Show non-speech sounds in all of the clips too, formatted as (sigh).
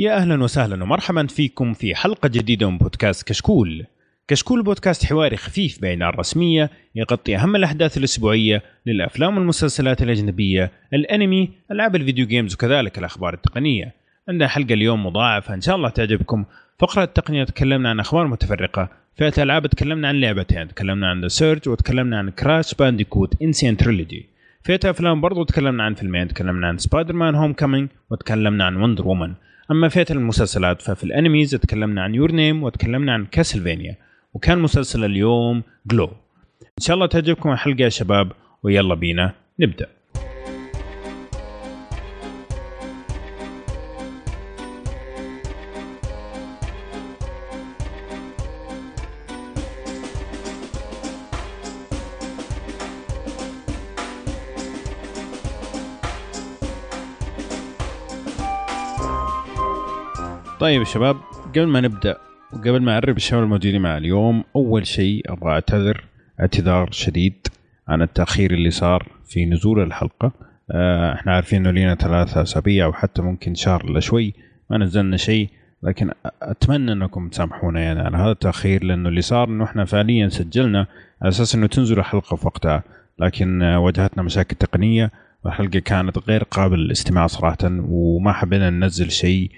يا أهلا وسهلا ومرحبا فيكم في حلقة جديدة من بودكاست كشكول. كشكول بودكاست حواري خفيف بين الرسمية يغطي أهم الأحداث الأسبوعية للأفلام والمسلسلات الأجنبية، الأنمي، ألعاب ال video games وكذلك الأخبار التقنية. عندنا حلقة اليوم مضاعفة إن شاء الله تعجبكم. فقرة التقنية تكلمنا عن أخبار متفرقة، فئة الألعاب تكلمنا عن لعبتين، تكلمنا عن The Surge وتكلمنا عن Crash Bandicoot N. Sane Trilogy. فئة أفلام برضو تكلمنا عن فيلمين، تكلمنا عن Spider-Man Homecoming وتكلمنا عن Wonder Woman. أما فئة المسلسلات ففي الأنميز تكلمنا عن Your Name وتكلمنا عن Castlevania وكان مسلسل اليوم GLOW إن شاء الله تعجبكم الحلقة يا شباب ويلا بينا نبدأ. طيب يا شباب قبل ما نبدأ وقبل ما أعرف الشباب الموجودين معي اليوم أول شيء أبغى أعتذر اعتذار شديد عن التأخير اللي صار في نزول الحلقة. آه، إحنا عارفين إنه لينا ثلاثة أسابيع أو حتى ممكن شهر إلا شوي ما نزلنا شيء لكن أتمنى إنكم تسامحونا يعني على هذا التأخير لأنه اللي صار إنه إحنا فعليا سجلنا على أساس إنه تنزل الحلقة في وقتها. لكن آه، واجهتنا مشاكل تقنية والحلقة كانت غير قابلة للاستماع صراحة وما حبينا ننزل شيء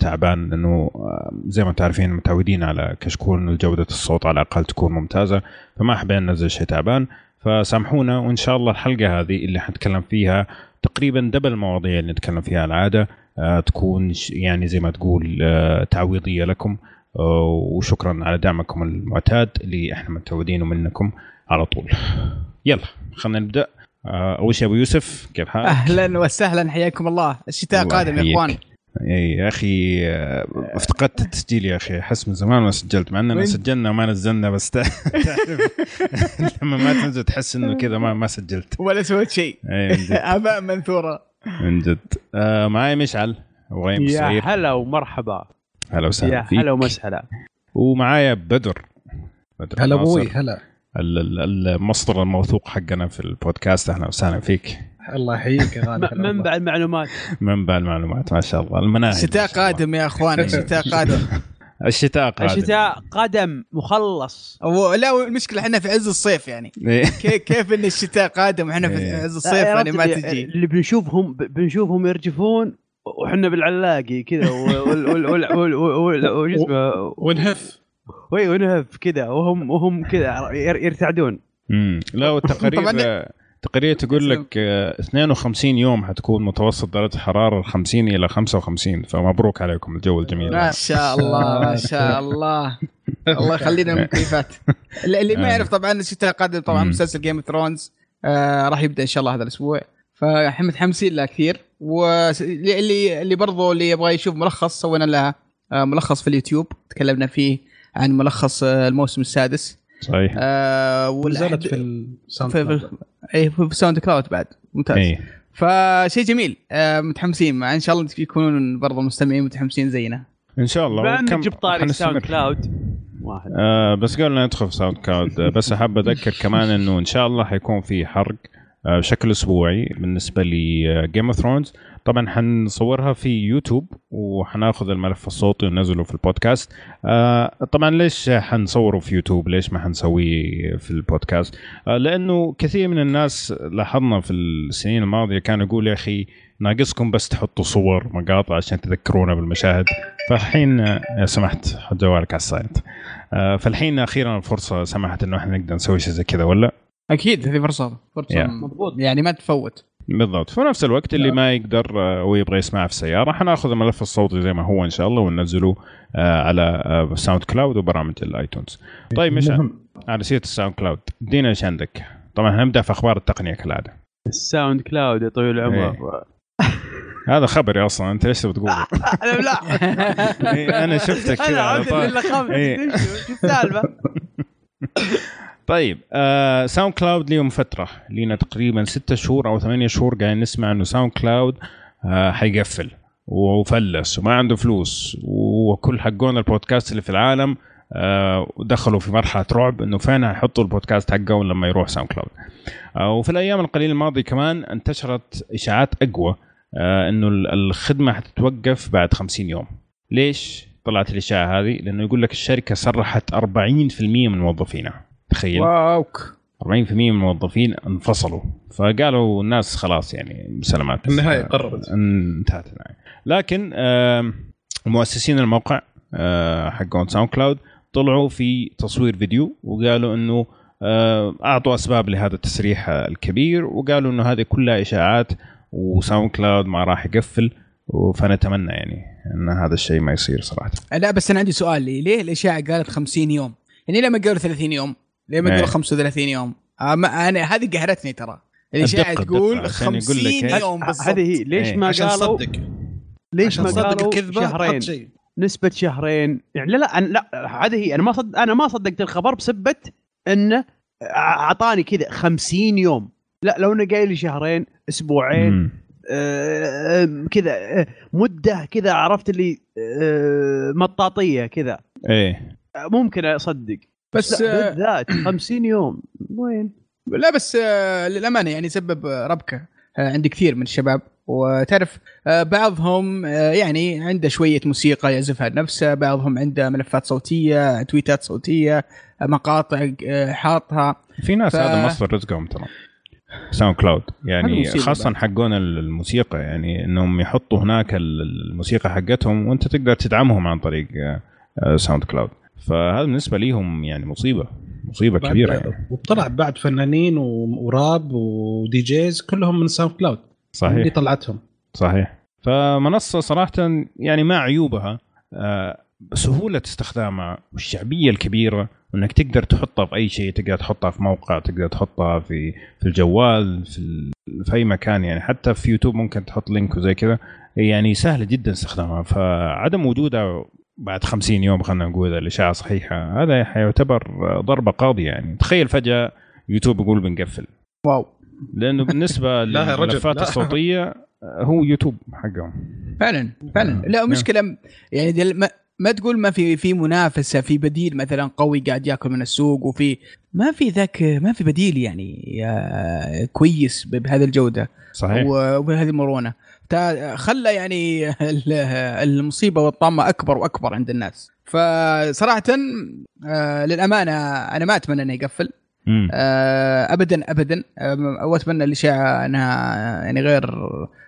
تعبان لأنه آه، زي ما أنتم عارفين متعودين على كشكول إنه جودة الصوت على الأقل تكون ممتازة فما حبينا ننزل شيء تعبان. فسامحونا وإن شاء الله الحلقة هذه اللي حنتكلم فيها تقريبا دبل المواضيع اللي نتكلم فيها العادة آه، تكون يعني زي ما تقول تعويضية لكم وشكرا على دعمكم المعتاد اللي إحنا متعودينه منكم على طول. يلا خلينا نبدأ. أول شيء أبو يوسف كيف حالك؟ أهلا وسهلا حياكم الله. الشتاء قادم يا إخوان. يا أخي آه، افتقدت التسجيل يا أخي أحس من زمان ما سجلت مع إننا سجلنا وما نزلنا بس (laughs) تعرف لما ما تنزل تحس إنه كذا ما ما سجلت. ولا سويت شيء. (laughs) آباء منثورة. من جد. آه معي مشعل وغيم يا هلا ومرحبا. هلا وسهلا يا هلا ومسهلا. ومعايا بدر. بدر هلا أبوي هلا. المصدر الموثوق حقنا في البودكاست أهلا وسهلا فيك. الله يحييك يا غالي منبع المعلومات منبع المعلومات ما شاء الله. المناهج الشتاء قادم يا أخوان الشتاء قادم. (laughs) الشتاء قادم. الشتاء قدم مخلص. لا المشكلة إحنا في عز الصيف يعني. إيه. كيف إن الشتاء قادم وإحنا في إيه. عز الصيف يعني ما تجي. اللي بنشوفهم بنشوفهم يرجفون وحنا بالعلاقي كذا ونهف. ونهف كذا وهم وهم كذا يرتعدون. امم لا والتقارير تقريبا تقول لك 52 يوم حتكون متوسط درجة الحرارة 50 إلى 55 فمبروك عليكم الجو الجميل. ما شاء الله ما شاء الله. (laughs) الله يخلينا المكيفات اللي ما يعرف طبعا الشتاء قادم طبعا مسلسل Game of Thrones راح يبدأ إن شاء الله هذا الأسبوع. فاحنا متحمسين له كثير. واللي اللي برضه اللي يبغى يشوف ملخص سوينا له آه، ملخص في اليوتيوب. تكلمنا فيه عن ملخص آه، الموسم السادس. صحيح. آه نزلت في ال SoundCloud اي في ال SoundCloud بعد. ممتاز. أيه. فشيء جميل. آه متحمسين مع إن شاء الله يكونون برضه المستمعين متحمسين زينا. إن شاء الله. بما انك جبت طاري ال SoundCloud واحد. آه بس قبل لا ندخل في SoundCloud آه بس أحب أذكر كمان إنه إن شاء الله حيكون في حرق آه بشكل أسبوعي بالنسبة ل Game of Thrones طبعا حنصورها في يوتيوب وحناخذ الملف الصوتي وننزله في البودكاست. آه طبعا ليش حنصوره في يوتيوب؟ ليش ما حنسويه في البودكاست؟ آه لأنه كثير من الناس لاحظنا في السنين الماضية كانوا يقول يا أخي ناقصكم بس تحطوا صور مقاطع عشان تذكرونا بالمشاهد. فالحين يا سمحت حط جوالك على ال silent آه فالحين أخيرا الفرصة سمحت إنه إحنا نقدر نسوي شيء زي كذا ولا؟ أكيد هذه فرصة فرصة yeah. مضبوط. يعني ما تفوت. بالضبط. في نفس الوقت اللي ما يقدر آه، ويبغى يسمعها في السيارة حناخذ الملف الصوتي زي ما هو إن شاء الله وننزله آه، على Sound آه، Cloud وبرامج ال iTunes. طيب مش على سيره ال SoundCloud. ادينا إيش عندك؟ طبعا هنبدأ في أخبار التقنية كالعادة. ال SoundCloud يا طويل العمر. إيه. هذا خبري أصلا أنت إيش تبغى تقول؟ أنا (laughs) لا إيه، أنا شفتك كذا أنا إيه. شو السالفة؟ (laughs) طيب آه SoundCloud ليهم فترة. لينا تقريبا ستة شهور أو ثمانية شهور قاعدين نسمع إنه SoundCloud آه حيقفل وفلس وما عنده فلوس وكل حقون البودكاست اللي في العالم آه دخلوا في مرحلة رعب إنه فين حيحطوا البودكاست حقهم لما يروح SoundCloud. آه وفي الأيام القليلة الماضية كمان انتشرت إشاعات أقوى آه إنه الخدمة حتتوقف بعد 50 يوم. ليش طلعت الإشاعة هذه؟ لأنه يقول لك الشركة سرحت 40% من موظفينها. تخيل. واوك. 40% من الموظفين انفصلوا. فقالوا الناس خلاص يعني سلامات. النهاية قررت. انتهت النهاية. لكن آه، مؤسسين الموقع آه، حقون SoundCloud طلعوا في تصوير فيديو وقالوا إنه آه، أعطوا أسباب لهذا التسريح الكبير وقالوا إنه هذه كلها إشاعات و SoundCloud ما راح يقفل فنتمنى يعني إن هذا الشيء ما يصير صراحة. لا بس أنا عندي سؤال لي. ليه الاشاعه قالت 50 يوم؟ يعني لما قالوا 30 يوم؟ ليه ما قالوا 35 يوم؟ أنا هذه قهرتني ترى. الاشاعه تقول 50 يوم بالضبط. هذه هي ليش ما قالوا؟ ليش ما قالوا شهرين؟ نسبة شهرين. يعني لا لا أنا لا هذه هي أنا ما صد أنا ما صدقت الخبر بسبة انه أعطاني كذا 50 يوم. لا لو إنه قايل لي شهرين أسبوعين آه كذا آه مدة كذا عرفت اللي آه مطاطية كذا. إيه. ممكن أصدق. بس بالذات 50 يوم. وين؟ لا بس آه للأمانة يعني سبب ربكة آه عند كثير من الشباب. وتعرف آه بعضهم آه يعني عنده شوية موسيقى يعزفها لنفسه بعضهم عنده ملفات صوتية تويتات صوتية مقاطع حاطها. في ناس ف... هذا مصدر رزقهم ترى. SoundCloud. يعني خاصة حقون الموسيقى يعني إنهم يحطوا هناك الموسيقى حقتهم وأنت تقدر تدعمهم عن طريق SoundCloud. فهذا بالنسبة ليهم يعني مصيبة مصيبة كبيرة يعني. وطلع بعد فنانين و rap و DJs كلهم من SoundCloud. صحيح. اللي طلعتهم. صحيح. فمنصة صراحة يعني مع عيوبها سهولة استخدامها والشعبية الكبيرة وانك تقدر تحطها في أي شيء تقدر تحطها في موقع تقدر تحطها في في الجوال في, في أي مكان يعني. حتى في يوتيوب ممكن تحط link وزي كذا. يعني سهلة جدا استخدامها. فعدم وجودها بعد 50 يوم خلينا نقول الإشاعة صحيحة هذا حيعتبر ضربة قاضية يعني. تخيل فجأة يوتيوب يقول بنقفل. wow. لأنه بالنسبة (laughs) للملفات الصوتية هو يوتيوب حقهم. فعلا فعلا. لا مشكلة يعني ما تقول ما في في منافسة في بديل مثلا قوي قاعد يأكل من السوق وفي ما في ذاك ما في بديل يعني كويس بهذه الجودة. صحيح. وبهذه المرونة. خلى يعني المصيبة والطامه أكبر وأكبر عند الناس. فصراحه للأمانة أنا ما أتمنى إنه يقفل. آه ابدا ابدا. وأتمنى الاشاعه أنها يعني غير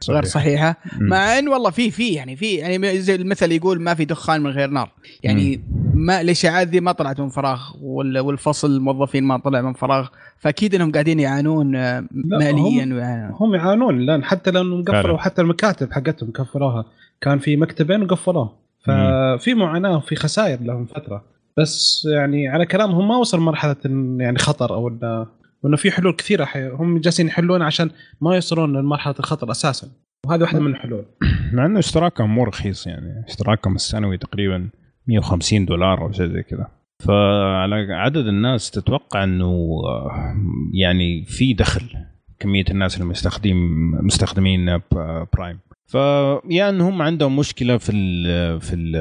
صحيح. غير صحيحة. مم. مع إن والله في في يعني في يعني زي المثل يقول ما في دخان من غير نار. يعني مم. ما الاشاعات ذي ما طلعت من فراغ والفصل الموظفين ما طلع من فراغ. فأكيد إنهم قاعدين يعانون ماليا هم, ويعانون. هم يعانون لأن حتى لأنهم قفلوا حتى المكاتب حقتهم قفلوها. كان في مكتبين وقفلوها ففي معاناة وفي خسائر لهم فترة. بس يعني على كلامهم ما وصل مرحلة يعني خطر أو انه وإنه في حلول كثيرة. هم جالسين يحلون عشان ما يوصلون لمرحلة الخطر أساسا. وهذه واحدة من الحلول. مع إنه اشتراكهم مو رخيص يعني. اشتراكهم السنوي تقريبا 150 دولار أو شيء زي كذا. فعلى عدد الناس تتوقع إنه يعني في دخل. كمية الناس اللي مستخدم مستخدمين برايم فيا ان هم عندهم مشكلة في ال في ال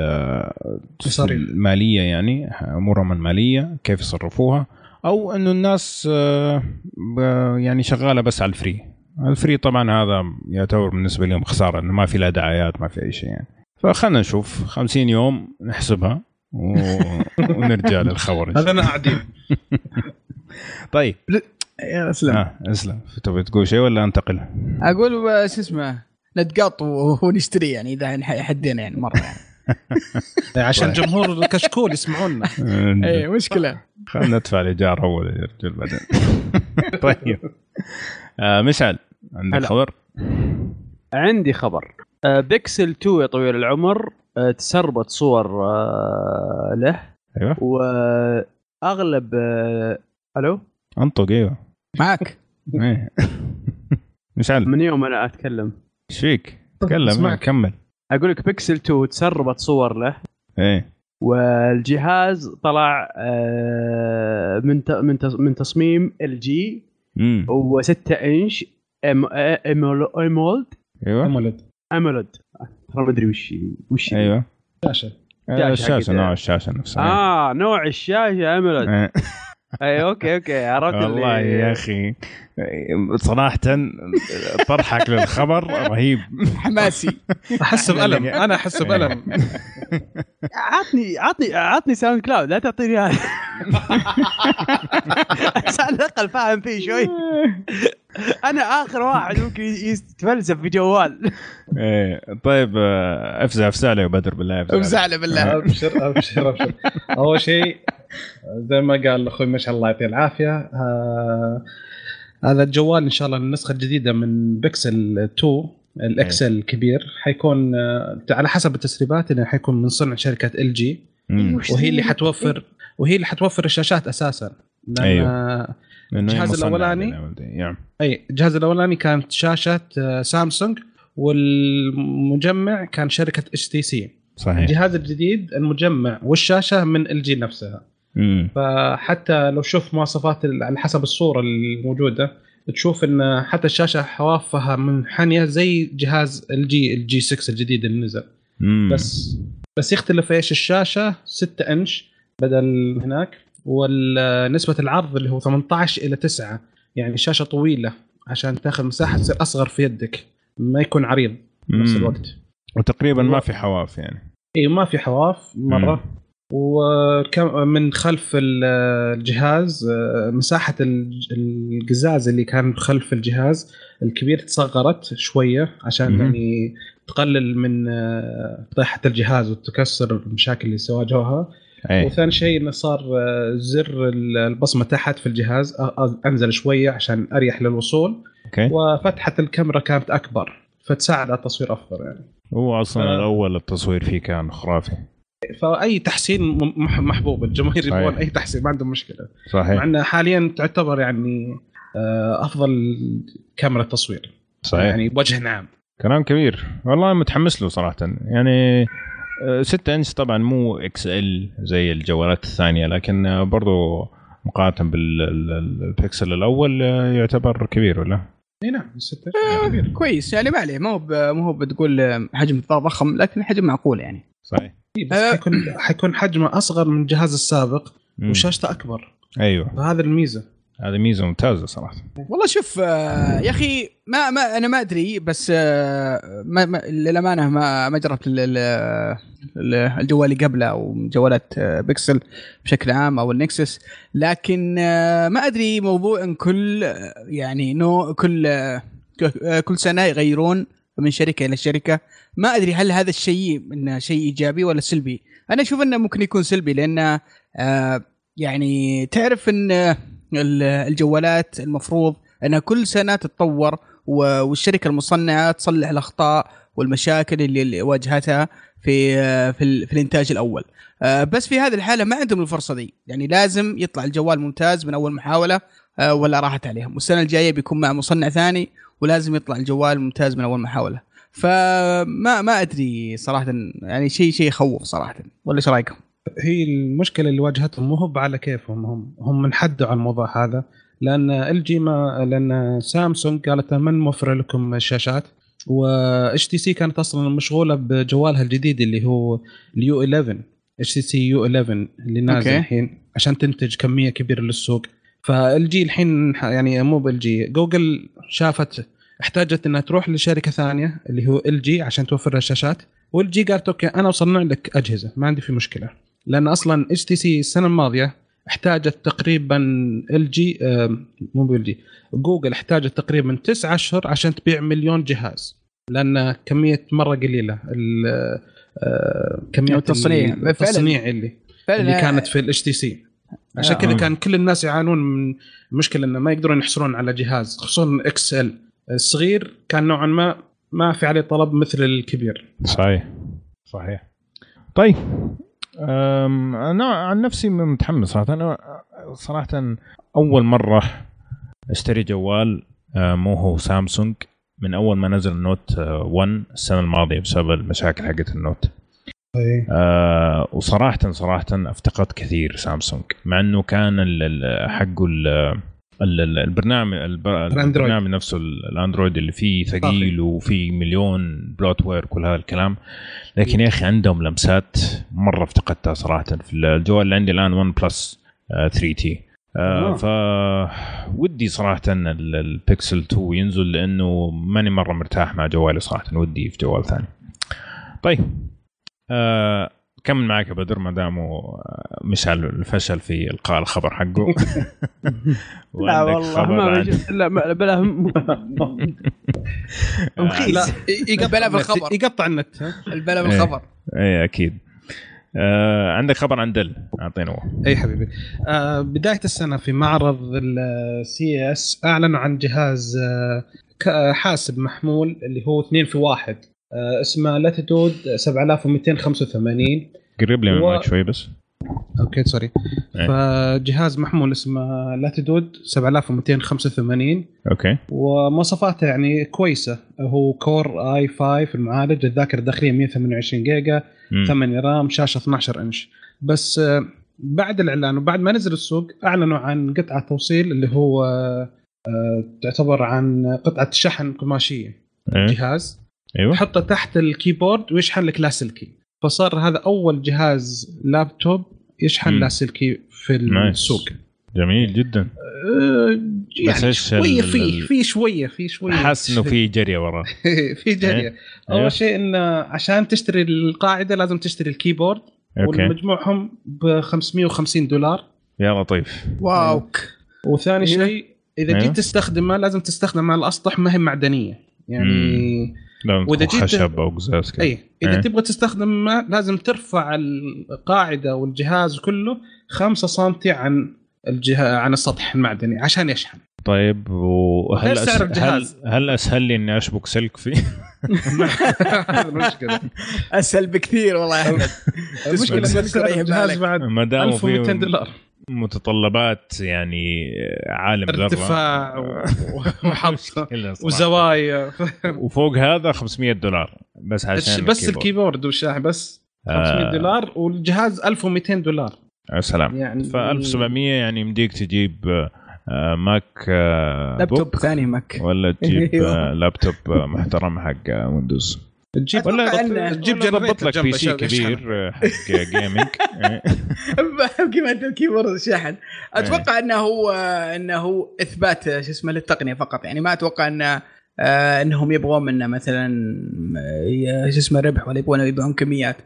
في المالية يعني أمورهم المالية كيف يصرفوها أو إنه الناس آه، يعني شغالة بس على ال free. ال free طبعا هذا يعتبر بالنسبة لهم خسارة إنه ما في لا دعايات ما في أي شيء يعني. فخلنا نشوف 50 يوم نحسبها و... (laughs) ونرجع للخبر هذا أنا قاعدين (laughs) طيب. يا اسلم آه اسلم تبي تقول شيء ولا أنتقل؟ أقول شو اسمه؟ نتقاط ونشتري يعني إذا حدينا يعني مرة يعني. (laughs) عشان طيب. جمهور الكشكول يسمعونا. (laughs) اي مشكلة. خلينا ندفع الإيجار أول يا رجل بعدين. (laughs) طيب. آه مشعل عندك خبر؟ عندي خبر. آه بيكسل 2 يا طويل العمر. آه تسربت صور آه له. أيوه. وأغلب آه ألو؟ أنطق أيوه. معك. إيه. مشعل. من يوم أنا أتكلم. إيش فيك؟ تكلم كمل. أقول لك بيكسل 2 تسربت صور له. إيه. والجهاز طلع آه، من من من تصميم LG و6 inch AMOLED أيوه. AMOLED. AMOLED. ترى ما أدري وش وش أيوه. شاشة. الشاشة نوع الشاشة نفسها آه نوع الشاشة AMOLED. (laughs) اي أوكي أوكي عرفت والله يا أخي. صراحة طرحك للخبر رهيب. حماسي. أحس بألم. أنا أحس بألم. عطني عطني عطني SoundCloud لا تعطيني هذا. على الاقل فاهم فيه شوي. أنا آخر واحد ممكن يتفلسف في جوال. إيه طيب آه، أفزع أفزع له يا بدر بالله أفزع له. بالله. أبشر أبشر أبشر. أول شيء زي ما قال أخوي مشعل الله يعطيه العافية. آه هذا الجوال إن شاء الله النسخة الجديدة من بيكسل 2 ال XL الكبير حيكون آه على حسب التسريبات إنه حيكون من صنع شركة LG. وهي اللي حتوفر وهي اللي حتوفر الشاشات أساسا. لأن أيوه. الجهاز الاولاني أي الجهاز الأولاني كانت شاشة آه، سامسونج والمجمع كان شركة HTC. صحيح. الجهاز الجديد المجمع والشاشة من LG نفسها. مم. فحتى لو شوف مواصفات على حسب الصورة الموجودة تشوف إن حتى الشاشة حوافها منحنية زي جهاز ال LG G6 الجديد اللي نزل مم. بس بس يختلف إيش الشاشة 6 إنش بدل هناك ونسبه العرض اللي هو 18 إلى 9 يعني شاشة طويلة عشان تاخذ مساحة تصير أصغر في يدك ما يكون عريض بنفس الوقت وتقريبا ما في حواف يعني اي ما في حواف مرة مم. ومن خلف الجهاز مساحة القزاز اللي كان خلف الجهاز الكبير تصغرت شوية عشان يعني تقلل من طيحة الجهاز وتكسر المشاكل اللي سواجهوها. أيه. وثاني شيء إنه صار زر البصمة تحت في الجهاز أنزل شوية عشان أريح للوصول. أوكي. وفتحة الكاميرا كانت أكبر فتساعد على التصوير أفضل يعني. هو أصلا ف... الأول التصوير فيه كان خرافي. فأي تحسين محبوب الجماهير يبغون أي تحسين ما عندهم مشكلة. صحيح. مع انها حاليا تعتبر يعني آه، أفضل كاميرا تصوير. صحيح. يعني بوجه عام كلام كبير. والله متحمس له صراحة. يعني 6 آه، إنش طبعا مو XL زي الجوالات الثانية لكن برضو مقارنة بالبكسل الأول آه، يعتبر كبير ولا؟ إي نعم 6 كبير. كويس. يعني ما عليه ما هو ما هو بتقول حجم ضخم لكن حجم معقول يعني. صحيح. بس أه حيكون (clears throat) حيكون حجمه أصغر من الجهاز السابق وشاشته أكبر. أيوه. هذا الميزة. هذه ميزة ممتازة صراحة. والله شوف آه يا أخي ما ما أنا ما أدري بس آه ما, ما للأمانة ما ما جربت الجوال اللي قبله أو جوالات آه بيكسل بشكل عام أو النكسس. لكن آه ما أدري موضوع إن كل آه، يعني نوع كل آه كل سنة يغيرون من شركة إلى شركة. ما أدري هل هذا الشيء إنه شيء إيجابي ولا سلبي. أنا أشوف إنه ممكن يكون سلبي لأن آه يعني تعرف إن الجوالات المفروض إنها كل سنة تتطور والشركة المصنعة تصلح الأخطاء والمشاكل اللي واجهتها في في, في الإنتاج الأول. آه، بس في هذه الحالة ما عندهم الفرصة دي. يعني لازم يطلع الجوال ممتاز من أول محاولة آه، ولا راحت عليهم. والسنة الجاية بيكون مع مصنع ثاني ولازم يطلع الجوال ممتاز من أول محاوله فما ما أدري صراحة يعني شيء شيء يخوف صراحة. ولا إيش رأيكم؟ هي المشكلة اللي واجهتهم مو هو على كيفهم هم هم منحدوا على الموضوع هذا. لأن إل جي ما لأن سامسونج قالت من موفر لكم الشاشات؟ HTC كانت أصلا مشغولة بجوالها الجديد اللي هو اليو 11 إتش تي سي يو 11 اللي نازل الحين عشان تنتج كمية كبيرة للسوق. ف LG الحين يعني مو ب LG جوجل شافت احتاجت إنها تروح لشركة ثانية اللي هو LG عشان توفر لها الشاشات و LG قالت أوكي أنا أصنع لك أجهزة ما عندي في مشكلة. لأن أصلا HTC السنة الماضية احتاجت تقريبا LG مو ب LG جوجل احتاجت تقريبا تسعة أشهر عشان تبيع مليون جهاز. لأن كمية مرة قليلة آه كمية التصنيع التصنيع اللي فعلا. اللي كانت في ال HTC. عشان كذا آه. كان كل الناس يعانون من مشكلة إنه ما يقدرون يحصلون على جهاز خصوصا XL. الصغير كان نوعا ما ما في عليه طلب مثل الكبير. صحيح. صحيح. طيب أنا عن نفسي متحمس صراحة. أنا صراحة أول مرة أشتري جوال آه، مو هو سامسونج. من أول ما نزل ال Note 1 آه، السنة الماضية بسبب المشاكل حقت ال Note. أيه. آه وصراحة صراحة أفتقدت كثير سامسونج. مع إنه كان حقه البرنامج البرنامج نفسه الأندرويد اللي فيه ثقيل وفيه مليون bloatware كل هذا الكلام. لكن يا أخي عندهم لمسات مرة افتقدتها صراحة في الجوال اللي عندي الآن OnePlus 3T آه ف ودي صراحة ان البيكسل 2 ينزل لأنه ماني مرة مرتاح مع جوالي صراحة. ودي في جوال ثاني. طيب. آه كمل معك يا بدر ما دامه مشعل الفشل في إلقاء الخبر حقه؟ (laughs) لا والله ما لا بلا مخيس (laughs) يقطع بالخبر يقطع النت البلا بالخبر اي أكيد. آه عندك خبر عن دل؟ اعطينا إي حبيبي. آه بداية السنة في معرض السي إس أعلنوا عن جهاز آه حاسب محمول اللي هو اثنين في واحد. آه اسمه لاتيتود 7285 قرب لي من و... شوي بس. أوكي سوري أيه. فجهاز محمول اسمه لاتيتود 7285 أوكي. ومواصفاته يعني كويسة. هو Core i5 المعالج الذاكرة الداخلية 128 جيجا 8 RAM شاشة 12 إنش. بس آه، بعد الإعلان وبعد ما نزل السوق أعلنوا عن قطعة توصيل اللي هو آه، تعتبر عن قطعة شحن قماشية. أيه. أيوه. تحطه تحت ال keyboard ويشحن لك لاسلكي فصار هذا أول جهاز لابتوب يشحن لاسلكي في السوق. جميل جدا. أه يعني شوية في في شوية في شوية. حاسس إنه في (laughs) جريه وراه. في جريه إيه؟ أول أيوه. شيء انه عشان تشتري القاعدة لازم تشتري ال keyboard. أوكي. والمجموعهم ب 550 دولار. يا لطيف. واو. وثاني أيوه. شيء إذا أيوه. جيت تستخدمه لازم تستخدم على الاسطح ما هي معدنية. يعني مم. وإذا جيت خشب أو قزاز كده أي إذا إيه. تبغى تستخدم لازم ترفع القاعدة والجهاز كله 5 سم عن الجهة عن السطح المعدني عشان يشحن طيب وهل. سعر الجهاز هل, هل أسهل لي إني أشبك سلك فيه؟ المشكلة (laughs) (laughs) أسهل بكثير والله يا (laughs) احمد المشكلة الجهاز بعد ما دام 1200 دولار متطلبات يعني عالم ذره ارتفاع (laughs) وحط وزوايا. وفوق هذا 500 دولار بس عشان بس ال keyboard. والشاحن بس 500 آه دولار والجهاز 1200 دولار. يا سلام. يعني ف 1700 يعني يمديك تجيب آه Mac آه لابتوب ثاني Mac. ولا (laughs) تجيب آه لابتوب محترم حق ويندوز. تجيب ولا تجيب ضبط لك PC كبير حق gaming قيمه ال keyboard شحن. أتوقع إنه هو إنه هو إثبات شو اسمه للتقنية فقط. يعني ما أتوقع إنه آه إنهم يبغون منه مثلا آه، شو اسمه ربح ولا يبغون يبيعون كميات.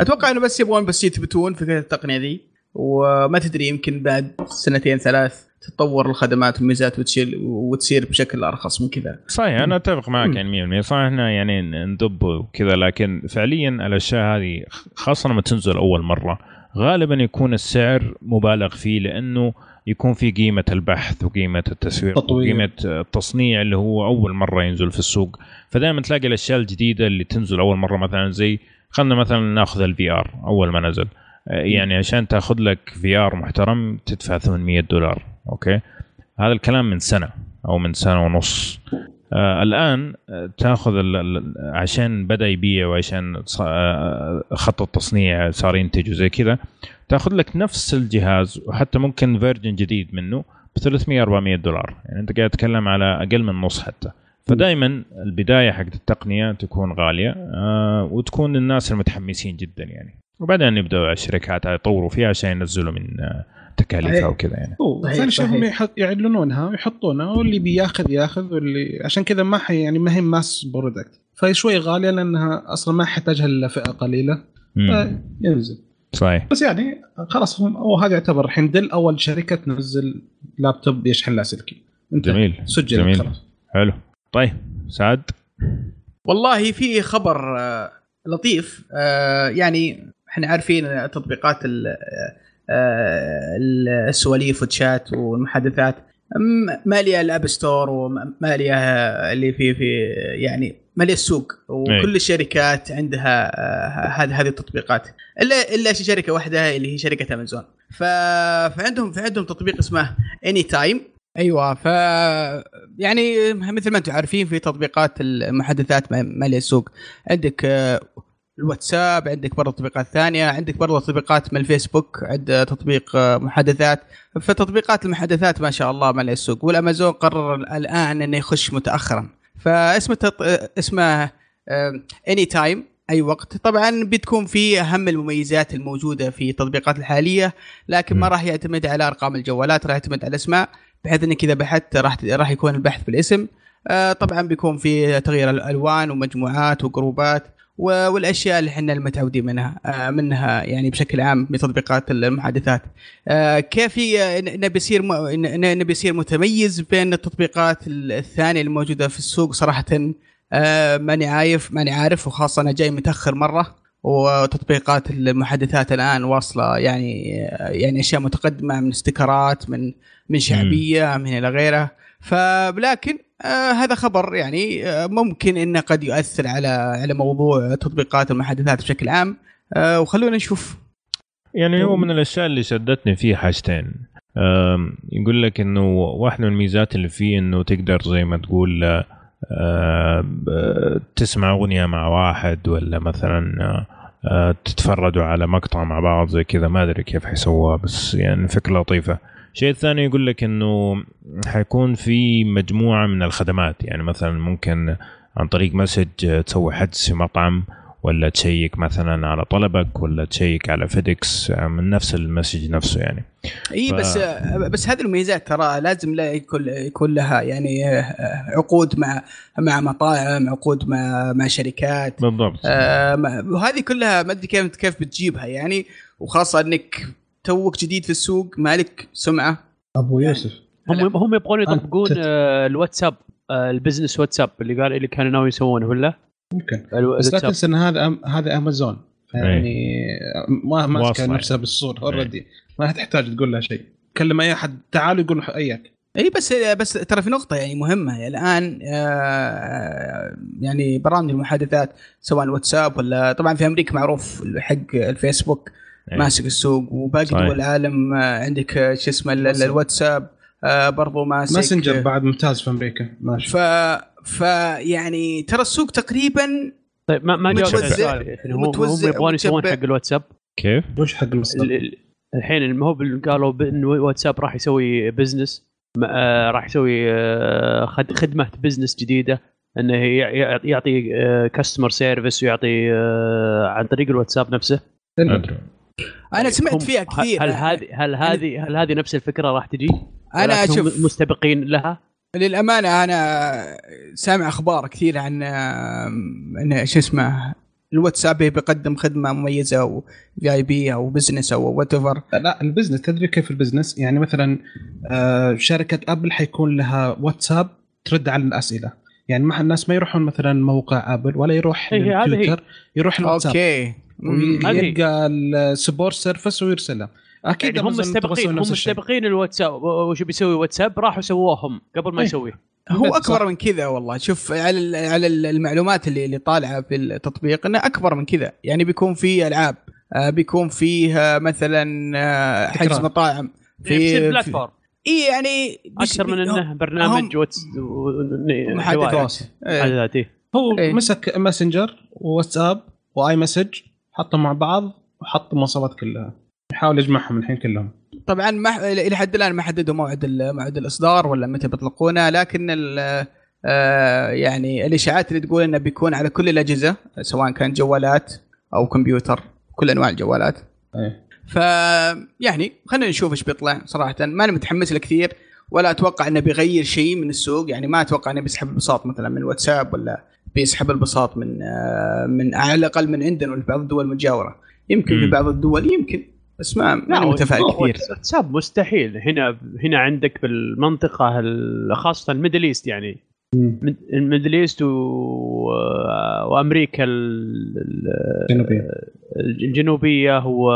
أتوقع إنه بس يبغون بس يثبتون فكرة التقنية ذي. وما تدري يمكن بعد سنتين ثلاث تتطور الخدمات والميزات وتصير وتصير بشكل أرخص من كذا. صحيح أنا أتفق معك يعني 100% صحيح إحنا يعني ندب وكذا لكن فعليا الأشياء هذه خاصة لما تنزل أول مرة غالبا يكون السعر مبالغ فيه لأنه يكون في قيمة البحث وقيمة التسويق وقيمة التصنيع اللي هو أول مرة ينزل في السوق. فدائما تلاقي الأشياء الجديدة اللي تنزل أول مرة مثلا زي خلينا مثلا ناخذ ال VR أول ما نزل. يعني عشان تاخذ لك VR محترم تدفع 800 دولار أوكي؟ هذا الكلام من سنة أو من سنة ونص. آه الآن آه، تاخذ عشان بدأ يبيع وعشان آه خط التصنيع صار ينتج وزي كذا تاخذ لك نفس الجهاز وحتى ممكن version جديد منه ب 300 400 دولار. يعني أنت قاعد تتكلم على أقل من نص حتى. فدائما البداية حق التقنية تكون غالية آه وتكون الناس المتحمسين جدا يعني. وبعدين يبدأوا الشركات يطوروا فيها عشان ينزلوا من آه، تكاليفها وكذا يعني. ثاني شيء هم يعلنونها ويحطونها واللي بياخذ ياخذ واللي عشان كذا ما حي يعني ما هي mass product فهي شوي غالية لأنها أصلا ما يحتاجها إلا فئة قليلة. ينزل. صحيح. بس يعني خلاص هم أو هذا يعتبر الحين Dell أول شركة تنزل لابتوب يشحن لاسلكي انت جميل. سجل جميل. خلاص. حلو. طيب سعد؟ والله في خبر آه، لطيف آه، يعني إحنا عارفين تطبيقات آه، السواليف والشات والمحادثات. ماليه ال App Store وماليه اللي في في يعني ماليه السوق. وكل أي. الشركات عندها آه، هذه هذه التطبيقات. الا إلا شركة واحدة اللي هي شركة امازون فعندهم في عندهم تطبيق اسمه اني تايم أيوه ف يعني مثل ما أنتم عارفين في تطبيقات المحادثات ماليه السوق عندك الواتساب عندك برضه تطبيقات ثانية عندك برضه تطبيقات من الفيسبوك عند تطبيق آه، محادثات. فتطبيقات المحادثات ما شاء الله ملء السوق. والأمازون قرر الآن إنه يخش متاخرا. فاسمه تط... اسمه اني تايم أي وقت. طبعا بتكون في أهم المميزات الموجودة في التطبيقات الحالية لكن ما راح يعتمد على أرقام الجوالات راح يعتمد على الأسماء بحيث إنك إذا بحثت راح راح يكون البحث بالاسم. آه طبعا بيكون في تغيير الألوان ومجموعات وجروبات. والأشياء اللي إحنا المتعودين منها آه منها يعني بشكل عام بتطبيقات المحادثات. آه كيف نبي يصير نبي يصير متميز بين التطبيقات الثانية الموجوده في السوق؟ صراحة آه ماني عارف ماني عارف وخاصة أنا جاي متأخر مرة وتطبيقات المحادثات الآن واصلة يعني يعني أشياء متقدمة من استيكرات من من شعبية من إلى غيره فلكن آه هذا خبر يعني آه ممكن إنه قد يؤثر على على موضوع تطبيقات المحادثات بشكل عام. آه وخلونا نشوف. يعني هو من الأشياء اللي شدتني فيه حاجتين. يقول لك إنه واحدة من الميزات اللي فيه إنه تقدر زي ما تقول تسمع أغنية مع واحد ولا مثلا تتفرجوا على مقطع مع بعض زي كذا. ما أدري كيف حيسووها بس يعني فكرة لطيفة. الشيء الثاني يقول لك إنه حيكون في مجموعة من الخدمات. يعني مثلا ممكن عن طريق مسج تسوي حجز في مطعم ولا check مثلا على طلبك ولا check على فيديكس من نفس ال message نفسه يعني. إي ف... بس بس هذه الميزات ترى لازم لا يكون يكون لها يعني عقود مع مع مطاعم عقود مع مع شركات. بالضبط. آه وهذه كلها ما أدري كيف كيف بتجيبها يعني. وخاصة إنك توك جديد في السوق مالك سمعة؟ أبو يوسف. هم هم يبغون يطبقون آه الواتساب آه ال business واتساب اللي قال اللي كانوا ناويين يسوونه ولا؟ ممكن بس لا تنسى إن هذا أم هذا امازون يعني ما ماسكه نفسها بالصورة already ما تحتاج تقول لها شيء. كلم أي أحد. تعال يقول لك AI بس بس ترى في نقطة يعني مهمة. الآن آه يعني برامج المحادثات سواء الواتساب ولا طبعا في أمريكا معروف حق الفيسبوك أيه. ماسك السوق وباقي دول العالم عندك شو اسمه الواتساب آه برضو ماسك. ماسنجر بعد ممتاز في أمريكا. ماشي ف فيعني ترى السوق تقريبا طيب ما ما جاوبت السؤال يعني هم يبغون يسوون حق الواتساب؟ كيف؟ وش حق الواتساب؟ الحين ما هو قالوا إنه واتساب راح يسوي business آه راح يسوي آه خدمة business جديدة إنه يعطي customer service ويعطي آه عن طريق الواتساب نفسه. أنا سمعت فيها كثير. هل هذه هل هذه هل هذه نفس الفكرة راح تجي؟ أنا أشوف مستبقين لها؟ للأمانة أنا سامع أخبار كثير عن إن شو اسمه الواتساب بيقدم خدمة مميزة أو VIP أو business أو whatever لا ال business تدري كيف ال business يعني مثلا شركة Apple حيكون لها واتساب ترد على الأسئلة. يعني ما الناس ما يروحون مثلا موقع Apple ولا يروح تويتر يروح الواتساب. أوكي. ويلقى ال support service ويرسلها أكيد يعني هم مستبقين هم مستبقين الواتساب وش بيسوي واتساب؟ راحوا سووهم قبل ما يسويه هو أكبر من كذا والله. شوف على على المعلومات اللي اللي طالعة في التطبيق إنه أكبر من كذا. يعني بيكون في ألعاب بيكون فيه مثلا حجز مطاعم. في platform. إي يعني أكثر من إنه برنامج واتس محادثات هو إيه؟ مسك ماسنجر وواتساب و iMessage. حطهم مع بعض وحط المواصفات كلها. يحاول يجمعهم الحين كلهم. طبعا ما إلى حد الآن ما حددوا موعد موعد الإصدار ولا متى بيطلقونه لكن آه يعني الإشاعات اللي تقول إنه بيكون على كل الأجهزة سواء كان جوالات أو كمبيوتر كل أنواع الجوالات. إيه. ف يعني خلينا نشوف إيش بيطلع صراحة. ما أنا متحمس له كثير ولا أتوقع إنه بيغير شيء من السوق. يعني ما أتوقع إنه بيسحب البساط مثلا من واتساب ولا بيسحب البساط من من على الأقل من عندنا وفي بعض الدول المجاورة. يمكن في بعض الدول يمكن بس ما ما متفائل كثير. واتساب مستحيل. هنا هنا عندك في المنطقة خاصة ال Middle East يعني. ال Middle East و... وأمريكا الجنوبية. الجنوبية و...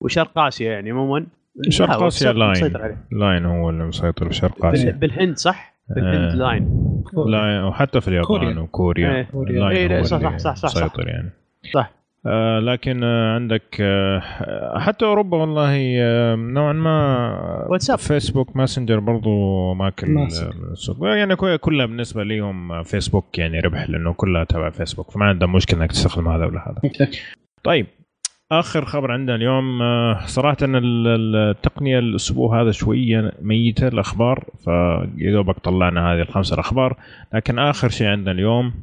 وشرق آسيا يعني عموما. شرق آسيا لاين. لاين هو اللي مسيطر في شرق آسيا. بالهند صح؟ بالهند لاين لاين وحتى في اليابان كوريا. وكوريا. إيه. لاين هو صح صح صح صح مسيطر يعني. صح. آه لكن آه عندك آه حتى أوروبا والله آه نوعا ما واتساب فيسبوك ماسنجر برضو ماكل السوق. يعني كلها بالنسبة لهم فيسبوك يعني ربح لأنه كلها تبع فيسبوك فما عندهم مشكلة إنك تستخدم هذا ولا هذا. طيب آخر خبر عندنا اليوم صراحة ان التقنية الأسبوع هذا شوية ميتة الأخبار فيا دوبك طلعنا هذه الخمسه الأخبار. لكن آخر شيء عندنا اليوم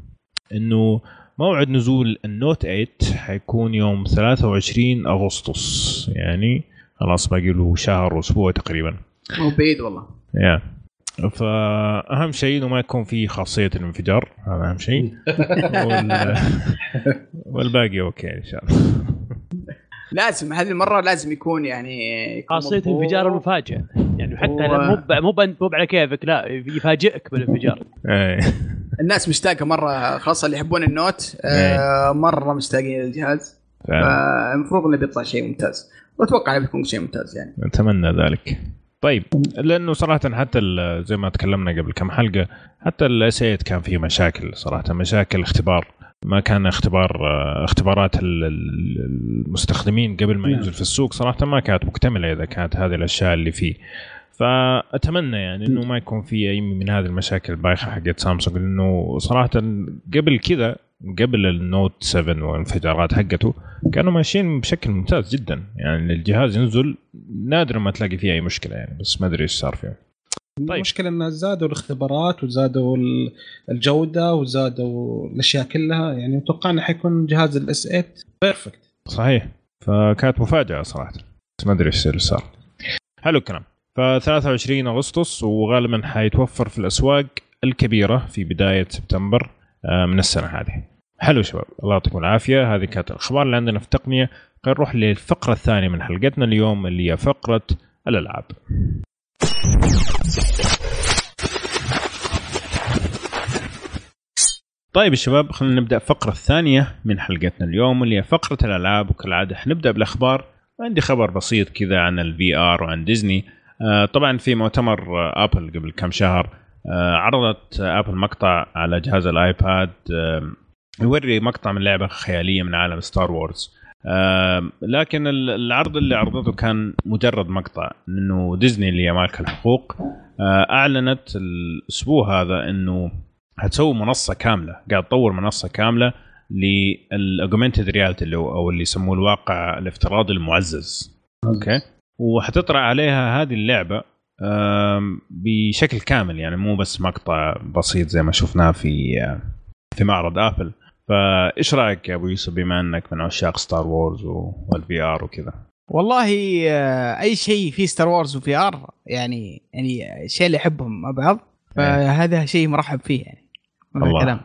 إنه موعد نزول النوت 8 حيكون يوم 23 أغسطس. يعني خلاص باقي له شهر وأسبوع تقريبا. مو بعيد والله. يا. (laughs) فاهم شيء إنه ما يكون في خاصية الانفجار هذا أهم شيء. (laughs) وال... (laughs) والباقي أوكي إن شاء الله. لازم هذه المرة لازم يكون يعني خاصية انفجار المفاجئ يعني حتى و... مو مو مو على كيفك لا يفاجئك بالانفجار. إيه. الناس مشتاقة مرة خاصة اللي يحبون ال Note آه مرة مشتاقين للجهاز فالمفروض إنه بيطلع شيء ممتاز. وأتوقع إنه بيكون شيء ممتاز يعني. أتمنى ذلك. طيب لأنه صراحة حتى زي ما تكلمنا قبل كم حلقة حتى الاس كان فيه مشاكل صراحة مشاكل اختبار. ما كان اختبار اختبارات المستخدمين قبل ما ينزل في السوق صراحة ما كانت مكتملة إذا كانت هذه الأشياء اللي فيه. فأتمنى يعني إنه ما يكون في أي من هذه المشاكل البايخة حقت سامسونج لأنه صراحة قبل كذا قبل النوت 7 والانفجارات حقته كانوا ماشيين بشكل ممتاز جدا. يعني الجهاز ينزل نادر ما تلاقي فيه أي مشكلة يعني بس ما أدري إيش صار فيه طيب. المشكلة ان زادوا الاختبارات وزادوا الجودة وزادوا الأشياء كلها. يعني توقعنا حيكون جهاز ال S8 perfect صحيح. فكانت مفاجأة صراحة. بس ما أدري إيش اللي صار. حلو الكلام. ف 23 أغسطس وغالبا حيتوفر في الأسواق الكبيرة في بداية سبتمبر. من السنة هذه. حلو شباب الله يعطيكم العافية. هذه كانت الأخبار اللي عندنا في التقنية. خلينا نروح للفقرة الثانية من حلقتنا اليوم اللي هي فقرة الألعاب. طيب يا شباب خلينا نبدأ الفقره الثانية من حلقتنا اليوم اللي هي فقرة الألعاب. وكالعادة حنبدا بالأخبار. عندي خبر بسيط كذا عن ال VR وعن ديزني آه طبعا في مؤتمر ابل قبل كم شهر آه عرضت آبل مقطع على جهاز ال iPad آه يوري مقطع من لعبة خيالية من عالم Star Wars آه لكن العرض اللي عرضته كان مجرد مقطع إنه ديزني اللي هي مالكه الحقوق. آه أعلنت الأسبوع هذا إنه حتسوي منصة كاملة قاعد تطور منصة كاملة لل augmented reality اللي هو أو اللي يسموه الواقع الافتراضي المعزز. أوكي؟ وحتطرح عليها هذه اللعبة بشكل كامل يعني مو بس مقطع بسيط زي ما شفناه في في معرض آبل فإيش رأيك يا أبو يوسف بما إنك من عشاق Star Wars وال VR وكذا والله آه، أي شيء فيه Star Wars و VR يعني يعني الشيء اللي أحبهم مع بعض إيه. فهذا شيء مرحب فيه يعني الله الكلام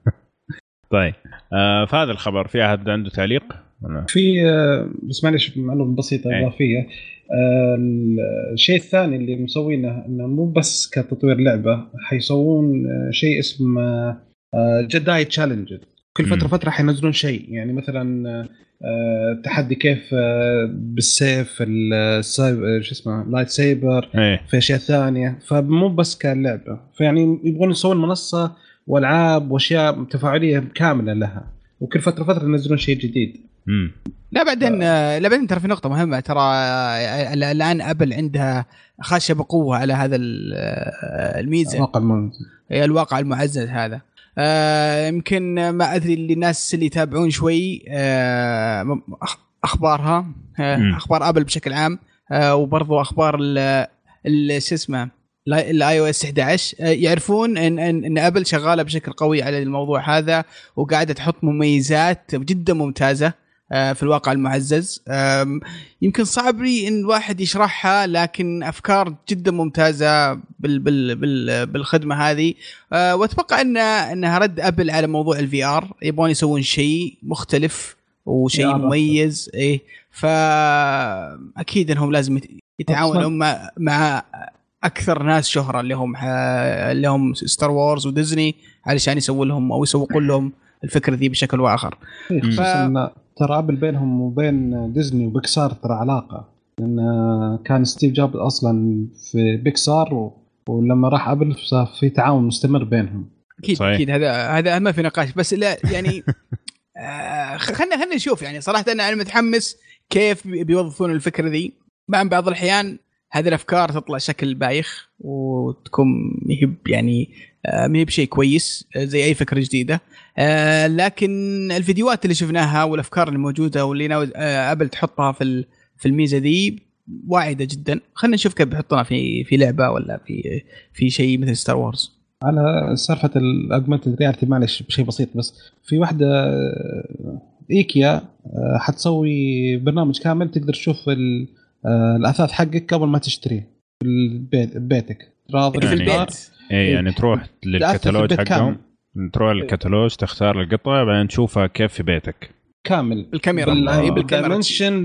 (laughs) طيب آه فهذا الخبر في أحد عنده تعليق؟ في آه بس معلش معلومة بسيطة إيه. إضافية آه الشيء الثاني اللي مسوينه إنه مو بس كتطوير لعبة حيسوون آه شيء اسمه Jedi Challenge كل فترة فترة حينزلون شيء. يعني مثلا آه تحدي كيف آه بالسيف شو اسمه lightsaber أيه. في أشياء ثانية. فمو بس كلعبة. فيعني يبغون يسوون منصة وألعاب وأشياء تفاعلية كاملة لها. وكل فترة فترة ينزلون شيء جديد. مم. لا بعدين لا بعدين ترى في نقطة مهمة ترى الآن أبل عندها خاشة بقوة على هذا الميزة. الواقع المعزز الواقع المعزز هذا. آه يمكن ما أدري اللي الناس اللي يتابعون شوي آه أخبارها آه أخبار أبل بشكل عام آه وبرضو أخبار شو اسمه ال iOS 11 يعرفون ان ان, إن أبل شغالة بشكل قوي على الموضوع هذا وقاعدة تحط مميزات جدا ممتازة. آه، في الواقع المعزز. يمكن صعب لي إن الواحد يشرحها لكن أفكار جدا ممتازة بال بال بال بالخدمة هذه. آه، وأتوقع ان إنها رد أبل على موضوع ال VR يبغون يسوون شيء مختلف وشيء مميز. إيه فاكيد إنهم لازم يتعاونوا مع مع أكثر ناس شهرة اللي هم اللي هم Star Wars وديزني علشان يسووا لهم أو يسوقون لهم الفكرة ذي بشكل وآخر. إيه، ف... ترى أبل بينهم وبين ديزني وبيكسار ترى علاقة. لأن كان ستيف جوب أصلا في بيكسار و... ولما راح أبل صار في تعاون مستمر بينهم. أكيد صحيح. أكيد. هذا هذا ما في نقاش. بس لا يعني (laughs) آه خلينا خلينا نشوف. يعني صراحة أنا متحمس كيف بيوظفون الفكرة ذي. مع بعض الأحيان هذه الأفكار تطلع شكل بايخ وتكون يعني آه، مهب شيء كويس آه، زي أي فكرة جديدة. آه، لكن الفيديوهات اللي شفناها والأفكار الموجوده واللي ناوي أبل تحطها في في الميزة دي واعدة جدا. خلينا نشوف كيف بيحطونها في في لعبة ولا في في شيء مثل Star Wars على سالفه ال augmented reality معلش بشيء بسيط بس. في واحدة إيكيا حتسوي برنامج كامل تقدر تشوف الأثاث حقك قبل ما تشتريه. في بيتك. راضي في البيت. اي يعني تروح للكتالوج حقهم. تروح للكتالوج تختار القطعة بعدين تشوفها كيف في بيتك. كامل. بالكاميرا بال... بالكاميرا.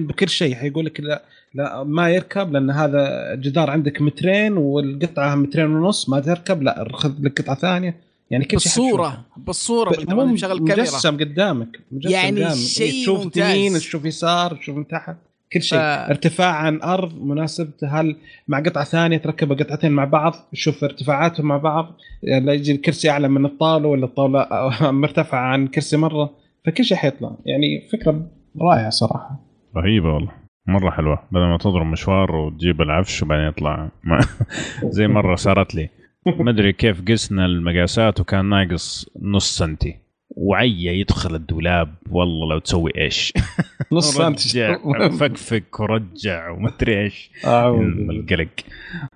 بكل شيء. حيقول لك لا لا ما يركب لأن هذا جدار عندك مترين والقطعة مترين ونص ما تركب لا خذ لك قطعة ثانية. يعني كل شيء بالصورة بالصورة مو مشغل الكاميرا. مجسم قدامك. مجسم يعني قدامك. شيء تشوف يمين تشوف يسار تشوف من تحت. كل شيء. ف... ارتفاع عن أرض مناسب هل مع قطعة ثانية تركب قطعتين مع بعض؟ تشوف ارتفاعاتهم مع بعض. يعني يجي الكرسي أعلى من الطاولة ولا الطاولة (laughs) مرتفعة عن كرسي مرة. فكل شيء حيطلع. يعني فكرة رائعة صراحة. رهيبة والله. مرة حلوة. بدل ما تضرب مشوار وتجيب العفش وبعدين يطلع. (laughs) زي مرة صارت لي. ما أدري كيف قسنا المقاسات وكان ناقص نص سنتي. وعيا يدخل الدولاب والله لو تسوي إيش؟ (laughs) نص سنتي فكفك ورجع وما أدري إيش. القلق.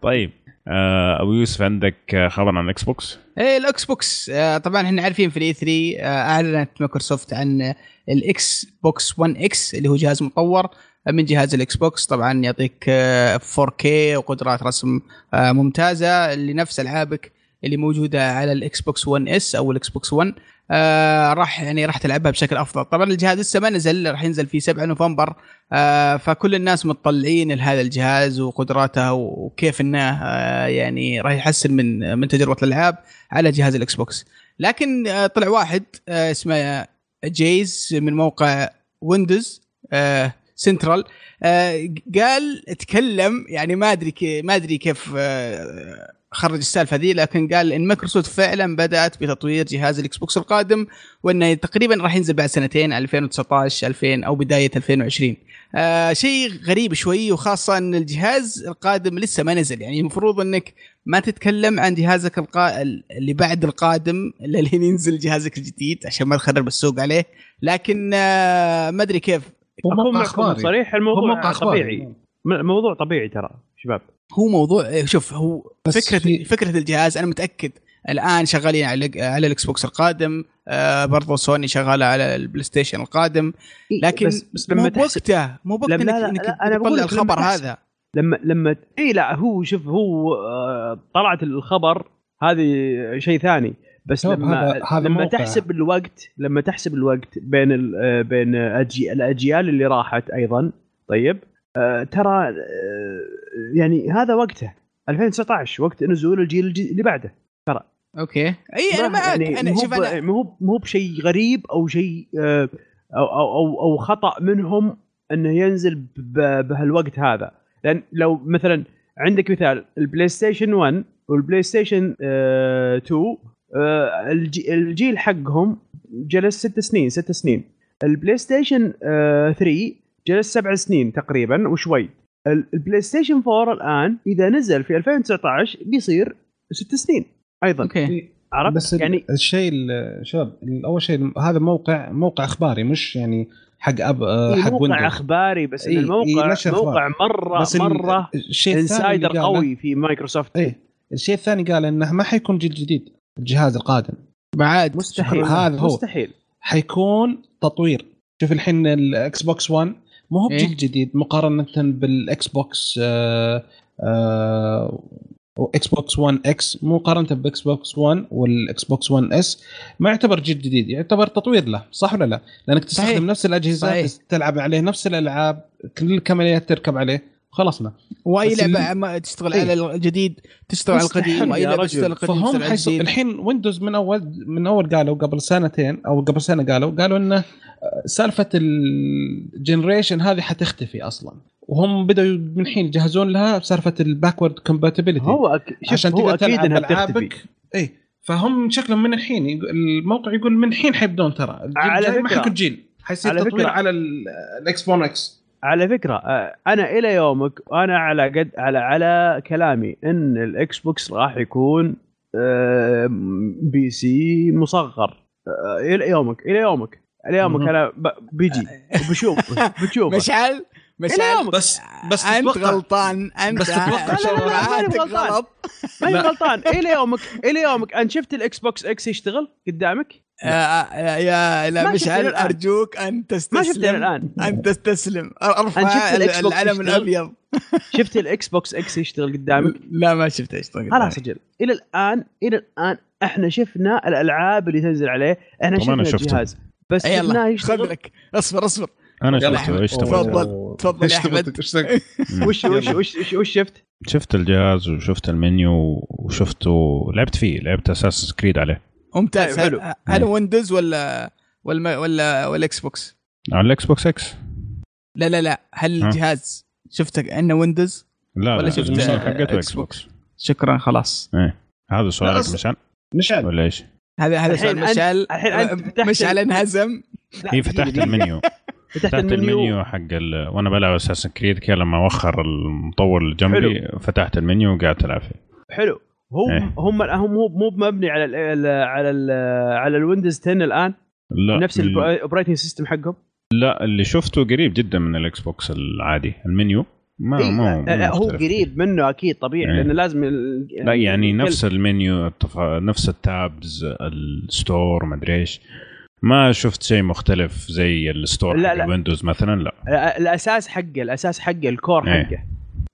طيب آه، أبو يوسف عندك خبر عن ال Xbox؟ إيه ال Xbox. آه، طبعا إحنا عارفين في ال E3 آه، أعلنت مايكروسوفت عن ال Xbox 1 X اللي هو جهاز مطور من جهاز ال Xbox. طبعا يعطيك 4K وقدرات رسم ممتازة. لنفس ألعابك اللي موجودة على ال Xbox 1 S أو ال Xbox 1 آه راح يعني راح تلعبها بشكل أفضل. طبعا الجهاز لسه ما نزل راح ينزل في 7 نوفمبر. آه فكل الناس متطلعين لهذا الجهاز وقدراته وكيف إنه آه يعني راح يحسن من من تجربة الألعاب على جهاز ال Xbox. لكن آه طلع واحد آه اسمه Jez من موقع Windows آه سنترال. آه قال تكلم يعني ما أدري ما أدري كيف آه خرج السالفة ذي لكن قال إن مايكروسوفت فعلا بدأت بتطوير جهاز ال Xbox القادم وانه تقريبا راح ينزل بعد سنتين 2019 2000 أو بداية 2020 آه شيء غريب شوي وخاصة إن الجهاز القادم لسه ما نزل. يعني المفروض إنك ما تتكلم عن جهازك القا... اللي بعد القادم إلا لين ينزل جهازك الجديد عشان ما تخرب السوق عليه. لكن آه ما أدري كيف. اكون معكم صريح؟ الموضوع طبيعي. الموضوع طبيعي ترى شباب. هو موضوع إيه، شوف هو فكرة في... فكرة الجهاز أنا متأكد الآن شغالين على على ال Xbox القادم آه برضو سوني شغالة على ال PlayStation القادم لكن بس, بس لما مو بوقته مو بوقته انك, لا إنك أنا تطلع الخبر هذا لما لما إي لا هو شوف هو آه طلعت الخبر هذه شيء ثاني بس لما هذا هذا لما موقع. تحسب الوقت لما تحسب الوقت بين آه، بين أجي الأجيال اللي راحت أيضا طيب ترى آه يعني هذا وقته 2019 وقت نزول الجيل اللي بعده. ترى. okay. إي أنا معك يعني أنا شوف أنا مو مو بشيء غريب أو شيء آه، أو أو أو خطأ منهم إنه ينزل بهالوقت هذا. لأن لو مثلا عندك مثال ال PlayStation 1 وال PlayStation 2 آه، الجيل حقهم جلس ست سنين ست سنين. ال PlayStation 3 جلس سبع سنين تقريبا وشوي. ال PlayStation 4 الآن إذا نزل في 2019 بيصير ست سنين أيضا. okay. عرفت؟ بس يعني الشيء شباب أول شيء هذا موقع موقع إخباري مش يعني حق أب إيه حق موقع Windows. إخباري بس إيه الموقع إيه موقع مرة بس مرة الشيء insider قوي في مايكروسوفت إيه الشيء الثاني قال إنه ما حيكون جيل جديد الجهاز القادم. بعد مستحيل هذا هو مستحيل. حيكون تطوير. شوف الحين ال Xbox 1 مو هو بجيل إيه؟ جديد مقارنة بال Xbox آه آه Xbox 1 X مقارنة ب Xbox 1 وال Xbox 1 S ما يعتبر جيل جديد يعتبر تطوير له صح ولا لا؟ لأنك تستخدم صحيح. نفس الأجهزة صحيح. تلعب عليه نفس الألعاب كل الكماليات تركب عليه خلصنا. وأي لعبة ما تشتغل إيه؟ على الجديد تشتغل على القديم وأي لعبة تشتغل على القديم فهم حيث الحين Windows من اول من أول قالوا قبل سنتين أو قبل سنة قالوا قالوا إنه سالفة ال generation هذه حتختفي أصلا. وهم بدأوا من الحين يجهزون لها سالفة ال backward compatibility هو أك... عشان هو تقدر أكيد انها بتختفي اي فهم شكلهم من الحين الموقع يقول من الحين حيبدون ترى. على فكره ما حيكون جيل حيصير تطوير على الاكس One X على فكرة أنا إلى يومك أنا على قد على على كلامي إن ال Xbox راح يكون PC مصغر. إلى يومك إلى يومك إلى يومك أنا بيجي (laughs) بشوف بتشوف مشعل؟ مشعل بس بس أنت غلطان أنت بس تتوقع. شيء غلط ماني غلطان. إلى يومك إلى يومك انت شفت ال Xbox X يشتغل قدامك؟ يا يا لا مشعل أرجوك أن تستسلم ما شفت الآن. أن تستسلم. أرفع العلم الأبيض. (laughs) شفت ال Xbox X يشتغل قدامك؟ لا ما شفته يشتغل خلاص أجل. إلى الآن إلى الآن إحنا شفنا الألعاب اللي تنزل عليه. إحنا شفنا الجهاز. بس شفناه يشتغل؟ لك. اصبر اصبر. أنا شفته إيش تفضل تفضل يا أحمد. (laughs) وش وش وش وش شفت؟ شفت الجهاز وشفت المنيو وشفته لعبت فيه لعبت Assassin's Creed عليه. ممتاز. حلو. هل Windows ولا ولا ولا ولا Xbox؟ على ال Xbox X لا لا لا. هل الجهاز شفته إنه Windows؟ لا ولا شفت حقته إكس بوكس شكرا خلاص. إيه. هذا سؤالك مشعل؟ مشعل. ولا إيش؟ هذا هذا سؤال مشعل. الحين مشعل انهزم. هي فتحت المنيو. (laughs) فتحت المنيو. حق ال... وأنا بلعب Assassin's Creed كذا لما وخر المطور اللي جنبي فتحت المنيو وقعدت ألعب فيه. حلو. هو إيه. هم هم مو مو مبني على ال على ال على ال Windows 10 الآن؟ لا نفس ال operating system حقهم؟ لا اللي شفته قريب جدا من ال Xbox العادي المنيو. ما إيه ما هو قريب منه أكيد طبيعي إيه. لأنه لازم لا يعني نفس المنيو نفس ال tabs ال store ما أدري إيش. ما شفت شيء مختلف زي ال store لا حق لا. Windows مثلا؟ لا. الأساس حقه الأساس حقه ال core إيه. حقه.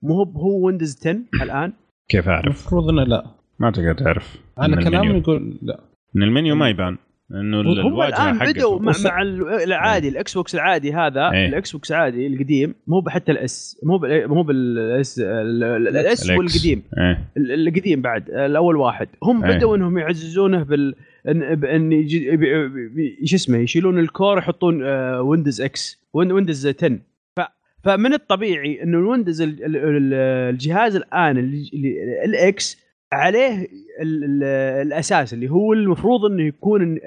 مو هو هو Windows 10 الآن؟ كيف أعرف؟ المفروض إنه لا. ما تقدر تعرف. على كلام يقول لا. من المنيو ما يبان. إنه الواجهة الان بدوا مع, مع العادي ال Xbox العادي هذا إيه. ال Xbox العادي القديم مو حتى ال S مو مو بال S ال S والقديم. إيه. القديم بعد الأول واحد. هم إيه. بدوا إنهم يعززونه بال ان يجي شو اسمه يشيلون ال core يحطون Windows X Windows 10 فمن الطبيعي إنه ال Windows الجهاز الآن ال X عليه ال ال الأساس اللي هو المفروض إنه يكون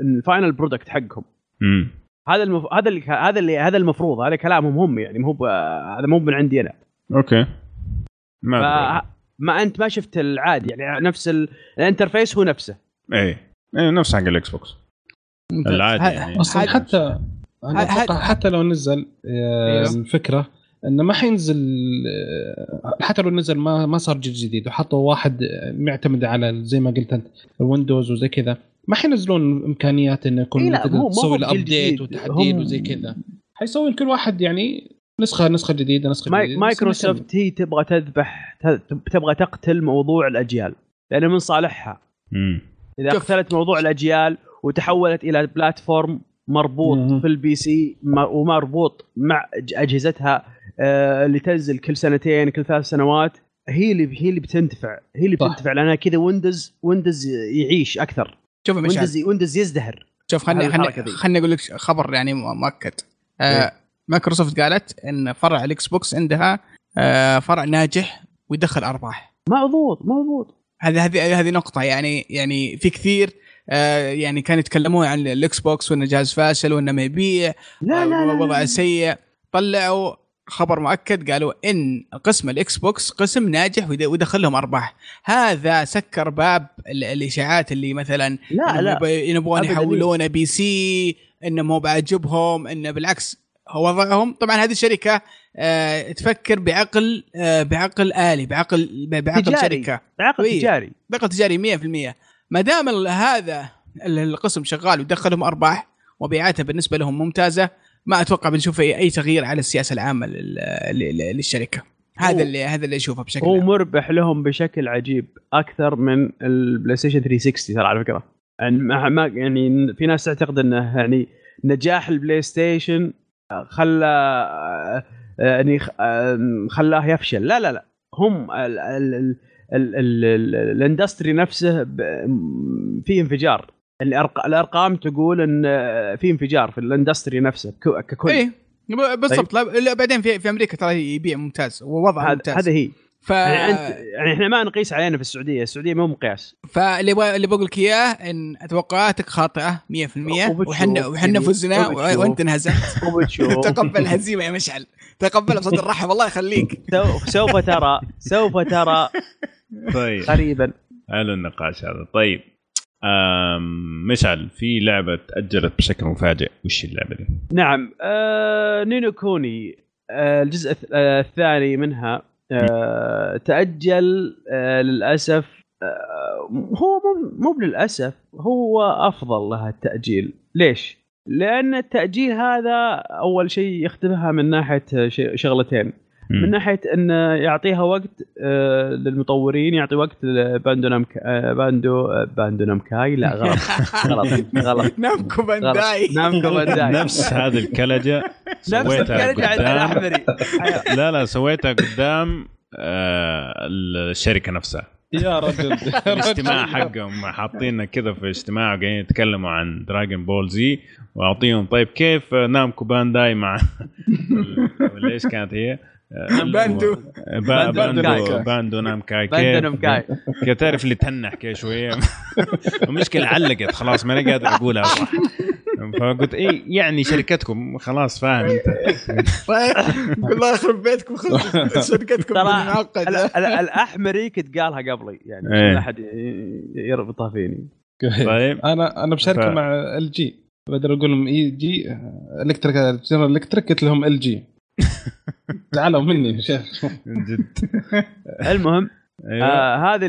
ال final product حقهم. امم هذا المف... هذا اللي هذا اللي هذا المفروض هذا كلامهم هم يعني مو ب... هذا مو من عندي أنا. أوكي. ما ف... ما أنت ما شفت العادي يعني نفس ال... ال interface هو نفسه. إيه. إيه نفس حق ال Xbox. العادي يعني. أصلا حتى أنا أتوقع حتى لو نزل الفكرة إنه ما حينزل حتى لو نزل ما ما صار جيل جديد وحطوا واحد معتمد على زي ما قلت أنت ال Windows وزي كذا ما حينزلون إمكانيات إنه يكون تسوي ال update والتحديث وزي كذا. حيسوي كل واحد يعني نسخه نسخة جديدة نسخة ماي جديدة مايكروسوفت هي تبغى تذبح تبغى تقتل موضوع الأجيال لأنه من صالحها. امم إذا قتلت موضوع الأجيال وتحولت إلى platform مربوط مم. في ال PC ومربوط مع أجهزتها آه، اللي تنزل كل سنتين كل ثلاث سنوات هي اللي هي اللي بتنتفع هي اللي. بتنتفع لانها كذا Windows Windows يعيش أكثر شوف Windows Windows يزدهر شوف خلني خلني. خلني أقول لك خبر يعني مؤكد آه إيه. مايكروسوفت قالت إن فرع ال Xbox عندها آه فرع ناجح ويدخل أرباح مضبوط مضبوط هذه هذه هذه نقطة. يعني يعني في كثير آه يعني كانوا يتكلمون عن ال Xbox وإنه جهاز فاشل وإنه ما يبيع. لا لا لا, وضع لا. سيء. طلعوا خبر مؤكد قالوا إن قسم ال Xbox قسم ناجح ويد- ويدخل لهم أرباح. هذا سكر باب ال- الإشاعات اللي مثلا لا لا. يبغون يحولونه PC إنه مو بعجبهم إنه بالعكس وضعهم طبعا هذه الشركة آه تفكر بعقل آه بعقل آلي بعقل بعقل تجاري. شركة عقد إيه. تجاري بعقل تجاري 100% ما دام هذا ال- القسم شغال ويدخلهم أرباح وبيعاتها بالنسبة لهم ممتازة ما أتوقع بنشوف اي أي تغيير على السياسة العامة لل- لل- للشركة هذا اللي هذا اللي أشوفه بشكل هو. مربح لهم بشكل عجيب أكثر من ال PlayStation 360 ترى على فكرة يعني ما- يعني في ناس تعتقد إنه يعني نجاح ال PlayStation خلى آه، يعني خ- آه، خلاه يفشل. لا لا لا. هم ال- ال- ال- ال- ال- ال- ال industry نفسه في انفجار. الأرقام تقول إن آه، في انفجار في ال industry نفسه ككل. ب- بالضبط. لا، بعدين في في أمريكا ترى يبيع ممتاز ووضعه ممتاز. هذا هي. ف يعني انت يعني إحنا ما نقيس علينا في السعودية. السعودية مو مقياس. فاللي ب- اللي بقول لك إياه إن توقعاتك خاطئة 100% وبتشوف وحنا وحنا يعني، فزنا. وأنت انهزمت. (laughs) تقبل الهزيمه يا مشعل. تقبل بصدر رحب الله يخليك. سوف سوف ترى سوف ترى (laughs) طيب. قريبا. حلو النقاش هذا. طيب. مشعل في لعبة تاجلت بشكل مفاجئ. وش اللعبة دي؟ نعم. آه Ni no Kuni الجزء الثاني منها تأجل للأسف هو مو للاسف هو أفضل لها التأجيل. ليش؟ لأن التأجيل هذا أول شيء يخدمها من ناحية شغلتين. من ناحية إنه يعطيها وقت آه، للمطورين يعطي وقت ل Bando Namk... آه، Bando آه، Bando Namkai لا غلط. (laughs) غلط. غلط. Namco Bandai. Namco Bandai. نفس هذه الكلجة (laughs) نفس الكلجة عند الأحمري. (laughs) لا لا سويتها قدام الشركة نفسها. يا رجل. الاجتماع حقهم. حاطيننا كذا في اجتماع قاعدين يتكلموا عن Dragon Ball Z واعطيهم طيب كيف Namco Bandai مع ولا إيش كانت هي؟ Bando. Bando Bando Namkai Bando Namkai كيف (laughs) تعرف اللي تنح كذا شوية. (laughs) المشكلة علقت خلاص ماني قادر أقولها صح (laughs) فقلت اي يعني شركتكم خلاص فاهم أنت. الله يخرب بيتكم شركتكم ترى الأحمري كنت قالها قبلي يعني ما إيه. احد يربطها فيني. طيب. أنا أنا بشارك مع LG بدل أقول لهم EG Electric General Electric قلت لهم LG زعلوا مني شيخ. من جد. المهم أيوة. آه هذه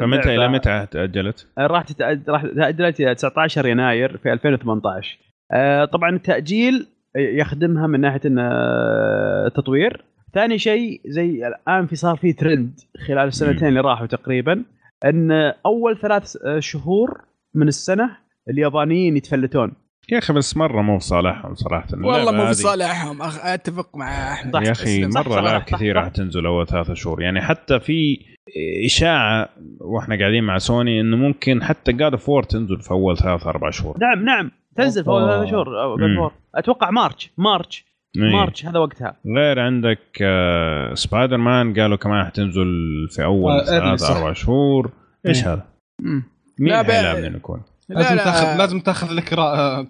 فمتى إلى متى تأجلت؟ آه، راح تتأجل راح تأجلت إلى 19 يناير في 2018 آه طبعا التأجيل يخدمها من ناحية انه آه، تطوير. ثاني شيء زي الآن في صار في ترند خلال السنتين اللي راحوا تقريبا إن أول ثلاث شهور من السنة اليابانيين يتفلتون. يا أخي بس مرة مو في صالحهم صراحة والله مو في صالحهم أتفق مع أحمد. يا أخي مرة العاب كثيره حتنزل أول ثلاثة شهور. يعني حتى في إشاعة وإحنا قاعدين مع سوني إنه ممكن حتى God of War تنزل في أول ثلاث أربع شهور. نعم نعم. تنزل في أول ثلاث شهور أتوقع March March إيه. March هذا وقتها. غير عندك آه سبايدر مان قالوا كمان حتنزل في أول آه ثلاث أربع شهور. إيش هذا؟ مين حيلعب يكون؟ لازم لا. تاخذ لازم تاخذ لك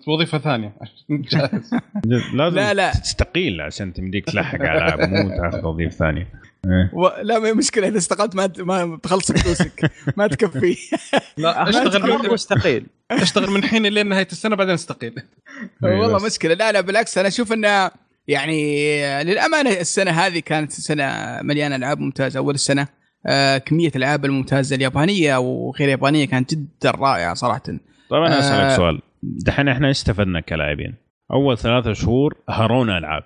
وظيفة ثانية. (laughs) لازم لا لا. تستقيل عشان تمديك تلحق على مو تاخذ وظيفة ثانية. إيه. و... لا ما مشكلة. إذا استقلت ما ما تخلص فلوسك. ما تكفي. لا أشتغل من مستقيل. أشتغل من حين لين نهاية السنة بعدين أستقيل. إيه، والله مشكلة. لا لا بالعكس. أنا أشوف انه يعني للأمانة السنة هذه كانت سنة مليانة ألعاب ممتازة. أول السنة آه كمية الألعاب الممتازة اليابانية وغير يابانية كانت جدا رائعة صراحة. طيب أنا أسألك آه سؤال. دحين إحنا إيش استفدنا كلاعبين؟ أول ثلاثة شهور هرونا ألعاب.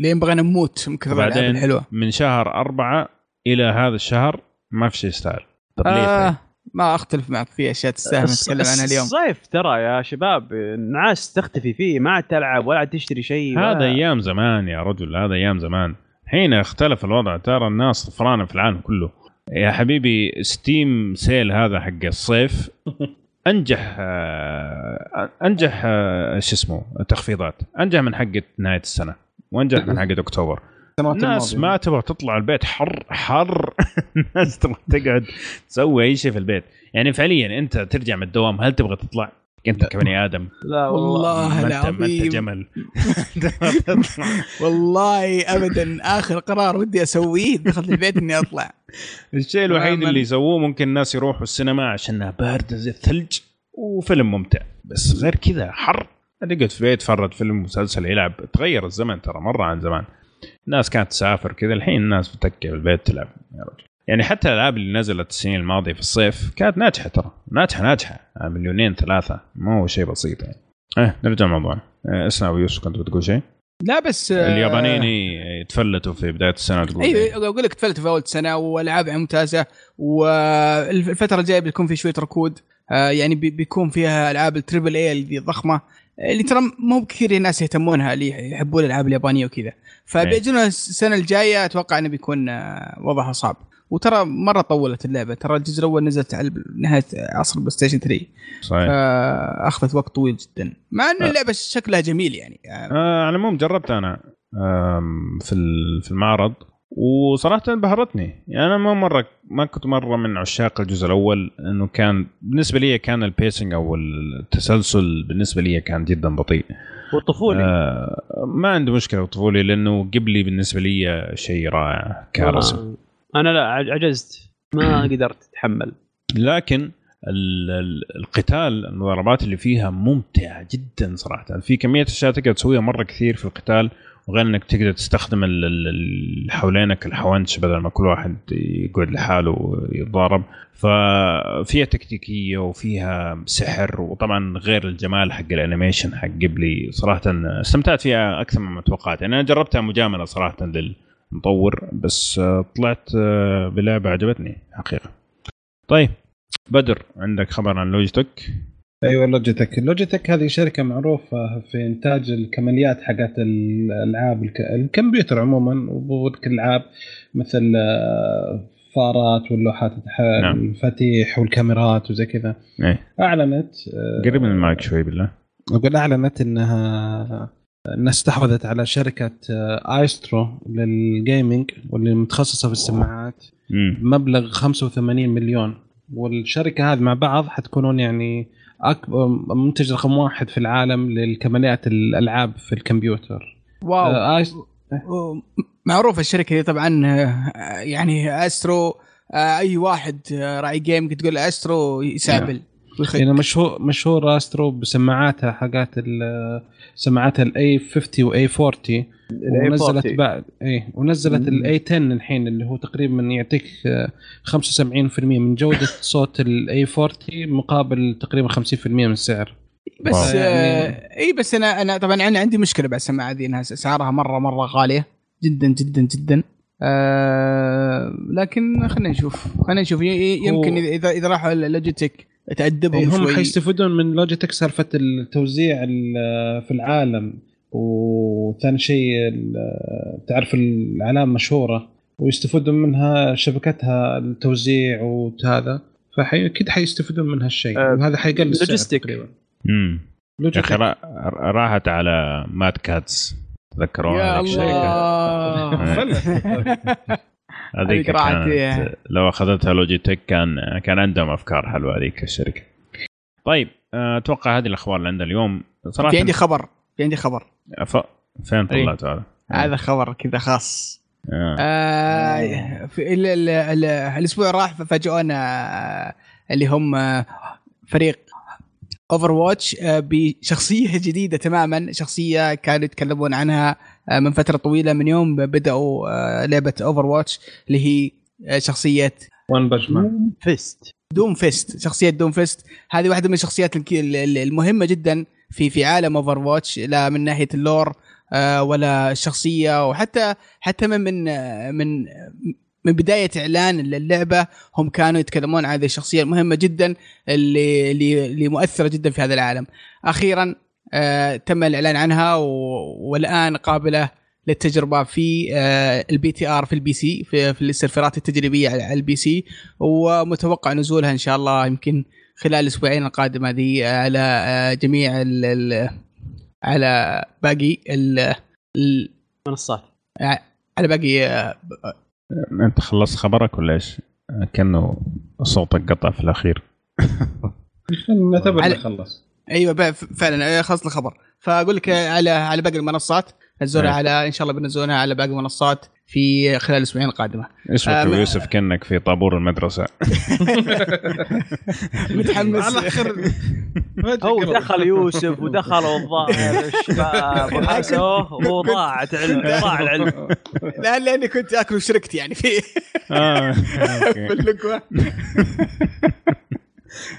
لين بغينا نموت من كثر الالعاب الحلوة؟ من شهر أربعة إلى هذا الشهر ما في شيء يستاهل. طيب آه ليه ما أختلف معك في أشياء تستاهل نتكلم عنها اليوم. الصيف ترى يا شباب الناس تختفي فيه ما عاد تلعب ولا عاد تشتري شيء هذا أيام زمان يا رجل هذا أيام زمان. الحين اختلف الوضع ترى الناس طفرانة في العالم كله. يا حبيبي Steam sale هذا حق الصيف. (laughs) أنجح آه، أنجح آه، شو اسمه تخفيضات. أنجح من حقه نهاية السنة وأنجح من حقه أكتوبر. الناس ما تبغى تطلع البيت حر حر. (laughs) الناس تبغى تقعد تسوي أي شيء في البيت. يعني فعليا أنت ترجع من الدوام هل تبغى تطلع؟ أنت كبني آدم. لا والله. العظيم. ما أنت جمل. (laughs) والله ابدا آخر قرار ودي أسويه. دخلت البيت إني أطلع. الشيء الوحيد اللي يسووه ممكن الناس يروحوا السينما عشانها بارده زي الثلج وفيلم ممتع. بس غير كذا حر. تقعد في بيت تفرج فيلم مسلسل يلعب. تغير الزمن ترى مرة عن زمان. الناس كانت تسافر كذا الحين الناس بتكي في البيت تلعب. يا رجل. يعني حتى الألعاب اللي نزلت السنين الماضية في الصيف كانت ناجحة ترى. ناجحة ناجحة. يعني مليونين ثلاثة. ما هو شيء بسيط يعني. إيه نرجع موضوعنا إيه اسمع ابو يوسف كنت بتقول شيء؟ لا بس آه، اليابانيين يتفلتوا في بداية السنة تقول أيوه أقول لك تفلتوا في أول السنة والعاب ممتازة والفترة الجاية بيكون في شوية ركود. آه، يعني بيكون فيها ألعاب التريبل اي اللي ضخمة اللي ترى مو بكثير ناس يهتمونها اللي يحبون الألعاب اليابانية وكذا. فبيجونا السنة الجاية أتوقع إنه بيكون آه، وضعها صعب. وترى مرة طولت اللعبة. ترى الجزء الأول نزلت على نهاية عصر PlayStation 3 صحيح. أخذت وقت طويل جدا. مع ان اللعبة شكلها جميل يعني. آه. على العموم جربت أنا في في المعرض وصراحه انبهرتني يعني أنا ما مرة ما كنت مرة من عشاق الجزء الأول انه كان بالنسبة لي كان ال pacing أو التسلسل بالنسبة لي كان جدا بطيء. والطفولي آه ما عندي مشكلة الطفولي لأنه قبلي بالنسبة لي شيء رائع كرسم أنا لا عجزت. ما (clears throat) قدرت أتحمل. لكن القتال المضاربات اللي فيها ممتعة جدا صراحة. في كمية أشياء تقدر تسويها مرة كثير في القتال وغير إنك تقدر تستخدم اللي حوالينك الحوانش بدل ما كل واحد يقعد لحاله ويتضارب. ففيها تكتيكية وفيها سحر وطبعا غير الجمال حق الأنيميشن حق قبلي. صراحة استمتعت فيها أكثر مما توقعت. يعني أنا جربتها مجاملة صراحة للمطور بس طلعت بلعبة عجبتني حقيقة. طيب بدر عندك خبر عن لوجيتك؟ أيوه لوجيتك. لوجيتك هذه شركة معروفة في إنتاج الكماليات حقت الألعاب الكمبيوتر عموما والالعاب مثل فارات واللوحات نعم. المفاتيح والكاميرات وزي كذا. إيه. أعلنت قريب من المايك شوي بالله. أقول أعلنت إنها انها استحوذت على شركة Astro لل gaming واللي متخصصة في السماعات. بمبلغ 85 مليون. والشركة هذه مع بعض حتكونون يعني اكبر منتج رقم واحد في العالم للكماليات الألعاب في الكمبيوتر. واو. آه معروفة الشركة دي طبعا آه، يعني Astro آه أي واحد آه، راعي game تقول Astro يسابل. يعني مشهور مشهور Astro بسماعاتها حقات سماعاتها ال A 50 و A 40 ونزلت بعد A ونزلت ال A 10 الحين اللي هو تقريبا يعطيك 75% من جودة صوت ال A 40 مقابل تقريبا 50% من السعر. بس يعني آه إي بس أنا أنا طبعا أنا عندي مشكلة بعد السماعة دي إنها اسعارها مره مرة غالية. جدا جدا جدا. آه لكن خلينا نشوف. خلينا نشوف. يمكن اذا إذا راحوا Logitech تأدبهم هم شوي. هم حيستفيدون من لوجيتك سالفة التوزيع في العالم. وثاني شيء تعرف الأعلام مشهورة ويستفيدون منها شبكتها التوزيع وهذا فاكيد حيستفيدون من هالشيء. أه وهذا حيقلل تقريبا. امم يا أخي راحت على مات كاتس تذكرون يا الله. (laughs) (laughs) هذيك كانت لو أخذتها Logitech كان كان عندهم أفكار حلوة هذيك الشركة. طيب آه، أتوقع هذه الأخبار اللي عندنا اليوم. صراحة في عندي خبر في عندي خبر. أف... فين طلعت هذا؟ هذا خبر كذا خاص. آه. آه في ال ال ال الأسبوع راح فاجئونا آه، اللي هم آه، فريق Overwatch بشخصية جديدة تماما شخصية كانوا يتكلمون عنها من فترة طويلة من يوم بدأوا لعبة Overwatch اللي هي شخصية One Punch Man Fist Doomfist شخصية Doomfist هذه واحدة من الشخصيات المهمة جدا في في عالم Overwatch لا من ناحية ال lore آه، ولا الشخصية وحتى حتى من من من من بداية إعلان اللعبه هم كانوا يتكلمون عن هذه الشخصية المهمة جدا اللي اللي, اللي مؤثرة جدا في هذا العالم. أخيرا آه تم الإعلان عنها والآن قابلة للتجربة في آه ال PTR في ال PC في, في السيرفرات التجريبية على ال PC ومتوقع نزولها إن شاء الله يمكن خلال الأسبوعين القادمه ذي على آه، جميع ال ال على باقي المنصات على باقي آه، أنت خلصت خبرك ولا إيش؟ كأنه صوتك قطع في الأخير. نعتبر على... خلص. أيوه فعلا خلص الخبر. فأقول لك على على باقي المنصات. نزلها نعم. على إن شاء الله بنزلونها على باقي المنصات. في خلال الأسبوعين القادمة. اسمك آه يوسف كأنك في طابور المدرسة. (laughs) متحمس. على اخر هو دخل يوسف ودخل الظاهر الشباب (laughs) وحسوه وضاعت علم (laughs) ضاع العلم. لا لأني كنت آكل وشركت يعني في آه، في اللقمة. آه،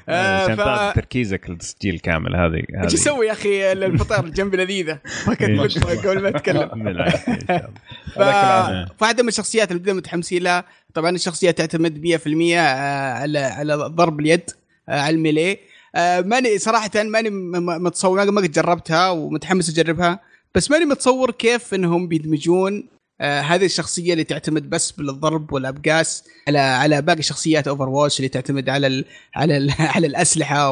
عشان ف... تركيزك للتسجيل كامل هذه إيش أسوي يا أخي؟ الفطار جنبي لذيذة. ما كنت (laughs) قبل ما أتكلم. (laughs) ف... فهذا من الشخصيات اللي متحمسين لها. طبعا الشخصية تعتمد 100% آه، على على ضرب اليد آه، على الميلي ماني صراحة ماني متصور ما قد جربتها ومتحمس أجربها بس ماني متصور كيف إنهم بيدمجون آه هذه الشخصية اللي تعتمد بس بالضرب والأبقاس على على باقي شخصيات Overwatch اللي تعتمد على ال على ال (laughs) على الأسلحة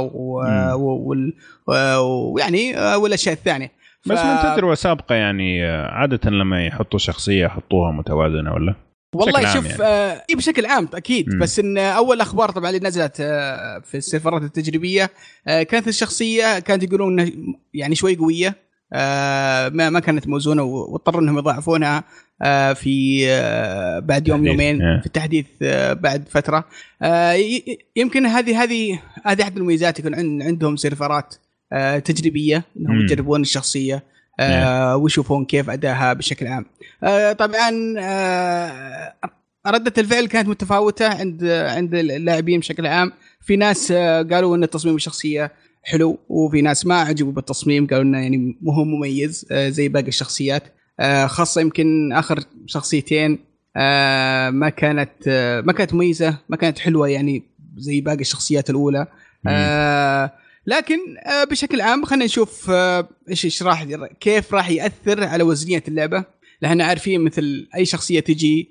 ويعني آه والأشياء الثانية ف... بس من تجربه سابقه يعني آه، عادة لما يحطوا شخصية يحطوها متوازنة ولا؟ والله شوف يعني. آه بشكل عام أكيد مم. بس إن أول أخبار طبعا اللي نزلت آه في السيرفرات التجريبية آه كانت الشخصية كانت يقولون إنها يعني شوي قوية ما ما كانت موزونة واضطروا إنهم يضاعفونها آه في آه بعد يوم يومين yeah. في التحديث آه بعد فترة. آه يمكن هذه هذه هذه أحد المميزات يكون عندهم سيرفرات آه تجريبية إنهم يجربون الشخصية آه ويشوفون كيف أدائها بشكل عام. آه طبعا آه ردة الفعل كانت متفاوتة عند عند اللاعبين بشكل عام. في ناس آه قالوا إن تصميم الشخصية حلو. وفي ناس ما عجبوا بالتصميم قالوا إنه يعني مو هو مميز آه زي باقي الشخصيات. آه خاصة يمكن آخر شخصيتين آه ما كانت ما كانت مميزة ما كانت حلوة يعني زي باقي الشخصيات الأولى. لكن بشكل عام خلينا نشوف إيش إيش راح كيف راح يأثر على وزنية اللعبة. لأن عارفين مثل أي شخصية تجي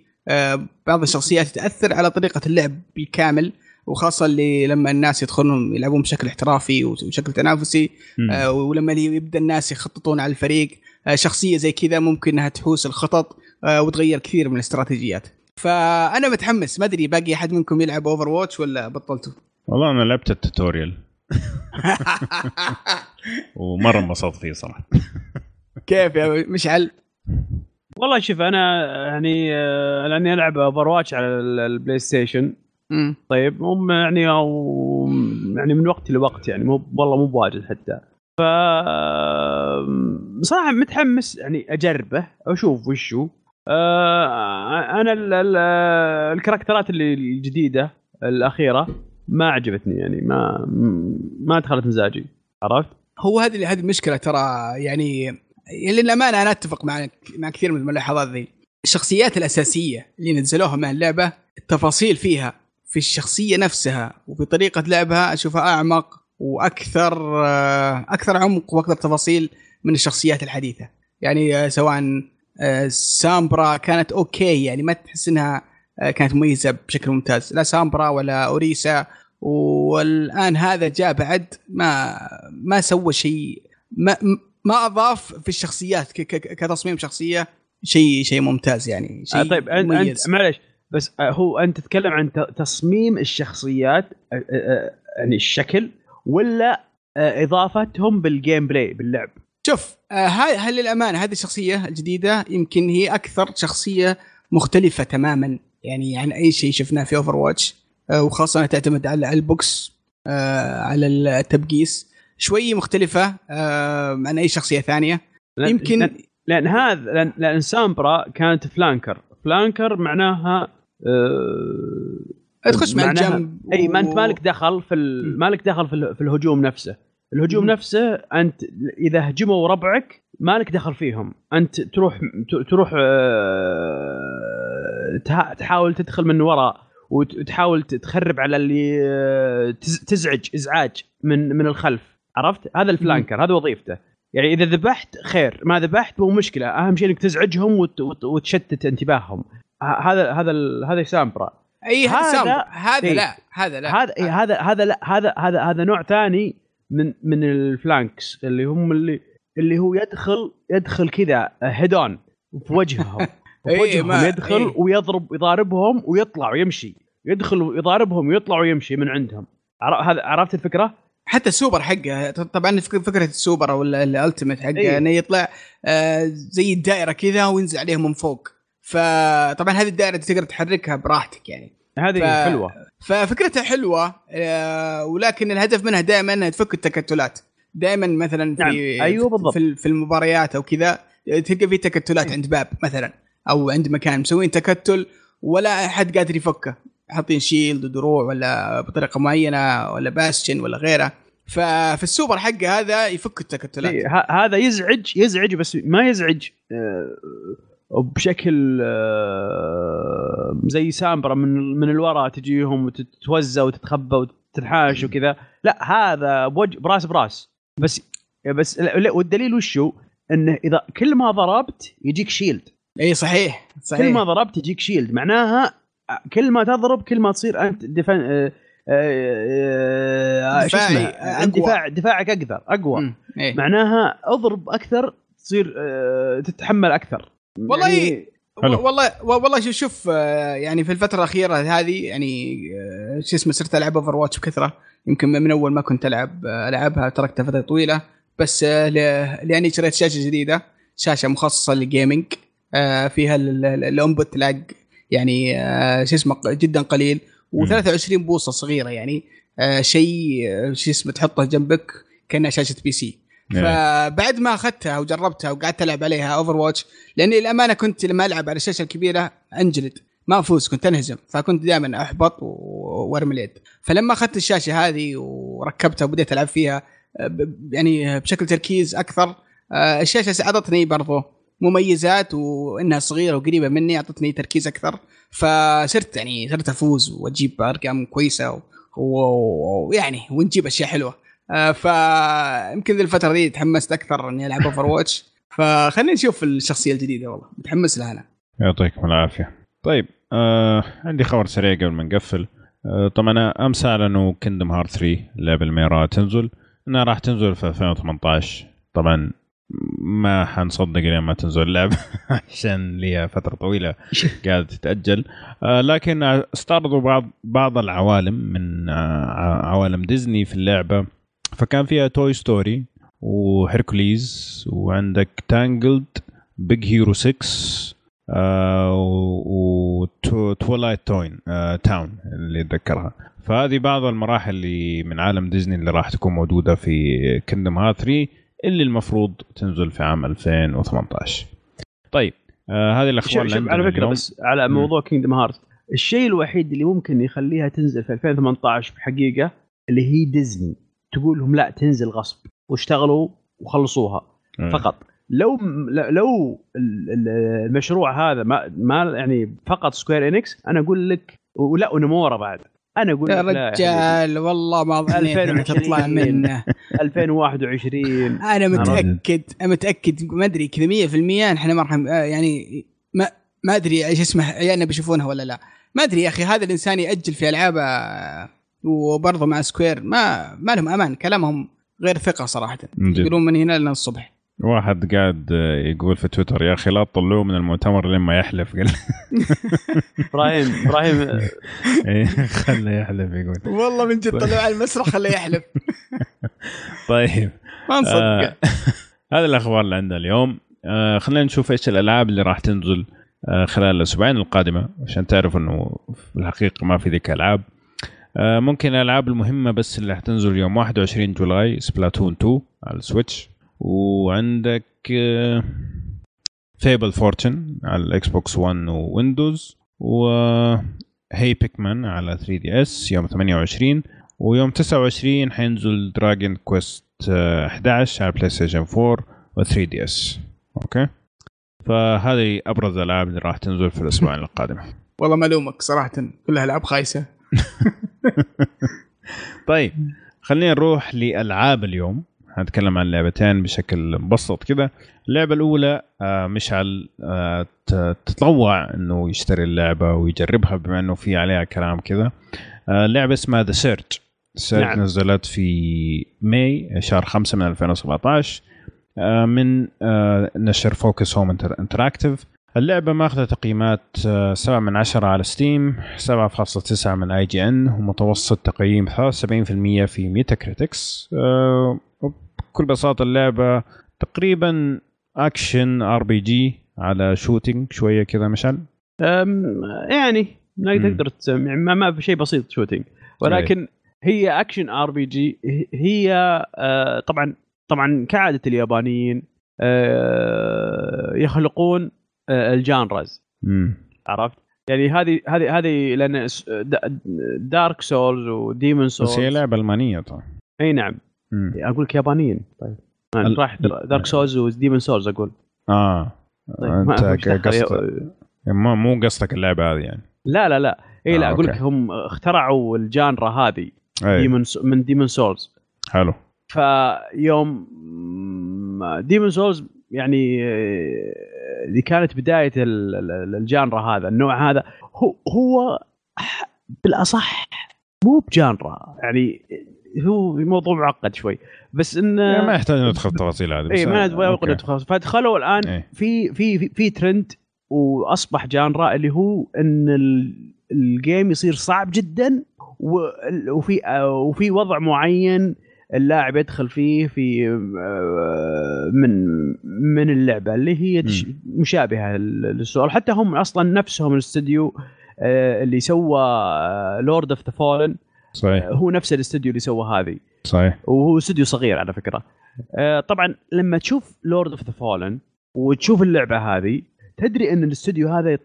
بعض الشخصيات تأثر على طريقة اللعب بالكامل. وخاصة اللي لما الناس يدخلون يلعبون بشكل احترافي وبشكل تنافسي آه ولما يبدأ الناس يخططون على الفريق آه شخصية زي كذا ممكن إنها تحوس الخطط آه وتغير كثير من الاستراتيجيات. فأنا متحمس ما أدري باقي أحد منكم يلعب Overwatch ولا بطلتوا؟ والله أنا لعبت ال tutorial. (laughs) ومرة انبسطت فيه صراحة. كيف يا مشعل؟ والله شوف أنا يعني آه، لأني ألعب Overwatch على ال PlayStation. طيب هم يعني أو يعني من وقت لوقت يعني مو والله مو بواجد حتى. ف صراحة متحمس يعني أجربه أشوف وشو. آه أنا ال ال الكاركترات اللي الجديدة الأخيرة ما عجبتني يعني ما ما دخلت مزاجي. عرفت؟ هو هذه هذه المشكلة ترى يعني للامانه أنا أتفق مع مع كثير من الملاحظات ذي. الشخصيات الأساسية اللي نزلوها مع اللعبة التفاصيل فيها في الشخصية نفسها وفي طريقه لعبها أشوفها أعمق وأكثر أكثر عمق وأكثر تفاصيل من الشخصيات الحديثة. يعني سواء سامبرا كانت أوكي يعني ما تحس إنها كانت مميزة بشكل ممتاز. لا سامبرا ولا أوريسا. والآن هذا جاء بعد ما ما سوى شيء ما ما أضاف في الشخصيات كتصميم شخصية شيء شيء ممتاز يعني شيء آه طيب أنت معلش بس هو أنت تتكلم عن تصميم الشخصيات يعني الشكل ولا إضافتهم بال gameplay باللعب؟ شوف هاي هل للأمانة هذه الشخصية الجديدة يمكن هي أكثر شخصية مختلفة تماما. يعني عن أي شيء شفناه في Overwatch وخاصة تعتمد على ال box على التبقيس. شوي مختلفة عن أي شخصية ثانية. يمكن لأن, لأن هذا لأن, لأن Sombra كانت flanker flanker معناها أه تخش مع الجنب أي ما أنت مالك دخل في ال... مالك دخل في, الهجوم نفسه. الهجوم م. نفسه أنت إذا هجموا ربعك مالك دخل فيهم. أنت تروح تروح أه تحاول تدخل من وراء وتحاول تخرب على اللي تزعج إزعاج من من الخلف. عرفت؟ هذا ال flanker هذا وظيفته. يعني إذا ذبحت خير. ما ذبحت مو مشكلة. أهم شيء إنك تزعجهم وت... وت... وتشتت انتباههم. هذا هذا. هذا Sombra إي هذا هذا إيه؟ لا هذا لا هذا إيه هذا هذا لا هذا هذا هذا نوع ثاني من من ال flanks اللي هم اللي اللي هو يدخل يدخل كذا head-on في وجههم (laughs) في وجههم إيه يدخل إيه؟ ويضرب يضاربهم ويطلع ويمشي يدخل ويضاربهم ويطلع ويمشي من عندهم هذا عرفت الفكرة؟ حتى السوبر حقه طبعا فكرة السوبر أو ال ultimate حقه أيه. إنه يطلع آه زي الدائرة كذا وينزل عليهم من فوق فطبعا هذه الدائرة تقدر تحركها براحتك يعني. هذه ف... حلوة. ففكرتها حلوة آه ولكن الهدف منها دائما إنها تفك التكتلات. دائما مثلا في نعم. أيوه بالضبط. في, المباريات أو كذا تلقى في تكتلات عند باب مثلا أو عند مكان مسوين تكتل ولا أحد قادر يفكه. حاطين shield ودروع ولا بطريقة معينة ولا Bastion ولا غيره. ففي السوبر حقه هذا يفك التكتلات. إيه هذا يزعج يزعج بس ما يزعج. آه بشكل آه زي Sombra من من الوراء تجيهم وتتوزى وتتخبى وتنحاش وكذا. لا هذا بوجه براس براس. بس بس والدليل وشو إنه إذا كل ما ضربت يجيك شيلد إي صحيح صحيح. كل ما ضربت يجيك شيلد معناها كل ما تضرب كل ما تصير أنت دفن آه آه دفاعي دفاع دفاعك أقدر أقوى. إيه؟ معناها اضرب أكثر تصير تتحمل أكثر. والله يعني والله والله شوف يعني في الفترة الأخيرة هذه يعني شو اسمه صرت ألعب Overwatch بكثرة. يمكن من أول ما كنت ألعب ألعبها تركتها فترة طويلة. بس لأني شريت شاشة جديدة شاشة مخصصة لل gaming فيها ال input lag يعني شو اسمه جدا قليل. و23 بوصة صغيرة يعني شيء شو اسمه تحطه جنبك كأنها شاشة PC فبعد ما أخذتها وجربتها وقعدت ألعب عليها Overwatch لأني الامانه كنت لما ألعب على الشاشة الكبيرة أنجلد ما أفوز كنت أنهزم فكنت دائما أحبط وأرمي اليد. فلما أخذت الشاشة هذه وركبتها وبديت ألعب فيها يعني بشكل تركيز أكثر آه، الشاشة أعطتني برضو مميزات وإنها صغيرة وقريبة مني أعطتني تركيز أكثر. فصرت يعني صرت أفوز وأجيب أرقام كويسة ويعني ونجيب أشياء حلوة. فيمكن ذي الفترة دي تحمست أكثر إني ألعب Overwatch (laughs) فخلينا نشوف الشخصية الجديدة والله. متحمس لها أنا. يعطيكم العافية. طيب آه عندي خبر سريع قبل ما نقفل. آه طبعا أمس أعلنوا Kingdom Hearts 3 اللعبة اللي ما راح تنزل. إنها راح تنزل في 2018 طبعا ما حنصدق لين ما تنزل اللعبة (laughs) عشان لي فترة طويلة (laughs) قاعدة تتأجل. آه لكن استعرضوا بعض بعض العوالم من آه عوالم ديزني في اللعبة. فكان فيها Toy Story و Hercules وعندك Tangled Big Hero 6 و Twilight Twin Town اللي أتذكرها. فهذه بعض المراحل اللي من عالم ديزني اللي راح تكون موجودة في Kingdom Hearts 3 اللي المفروض تنزل في عام 2018 طيب آه هذه الأخبار اللي على فكرة بس على موضوع Kingdom Hearts الشيء الوحيد اللي ممكن يخليها تنزل في 2018 في حقيقه اللي هي ديزني تقول لهم لا تنزل غصب. واشتغلوا وخلصوها. مم. فقط. لو لو المشروع هذا ما ما يعني فقط Square Enix أنا أقول لك ولا ونمورا بعد. أنا أقول يا رجال والله ما ظنيت تطلع منه. (laughs) 2021 أنا متأكد أنا متأكد ما أدري كذا 100% إحنا ما راح يعني ما ما أدري إيش اسمه عيالنا بيشوفونها ولا لا. ما أدري يا أخي هذا الإنسان يأجل في العابه وبرضه مع سكوير ما ما لهم أمان كلامهم غير ثقة صراحة. يقولون من هنا لنا الصبح. واحد قاعد يقول في تويتر يا أخي لا تطلعوه من المؤتمر لما يحلف. قال (laughs) إبراهيم إبراهيم. (laughs) إيه خله يحلف يقول. والله من جد طلعوا على المسرح خله يحلف. (laughs) طيب. ما نصدق. آه هذه الأخبار اللي عندنا اليوم. آه خلينا نشوف إيش الألعاب اللي راح تنزل آه خلال الأسبوعين القادمة عشان تعرف إنه في الحقيقة ما في ذيك ألعاب. ممكن الألعاب المهمة بس اللي حتنزل يوم 21 July Splatoon 2 على ال Switch وعندك Fable Fortune على ال Xbox One و Windows و Hey Pikmin على 3DS يوم 28 ويوم 29 حينزل Dragon Quest 11 على بلاي ستيشن 4 و 3DS أوكي؟ فهذه أبرز الألعاب اللي راح تنزل في الأسبوع القادم. والله ما الومك صراحة كلها العاب خايسة. (laughs) طيب خلينا نروح لألعاب اليوم. هنتكلم عن لعبتين بشكل مبسط كذا اللعبة الأولى آه، مشعل آه، تطوع إنه يشتري اللعبة ويجربها بما إنه في عليها كلام كذا آه، لعبة اسمها The Surge Surge نعم. نزلت في May شهر 5 من 2017 من نشر Focus Home Interactive اللعبة ماخذة تقييمات 7 من 10 على Steam 7.9 من IGN ومتوسط تقييم 73% في Metacritic بكل بساطة اللعبة تقريبا action RPG على shooting شوية كذا مشعل. يعني تقدر يعني ما, ما في شيء بسيط shooting. ولكن هي action RPG هي آه طبعا طبعا كعادة اليابانيين آه يخلقون آه ال genres. عرفت؟ يعني هذه هذه هذه لأن Dark Souls و Demon's Souls بس هي لعبة ألمانية طبعا. أي نعم. أقول لك يابانيين. طيب. ال... راح Dark Souls و Demon's Souls أقول. آه. طيب أنت قصدك ما مو قصدك اللعبة هذه يعني. لا لا لا. إي لا آه أقول لك هم اخترعوا ال genre هذه Demon من Demon's Souls حلو. فيوم Demon's Souls يعني اللي كانت بداية ال genre هذا النوع هذا هو هو بالأصح مو ب genre. يعني هو موضوع معقد شوي. بس انه يعني ما يحتاج ندخل التفاصيل هذه اي ما ندخل فدخلوا الآن إيه. في في في, في ترند وأصبح genre اللي هو إن ال game يصير صعب جدا وفي وفي وضع معين اللاعب يدخل فيه في من من اللعبة اللي هي مشابهة لل Souls. حتى هم أصلا نفسهم الاستديو آه، اللي سوى Lords of the Fallen صحيح. هو نفس الاستوديو اللي سوى هذه. صحيح. وهو استوديو صغير على فكرة. آه طبعا لما تشوف Lords of the Fallen وتشوف اللعبة هذه تدري إن الاستوديو هذا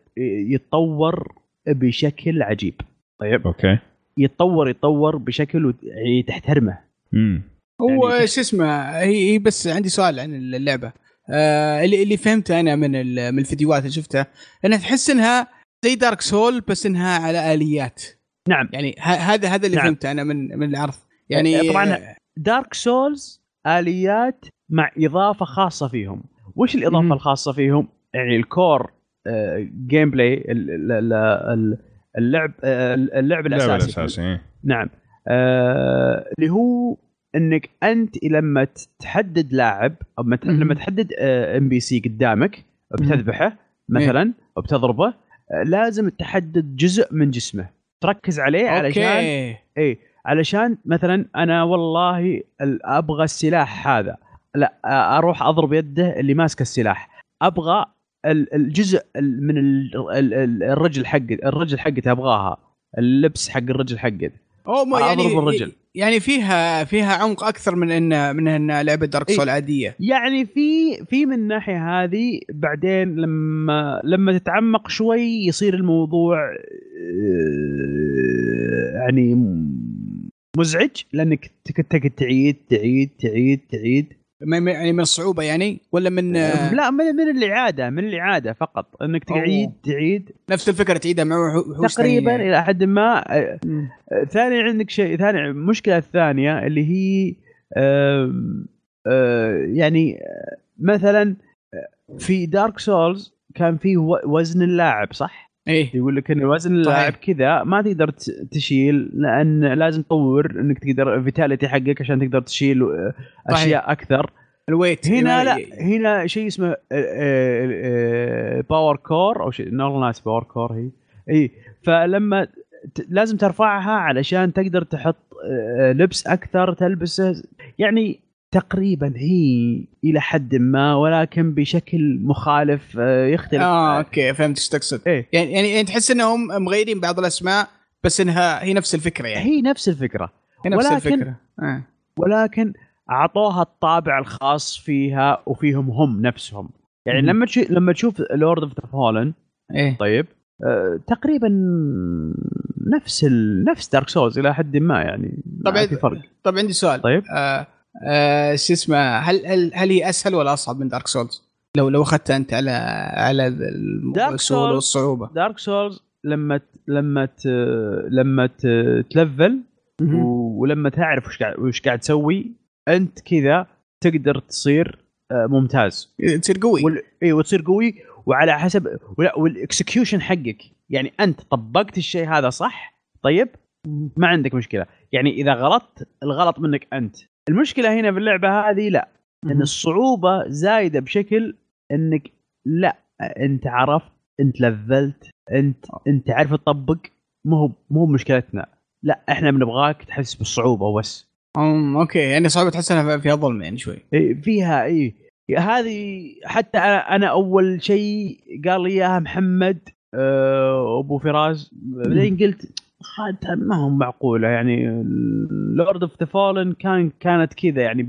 يتطور بشكل عجيب. طيب. أوكي. يتطور يتطور بشكل يعني تحترمه. امم هو يعني شو اسمه هي بس عندي سؤال عن اللعبة. آه اللي اللي فهمته أنا من من الفيديوهات اللي شفتها إنها تحس إنها زي Dark Souls بس إنها على آليات. نعم. يعني هذا هذا اللي نعم. فهمته أنا من من العرض. يعني آه، طبعا Dark Souls آليات مع إضافة خاصة فيهم. وش الإضافة م- الخاصة فيهم؟ يعني ال core gameplay اللعب آه، اللعب الأساسي. اللعب الأساسي إيه. نعم. اللي هو إنك أنت لما تحدد لاعب أو لما تحدد NPC قدامك بتذبحه مثلا أو بتضربه آه، لازم تحدد جزء من جسمه. تركز عليه علشان اي علشان مثلا أنا والله أبغى السلاح هذا. لا أروح أضرب يده اللي ماسك السلاح. أبغى الجزء من الرجل حق الرجل حقته ابغاها اللبس حق الرجل حقته اوه يعني اضرب الرجل يعني فيها فيها عمق أكثر من إن من إن لعبة دارك سول عادية. يعني في في من الناحيه هذه بعدين لما لما تتعمق شوي يصير الموضوع يعني مزعج لأنك تقعد تعيد تعيد تعيد تعيد. يعني من الصعوبه يعني ولا من لا من من الإعادة من الإعادة فقط إنك تعيد تعيد نفس الفكرة تعيدها مع وحوش تقريبا يعني. إلى حد ما ثاني عندك شيء ثاني المشكلة الثانية اللي هي آه آه يعني مثلا في Dark Souls كان فيه وزن اللاعب صح؟ إيه. يقول لك ان وزن اللاعب كذا ما تقدر تشيل لأن لازم تطور إنك تقدر vitality حقك عشان تقدر تشيل اشياء صحيح. أكثر. ال weight هنا لا هنا شيء اسمه power core أو شيء ناس power core هي. إي فلما لازم ترفعها علشان تقدر تحط لبس أكثر تلبسه. يعني تقريبا هي إلى حد ما ولكن بشكل مخالف آه، يختلف. آه okay فهمت إيش تقصد. إيه؟ يعني يعني تحس إنهم مغيرين بعض الأسماء بس إنها هي نفس الفكرة يعني. هي نفس الفكرة. هي نفس ولكن الفكرة. آه. ولكن أعطوها الطابع الخاص فيها وفيهم هم نفسهم. يعني لما تشوف لما تشوف Lord of the Fallen إيه. طيب آه تقريبا نفس ال... نفس Dark Souls إلى حد ما يعني طبعا في فرق. طب عندي سؤال. طيب. آه آه شو اسمه هل هل هل هي أسهل ولا أصعب من Dark Souls؟ لو لو أخذتها أنت على على السهوله والصعوبة. Dark Souls لما لما ت... لما ت... تلفل ولما تعرف وش قاعد وش قاعد تسوي أنت كذا تقدر تصير آه، ممتاز. تصير قوي. وال... اي وتصير قوي وعلى حسب وال execution حقك. يعني أنت طبقت الشيء هذا صح؟ طيب؟ ما عندك مشكلة. يعني إذا غلطت الغلط منك أنت. المشكلة هنا في اللعبه هذه لا إن الصعوبة زايدة بشكل إنك لا أنت عرفت أنت لفلت أنت أنت تعرف تطبق مو هو مو مشكلتنا. لا إحنا بنبغاك تحس بالصعوبة وبس. امم okay يعني صعوبة تحس إنها فيها ظلم يعني شوي. إيه فيها إي. هذه حتى أنا, أنا أول شيء قال لي إياها محمد أه أبو فراس بعدين قلت ما هو معقولة يعني Lord of the Fallen كان كانت كذا يعني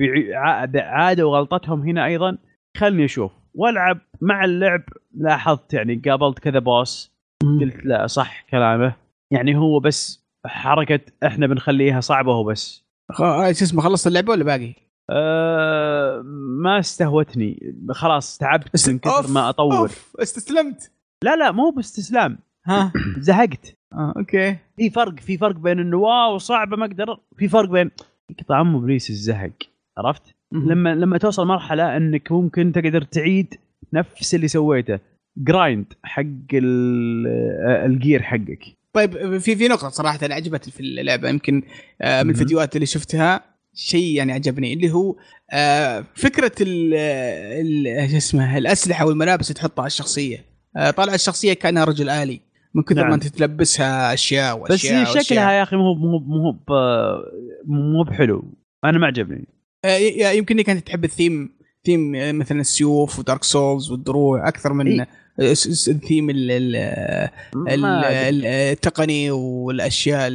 عاده وغلطتهم هنا أيضا. خلني أشوف. والعب مع اللعب لاحظت يعني قابلت كذا boss قلت لا صح كلامه. يعني هو بس حركة إحنا بنخليها صعبة هو بس. آه، شو اسمه خلصت اللعبة ولا باقي؟ أه ما استهوتني. خلاص تعبت من كثر ما أطور. أوف. استسلمت. لا لا مو باستسلام. ها؟ (coughs) زهقت. آه okay. في فرق في فرق بين إنه wow صعبة ما أقدر في فرق بين يقطع ام ابليس الزهق عرفت؟ لما لما توصل مرحلة إنك ممكن تقدر تعيد نفس اللي سويته grind حق ال gear حقك. طيب في في نقطة صراحة عجبتني في اللعبة يمكن آه، من الفيديوهات اللي شفتها شيء يعني عجبني اللي هو آه، فكرة ال اسمه الأسلحة والملابس اللي تحطها على الشخصية. آه، طالع الشخصية كأنها رجل آلي. من كثر نعم. ما أنت تلبسها أشياء وأشياء بس شكلها يا أخي مو مو مو مو بحلو أنا ما عجبني آه، يمكن إنك أنت تحب ال theme theme آه، مثلا السيوف و Dark Souls والدروع أكثر من إيه؟ الثيم التقني والأشياء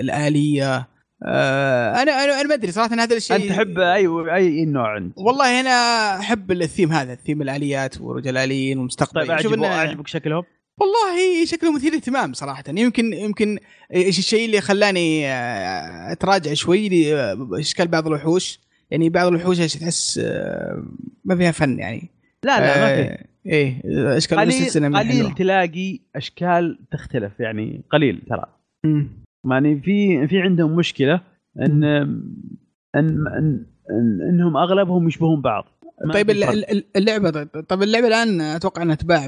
الآلية آه أنا أنا أنا ما أدري صراحة هذا الشيء أنت تحب أي أي نوع أنت؟ والله أنا أحب الثيم هذا الثيم الآليات ورجال الاليين والمستقبل طيب اعجبك أعجبك شكلهم؟ والله شكله مثير اهتمام صراحة. يمكن يمكن إيش الشيء اللي خلاني آه، أتراجع شوي إشكال بعض الوحوش. يعني بعض الوحوش تحس آه، ما فيها فن يعني. لا لا ما في. إيه إشكال قليل قليل تلاقي إشكال تختلف يعني قليل ترى. يعني في في عندهم مشكلة ان ان, إن, إن إنهم أغلبهم يشبهون بعض. طيب اللعبة طيب اللعبة الآن أتوقع إنها تباع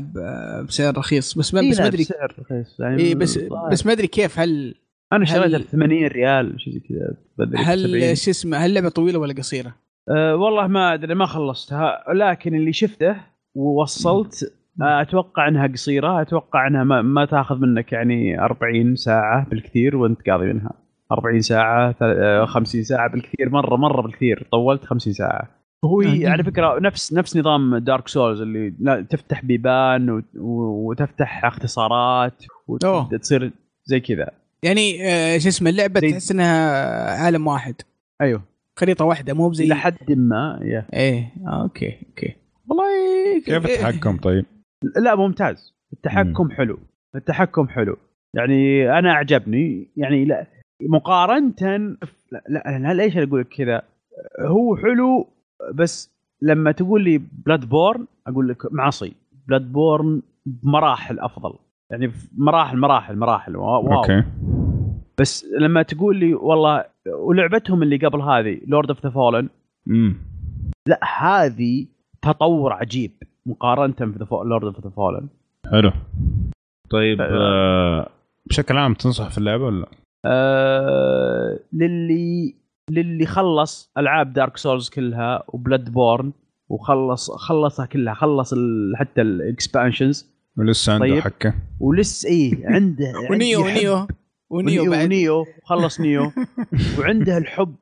بسعر رخيص بس ما بس ما أدري بسعر رخيص. يعني إيه بس بس ما أدري كيف هل أنا شريتها ب 80 ريال شيء زي كذا هل شو اسمه هل اللعبة طويلة ولا قصيرة؟ أه والله ما أدري ما خلصتها. لكن اللي شفته ووصلت أتوقع إنها قصيرة أتوقع إنها ما, ما تأخذ منك يعني 40 ساعة بالكثير وأنت قاضي منها. 40 ساعة 50 ساعة بالكثير مرة مرة بالكثير. طولت 50 ساعة. هو على فكرة نفس نفس نظام دارك سولز اللي تفتح بيبان وتفتح اختصارات وتصير زي كذا. يعني آه، شو اسمه اللعبة تحس إنها عالم واحد. أيوه. خريطة واحدة مو بزي لحد ما يا. إيه okay okay. والله كيف التحكم طيب؟ لا ممتاز. التحكم مم. حلو. التحكم حلو. يعني أنا أعجبني. يعني لا مقارنة لا, لا أنا ليش أقول لك كذا؟ هو حلو بس لما تقول لي Bloodborne أقول لك معصي. Bloodborne بمراحل أفضل. يعني مراحل مراحل مراحل. wow okay. بس لما تقول لي والله ولعبتهم اللي قبل هذه Lord of the Fallen لا هذه تطور عجيب مقارنة في Lord of the Fallen حلو. طيب آه. بشكل عام تنصح في اللعبة ولا آه للي للي خلص ألعاب Dark Souls كلها و Bloodborne وخلص خلصها كلها خلص حتى ال expansions ولسه عنده طيب. حكة. ولسه إيه عنده (laughs) ونيو ونيو. ونيو بعد. ونيو. خلص نيو. (laughs) وعنده الحب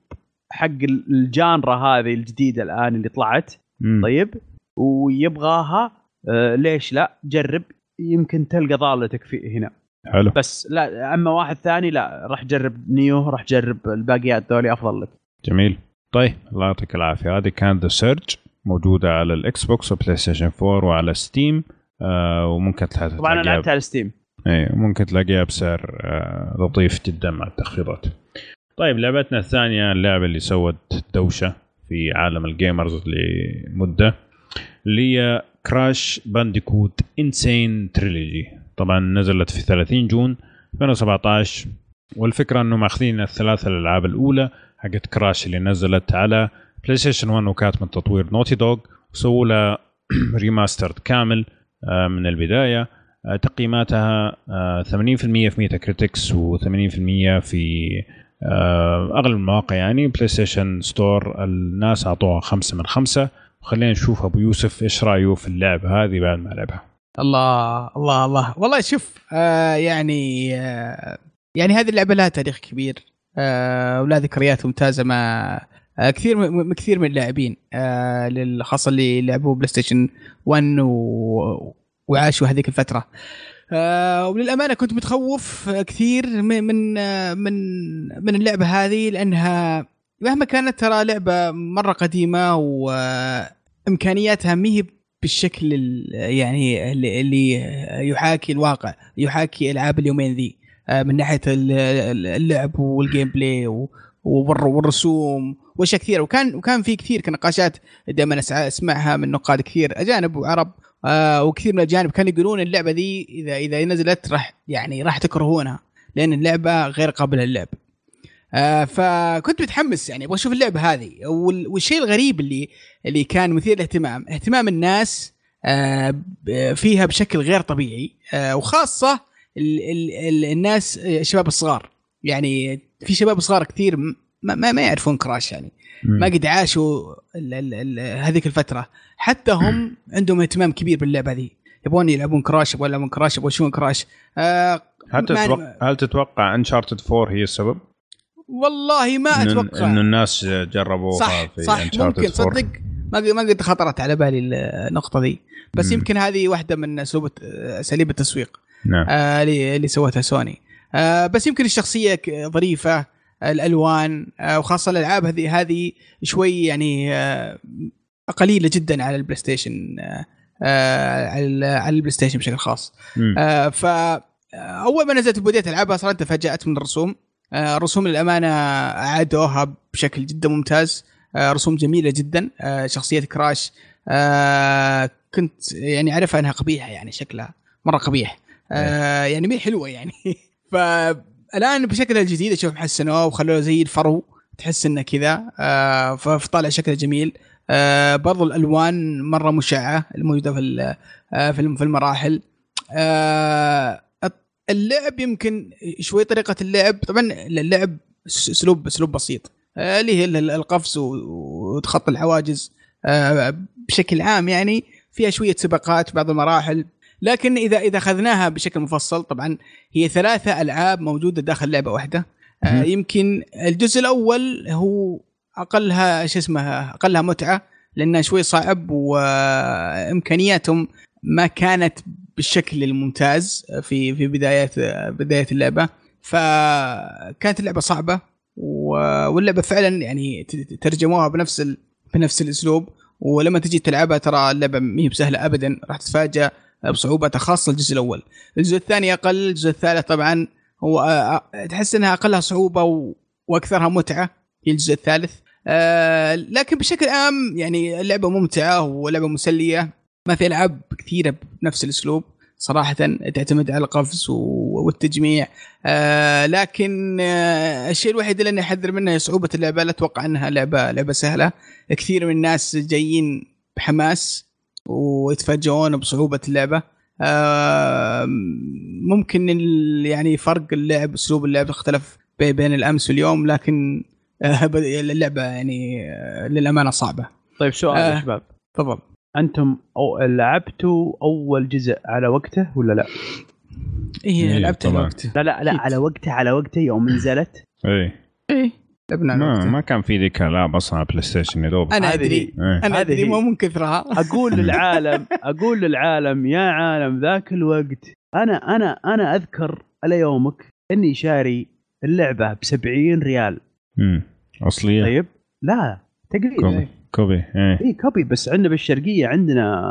حق ال genre هذه الجديدة الآن اللي طلعت. طيب. ويبغاها آه ليش لا؟ جرب. يمكن تلقى ضالتك في هنا. حلو. بس لا أما واحد ثاني لا راح جرب Nioh راح جرب الباقيات ذولي افضل لك جميل. طيب الله يعطيك العافية. هذه كانت The Surge موجودة على ال Xbox و PlayStation 4 وعلى Steam آه وممكن تلاقيها طبعا أنا لعبتها على Steam اي ممكن تلاقيها بسعر آه لطيف جدا مع التخفيضات. طيب لعبتنا الثانية اللعبة اللي سوت دوشة في عالم ال gamers لمدة اللي هي Crash Bandicoot N. Sane Trilogy طبعا نزلت في 30 June 2017 والفكرة انه ماخذين الثلاثة الالعاب الأولى حقت Crash اللي نزلت على PlayStation 1 وكانت من تطوير Naughty Dog وسووا لها (clears throat) remastered كامل آه، من البداية. آه، تقييماتها 80% آه، في Metacritics و80% في أغلب المواقع يعني. PlayStation Store الناس أعطوها خمسة من خمسة. وخلينا نشوف أبو يوسف إيش رأيه في اللعبة هذه بعد ما لعبها. الله الله الله. والله شوف آه يعني آه يعني هذه اللعبة لها تاريخ كبير آه ولها ذكريات ممتازة مع آه كثير م... كثير من اللاعبين آه خاصة اللي لعبوا PlayStation 1 و... وعاشوا هذيك الفترة. آه وللأمانة كنت متخوف كثير من من آه، من من اللعبة هذه لأنها مهما كانت ترى لعبة مرة قديمة وامكانياتها ما هي بالشكل يعني اللي يحاكي الواقع يحاكي ألعاب اليومين ذي. آه، من ناحية اللعب وال gameplay والرسوم وأشياء كثيرة. وكان وكان في كثير نقاشات دائما أسمعها من نقاد كثير أجانب وعرب آه وكثير من الأجانب كانوا يقولون اللعبة ذي اذا إذا نزلت راح يعني راح تكرهونها لأن اللعبة غير قابلة للعب. آه فكنت متحمس يعني أبغى أشوف اللعبة هذه. والشيء الغريب اللي اللي كان مثير للاهتمام اهتمام الناس آه فيها بشكل غير طبيعي آه وخاصة ال ال ال الناس الشباب الصغار. يعني في شباب صغار كثير ما, ما, ما يعرفون كراش يعني. ما قد عاشوا هذيك الفترة. حتى هم (clears throat) عندهم اهتمام كبير باللعبة هذه. يبغون يلعبون كراش يبغون يلعبون كراش يبغون يشوفون كراش. آه هل تتوقع هل تتوقع انشارتد 4 هي السبب؟ والله ما أتوقع. إنه الناس جربوها صح في صح. ممكن صدق. ما ما قد خطرت على بالي النقطة ذي. بس مم. يمكن هذه واحدة من اسلوب أساليب التسويق. نعم. آه اللي سوتها سوني. آه بس يمكن الشخصية ظريفة الألوان وخاصة الألعاب هذه هذه شوي يعني قليلة جدا على ال PlayStation على على ال PlayStation بشكل خاص. ف أول ما نزلت بديت العبها صراحة تفاجات من الرسوم. الرسوم للامانه اعادوها بشكل جدا ممتاز. رسوم جميلة جدا. شخصية كراش كنت يعني أعرف انها قبيحة يعني شكلها مرة قبيح. آه يعني مي حلوة يعني. (laughs) فالآن بشكلها الجديد أشوف حسنوه وخلوه زي الفرو تحس إنه كذا. آه فطالع شكله جميل. آه برضو الألوان مرة مشعة الموجودة في آه في المراحل. آه اللعب يمكن شوي طريقة اللعب. طبعا اللعب اسلوب اسلوب بسيط. آه اللي هي القفز وتخطي الحواجز. آه بشكل عام يعني فيها شوية سباقات بعض المراحل. لكن إذا إذا أخذناها بشكل مفصل طبعا هي ثلاثة ألعاب موجودة داخل لعبة واحدة. آه يمكن الجزء الأول هو أقلها شو اسمه أقلها متعة لأنه شوي صعب وامكانياتهم ما كانت بالشكل الممتاز في في بدايات بداية اللعبة. فكانت اللعبة صعبة واللعبة فعلا يعني ترجموها بنفس بنفس الأسلوب. ولما تجي تلعبها ترى اللعبة ما هي بسهلة ابدا راح تتفاجأ بصعوبتها خاصة الجزء الأول. الجزء الثاني أقل الجزء الثالث طبعا هو تحس إنها أقلها صعوبة وأكثرها متعة هي الجزء الثالث. آه، لكن بشكل عام يعني اللعبة ممتعة ولعبة مسلية. ما في ألعاب كثيرة بنفس الأسلوب صراحة تعتمد على القفز والتجميع. آه لكن آه الشيء الوحيد اللي أنا أحذر منه هي صعوبة اللعبة لا أتوقع أنها لعبة لعبة سهلة. كثير من الناس جايين بحماس ويتفاجئون بصعوبة اللعبة. آه ممكن يعني فرق اللعب أسلوب اللعب اختلف بين الأمس واليوم لكن اللعبة يعني للأمانة صعبة. طيب سؤال يا شباب. تفضل. أنتم أو لعبتوا أول جزء على وقته ولا لا؟ إيه, إيه، لعبته على وقته. لا لا لا على وقته على وقته يوم (laughs) نزلت. إيه. إيه. لعبنا ما, ما كان في ذيك ألعاب أصلا PlayStation يا دوب. أنا أدري. إيه. أنا أدري مو من كثرها. أقول (laughs) للعالم أقول للعالم يا عالم ذاك الوقت. أنا أنا أنا أذكر على يومك إني شاري اللعبة ب 70 ريال. امم أصلية. طيب؟ لا تقريبا. copy إيه. اي copy بس عندنا بالشرقية عندنا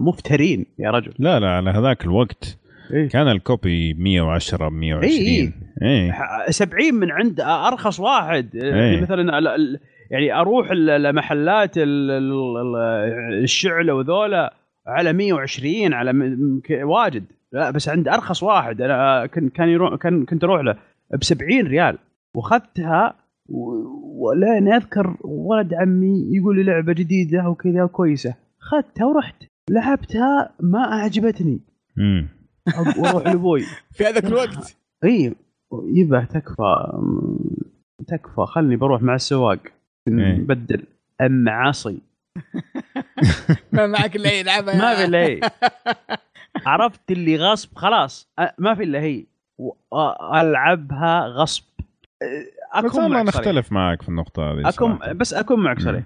مفترين يا رجل. لا لا على هذاك الوقت إيه؟ كان ال copy 110 120 اي إيه؟ 70 من عند أرخص واحد. إيه؟ يعني مثلا يعني أروح المحلات الشعله وذولا على 120 على واجد. لا بس عند أرخص واحد. أنا كان يروح كان كنت أروح له ب 70 ريال. وأخذتها ولا أذكر ولد عمي يقول لي لعبة جديدة وكذا كويسة. اخذتها ورحت. لعبتها ما أعجبتني. امم وأروح لأبوي. (laughs) في هذاك الوقت؟ إي يبه تكفى. تكفى. خلني بروح مع السواق. نبدل. المعاصي (laughs) ما معك إلا هي العبها ما في إلا هي. (laughs) عرفت اللي غصب؟ خلاص. ما في إلا هي. ألعبها غصب. أكون معك نختلف معك في النقطة هذه أكون بس أكون معك صريح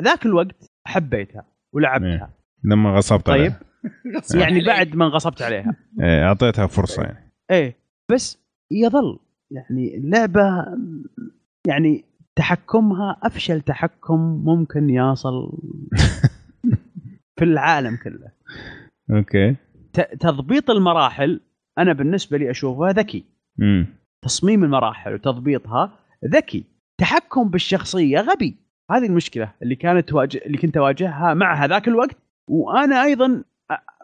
ذاك الوقت حبيتها ولعبتها. إيه. لما غصبت طيب. (laughs) يعني بعد ما انغصبت عليها. إيه أعطيتها فرصة يعني. إيه. بس يظل يعني اللعبة يعني تحكمها أفشل تحكم ممكن يصل (laughs) في العالم كله. أوكي. تضبيط المراحل أنا بالنسبة لي أشوفها ذكي. امم تصميم المراحل وتضبيطها ذكي تحكم بالشخصية غبي. هذه المشكلة اللي كانت تواجه اللي كنت أواجهها مع هذاك الوقت وأنا أيضا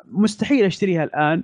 مستحيل أشتريها الآن.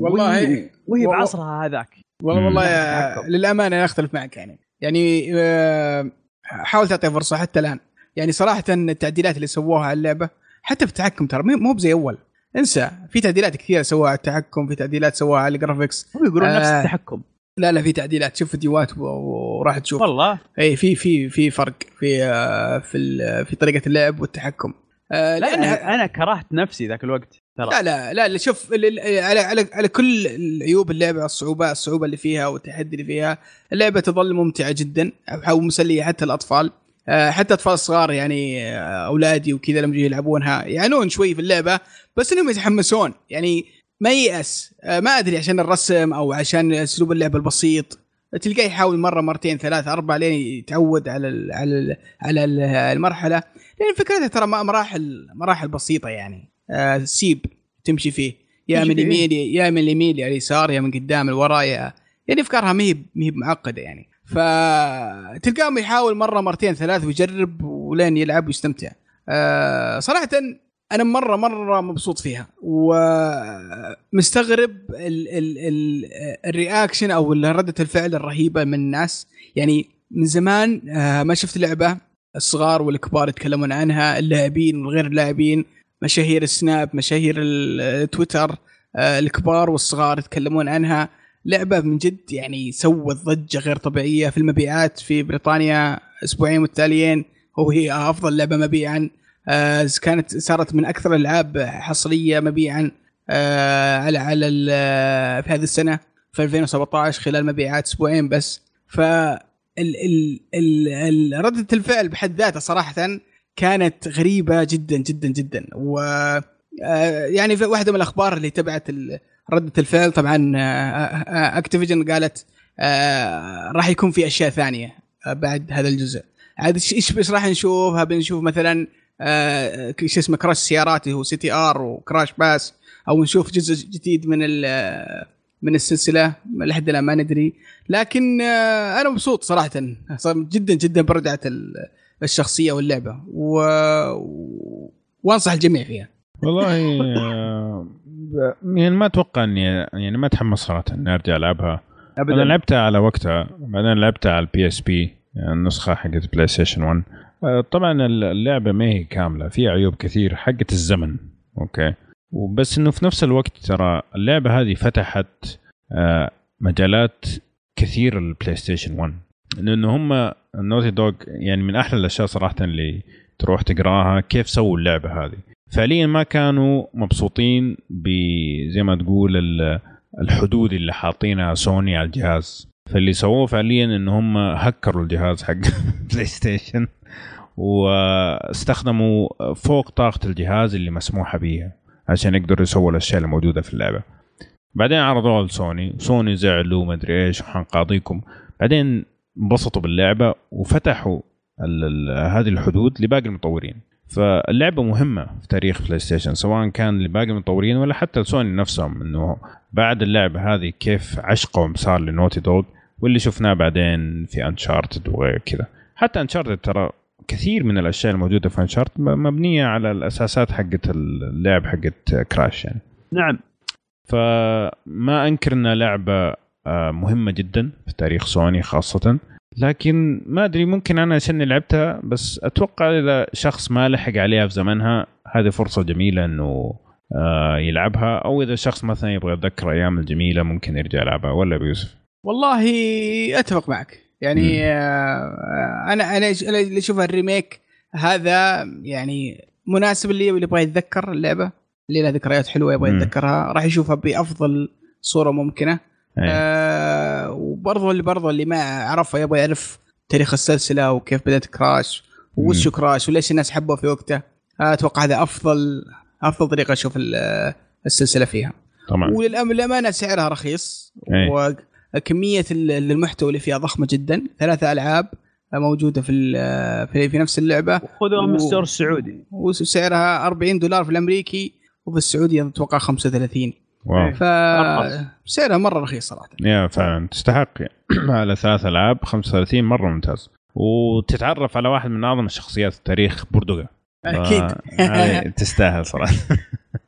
والله وهي بعصرها هذاك. والله والله للأمانة أختلف معك يعني. يعني آه، حاول تعطي فرصة حتى الآن. يعني صراحة التعديلات اللي سووها على اللعبة حتى في التحكم ترى مو بزي أول. انسى. في تعديلات كثيرة سووها على التحكم في تعديلات سووها على الجرافكس هم يقولون آه نفس التحكم. لا لا في تعديلات. شوف فيديوهات وراح تشوف. والله؟ إي في في في فرق في آه في في طريقة اللعب والتحكم. آه لا أنا, أنا كرهت نفسي ذاك الوقت ترى. لا لا لا, شوف على على على كل عيوب اللعبة الصعوبة الصعوبة اللي فيها والتحدي اللي فيها اللعبة تظل ممتعة جدا ومسليه حتى الأطفال. آه، حتى أطفال صغار يعني أولادي وكذا لما يجوا يلعبونها يعانون شوي في اللعبة بس إنهم يتحمسون. يعني ما ييأس. آه، ما أدري عشان الرسم أو عشان أسلوب اللعب البسيط. تلقاه يحاول مرة مرتين ثلاث أربع لين يتعود على ال على ال على ال المرحلة. لأن فكرتها ترى مراحل مراحل بسيطة يعني. آه سيب تمشي فيه. يا من اليمين يا من اليمين يا اليسار يا من قدام لورا يا يعني أفكارها ما هي ما هي معقدة يعني. فتلقاهم يحاول مرة مرتين ثلاث ويجرب ولين يلعب ويستمتع. آه صراحة أنا مرة مرة مبسوط فيها ومستغرب ال ال ال الرياكشن أو ردة الفعل الرهيبة من الناس. يعني من زمان آه، ما شفت لعبة الصغار والكبار يتكلمون عنها اللاعبين والغير اللاعبين مشاهير السناب مشاهير التويتر آه، الكبار والصغار يتكلمون عنها. لعبة من جد يعني سوت ضجة غير طبيعية في المبيعات في بريطانيا أسبوعين متتاليين وهي أفضل لعبة مبيعا. آه كانت صارت من أكثر الألعاب حصرية مبيعا آه على على في هذه السنة في 2017 خلال مبيعات أسبوعين بس. ف ردة الفعل بحد ذاتها صراحة كانت غريبة جدا جدا جدا. و آه، يعني في واحدة من الأخبار اللي تبعت ردة الفعل طبعا Activision آه، آه، قالت راح يكون في أشياء ثانية بعد هذا الجزء. عاد إيش راح نشوف؟ بنشوف مثلا آه شو اسمه Crash سيارات هو CTR و Crash Bash أو نشوف جزء جديد من من السلسلة لحد الآن ما ندري. لكن آه أنا مبسوط صراحة. جدا جدا برجعة الشخصية واللعبة. و... وأنصح الجميع فيها. والله آه، يعني ما أتوقع إني يعني ما أتحمس صراحة إني أرجع ألعبها. ابدا. أنا لعبتها على وقتها بعدين لعبتها على ال PSP النسخة حقت PlayStation 1 طبعا اللعبة ما هي كاملة فيها عيوب كثير حقت الزمن okay؟ وبس إنه في نفس الوقت ترى اللعبة هذه فتحت آه، مجالات كثير لل PlayStation 1 لأنه هم ال Naughty Dog يعني من أحلى الأشياء صراحة اللي تروح تقراها كيف سووا اللعبة هذه. فعليا ما كانوا مبسوطين ب زي ما تقول الحدود اللي حاطينها سوني على الجهاز. فاللي سووه فعليا إن هم هكروا الجهاز حق (laughs) PlayStation واستخدموا فوق طاقة الجهاز اللي مسموحة بيها عشان يقدروا يسووا الأشياء الموجودة في اللعبة. بعدين عرضوها لسوني سوني زعلوا ما أدري إيش حنقاضيكم بعدين انبسطوا باللعبة وفتحوا هذه الحدود لباقي المطورين. فاللعبة مهمة في تاريخ PlayStation سواء كان لباقي المطورين ولا حتى لسوني نفسهم إنه بعد اللعبة هذه كيف عشقهم صار ل Naughty Dog. واللي شفناه بعدين في انشارتد وكذا حتى انشارتد ترى كثير من الأشياء الموجودة في انشارتد مبنية على الأساسات حقت اللعب حقت كراش يعني. نعم. فما أنكر إنها لعبة آه، مهمة جدا في تاريخ سوني خاصة. لكن ما أدري ممكن أنا عشان لعبتها بس أتوقع إذا شخص ما لحق عليها في زمنها هذه فرصة جميلة إنه آه، يلعبها. أو إذا شخص مثلا يبغى يتذكر أيام الجميلة ممكن يرجع يلعبها. ولا بيوسف؟ والله أتفق معك. يعني آه أنا أنا اللي اشوفها الريميك هذا يعني مناسب اللي يبغى يتذكر اللعبة اللي لها ذكريات حلوة يبغى يتذكرها راح يشوفها بأفضل صورة ممكنة. آه وبرضه اللي برضه اللي ما عرفها يبغى يعرف تاريخ السلسلة وكيف بدأت كراش وش كراش وليش الناس حبوه في وقته. أتوقع هذا أفضل أفضل طريقة أشوف السلسلة فيها. طبعا. وللامانه سعرها رخيص أي. وكميه المحتوى اللي فيها ضخمة جدا. ثلاثة ألعاب موجودة في في, في نفس اللعبة. خذوها من الستور السعودي. وسعرها 40 دولار في الأمريكي وفي السعودي أتوقع 35 واو. فسعرها مرة. رخيص صراحة. يا فعلا. تستحق يعني. (clears throat) على ثلاث ألعاب 35 مرة ممتاز. وتتعرف على واحد من أعظم الشخصيات في التاريخ بردوغا أكيد. تستاهل صراحة.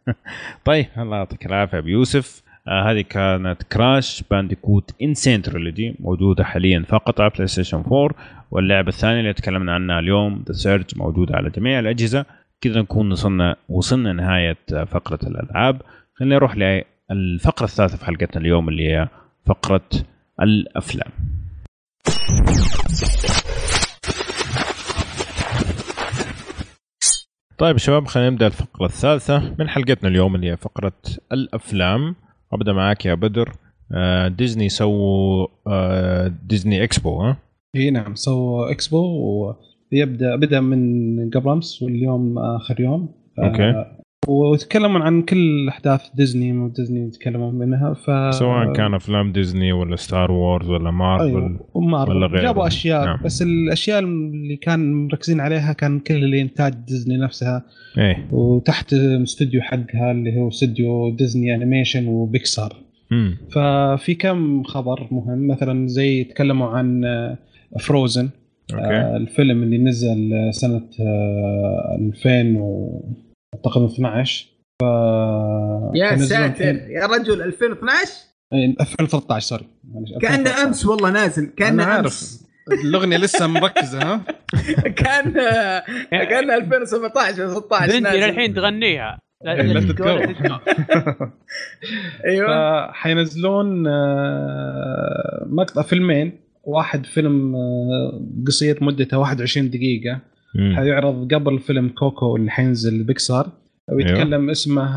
(laughs) طيب الله يعطيك العافية. أبو يوسف آه هذه كانت Crash Bandicoot N. Sane Trilogy موجودة حاليا فقط على PlayStation 4 واللعبة الثانية اللي تكلمنا عنها اليوم The Surge موجودة على جميع الأجهزة. كذا نكون وصلنا وصلنا نهاية فقرة الألعاب. خلينا نروح للفقره الثالثة في حلقتنا اليوم اللي هي فقرة الأفلام. طيب شباب خلينا نبدأ الفقرة الثالثة من حلقتنا اليوم اللي هي فقرة الأفلام. أبدأ معاك يا بدر. آه، ديزني سووا آه، Disney Expo ها؟ إي نعم سووا إكسبو ويبدأ بدأ من قبل أمس واليوم آخر يوم. okay. وتكلمون عن كل أحداث ديزني مو ديزني يتكلمون منها ف سواء كان أفلام ديزني ولا Star Wars ولا مارفل أيوة. ومارفل ولا غيره. جابوا أشياء نعم. بس الأشياء اللي كان مركزين عليها كان كل اللي انتاج ديزني نفسها. إيه. وتحت استوديو حقها اللي هو استوديو Disney Animation و Pixar ففي كم خبر مهم مثلا زي تكلموا عن Frozen okay. الفيلم اللي نزل آه، سنة آه، 2000 و أعتقد 12 ف يا حينزلون ساتر. يا رجل 2012 إيه، 2013 sorry. 2013. أمس والله نازل أنا كانه عارف. أمس. الأغنية لسه مركزة ها؟ (laughs) كأن كأن 2017 و 16 بنتي نازل. للحين تغنيها. (laughs) لا- لا (laughs) أيوه. فحينزلون آه، مقطع فيلمين. واحد فيلم آه، قصير مدته 21 دقيقة. حيعرض قبل فيلم Coco اللي حينزل بيكسار ويتكلم اسمه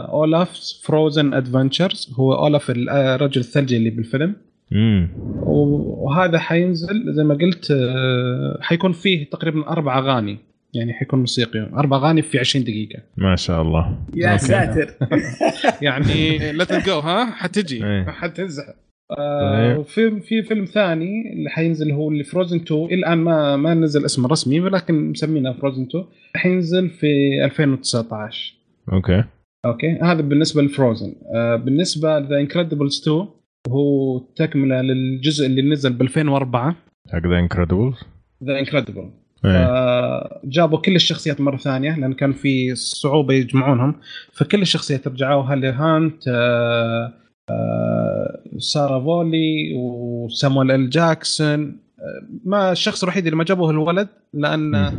Olaf's Frozen Adventures هو اولاف الرجل الثلجي اللي بالفيلم. مم. وهذا حينزل زي ما قلت آه، حيكون فيه تقريبا أربع أغاني. يعني حيكون موسيقي. أربع أغاني في 20 دقيقة. ما شاء الله. يا. ساتر. (laughs) يعني لا تلقوا ها؟ حتجي. إيه. حتنزح. آه وفي في فيلم ثاني اللي حينزل هو اللي Frozen 2 إلى الآن ما ما نزل اسمه رسمي ولكن مسمينه Frozen 2 حينزل في 2019 okay. okay. هذا بالنسبة ل Frozen آه بالنسبة The Incredibles 2 هو تكملة للجزء اللي نزل ب 2004 حق ذا انكريدبلز The Incredible جابوا كل الشخصيات مرة ثانية لأن كان في صعوبة يجمعونهم. فكل الشخصيات رجعوا هولي هانتر آه، آه، سارة فولي وسامويل ال جاكسون آه، ما الشخص الوحيد اللي ما جابوه الولد لأن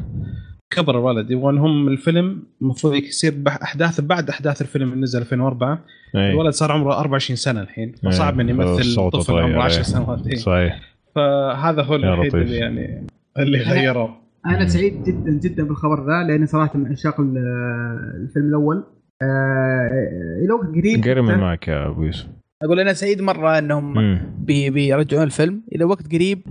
كبر الولد يبغون هم الفيلم المفروض يصير أحداث بعد أحداث الفيلم اللي نزل 2004 إيه. الولد صار عمره 24 سنة الحين إيه. فصعب إنه يمثل طفل طاير، عمره 10 إيه. سنوات إيه. صحيح فهذا هو الوحيد. اللي يعني اللي غيروه أنا سعيد جدا جدا بالخبر ذا لاني صراحة من عشاق ال- الفيلم الأول إلى وقت قريب من معك يا أبو يوسف. أقول أنا سعيد مرة إنهم. بي بيرجعون الفيلم. إلى وقت قريب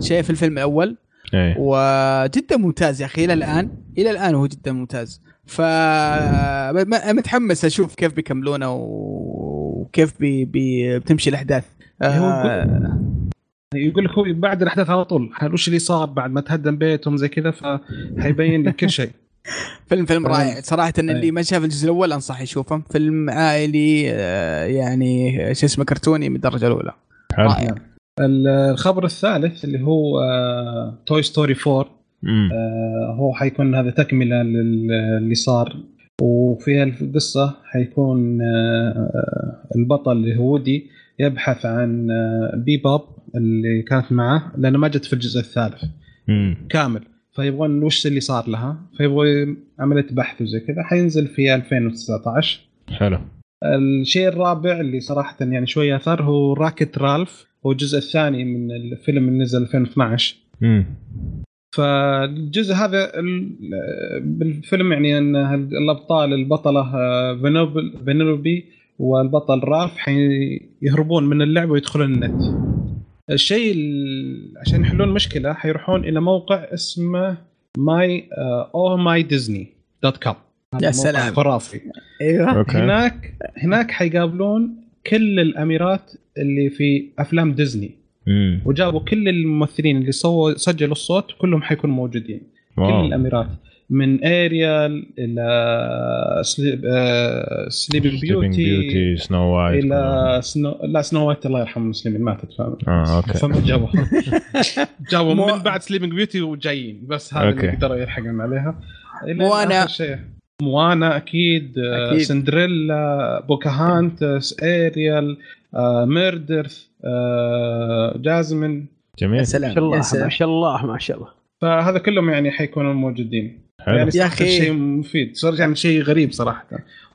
شايف الفيلم الأول. إيه. وجدا ممتاز يا أخي إلى الآن. إلى الآن هو جدا ممتاز. ف متحمس أشوف كيف بيكملونه وكيف بي بي بتمشي الأحداث. آه يقول لك هو بعد الأحداث على طول. وش اللي صار بعد ما تهدم بيتهم زي كذا فحيبين لك كل شيء. (laughs) فيلم فيلم آه. رائع. صراحة إن اللي أي. ما شاف الجزء الأول أنصح يشوفه. فيلم عائلي آه، يعني شو اسمه كرتوني من الدرجة الأولى. رائع. الخبر الثالث اللي هو توي ستوري 4 مم. آه، هو حيكون هذا تكملة للي صار. وفي القصة حيكون آه، البطل اللي هو ودي يبحث عن آه، بيبوب اللي كانت معه لأنه ما جت في الجزء الثالث. مم. كامل. فيبغون وش اللي صار لها؟ فيبغوا عمليه بحث وزي كذا. حينزل في 2019 حلو. الشيء الرابع اللي صراحة يعني شوية أثر هو Wreck-It Ralph هو الجزء الثاني من الفيلم اللي نزل 2012 مم. فالجزء هذا ال- بالفيلم يعني أن الأبطال البطلة آه، فانيلوبي والبطل رالف حيهربون من اللعبة ويدخلون النت. الشيء ال- عشان يحلون المشكلة حيروحون إلى موقع اسمه My Oh My Disney dot com. يا سلام. خرافي. أيوه. okay هناك هناك حيقابلون كل الأميرات اللي في أفلام ديزني. مم. وجابوا كل الممثلين اللي سووا سجلوا الصوت كلهم حيكونوا موجودين. كل wow. الأميرات. من اريال إلى Sleep آه Sleeping Beauty Beauty Snow White إلى Snow لا Snow White الله يرحم المسلمين ماتت فاهم آه okay. فما (laughs) جابوا جابوا مو- من بعد Sleeping Beauty وجايين بس هذا. اللي قدروا يلحقون عليها. موانا. موانا أكيد, آه، أكيد. سندريلا بوكاهانتس اريال آه، ميريدا آه، جازمين يا جميل ما شاء الله ما شاء الله ما شاء الله. فهذا كلهم يعني حيكونوا موجودين. حلو. يعني يا أخي. شيء مفيد. صار يعني شيء غريب صراحة.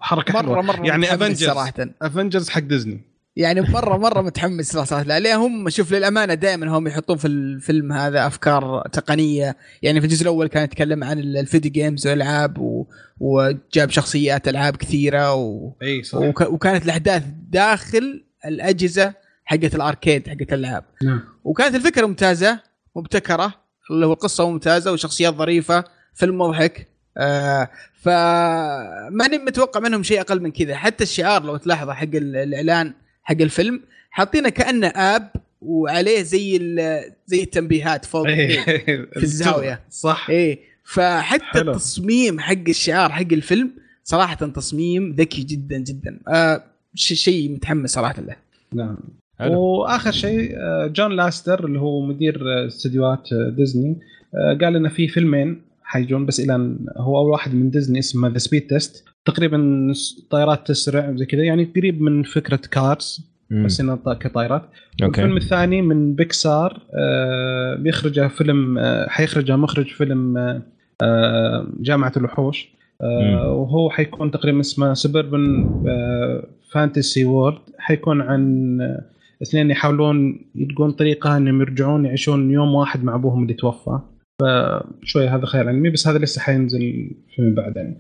وحركة مرة حلوة. مرة يعني Avengers صراحة. Avengers حق ديزني يعني مرة مرة متحمس صراحة. لا هم شوف للأمانة دائما هم يحطون في الفيلم هذا أفكار تقنية. يعني في الجزء الأول كان يتكلم عن الفيديو جيمز والألعاب و... وجاب شخصيات ألعاب كثيرة و... أي صح وك... وكانت الأحداث داخل الأجهزة حقت الأركيد حقت الألعاب. نعم. وكانت الفكرة ممتازة مبتكرة اللي هو القصة ممتازة وشخصيات ظريفة. فيلم مضحك. آه فماني متوقع منهم شيء أقل من كذا. حتى الشعار لو تلاحظ حق الإعلان حق الفيلم حاطينه كأنه app وعليه زي زي التنبيهات فوق إيه. (laughs) في الزاوية. صح. إيه فحتى حلو. التصميم حق الشعار حق الفيلم صراحة تصميم ذكي جدا جدا. آه شيء متحمس صراحة له. نعم. وآخر شيء آه، جون لاستر اللي هو مدير آه، استديوهات آه، ديزني قال إنه في فيلمين حيجون بس إلى هو أول واحد من ديزني اسمه The Speed Test تقريبا طيارات تسرع زي كذا يعني قريب من فكرة Cars بس إنه كطائرات. okay. الفيلم الثاني من بيكسار آه بيخرجه فيلم آه حيخرجه مخرج فيلم آه جامعة الوحوش. آه وهو حيكون تقريبا اسمه Suburban Fantasy World حيكون عن اثنين يحاولون يلقون طريقة إنهم يرجعون يعيشون يوم واحد مع أبوهم اللي توفى. فشوي هذا خيال علمي بس هذا لسه حينزل فيما بعد يعني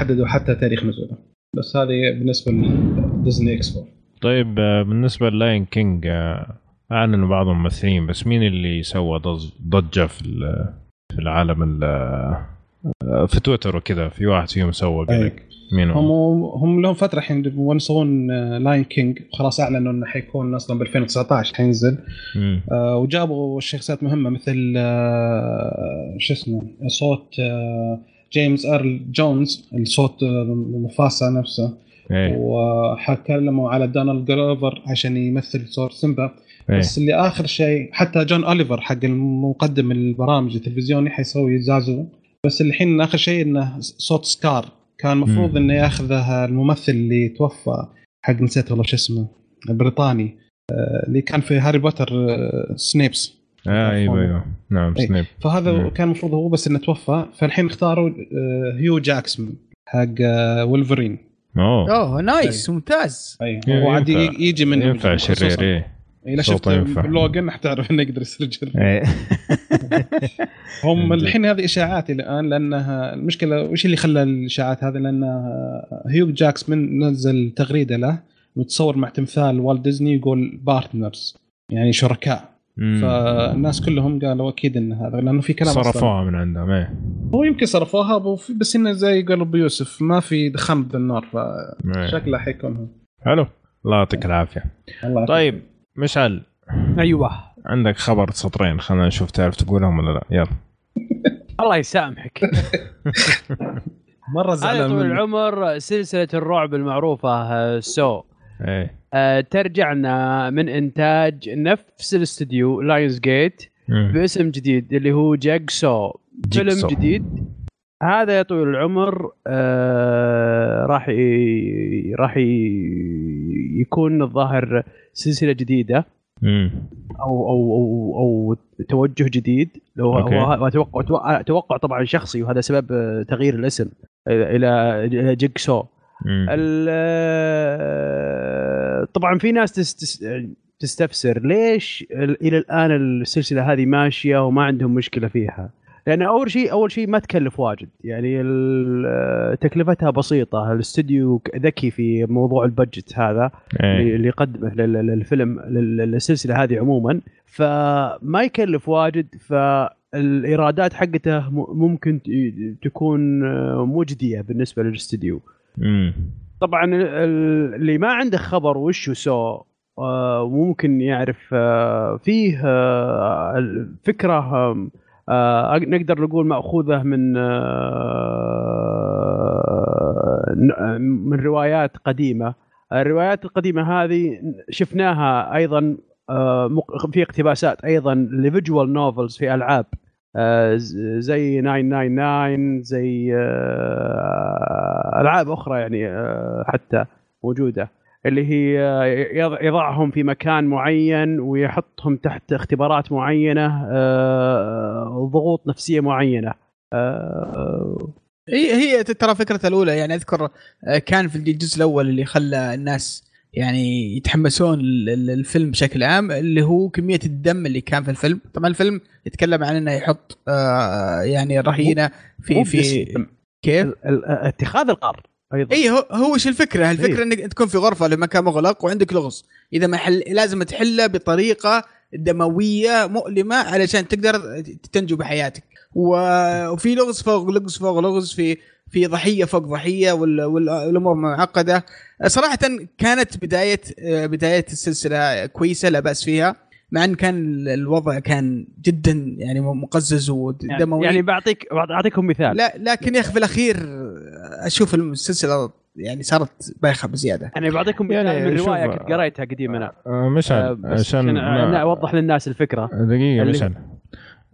حددوا حتى تاريخ نزوله. بس هذه بالنسبة لديزني إكس 4 طيب آه، بالنسبة ل Lion King آه، أعلنوا بعض الممثلين بس مين اللي سوى ضجة في في العالم آه، في تويتر وكذا في واحد فيهم سوى قال لك مين هم هم لهم فترة الحين يبغون يسوون Lion King خلاص أعلنوا إنه حيكون أصلا ب 2019 حينزل. آه وجابوا شخصيات مهمة مثل آه شو اسمه صوت آه جيمس ارل جونز الصوت موفاسا نفسه. إيه. وحكلموا على دونالد جلوفر عشان يمثل صوت سيمبا إيه. بس اللي آخر شيء حتى جون اوليفر حق المقدم البرامج التلفزيوني حيسوي زازو بس الحين آخر شيء إنه صوت سكار كان المفروض إنه ياخذه الممثل اللي توفى حق نسيت والله شو اسمه البريطاني آه، اللي كان في هاري بوتر آه، سنيبس. آه أيوه أيوه. نعم أي. سنيب. فهذا مم. كان المفروض هو بس إنه توفى. فالحين اختاروا آه، هيو جاكمان حق ولفرين أوه. أوه nice ممتاز. اي هو عاد يجي من ينفع شرير إيه. اذا شفت اللوجن حتعرف إنه يقدر يصير إيه. (laughs) هم الحين هذه إشاعات الآن لأنها المشكلة وش اللي خلى الإشاعات هذه؟ لأن هيو جاكمان نزل تغريدة له متصور مع تمثال والت ديزني يقول partners يعني شركاء مم. فالناس كلهم قالوا أكيد إن هذا لأنه في كلام صرفوها من عندهم إيه. هو يمكن صرفوها بس إنه زي قال أبو يوسف ما في دخان بالنار فشكله حيكون هو. حلو. الله يعطيك العافية. طيب مشعل أيوه. عندك خبر سطرين خلينا نشوف تعرف تقولهم ولا لا. يلا. الله يسامحك. (laughs) مرة زعلان طول العمر سلسلة الرعب المعروفة سو. إيه. آه ترجعنا من إنتاج نفس الاستديو لاينز جيت باسم جديد اللي هو Jigsaw فيلم جديد. هذا يا طويل العمر آه راح ي... راح ي... يكون الظاهر سلسلة جديدة أو أو أو أو توجه جديد. لو أتوقع أتوقع طبعا شخصي وهذا سبب تغيير الاسم إلى جيكسو طبعا في ناس تستفسر ليش إلى الآن السلسلة هذه ماشية وما عندهم مشكلة فيها. لأن أول شيء أول شيء ما تكلف واجد. يعني تكلفتها بسيطة. الاستوديو ذكي في موضوع البادجت هذا أيه. اللي يقدمه للفيلم للسلسلة هذه عموما. فما يكلف واجد. فالإيرادات حقته ممكن تكون مجدية بالنسبة للاستوديو طبعا اللي ما عنده خبر وش سو آه، ممكن يعرف آه، فيه آه، فكرة آه نقدر نقول مأخوذة من آه من روايات قديمة. الروايات القديمة هذه شفناها أيضا آه في اقتباسات أيضا ل visual novels في ألعاب. آه زي 999 زي آه ألعاب أخرى يعني آه حتى موجودة. اللي هي يضعهم في مكان معين ويحطهم تحت اختبارات معينة آه، ضغوط نفسية معينة. آه، هي هي ترى فكرة الأولى يعني أذكر آه، كان في الجزء الأول اللي خلى الناس يعني يتحمسون للفيلم بشكل عام اللي هو كمية الدم اللي كان في الفيلم. طبعا الفيلم يتكلم عن إنه يحط يعني رهينة في في كيف؟ اتخاذ القرار. أيضا. اي هو هو وش الفكرة؟ الفكرة إيه؟ إنك تكون في غرفة لمكان مغلق وعندك لغز إذا ما حل لازم تحله بطريقة دموية مؤلمة علشان تقدر تنجو بحياتك. وفي لغز فوق لغز فوق لغز في في ضحية فوق ضحية والأمور معقدة. صراحة كانت بداية بداية السلسلة كويسة لا بأس فيها. مع إن كان الوضع كان جدا يعني مقزز ودموي يعني بعطيك بعطيكم مثال. لا لكن يا أخي في الأخير أشوف السلسلة يعني صارت بايخة بزيادة. أنا بعطيكم مثال يعني من رواية كنت قريتها قديم أنا آه مشعل آه عشان أوضح للناس الفكرة. دقيقة مشعل.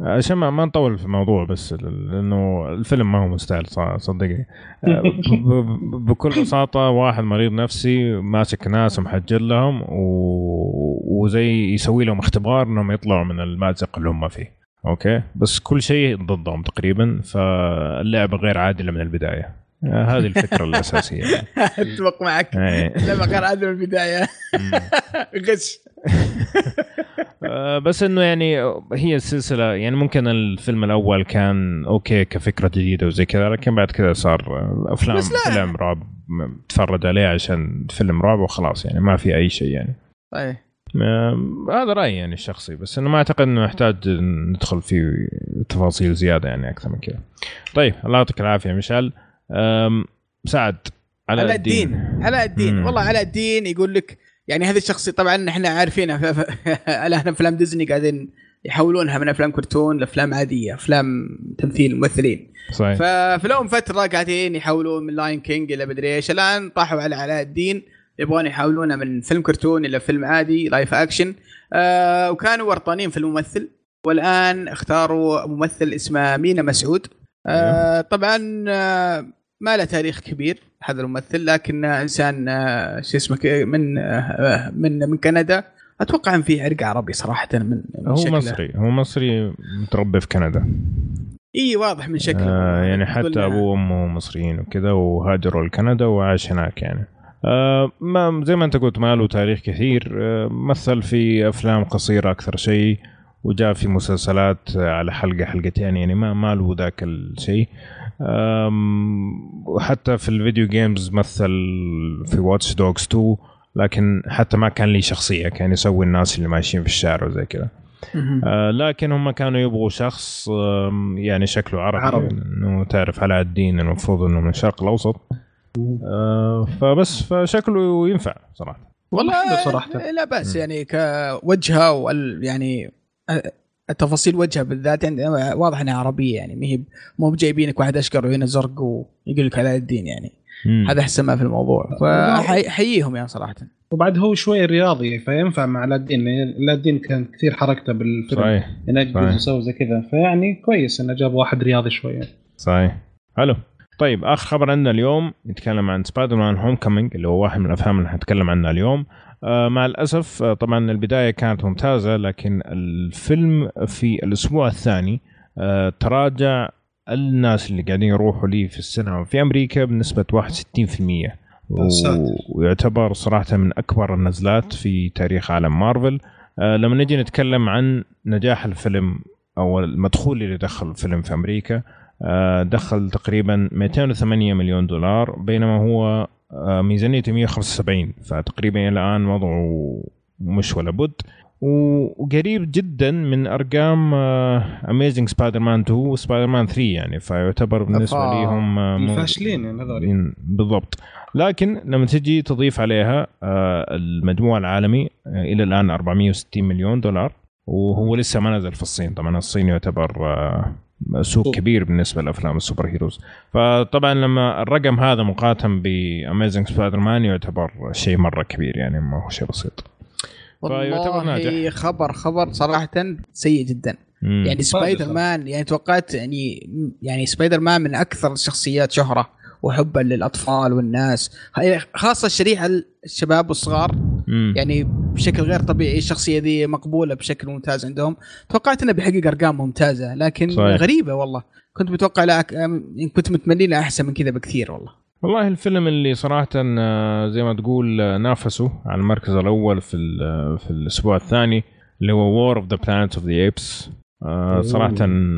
عشان ما, ما نطول في الموضوع بس لأنه الفيلم ما هو مستاهل صدقني. آه، (laughs) بكل بساطة واحد مريض نفسي ماسك ناس ومحجر لهم وزي يسوي لهم اختبار إنهم يطلعوا من المأزق اللي هم فيه. أوكي؟ بس كل شيء ضدهم تقريبا فاللعبة غير عادلة من البداية. آه، هذه الفكرة الأساسية. (laughs) أتفق معك. اللعبه غير عادلة من البداية. (laughs) غش. (laughs) بس إنه يعني هي السلسلة يعني ممكن الفيلم الأول كان أوكي كفكرة جديدة وزي كذا لكن بعد كذا صار أفلام فيلم رعب تفرج عليه عشان فيلم رعب وخلاص يعني ما في أي شيء يعني. طيب هذا رأيي يعني الشخصي بس إنه ما أعتقد إنه يحتاج ندخل في تفاصيل زيادة يعني أكثر من كذا. طيب الله يعطيك العافية مشعل سعد علاء الدين. علاء الدين. والله علاء الدين يقول لك يعني هذه الشخصيه طبعا إحنا عارفين (laughs) إحنا أفلام ديزني قاعدين يحولونها من أفلام كرتون لأفلام عادية أفلام تمثيل ممثلين. صحيح. ففي لهم فترة قاعدين يحولون من Lion King إلى مدري إيش. الآن طاحوا على علاء الدين يبغون يحولونه من فيلم كرتون إلى فيلم عادي live action آه وكانوا ورطانين في الممثل. والآن اختاروا ممثل اسمه مينا مسعود. آه طبعا آه ما له تاريخ كبير. هذا الممثل لكن إنسان آه، شو اسمه من آه، من من كندا. أتوقع إن في عرق عربي صراحة من, هو شكله. مصري هو مصري متربي في كندا. إي واضح من شكله. آه يعني حتى أبوه وأمه مصريين وكذا وهاجروا لكندا وعاش هناك يعني. آه ما زي ما أنت قلت ما له تاريخ كثير. آه مثل في أفلام قصيرة أكثر شيء وجاء في مسلسلات على حلقة حلقتين يعني ما ما له ذاك الشيء. وحتى في ال video games مثل في Watch Dogs 2 لكن حتى ما كان لي شخصية كان يسوي الناس اللي ماشيين في الشارع وزي كذا. آه لكن هم كانوا يبغوا شخص يعني شكله عربي عربي. إنه تعرف علاء الدين المفروض إنه من الشرق الأوسط. آه فبس فشكله ينفع صراحة. والله صراحة. لا بأس يعني كوجهة وال يعني التفاصيل وجهه بالذات يعني واضح إنها عربية يعني ما هي مو بجايبينك واحد أشقر وهنا زرق ويقول لك علاء الدين يعني. مم. هذا أحسن ما في الموضوع. فحييهم يعني صراحة. وبعد هو شوي رياضي فينفع مع علاء الدين علاء الدين كان كثير حركته بالفيلم صحيح. ينقز ويسوي زي كذا. فيعني كويس إنه جاب واحد رياضي شوية صحيح. حلو. طيب آخر خبر عندنا اليوم نتكلم عن Spider-Man Homecoming اللي هو واحد من الأفلام اللي حنتكلم عنها اليوم. مع الأسف آه، طبعا البداية كانت ممتازة لكن الفيلم في الأسبوع الثاني آه، تراجع الناس اللي قاعدين يروحوا لي في السينما في أمريكا بنسبة 61% ويعتبر صراحة من أكبر النزلات في تاريخ عالم مارفل. لما نجي نتكلم عن نجاح الفيلم أو المدخول اللي دخل الفيلم في أمريكا دخل تقريبا 208 مليون دولار بينما هو آه، ميزانيته 175 فتقريبا الآن وضعه مش ولا بد. وقريب جدا من أرقام Amazing Spider-Man 2 وسبايدر مان 3 يعني فيعتبر بالنسبة لي هم آه، فاشلين يعني هذول بالضبط. لكن لما تجي تضيف عليها آه، المجموع العالمي إلى الآن 460 مليون دولار وهو لسه ما نزل في الصين. طبعا الصين يعتبر سوق كبير بالنسبة لأفلام ال superheroes. فطبعا لما الرقم هذا مقارنة ب Amazing Spider-Man يعتبر شيء مرة كبير يعني ما هو شيء بسيط. والله ناجح. خبر خبر صراحة سيء جدا. مم. يعني سبايدر مان يعني توقعت يعني يعني سبايدر مان من أكثر الشخصيات شهرة. وحبا للأطفال والناس. خاصة الشريحة الشباب والصغار. مم. يعني بشكل غير طبيعي الشخصية دي مقبولة بشكل ممتاز عندهم. توقعت انه بيحقق أرقام ممتازة لكن صحيح. غريبة والله. كنت متوقع لا كنت متمني له أحسن من كذا بكثير والله. والله الفيلم اللي صراحة آه، زي ما تقول آه، نافسوا على المركز الأول في آه، في الأسبوع الثاني اللي هو War of the Planet of the Apes صراحة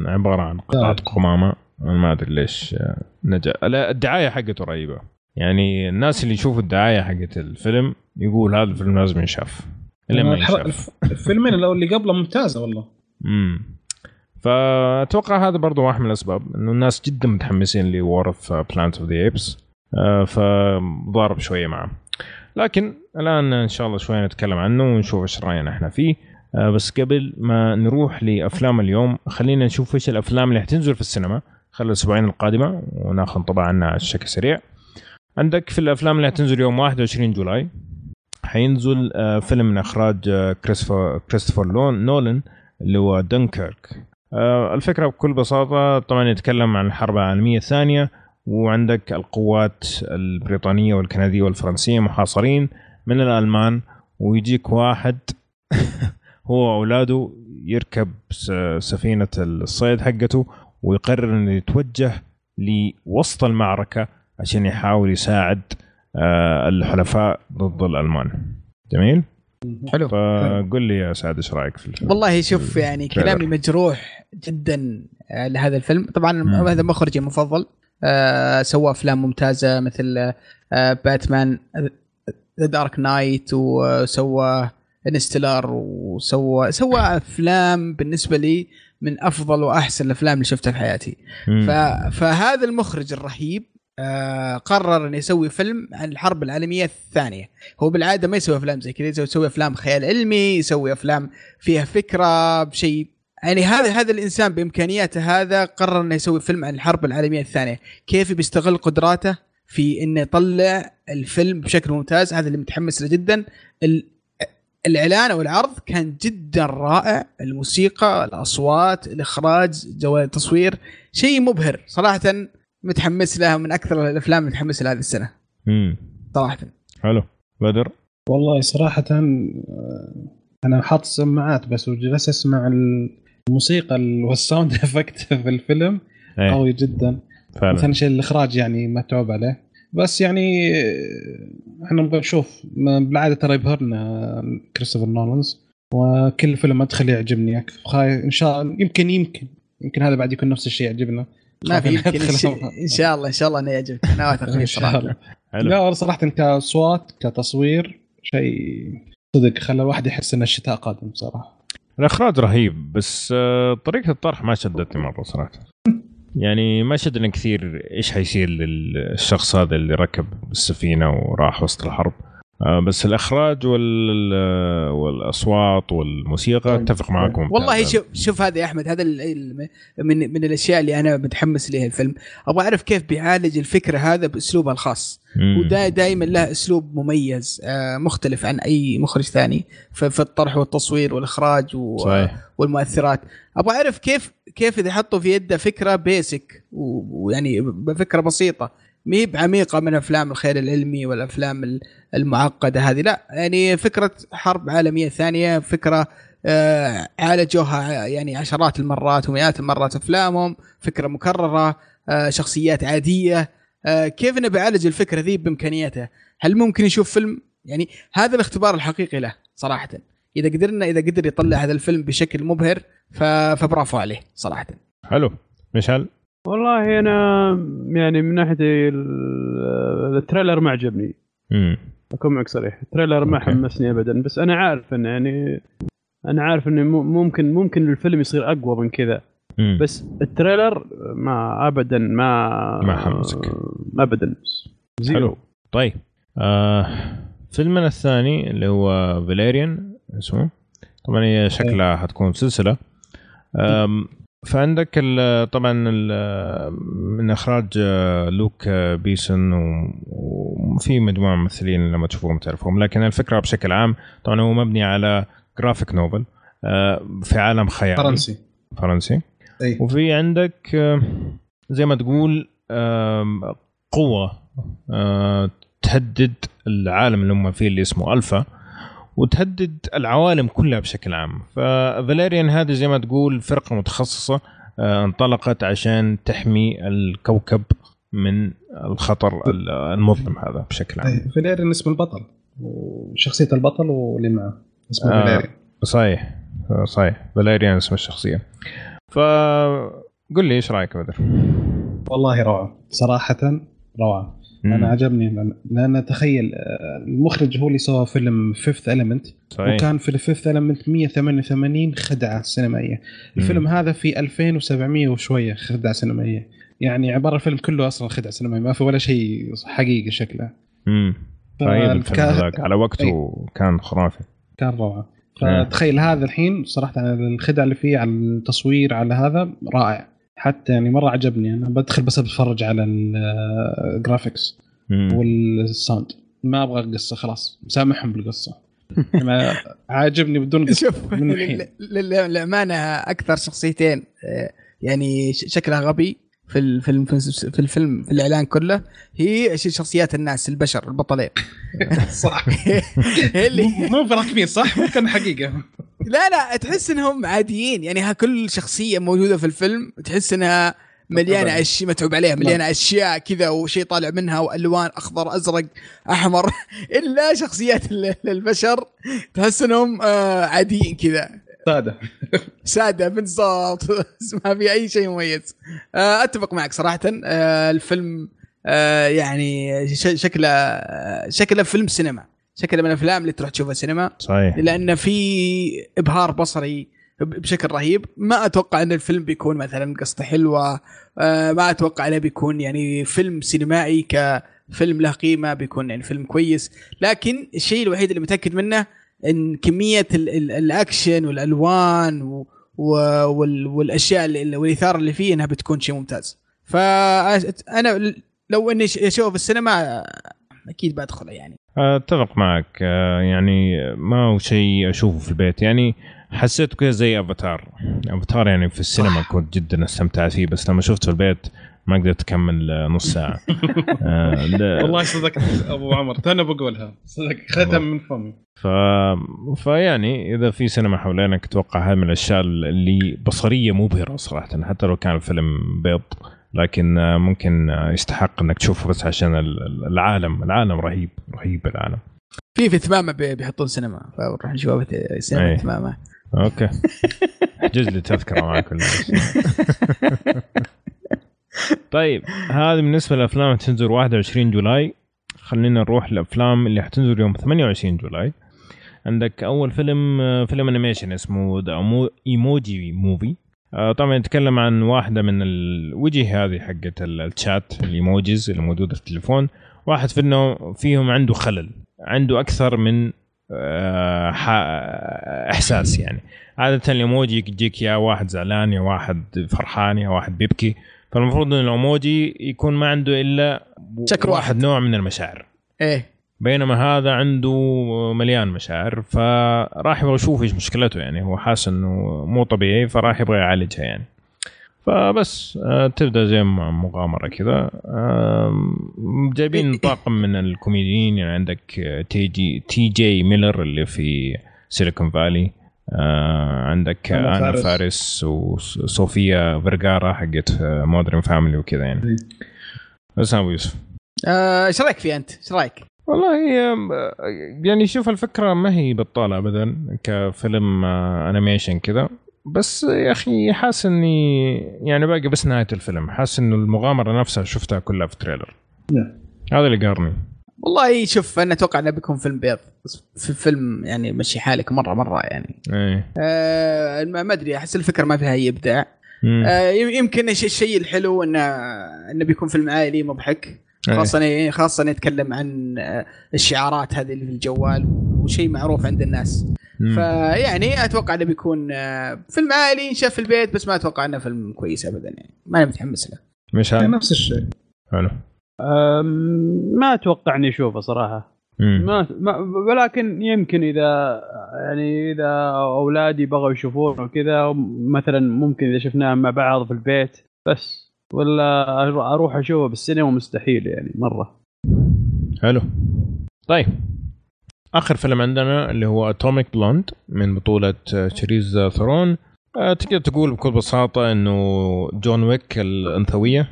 عبارة عن قطعة قمامة. ما أدري ليش نجا. لا الدعاية حقته رهيبة. يعني الناس اللي يشوفوا الدعاية حقت الفيلم يقول هذا الفيلم لازم ينشاف. الفيلمين اللي قبله ممتازة والله. امم فأتوقع هذا برضو واحد من الأسباب إنه الناس جدا متحمسين ل War of Planet of the Apes فضارب شوية معه. لكن الآن إن شاء الله شوية نتكلم عنه ونشوف إيش رأينا إحنا فيه. آه، بس قبل ما نروح لأفلام اليوم خلينا نشوف إيش الأفلام اللي حتنزل في السينما. خلال الأسبوعين القادمة وناخذ انطباع عنها بشكل سريع. عندك في الأفلام اللي حتنزل يوم 21 جولاي. حينزل آه، فيلم من إخراج آه، كريستوفر كريستوفر نولن اللي هو دنكيرك. الفكرة بكل بساطة طبعا يتكلم عن الحرب العالمية الثانية وعندك القوات البريطانية والكندية والفرنسية محاصرين من الألمان ويجيك واحد (laughs) هو وأولاده يركب سفينة الصيد حقته ويقرر انه يتوجه لوسط المعركة عشان يحاول يساعد آه، الحلفاء ضد الألمان. جميل؟ حلو. فقل لي يا سعد إيش رأيك في الفيلم والله شوف يعني كلامي مجروح جدا آه، لهذا الفيلم. طبعا هذا مخرجي المفضل آه سوى أفلام ممتازة مثل آه Batman The Dark Knight وسوى انستلار وسوى سوى أفلام بالنسبة لي من أفضل وأحسن الأفلام اللي شفتها في حياتي. ف... فهذا المخرج الرهيب آه قرر إنه يسوي فيلم عن الحرب العالمية الثانية. هو بالعادة ما يسوي أفلام زي كذا يسوي أفلام خيال علمي يسوي أفلام فيها فكرة بشيء. يعني هذا هذا الإنسان بإمكانياته هذا قرر إنه يسوي فيلم عن الحرب العالمية الثانية. كيف بيستغل قدراته في إنه يطلع الفيلم بشكل ممتاز؟ هذا اللي متحمس له جدا. الإعلان أو العرض كان جدا رائع. الموسيقى الأصوات الإخراج جوال التصوير شيء مبهر. صراحة متحمس له من أكثر الأفلام المتحمس لها هذه السنة. امم صراحة. حلو. بدر؟ والله صراحة آه، أنا حاط السماعات بس وجلست أسمع الموسيقى وال sound (laughs) effect في الفيلم. أيه. قوي جدا. فعلا. مثلا شيء الإخراج يعني متعوب عليه. بس يعني إحنا نبغى نشوف بالعادة ترى يبهرنا كريستوفر نولانز وكل فيلم أدخل يعجبني. إن شاء الله يمكن يمكن يمكن هذا بعد يكون نفس الشيء يعجبنا. ما في يمكن إن شاء الله إن شاء الله إنه يعجبك. أنا واثق فيه صراحة. لا صراحة كاصوات كتصوير شيء صدق خلى الواحد يحس ان الشتاء قادم بصراحه الإخراج رهيب بس آه، طريقة الطرح ما شدتني مرة صراحة. يعني ما شدنا كثير إيش حيصير للشخص هذا اللي ركب السفينة وراح وسط الحرب. بس الإخراج وال والأصوات والموسيقى طيب. أتفق معكم والله شوف شوف هذا يا أحمد هذا من من الأشياء اللي أنا متحمس لها الفيلم. أبغى أعرف كيف بيعالج الفكرة هذا بأسلوبه الخاص. ودائما له أسلوب مميز آه، مختلف عن أي مخرج ثاني في الطرح والتصوير والإخراج صحيح. والمؤثرات. أبغى أعرف كيف كيف إذا حطوا في يده فكرة بيسك ويعني بفكرة بسيطة. ما هي بعميقة من أفلام الخيال العلمي والأفلام المعقدة هذه. لا يعني فكرة حرب عالمية ثانية فكرة آه عالجوها يعني عشرات المرات ومئات المرات أفلامهم فكرة مكررة آه شخصيات عادية. آه كيف إنه بيعالج الفكرة ذي بإمكانياته؟ هل ممكن يشوف فيلم؟ يعني هذا الاختبار الحقيقي له صراحة. إذا قدرنا إذا قدر يطلع هذا الفيلم بشكل مبهر فبرافو عليه صراحة. حلو. مشعل والله أنا يعني من ناحية ال trailer ما عجبني. امم اكون معك صريح. ال trailer ما حمسني ابدا بس أنا عارف انه يعني أنا عارف انه ممكن ممكن الفيلم يصير أقوى من كذا. مم. بس ال trailer ما ابدا ما ما حمسك. ابدا. zero. حلو. طيب. آه فيلمنا الثاني اللي هو فاليريان اسمه. طبعا هي شكلها حتكون سلسلة. فعندك ال طبعا ال من إخراج آه، لوك بيسون وفي مجموعة من الممثلين لما تشوفوهم تعرفوهم لكن الفكرة بشكل عام طبعا هو مبني على graphic novel آه، في عالم خيالي فرنسي. فرنسي. أي. وفي عندك آه، زي ما تقول قوة تهدد العالم اللي هم فيه اللي اسمه ألفا. وتهدد العوالم كلها بشكل عام. ففاليريان هذه زي ما تقول فرقة متخصصة آه، انطلقت عشان تحمي الكوكب من الخطر المظلم هذا بشكل عام. فاليريان اسم البطل وشخصية البطل واللي معه اسمه آه فاليريان صحيح صحيح فاليريان اسم الشخصية. فقل لي إيش رأيك بدر؟ والله روعة صراحة روعة. أنا عجبني. لأن تخيل آه، المخرج هو اللي سوى فيلم Fifth Element وكان في ال Fifth Element 188 خدعة سينمائية. الفيلم هذا في 2700 وشوية خدعة سينمائية. يعني عبارة الفيلم كله أصلا خدعة سينمائية ما في ولا شيء حقيقي شكله. امم هذاك على وقته أي. كان خرافي. كان روعة. فتخيل هذا الحين صراحة الخدع اللي فيه على التصوير على هذا رائع. حتى يعني مرة عجبني. أنا بدخل بس بتفرج على ال graphics والساوند ما أبغى قصه خلاص. مسامحهم بالقصة. عاجبني بدون قصه (laughs) شوف من الحين. للأمانة أكثر شخصيتين آه، يعني شكلها غبي في الفيلم في الفيلم في الإعلان كله. هي شخصيات الناس البشر البطلين. صح. (laughs) اللي مو راكبين صح؟ ممكن حقيقة. لا لا تحس إنهم عاديين. يعني ها كل شخصية موجودة في الفيلم تحس إنها مليانة اشياء متعوب عليها مليانة أشياء كذا وشيء طالع منها وألوان أخضر أزرق أحمر. (laughs) إلا شخصيات البشر تحس إنهم آه، عاديين كذا. سادة. سادة بالضبط. (laughs) ما في أي شيء مميز. آه، أتفق معك صراحة. آه، الفيلم يعني شكله شكله فيلم سينما. شكله من الأفلام اللي تروح تشوفها سينما. صحيح. لأن في إبهار بصري بشكل رهيب. ما أتوقع إن الفيلم بيكون مثلا قصته حلوة. آه، ما أتوقع إنه بيكون يعني فيلم سينمائي كفيلم له قيمة بيكون يعني فيلم كويس. لكن الشيء الوحيد اللي متأكد منه إن كمية الأكشن والألوان والأشياء والإثارة اللي فيه إنها بتكون شيء ممتاز. فانا لو إني أشوفه في السينما أكيد بدخله يعني. أتفق معك. آه، يعني ما هو شيء أشوفه في البيت. يعني حسيت كذا زي أفاتار. أفاتار يعني في السينما كنت جدا استمتعت فيه بس لما شفته في البيت ما قدرت أكمل نص ساعة. (laughs) آه والله صدقت أبو عمر أنا بقولها. صدق ختم من فمي. ف... فيعني إذا في سينما حوالينك أتوقع هذه من الأشياء اللي بصرية مبهرة صراحة حتى لو كان الفيلم بيض. لكن ممكن يستحق إنك تشوفه بس عشان العالم العالم رهيب رهيب العالم. في في ثمامه بيحطون سينما فنروح نشوف سينما أيه. ثمامه أوكي. (laughs) احجز لي تذكرة معك طيب هذه بالنسبة للافلام اللي حتنزل 21 July. خلينا نروح للافلام اللي حتنزل يوم 28 July. عندك أول فيلم فيلم animation اسمه The Emoji Movie طبعا يتكلم عن واحدة من الوجه هذه حقت ال chat ال emojis اللي موجودة في التليفون. واحد في انه فيهم عنده خلل عنده أكثر من آه، إحساس يعني. عادة الإيموجي يجيك يا واحد زعلان يا واحد فرحان يا واحد بيبكي. فالمفروض إن الإيموجي يكون ما عنده إلا شكل واحد نوع من المشاعر. إيه. بينما هذا عنده مليان مشاعر فراح يبغى يشوف إيش مشكلته يعني. هو حاسس إنه مو طبيعي فراح يبغى يعالجها يعني. فبس آه، تبدأ زي مغامرة كذا. جايبين طاقم من الكوميديين يعني عندك تي جي تي جي ميلر اللي في Silicon Valley. آه، عندك آنا فارس, فارس وصوفيا فيرجارا حقت Modern Family وكذا يعني. بس أبو يوسف. آه، إيش رأيك فيه أنت؟ إيش رأيك؟ والله يعني شوف الفكرة ما هي بطالة ابدا كفيلم animation كذا. بس يا أخي حاسس إني يعني باقي بس نهاية الفيلم. حاسس انه المغامرة نفسها شفتها كلها في تريلر. نعم. هذا اللي قارني والله شوف أنا أتوقع إنه بيكون فيلم بيض. بس في فيلم يعني مشي حالك مرة مرة يعني. إيه. آه ما أدري أحس الفكرة ما فيها أي إبداع. آه يمكن الشيء الحلو إنه إنه بيكون فيلم عائلي مضحك. إيه. خاصة خاصة يتكلم عن آه، الشعارات هذه اللي في الجوال وشيء معروف عند الناس. فيعني أتوقع إنه بيكون آه، فيلم عائلي ينشاف في البيت بس ما أتوقع إنه فيلم كويس ابدا يعني. ما أنا متحمس له. مش يعني نفس الشيء. حلو. ما أتوقع إني أشوفه صراحة. ما, ما ولكن يمكن إذا يعني إذا أولادي بغوا يشوفونه وكذا مثلا ممكن إذا شفناه مع بعض في البيت بس ولا أروح أشوفه بالسينما مستحيل يعني مرة. حلو. طيب. آخر فيلم عندنا اللي هو Atomic Blonde من بطولة تشارليز ثيرون أه تقدر تقول بكل بساطة إنه جون ويك الأنثوية؟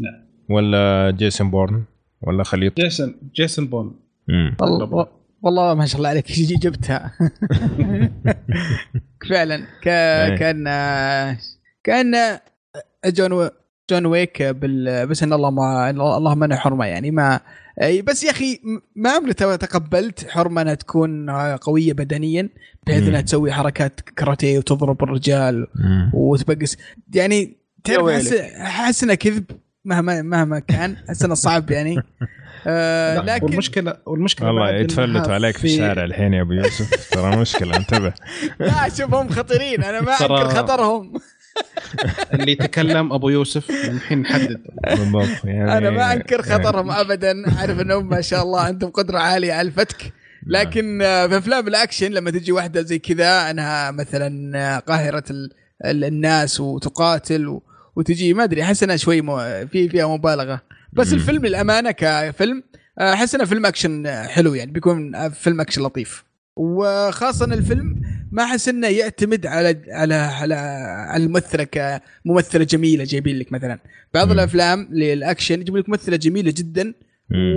نعم. ولا جيسون بورن؟ ولا خليط؟ جيسون جيسون بورن. والله والله ما شاء الله عليك (laughs) جبتها. (laughs) فعلا. ك... إيه. كان كأن جون جون ويك بال... بس إن الله ما الله منع حرمة يعني. ما بس يا أخي ما عمري تقبلت حرمة إنها تكون قوية بدنيا بحيث إنها تسوي حركات كاراتيه وتضرب الرجال وتبقس. يعني تعرف احس إنه كذب مهما مهما كان أحس إنه صعب يعني. (laughs) آه لكن والمشكلة والمشكلة والله يتفلتوا عليك في الشارع الحين يا أبو يوسف. ترى مشكلة انتبه. (laughs) لا شوف هم خطيرين أنا ما أنكر خطرهم. اللي يتكلم أبو يوسف الحين نحدد يعني أنا ما أنكر خطرهم ابدا. أعرف أنهم ما شاء الله عندهم قدرة عالية على الفتك. لكن آه، في أفلام الأكشن لما تجي واحدة زي كذا أنها مثلا آه، قاهرة الناس وتقاتل وتجي ما أدري أحس إنها شوي في فيها مبالغة. بس الفيلم للأمانة كفيلم آه، أحس إنه فيلم أكشن حلو يعني بيكون فيلم أكشن لطيف. وخاصة الفيلم ما أحس إنه يعتمد على على على, على الممثلة كممثله جميلة جايبين لك مثلا. بعض الأفلام للأكشن يجيب لك ممثلة جميلة جدا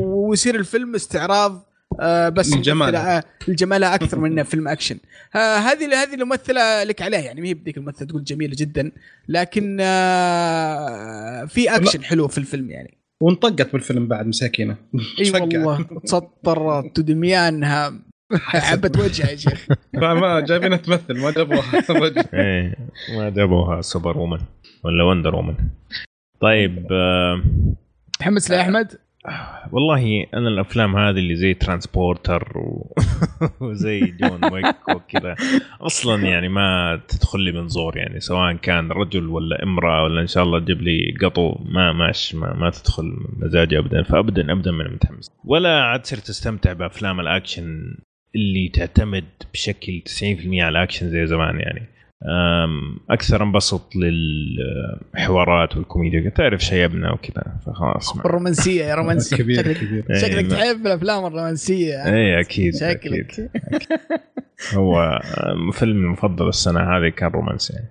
ويصير الفيلم استعراض آه بس الجمال الجمالها أكثر من إنه فيلم أكشن. آه هذه هذه الممثلة لك عليها يعني ما هي بديك الممثلة تقول جميلة جدا لكن آه في أكشن حلو في الفيلم يعني. وانطقت بالفيلم بعد مساكينة. إي (laughs) والله تسطر تدميانها. حبت وجهها يا شيخ. (laughs) ما جايبينها تمثل ما جابوها إيه ما جابوها Superwoman ولا Wonder Woman طيب آه تحمس لاحمد؟ والله أنا الأفلام هذه اللي زي Transporter و... (laughs) وزي جون ويك وكذا أصلا يعني ما تدخل لي منظور يعني سواء كان رجل ولا امرأة ولا إن شاء الله تجيب لي قطو ما ماش ما, ما تدخل مزاجي ابدا فابدا ابدا من متحمس ولا عاد صرت أستمتع بأفلام الأكشن اللي تعتمد بشكل 90% على الاكشن زي زمان يعني أكثر انبسط للحوارات والكوميديا تعرف شيبنا وكذا فخلاص الرومانسية يا رومانسية (laughs) كبير شكلك, كبير. شكلك إيه، تحب الأفلام الرومانسية اي أكيد شكلك أكيد. أكيد. هو فيلمي المفضل السنة هذه كان رومانسي يعني.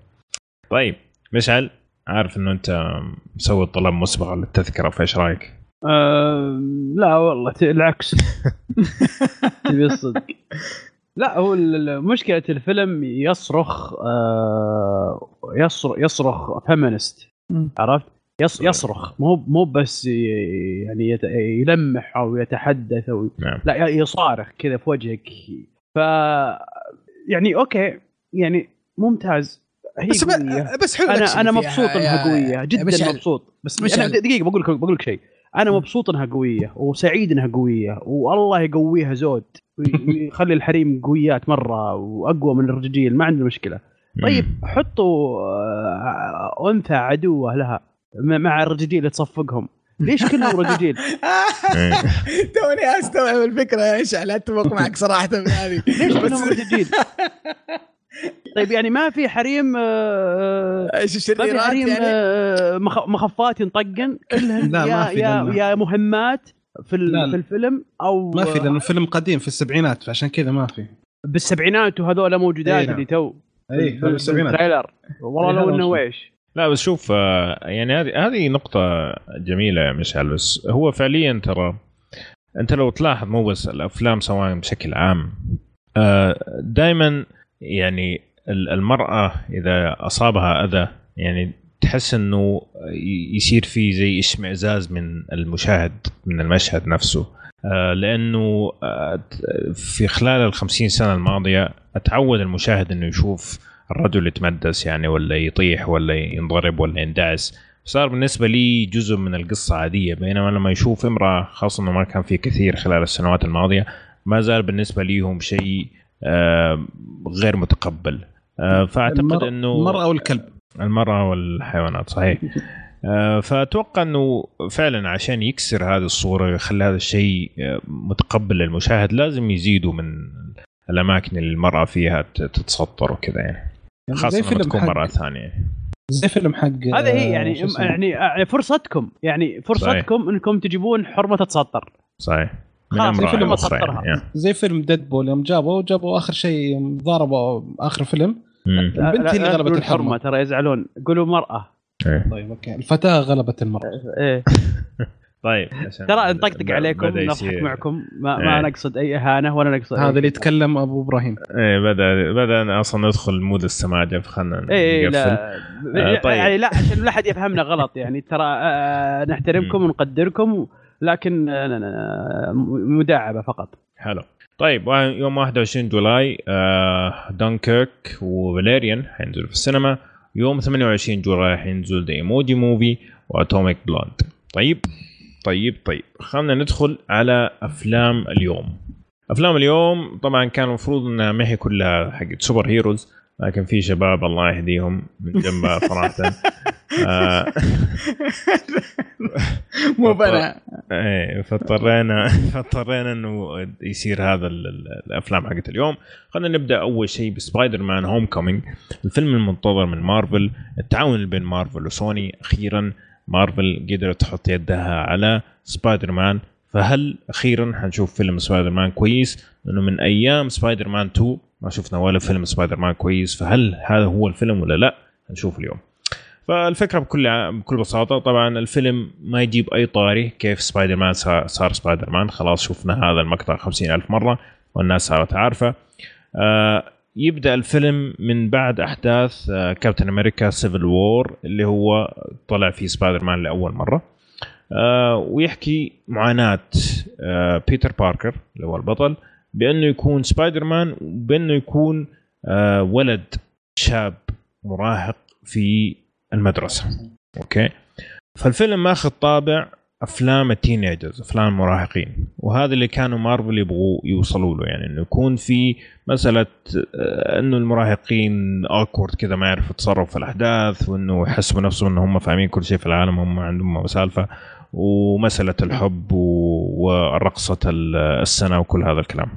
طيب مشعل عارف إنه أنت مسوي طلب مسبق للتذكرة فإيش رأيك؟ أه لا والله العكس. (laughs) تبي الصدق. لا هو مشكلة الفيلم يصرخ آه يصرخ يصرخ feminist عرفت؟ يص يصرخ. مو مو بس يعني يلمح أو يتحدث أو نعم. لا يصرخ كذا في وجهك. ف يعني أوكي يعني ممتاز. بس. بس حلو أنا أنا مبسوط إنها قوية جدا مبسوط. بس أنا دقيقة بقول لك بقول لك شيء. أنا مبسوط إنها قوية وسعيد إنها قوية والله يقويها زود (laughs) ويخلي الحريم قويات مرة وأقوى من الرجال ما عندنا مشكلة. طيب حطوا آه، أنثى عدوة لها مع الرجاجيل تصفقهم. ليش كلهم رجاجيل؟ (laughs) (laughs) توني أستوعب الفكرة يا اشعل أتفق معك صراحة هذه. ليش كلهم رجاجيل؟ طيب يعني ما في حريم آه إيش الشريرات ما في حريم يعني؟ آه مخفات ينطقن كلهم؟ لا يا ما في يا, يا مهمات في, لا في الفيلم أو ما في لأنه الفيلم قديم في السبعينات فعشان كذا ما في. بالسبعينات وهذول موجودات إيه اللي تو. اي في السبعينات. تريلر. والله لو إنه ويش لا بس شوف آه، يعني هذه هذه نقطة جميلة يا مشعل بس هو فعليا ترى أنت لو تلاحظ مو بس الأفلام سواء بشكل عام آه، دائما يعني المرأة إذا أصابها أذى يعني تحس إنه يصير في زي اشمئزاز من المشاهد من المشهد نفسه. آه، لأنه آه، في خلال الخمسين سنة الماضية أتعود المشاهد إنه يشوف الرجل يتمدس يعني ولا يطيح ولا ينضرب ولا يندعس. صار بالنسبة لي جزء من القصة عادية بينما لما يشوف امرأة خاصة إنه ما كان في كثير خلال السنوات الماضية ما زال بالنسبة ليهم شيء غير متقبل. فأعتقد إنه المرأة والكلب. المرأة والحيوانات صحيح. (laughs) آه، فأتوقع إنه فعلا عشان يكسر هذه الصورة ويخلي هذا الشيء آه، متقبل للمشاهد لازم يزيدوا من الأماكن اللي المرأة فيها تتسطر وكذا يعني, يعني خاصة لما تكون مرأة ثانية. زي فيلم حق هذا هي يعني يعني يعني فرصتكم. يعني فرصتكم صحيح. إنكم تجيبون حرمة تتسطر. صحيح. من امراه فيلم يعني. زي فيلم Deadpool يوم جابوا جابوا آخر شيء ضاربوا آخر فيلم. البنت هي اللي غلبت الحرمة. ترى يزعلون. قولوا مرأة. إيه. طيب okay. الفتاة غلبت المرأة. إيه (laughs) طيب ترى نطقطق عليكم نضحك معكم. ما, ما إيه. نقصد أي إهانة ولا نقصد هذا اللي يتكلم أبو إبراهيم. إيه بدأ بدأ أصلا ندخل mood السماجة فخلنا إيه لا. آه طيب. يعني لا عشان لا أحد يفهمنا غلط يعني ترى آه نحترمكم ونقدركم. لكن آه مداعبة فقط. حلو. طيب يوم 21 جولاي آه Dunkirk و Valerian حينزلوا في السينما. يوم 28 جولاي حينزل The Emoji Movie و Atomic Blonde طيب طيب طيب. خلينا ندخل على أفلام اليوم. أفلام اليوم طبعا كان المفروض إنها ما هي كلها حقت superheroes لكن في شباب الله يهديهم من جنبها صراحة. (laughs) (laughs) مو بنا. إيه فاضطرينا فاضطرينا إنه يصير هذا الأفلام حقت اليوم. خلينا نبدأ أول شيء ب Spider-Man Homecoming الفيلم المنتظر من مارفل. التعاون بين مارفل وسوني. أخيرا مارفل قدرت تحط يدها على سبايدر مان فهل أخيرا حنشوف فيلم سبايدر مان كويس؟ لأنه من أيام سبايدر مان 2 ما شفنا ولا فيلم سبايدر مان كويس. فهل هذا هو الفيلم ولا لا؟ هنشوف اليوم. فالفكرة بكل بكل بساطة طبعا الفيلم ما يجيب أي طاري كيف سبايدر مان صار سبايدر مان خلاص شفنا هذا المقطع خمسين ألف مرة والناس صارت عارفة. آه يبدأ الفيلم من بعد أحداث Captain America Civil War اللي هو طلع فيه سبايدر مان لأول مرة. آه ويحكي معاناة آه بيتر باركر اللي هو البطل بأنه يكون سبايدر مان وبأنه يكون آه ولد شاب مراهق في المدرسة. okay؟ فالفيلم ماخذ طابع أفلام ال teenagers أفلام المراهقين. وهذا اللي كانوا مارفل يبغوا يوصلوا له يعني إنه يكون في مسألة آه، إنه المراهقين awkward كذا ما يعرفوا يتصرفوا في الأحداث وإنه يحسبوا نفسهم انه هم فاهمين كل شيء في العالم هم عندهم سالفه ومسألة الحب ورقصة السنة وكل هذا الكلام.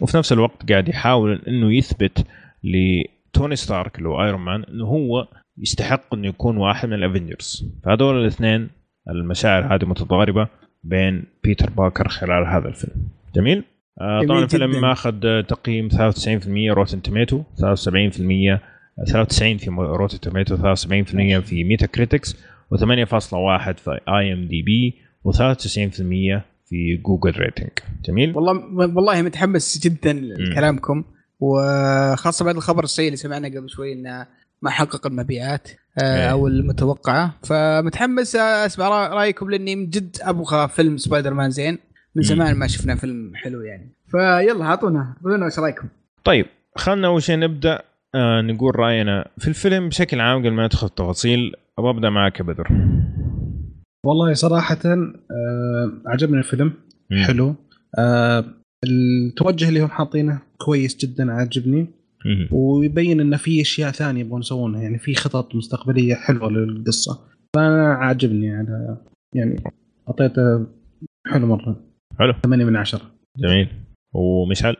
وفي نفس الوقت قاعد يحاول إنه يثبت لتوني ستارك اللي هو Iron Man إنه هو يستحق إنه يكون واحد من ال Avengers فهذول الاثنين المشاعر هذه متضاربة بين بيتر باركر خلال هذا الفيلم. جميل؟ آه طبعا الفيلم ماخذ تقييم 93% روتن توميتو 73% 93 في Rotten Tomato 73% في Metacritics و8.1 في IMDb و93% في Google rating. جميل؟ والله والله متحمس جدا لكلامكم وخاصة بعد الخبر السيء اللي سمعنا قبل شوي إنه ما حقق المبيعات آه، إيه. أو المتوقعة. فمتحمس أسمع رأيكم لأني من جد أبغى فيلم سبايدر مان زين. من زمان ما شفنا فيلم حلو يعني. فيلا أعطونا. قولوا إيش رأيكم. طيب خلنا أول شيء نبدأ آه نقول رأينا في الفيلم بشكل عام قبل ما ندخل التفاصيل. أبغى أبدأ معك بدر. والله صراحة آه عجبني الفيلم. مم. حلو. آه التوجه اللي هم حاطينه كويس جدا عجبني ويبين إن في أشياء ثانية يبغون يسوونها. يعني في خطط مستقبلية حلوة للقصة. فأنا عاجبني على يعني أعطيته حلو مرة. حلو. 8 من 10 جميل. ومشعل؟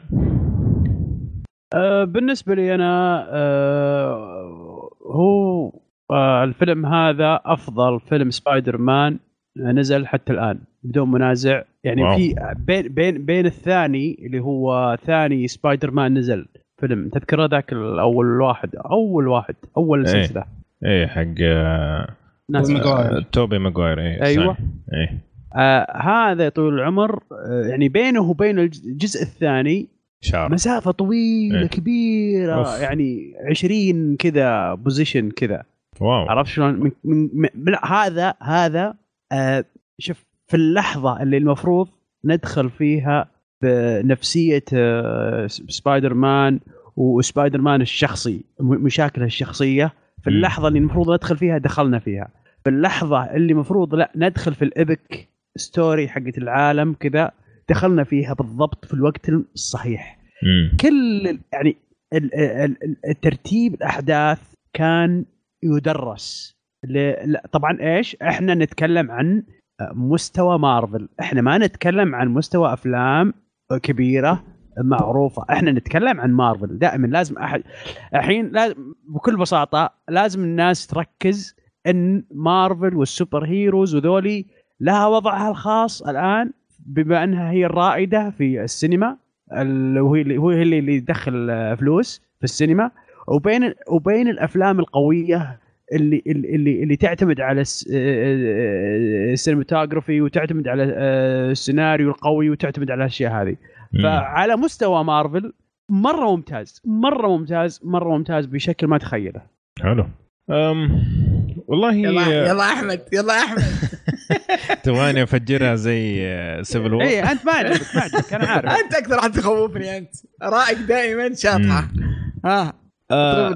أه بالنسبة لي أنا أه هو أه الفيلم هذا أفضل فيلم سبايدر مان نزل حتى الآن بدون منازع. يعني wow. في بين بين بين الثاني اللي هو ثاني سبايدر مان نزل. فيلم. تذكره ذاك الأول واحد أول واحد أول إيه. سلسلة. إيه حق ناس. آه توبي ماجواير إيه أيوه. إيه. آه هذا طول العمر آه يعني بينه وبين الجزء الثاني شعر مسافة طويلة إيه. كبيرة أوف. يعني 20 كذا position كذا. wow. عرفت شلون؟ من, من, من هذا هذا آه شوف في اللحظة اللي المفروض ندخل فيها بنفسيه آه، Spider-Man و Spider-Man الشخصي مشاكله الشخصية في اللحظة اللي المفروض ندخل فيها دخلنا فيها. في اللحظة اللي المفروض لا ندخل في ال epic story حقت العالم كذا دخلنا فيها بالضبط في الوقت الصحيح. مم. كل يعني الترتيب الأحداث كان يدرس طبعا إيش؟ إحنا نتكلم عن مستوى مارفل. إحنا ما نتكلم عن مستوى أفلام كبيرة معروفة. إحنا نتكلم عن مارفل. دائما لازم أحد الحين لازم بكل بساطة لازم الناس تركز إن مارفل والسوبر هيروز وذولي لها وضعها الخاص الآن بما إنها هي الرائدة في السينما وهي هو اللي اللي يدخل فلوس في السينما. وبين وبين الأفلام القوية اللي اللي اللي تعتمد على السينماتوجرافي وتعتمد على السيناريو القوي وتعتمد على الأشياء هذه. فعلى مستوى مارفل مرة ممتاز مرة ممتاز مرة ممتاز بشكل ما تخيله. حلو. أم والله يلا يلا أحمد يلا أحمد. (laughs) تبغاني أفجرها زي Civil War اي أنت ما عجبك ما عجبك أنا عارف. (laughs) أنت أكثر واحد تخوفني أنت. ارائك دائما شاطحة. ها آه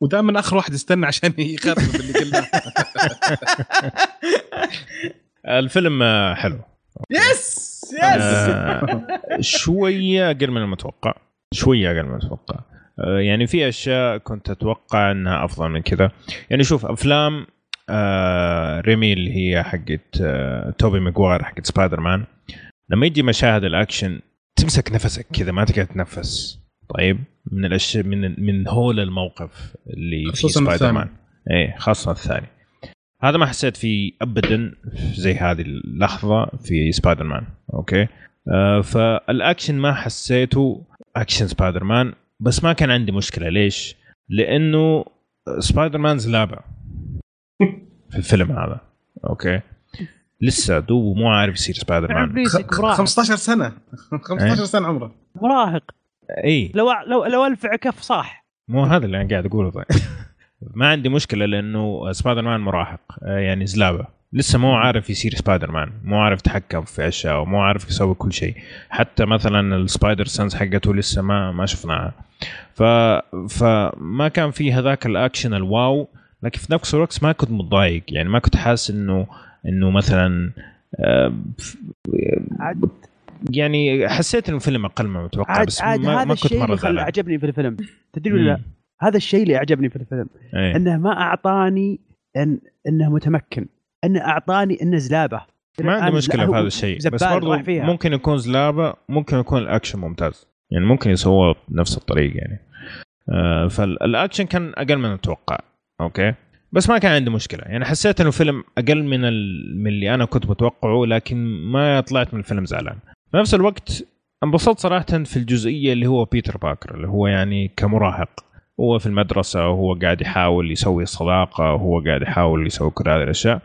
ودائما آخر واحد يستنى عشان يخرب اللي قلناه. (laughs) الفيلم حلو. yes yes آه شوية أقل من المتوقع. شوية أقل من المتوقع. آه يعني في أشياء كنت أتوقع إنها أفضل من كذا. يعني شوف أفلام آه ريمي اللي هي حقت آه توبي ماجواير حقت سبايدر مان. لما يجي مشاهد الأكشن تمسك نفسك كذا ما تقدر تتنفس طيب من الاشياء من من هول الموقف اللي في سبايدر مان إيه خاصة الثاني. هذا ما حسيت فيه ابدا زي هذه اللحظة في Spider-Man okay؟ آه فالأكشن ما حسيته action Spider-Man بس ما كان عندي مشكلة. ليش؟ لأنه سبايدر مان زلابه (laughs) في الفيلم هذا okay؟ لسه دوبه مو عارف يصير سبايدر مان 15 سنة. 15 سنة عمره. مراهق إي. لو لو لو ألفعه كف صح مو هذا اللي أنا قاعد أقوله طيب. (laughs) ما عندي مشكلة لأنه سبايدر مان مراهق يعني زلابة. لسه مو عارف يصير سبايدر مان مو عارف يتحكم في أشياء ومو عارف يسوي كل شيء. حتى مثلا ال spider sense حقته لسه ما ما شفناها. ف فما كان في هذاك الأكشن الواو لكن في نفس الوقت ما كنت متضايق. يعني ما كنت حاسس انه إنه مثلا يعني حسيت إنه الفيلم أقل ما متوقع بس عاد ما, هذا ما كنت مرة اللي عجبني في الفيلم. تدري ولا لا؟ هذا الشيء اللي عجبني في الفيلم أيه. إنه ما أعطاني إن إنه متمكن انه أعطاني انه زلابة. ما عندي مشكلة في هذا الشيء بس برضو ممكن يكون زلابة ممكن يكون الأكشن ممتاز. يعني ممكن يسووه بنفس الطريقة يعني. آه فالأكشن كان أقل من المتوقع okay؟ بس ما كان عندي مشكلة. يعني حسيت إنه فيلم أقل من ال... من اللي أنا كنت متوقعه لكن ما طلعت من الفيلم زعلان. في نفس الوقت انبسطت صراحة في الجزئية اللي هو بيتر باركر اللي هو يعني كمراهق. هو في المدرسة وهو قاعد يحاول يسوي صداقه وهو قاعد يحاول يسوي كل هذه الأشياء.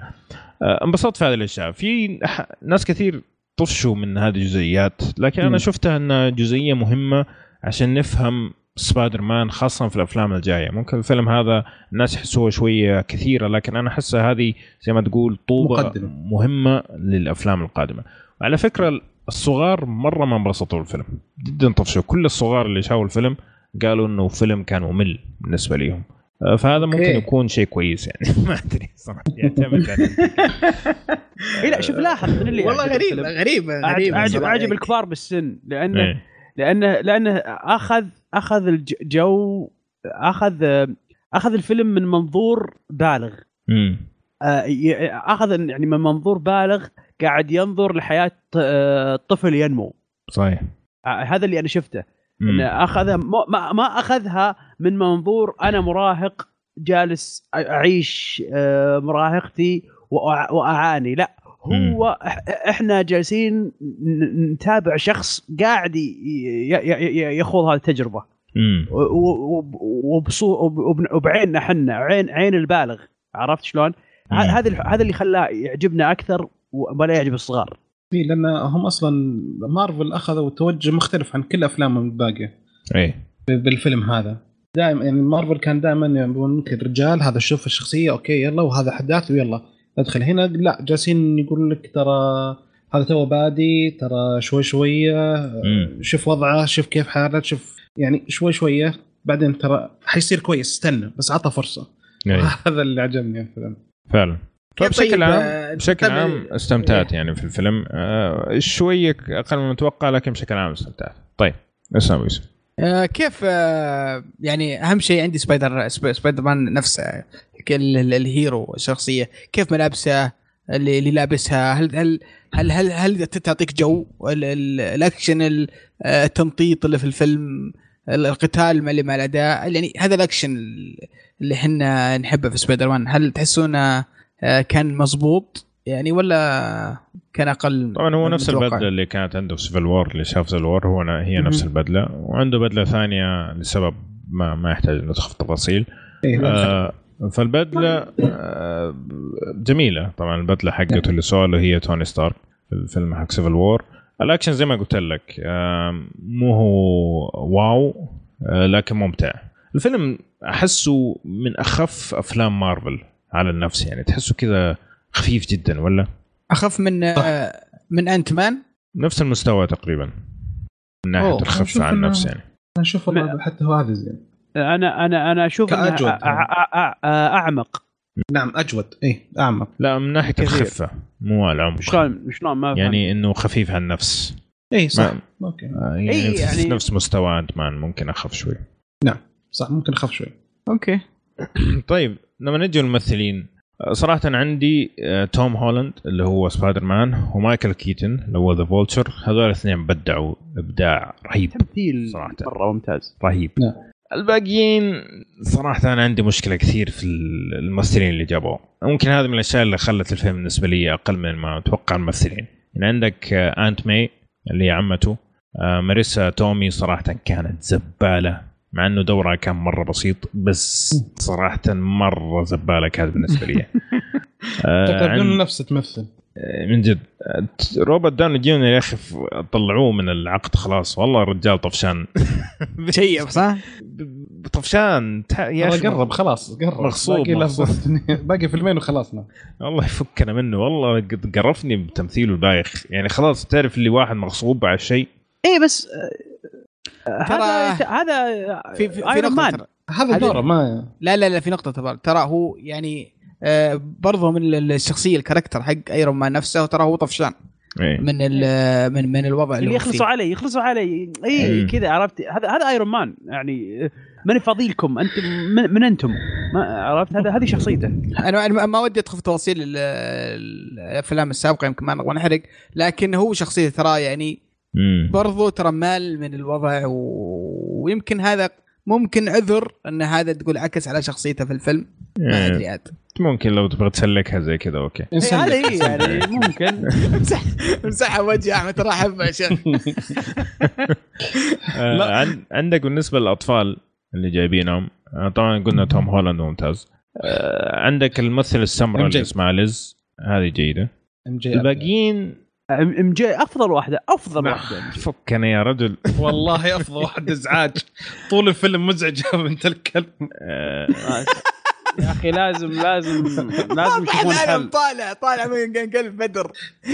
انبسطت في هذه الأشياء. في ناس كثير طفشوا من هذه الجزئيات لكن أنا شفتها إنها جزئية مهمة عشان نفهم سبايدر مان خاصة في الأفلام الجاية. ممكن الفيلم هذا الناس يحسوها شوية كثيرة لكن أنا أحسها هذه زي ما تقول طوبة مقدمة. مهمة للأفلام القادمة. وعلى فكرة الصغار مرة ما انبسطوا بالفيلم. جدا طفشوا. كل الصغار اللي شافوا الفيلم قالوا إنه فيلم كان ممل بالنسبة لهم فهذا ممكن okay. يكون شيء كويس يعني. (laughs) ما أدري صراحة. يعتمد (laughs) اي لا شوف لاحظ من اللي والله غريب غريب غريب اعجب أعجب الكبار بالسن لأنه إيه. لأنه لأنه اخذ أخذ الجو أخذ أخذ الفيلم من منظور بالغ. امم أخذ يعني من منظور بالغ قاعد ينظر لحياة طفل ينمو. صحيح. هذا اللي أنا شفته. إنه أخذها ما, ما أخذها من منظور أنا مراهق جالس أعيش مراهقتي وأعاني. لا هو إحنا جالسين نتابع شخص قاعد يخوض هذه التجربة. وبعيننا إحنا عين عين البالغ. عرفت شلون؟ هذا هذا اللي خلاه يعجبنا أكثر ولا يعجب الصغار. إي لأن هم أصلا مارفل أخذوا توجه مختلف عن كل أفلامهم الباقية. إي. بالفيلم هذا. دائما يعني مارفل كان دائما يقولون لك الرجال هذا شوف الشخصية okay يلا وهذا احداث ويلا ادخل هنا لا جالسين يقول لك ترى هذا nobody ترى شوي شوية شوف وضعه شوف كيف حاله شوف يعني شوي شوية. بعدين ترى حيصير كويس استنى بس عطى فرصة. (laughs) هذا اللي عجبني الفيلم. فعلا. فبشكل عام بشكل عام استمتعت يعني في الفيلم. آه شوية أقل من المتوقع لكن بشكل عام استمتعت. طيب اسلام يوسف. آه كيف آه يعني أهم شيء عندي سبايدر سبايدر مان نفسه ال hero الشخصية. كيف ملابسه؟ اللي, اللي لابسها؟ هل هل هل هل, هل تعطيك جو؟ الأكشن التنطيط اللي في الفيلم القتال اللي مع الأداء. يعني هذا الأكشن اللي إحنا نحبه في سبايدر مان هل تحسونه كان مظبوط يعني ولا كان أقل طبعا هو نفس متوقع. البدلة اللي كانت عنده في Civil War اللي شاف Civil War هو هي نفس البدلة وعنده بدلة ثانية لسبب ما ما يحتاج ندخل في تفاصيل. إيه آه فالبدلة آه، جميلة. طبعا البدلة حقته اللي سواها هي توني ستارك في الفيلم حق Civil War ال action زي ما قلت لك مو هو wow لكن ممتع. الفيلم أحسه من أخف أفلام مارفل على النفس يعني. تحسه كذا خفيف جدا ولا؟ أخف من من Ant-Man نفس المستوى تقريبا. من ناحية الخفه على النفس يعني. أنا أشوف حتى هو هذا زين. أنا أنا أنا أشوف إنه أعمق. نعم أجود. اي أعمق. لا من ناحية الخفة. مو العمق شلون شلون ما يعني إنه خفيف على النفس اي صح. okay. آه، يعني, إيه يعني نفس مستوى Ant-Man ممكن أخف شوي. نعم صح. ممكن أخف شوي. okay. (clears throat) طيب لما نجي الممثلين صراحة عندي آه، توم هولاند اللي هو سبايدر مان ومايكل كيتن اللي هو The Vulture هذول الاثنين بدعوا إبداع رهيب تمثيل صراحة. مرة ممتاز. رهيب. نعم. الباقيين صراحة أنا عندي مشكلة كثير في الممثلين اللي جابوه. ممكن هذه من الأشياء اللي خلت الفيلم بالنسبة لي أقل من ما أتوقع الممثلين. يعني عندك Aunt May اللي هي عمته آه، ماريسا توميه صراحة كانت زبالة. مع إنه دورها كان مرة بسيط بس صراحة مرة زبالة كانت بالنسبة لي. (laughs) آه عن... نفسه تمثل. آه، من جد. روبرت داون جونيور يا أخي طلعوه من العقد خلاص. والله الرجال طفشان. (laughs) شيب (laughs) صح؟ طفشان يا أخي قرب خلاص قرب. مغصوب باقي, باقي فيلمين وخلصنا. والله يفكنا منه. والله قرفني بتمثيله البايخ. يعني خلاص تعرف اللي واحد مغصوب على الشيء إيه بس هذا هذا في في, في نقطة هذا دورة ما لا لا لا في نقطة ترى. ترى هو يعني آه برضه من الشخصية ال character حق Iron Man نفسه ترى هو طفشان. إيه. من من من الوضع اللي, اللي يخلصوا عليه يخلصوا عليه. اي إيه. كذا عرفت؟ هذا هذا ايرون مان يعني ماني فاضيلكم أنتم من, من أنتم؟ ما عرفت؟ هذا هذه شخصيته. أنا ما ودي أدخل في تفاصيل الأفلام السابقة يمكن ما نبغى نحرق لكن هو شخصيته ترى يعني برضو ترى مال من الوضع و... ويمكن هذا ممكن عذر إن هذا تقول عكس على شخصيته في الفيلم. ما أدري عاد. ممكن لو تبغى تسلكها زي كذا okay. هذا إيه يعني ممكن. امسح امسحها وجه أحمد ترى احبها يا شيخ آه، عندك بالنسبة للأطفال اللي جايبينهم آه، طبعا قلنا توم هولاند ممتاز. آه، عندك الممثل السمراء اللي اسمها ليز هذه جيدة. الباقيين MJ أفضل واحدة أفضل واحدة فكنا يا رجل. (laughs) والله أفضل واحد إزعاج. طول الفيلم مزعج بنت الكلب. يا أخي لازم لازم (laughs) لازم يشوفون حل. طالع طالع من قلب بدر.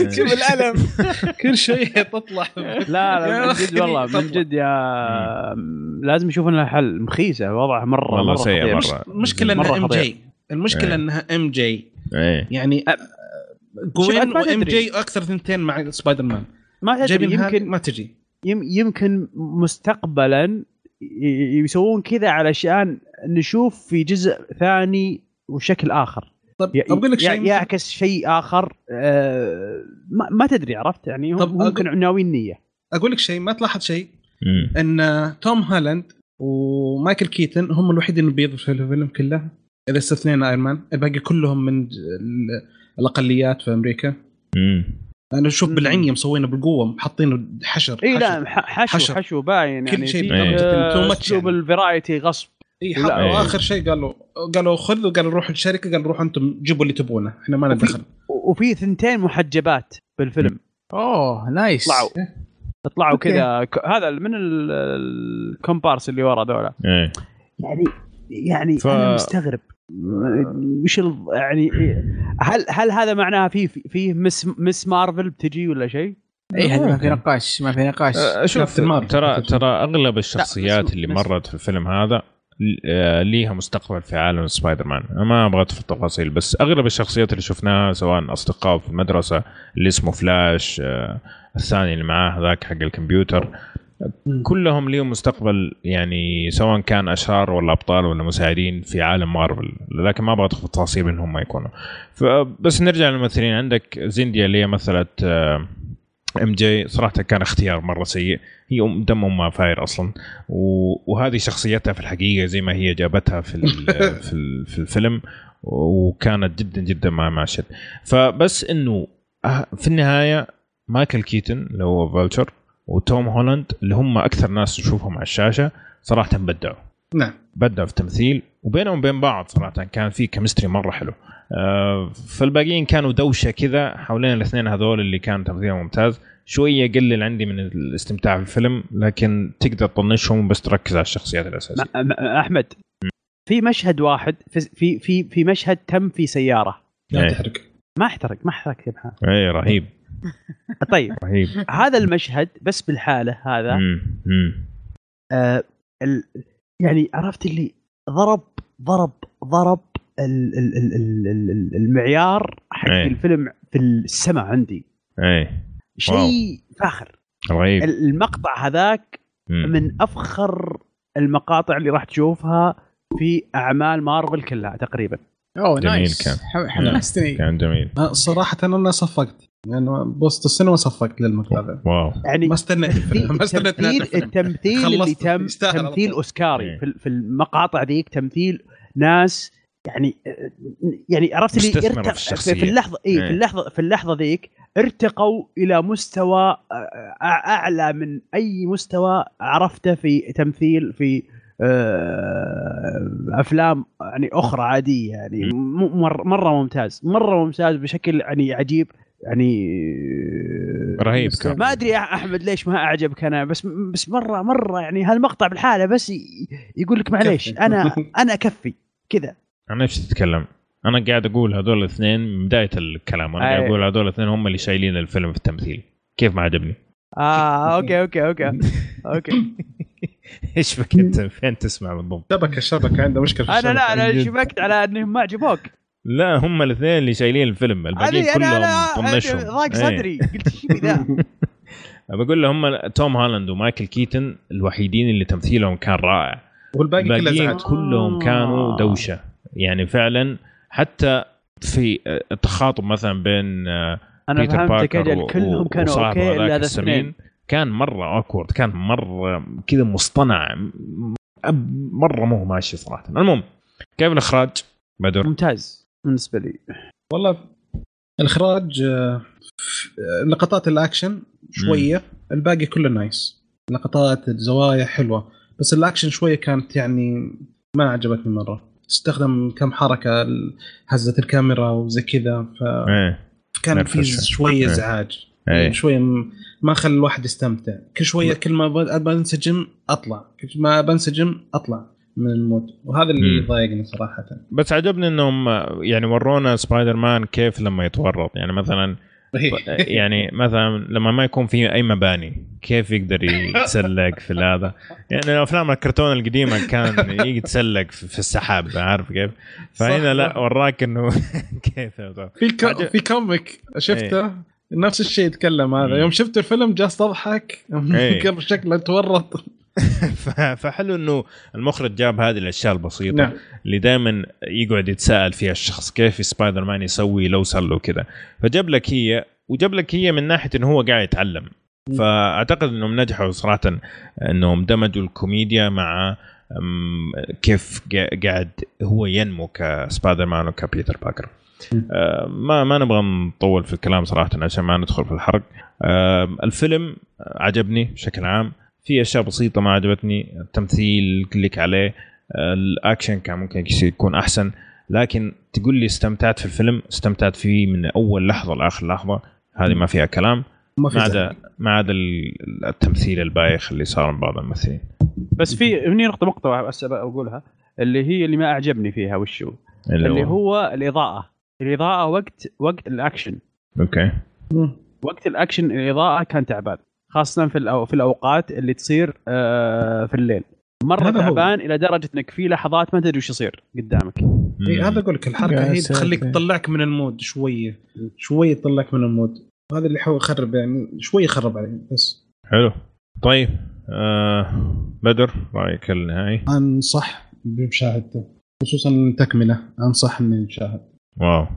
شوف الألم. (laughs) كل شيء تطلع. لا لا من جد والله من جد يا لازم يشوفون لها حل. مخيسة وضعها مره والله سيء مرة. المشكلة إنها MJ. المشكلة إنها MJ. يعني جوين و MJ أكثر ثنتين مع سبايدر مان ما تدري يمكن ما تجي. يمكن مستقبلا يسوون كذا علشان نشوف في جزء ثاني وشكل آخر. طب أقول لك شيء. يعكس شيء آخر آه ما, ما تدري عرفت؟ يعني طب ممكن ناويين نية. أقول لك شيء ما تلاحظ شيء؟ إن توم هولاند ومايكل كيتن هم الوحيدين اللي بيضوا في الفيلم كله. إذا استثنينا ايرون مان الباقي كلهم من الأقليات في أمريكا. امم أنا أشوف بالعنية مسوينه بالقوة حاطينه حشر اي لا حشو. حشر. حشو باين كل يعني شيء أسلوب ال variety غصب. اي وآخر شيء قالوا قالوا خذ وقالوا روحوا الشركة قالوا روحوا أنتم جيبوا اللي تبونه إحنا ما ندخل. وفي ثنتين محجبات بالفيلم. أوه nice. طلعوا. طلعوا كذا. هذا من الكومبارس اللي ورا ذولا؟ إيه. يعني يعني ف... أنا مستغرب. وش يعني هل هل هذا معناها في فيه Miss Miss Marvel بتجي ولا شيء؟ اي هذا ما في نقاش ما في نقاش. أه، شوف ترى ترى أغلب الشخصيات اللي مرت في الفيلم هذا أه، ليها مستقبل في عالم سبايدر مان ما أبغى في التفاصيل بس أغلب الشخصيات اللي شفناها سواء أصدقاء في المدرسة اللي اسمه فلاش أه، الثاني اللي معاه ذاك حق الكمبيوتر كلهم ليهم مستقبل يعني سواء كان أشرار ولا أبطال ولا مساعدين في عالم مارفل لكن ما أبغى ادخل في التفاصيل انهم ما يكونوا فبس نرجع للممثلين. عندك زيندايا اللي هي مثلت إم جي صراحة كان اختيار مرة سيء. هي ام دم أمها فاير أصلا. وهذه شخصيتها في الحقيقة زي ما هي جابتها في (laughs) في, في الفيلم وكانت جدا جدا ما ماشية. فبس إنه أه، في النهاية مايكل كيتن اللي هو فالتشر وتوم هولاند اللي هم أكثر ناس نشوفهم على الشاشة صراحة بدعوا. نعم. بدعوا في التمثيل وبينهم وبين بعض صراحة كان في chemistry مرة حلو. آه فالباقيين كانوا دوشة كذا حوالين الاثنين هذول اللي كان تمثيلهم ممتاز. شوية يقلل عندي من الاستمتاع في الفيلم لكن تقدر تطنشهم بس تركز على الشخصيات الأساسية. أحمد في مشهد واحد في في في مشهد تم في سيارة. لا إيه. تحرق. ما أحترق ما أحترق يا اي رهيب. طيب. رهيب. هذا المشهد بس بالحالة هذا. مم. مم. آه ال يعني عرفت اللي ضرب ضرب ضرب ال ال ال ال المعيار حق أي. الفيلم في السماء عندي. اي شيء فاخر. رهيب. المقطع هذاك من أفخر المقاطع اللي راح تشوفها في أعمال مارفل كلها تقريبا. أوه جميل nice. كان. حمستني. كان جميل. صراحة أنا صفقت. يعني بوسط السينما صفقت للمقطع ذا wow. يعني ما استنيت. (laughs) ما استنيت التمثيل اللي تم تمثيل أوسكاري إيه. في المقاطع ذيك تمثيل ناس يعني يعني عرفت اللي ارتق في, في اللحظه اي في إيه. اللحظه في اللحظة ذيك ارتقوا إلى مستوى أعلى من أي مستوى عرفته في تمثيل في آه، أفلام يعني أخرى عادية يعني. مرة ممتاز. مرة ممتاز بشكل يعني عجيب. يعني رهيب كان. ما أدري يا أحمد ليش ما أعجبك أنا بس بس مرة مرة يعني هالمقطع بالحالة بس يقول لك معليش أنا (laughs) أنا أكفي كذا. عن إيش تتكلم؟ أنا قاعد أقول هذول الاثنين من بداية الكلام. أنا قاعد أقول هذول الاثنين هم اللي شايلين الفيلم في التمثيل. كيف ما عجبني؟ آه okay (laughs) okay okay. okay. (laughs) إيش بك أنت؟ فين تسمع بالضبط؟ شبكة الشبكه عنده مشكلة في أنا لا أنا شبكت على إنهم ما عجبوك. لا هم الاثنين اللي شايلين الفيلم. الباقيين كلهم طنشهم ضاق إيه. صدري. قلت إيش ذا (laughs) بقول له هم توم هولاند ومايكل كيتن الوحيدين اللي تمثيلهم كان رائع. والباقي كله كلهم كانوا دوشة. يعني فعلا حتى في التخاطب مثلا بين أنا بيتر باركر كلهم كانوا okay الا هذا كان مرة awkward كان مرة كذا مصطنع. مرة مو ماشي صراحة. المهم كيف الإخراج؟ بدر؟ ممتاز. بالنسبة لي. والله الإخراج آه، لقطات الأكشن شوية الباقي كله nice. لقطات الزوايا حلوة بس الأكشن شوية كانت يعني ما عجبتني مرة. استخدم كم حركة هزه الكاميرا وزي كذا ف إيه. كان في شوية إيه. إزعاج. إيه. شوية ما خلى الواحد يستمتع. كل شوية كل ما بنسجم أطلع. كل ما بنسجم أطلع. من ال mood وهذا اللي ضايقني صراحة. بس عجبني إنهم يعني ورونا سبايدر مان كيف لما يتورط. يعني مثلا يعني مثلا لما ما يكون في أي مباني كيف يقدر يتسلق في هذا؟ يعني افلام الكرتون القديمة كان يتسلق في السحاب عارف كيف؟ فهنا لا وراك إنه (laughs) كيف في في comic شفته؟ إيه. نفس الشيء يتكلم هذا. يوم شفت الفيلم جالس أضحك. إيه. (laughs) شكله تورط. (laughs) فحلو إنه المخرج جاب هذه الأشياء البسيطة نعم. اللي دائما يقعد يتساءل فيها الشخص كيف سبايدر مان يسوي لو صار له كذا؟ فجاب لك هي وجاب لك هي من ناحية إنه هو قاعد يتعلم. فأعتقد إنهم نجحوا صراحة إنهم دمجوا الكوميديا مع كيف قاعد هو ينمو كسبايدر مان وكبيتر باركر آه، ما ما نبغى نطول في الكلام صراحة عشان ما ندخل في الحرق. الفيلم عجبني بشكل عام. في أشياء بسيطة ما عجبتني التمثيل كلك عليه الأكشن كان ممكن يكون أحسن. لكن تقول لي استمتعت في الفيلم استمتعت فيه من أول لحظة لآخر لحظة هذه ما فيها كلام. ما عدا ما عدا التمثيل البايخ اللي صار من بعض الممثلين. بس في هني نقطة نقطه بس أقولها اللي هي اللي ما أعجبني فيها وشو؟ اللي, اللي هو, هو الإضاءة. الإضاءة وقت وقت ال action. okay. وقت الأكشن الإضاءة كان تعبان خاصة في في الأوقات اللي تصير آه، في الليل. مرة تعبان إلى درجة إنك في لحظات ما تدري وش يصير قدامك. إي هذا أقول لك الحركة هي تخليك تطلعك من ال mood شوية. شوية تطلعك من ال mood. هذا اللي يحاول يخرب يعني شوية يخرب عليه بس. حلو. طيب آه بدر رأيك النهائي؟ أنصح بمشاهدته خصوصا تكمله أنصح إني نشاهد واو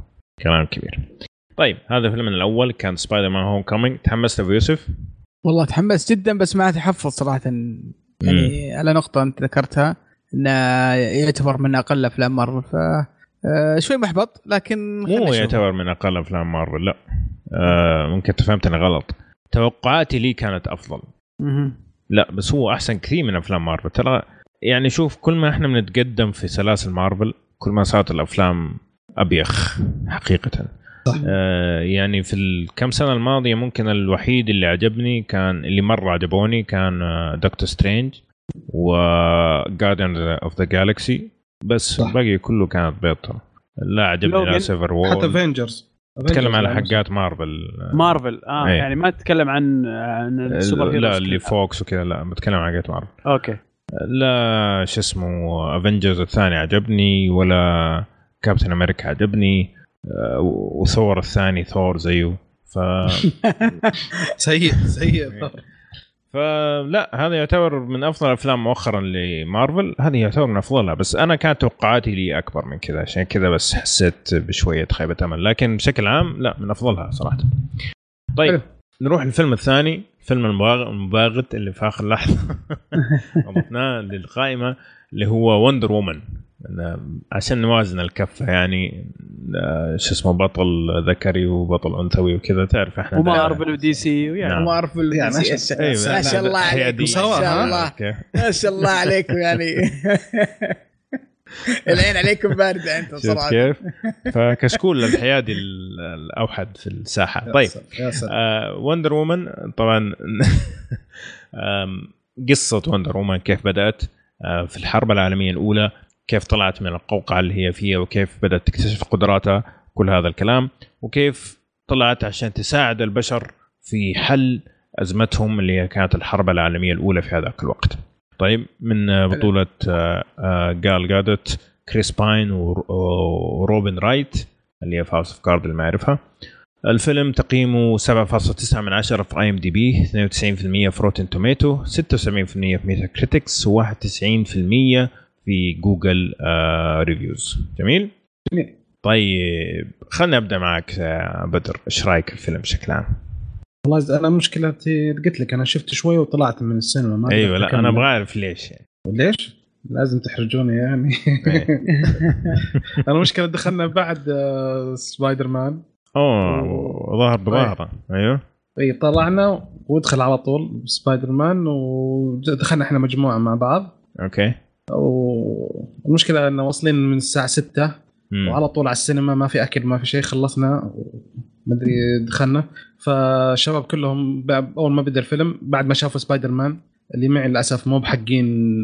كلام كبير. طيب هذا الفيلم الأول كان سبايدر مان هوم كومينج تحمست أبو يوسف؟ والله تحمست جدا بس ما تحفظ صراحة. يعني على نقطة أنت ذكرتها انه يعتبر من أقل أفلام مارفل ف آه، شوي محبط لكن مو يعتبر من أقل أفلام مارفل لا. آه ممكن أنت فهمتني غلط. توقعاتي لي كانت أفضل. لا بس هو أحسن كثير من أفلام مارفل. ترى يعني شوف كل ما إحنا بنتقدم في سلاسل مارفل كل ما صارت الأفلام أبيخ حقيقه. صح. آه يعني في الكم سنة الماضية ممكن الوحيد اللي عجبني كان اللي مرة عجبوني كان Doctor Strange و Guardians of the Galaxy بس صح. الباقي كله كانت بيضة. لا عجبني لا Civil War حتى افنجرز تكلم على حقات مارفل مارفل آه إيه. يعني ما تتكلم عن عن ال superheroes لا اللي فوكس وكذا لا بتكلم عن حقات مارفل okay. لا شو اسمه Avengers الثاني عجبني ولا Captain America عجبني. آه، وثور الثاني ثور زيه. ف (laughs) سيء سيء (laughs) فلا هذا يعتبر من أفضل الأفلام مؤخرا لمارفل. هذه يعتبر من أفضلها بس أنا كانت توقعاتي لي أكبر من كذا. عشان كذا بس حسيت بشوية خيبة أمل. لكن بشكل عام لا من أفضلها صراحة. طيب نروح للفيلم الثاني فيلم المباغت اللي في آخر لحظة. (laughs) ضفناه للقائمة اللي هو وندر وومن عشان نوازن الكفة يعني آه، شو اسمه بطل ذكري وبطل أنثوي وكذا تعرف إحنا ومارفل ودي سي ويعني. نعم. ومارفل ودي سي. ما شاء الله عليكم ما شاء الله ما شاء الله عليكم يعني. (laughs) العين عليكم باردة أنتم صراحة. كيف؟ فكشكول الحيادي الأوحد في الساحة. طيب. آه Wonder Woman طبعا (laughs) قصة Wonder Woman كيف بدأت آه في الحرب العالمية الأولى كيف طلعت من القوقعة اللي هي فيها وكيف بدأت تكتشف قدراتها كل هذا الكلام وكيف طلعت عشان تساعد البشر في حل أزمتهم اللي كانت الحرب العالمية الأولى في هذاك الوقت. طيب من بطولة آه، آه، جال جادوت كريس باين وروبن رايت اللي هي House of Cards اللي ما يعرفها. الفيلم تقييمه 7.9 من 10 في IMDb 92% في Rotten Tomatoes 76% في Metacritic و91% في جوجل آه reviews جميل؟ جميل. طيب خلينا ابدا معك آه بدر. إيش رأيك الفيلم بشكل عام؟ والله أنا مشكلتي قلت لك أنا شفت شوي وطلعت من السينما ما أيوه لا أنا أبغى أعرف ليش يعني. ليش؟ لازم تحرجوني يعني. (laughs) أنا مشكلة دخلنا بعد آه سبايدر مان اوه ظهر بظهره أيوه. إي طلعنا ودخل على طول سبايدر مان ودخلنا إحنا مجموعة مع بعض. okay. والمشكلة إنه واصلين من الساعة 6 مم. وعلى طول على السينما ما في أكل ما في شيء خلصنا مدري دخلنا. فالشباب كلهم أول ما بدأ الفيلم بعد ما شافوا سبايدر مان اللي معي للأسف مو بحقين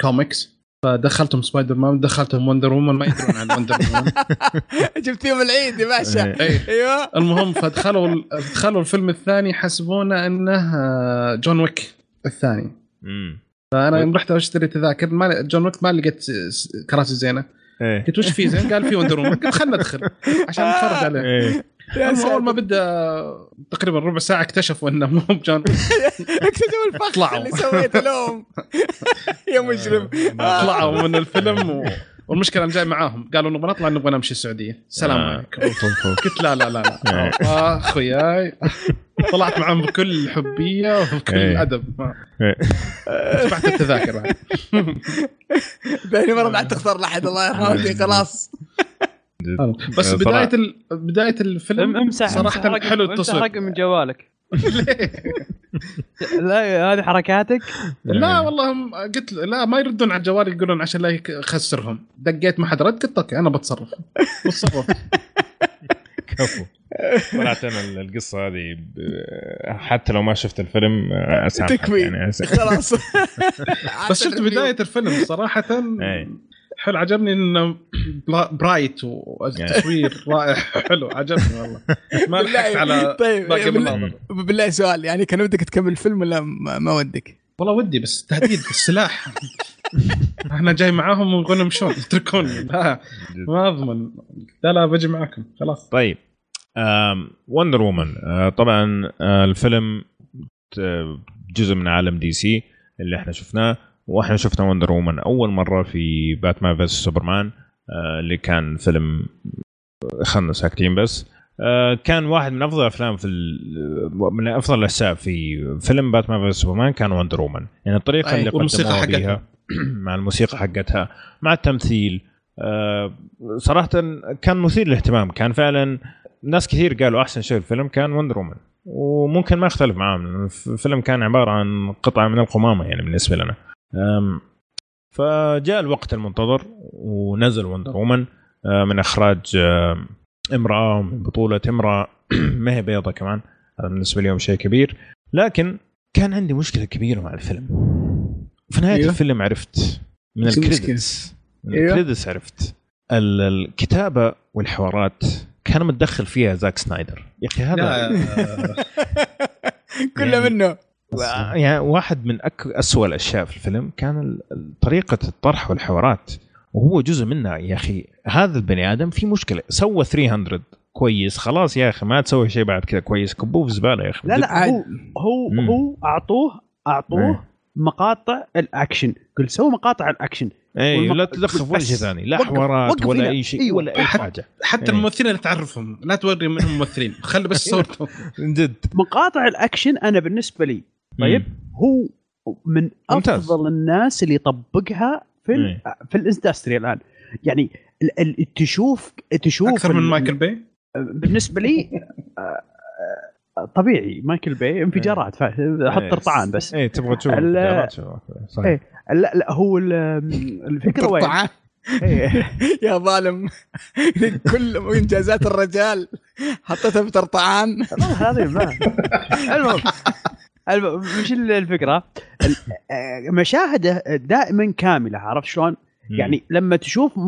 كوميكس فدخلتهم سبايدر مان دخلتهم Wonder Woman ما يدرون عن Wonder Woman. (laughs) جبت فيهم العيد يا باشا. إيه. أيوه. المهم فدخلوا دخلوا الفيلم الثاني حسبونا إنه جون ويك الثاني. فأنا يوم رحت اشتري تذاكر ما جون ويك ما لقيت كراسي زينة. إيه. قلت وش في زين؟ قال في Wonder Woman قلت خلنا ندخل عشان نتفرج عليه. إيه. أول ما بدأ تقريبا ربع ساعة اكتشفوا إنه مو (laughs) بجون (laughs) اكتشفوا الفخ اللي سويته لهم. (laughs) يا مجرم. طلعوا من الفيلم و... والمشكلة أنا جاي معاهم. قالوا نبغى نطلع نبغى نمشي السعودية. السلام آه. عليكم. قلت لا لا لا لا. (laughs) إيه. أخوياي. طلعت معهم بكل حبية وبكل إيه. أدب. إيه. دفعت التذاكر بعد. (laughs) ثاني مرة بعد تختار لحد. الله يرحمه. خلاص. بس بداية بداية الفيلم امسح صراحة حلو التصوير. رقم من جوالك. لا هذه حركاتك؟ لا والله قلت لا ما يردون على الجوال يقولون عشان لا يخسرهم. دقيت ما حد رد قلت okay أنا بتصرف. (laughs) بتصرف. كفو. طلعت أنا القصة هذه حتى لو ما شفت الفيلم أسامحك تكفي. يعني خلاص. (laughs) بس شفت بداية الفيلم صراحة. حلو عجبني إنه bright والتصوير رائع. حلو عجبني والله. ما لحقت على طيب باقي بالله, بالله سؤال يعني كان ودك تكمل الفيلم ولا ما ودك؟ والله ودي بس تهديد السلاح. إحنا جاي معاهم ونقول لهم شلون اتركوني. لا ما أضمن. لا لا بجي معاكم. خلاص. طيب. Wonder Woman طبعا آه، الفيلم جزء من عالم دي سي اللي إحنا شفناه. وإحنا شفنا Wonder Woman أول مرة في Batman versus Superman آه، اللي كان فيلم خلنا ساكتين بس. آه، كان واحد من أفضل الافلام في من أفضل الاجزاء في فيلم Batman versus Superman كان Wonder Woman يعني الطريقة اللي قدموها فيها (clears throat) مع الموسيقى حقتها مع التمثيل آه، صراحة كان مثير للاهتمام. كان فعلا ناس كثير قالوا أحسن شيء الفيلم كان Wonder Woman وممكن ما اختلف معاهم الفيلم كان عبارة عن قطعة من القمامة يعني بالنسبة لنا. فجاء الوقت المنتظر ونزل Wonder Woman آه، من إخراج آه، امرأة من بطولة امرأة. (clears throat) ما هي بيضة كمان هذا بالنسبة لي شيء كبير. لكن كان عندي مشكلة كبيرة مع الفيلم. في نهاية أيوه؟ الفيلم عرفت من ال credits من أيوه؟ ال credits عرفت. الكتابة والحوارات كان متدخل فيها زاك سنايدر. يا أخي هذا (laughs) كله يعني منه. يعني واحد من أك... أسوأ الأشياء في الفيلم كان طريقة الطرح والحوارات وهو جزء منها. يا أخي هذا البني آدم في مشكلة. سوى 300 كويس خلاص يا أخي ما تسوي شيء بعد كذا كويس. كبوه في زبالة يا أخي. لا لا هو هو مم. هو أعطوه أعطوه مم. مقاطع الأكشن. قل سوي مقاطع الأكشن. اي لا تدخل ولا شيء ثاني. لا حوارات ولا أي شيء أيوة. ولا أي حاجة. حتى أيوة. الممثلين اللي تعرفهم لا توري منهم ممثلين. خلي بس (laughs) صورتهم. من جد. مقاطع الأكشن أنا بالنسبة لي طيب. هو من أفضل ممتاز. الناس اللي يطبقها في ال في ال industry الآن. يعني تشوف تشوف أكثر من مايكل باي؟ بالنسبة لي آه، آه، طبيعي. مايكل باي انفجارات. حط إيه. طرطعان بس. اي تبغى تشوف صحيح. إيه. لا لا هو الفكرة وين؟ إيه. (laughs) يا ظالم. كل إنجازات الرجال. حطيتها في طرطعان. هذه ما. المهم. مش الفكرة. آه، مشاهدة دائما كاملة عرفت شلون؟ يعني لما تشوف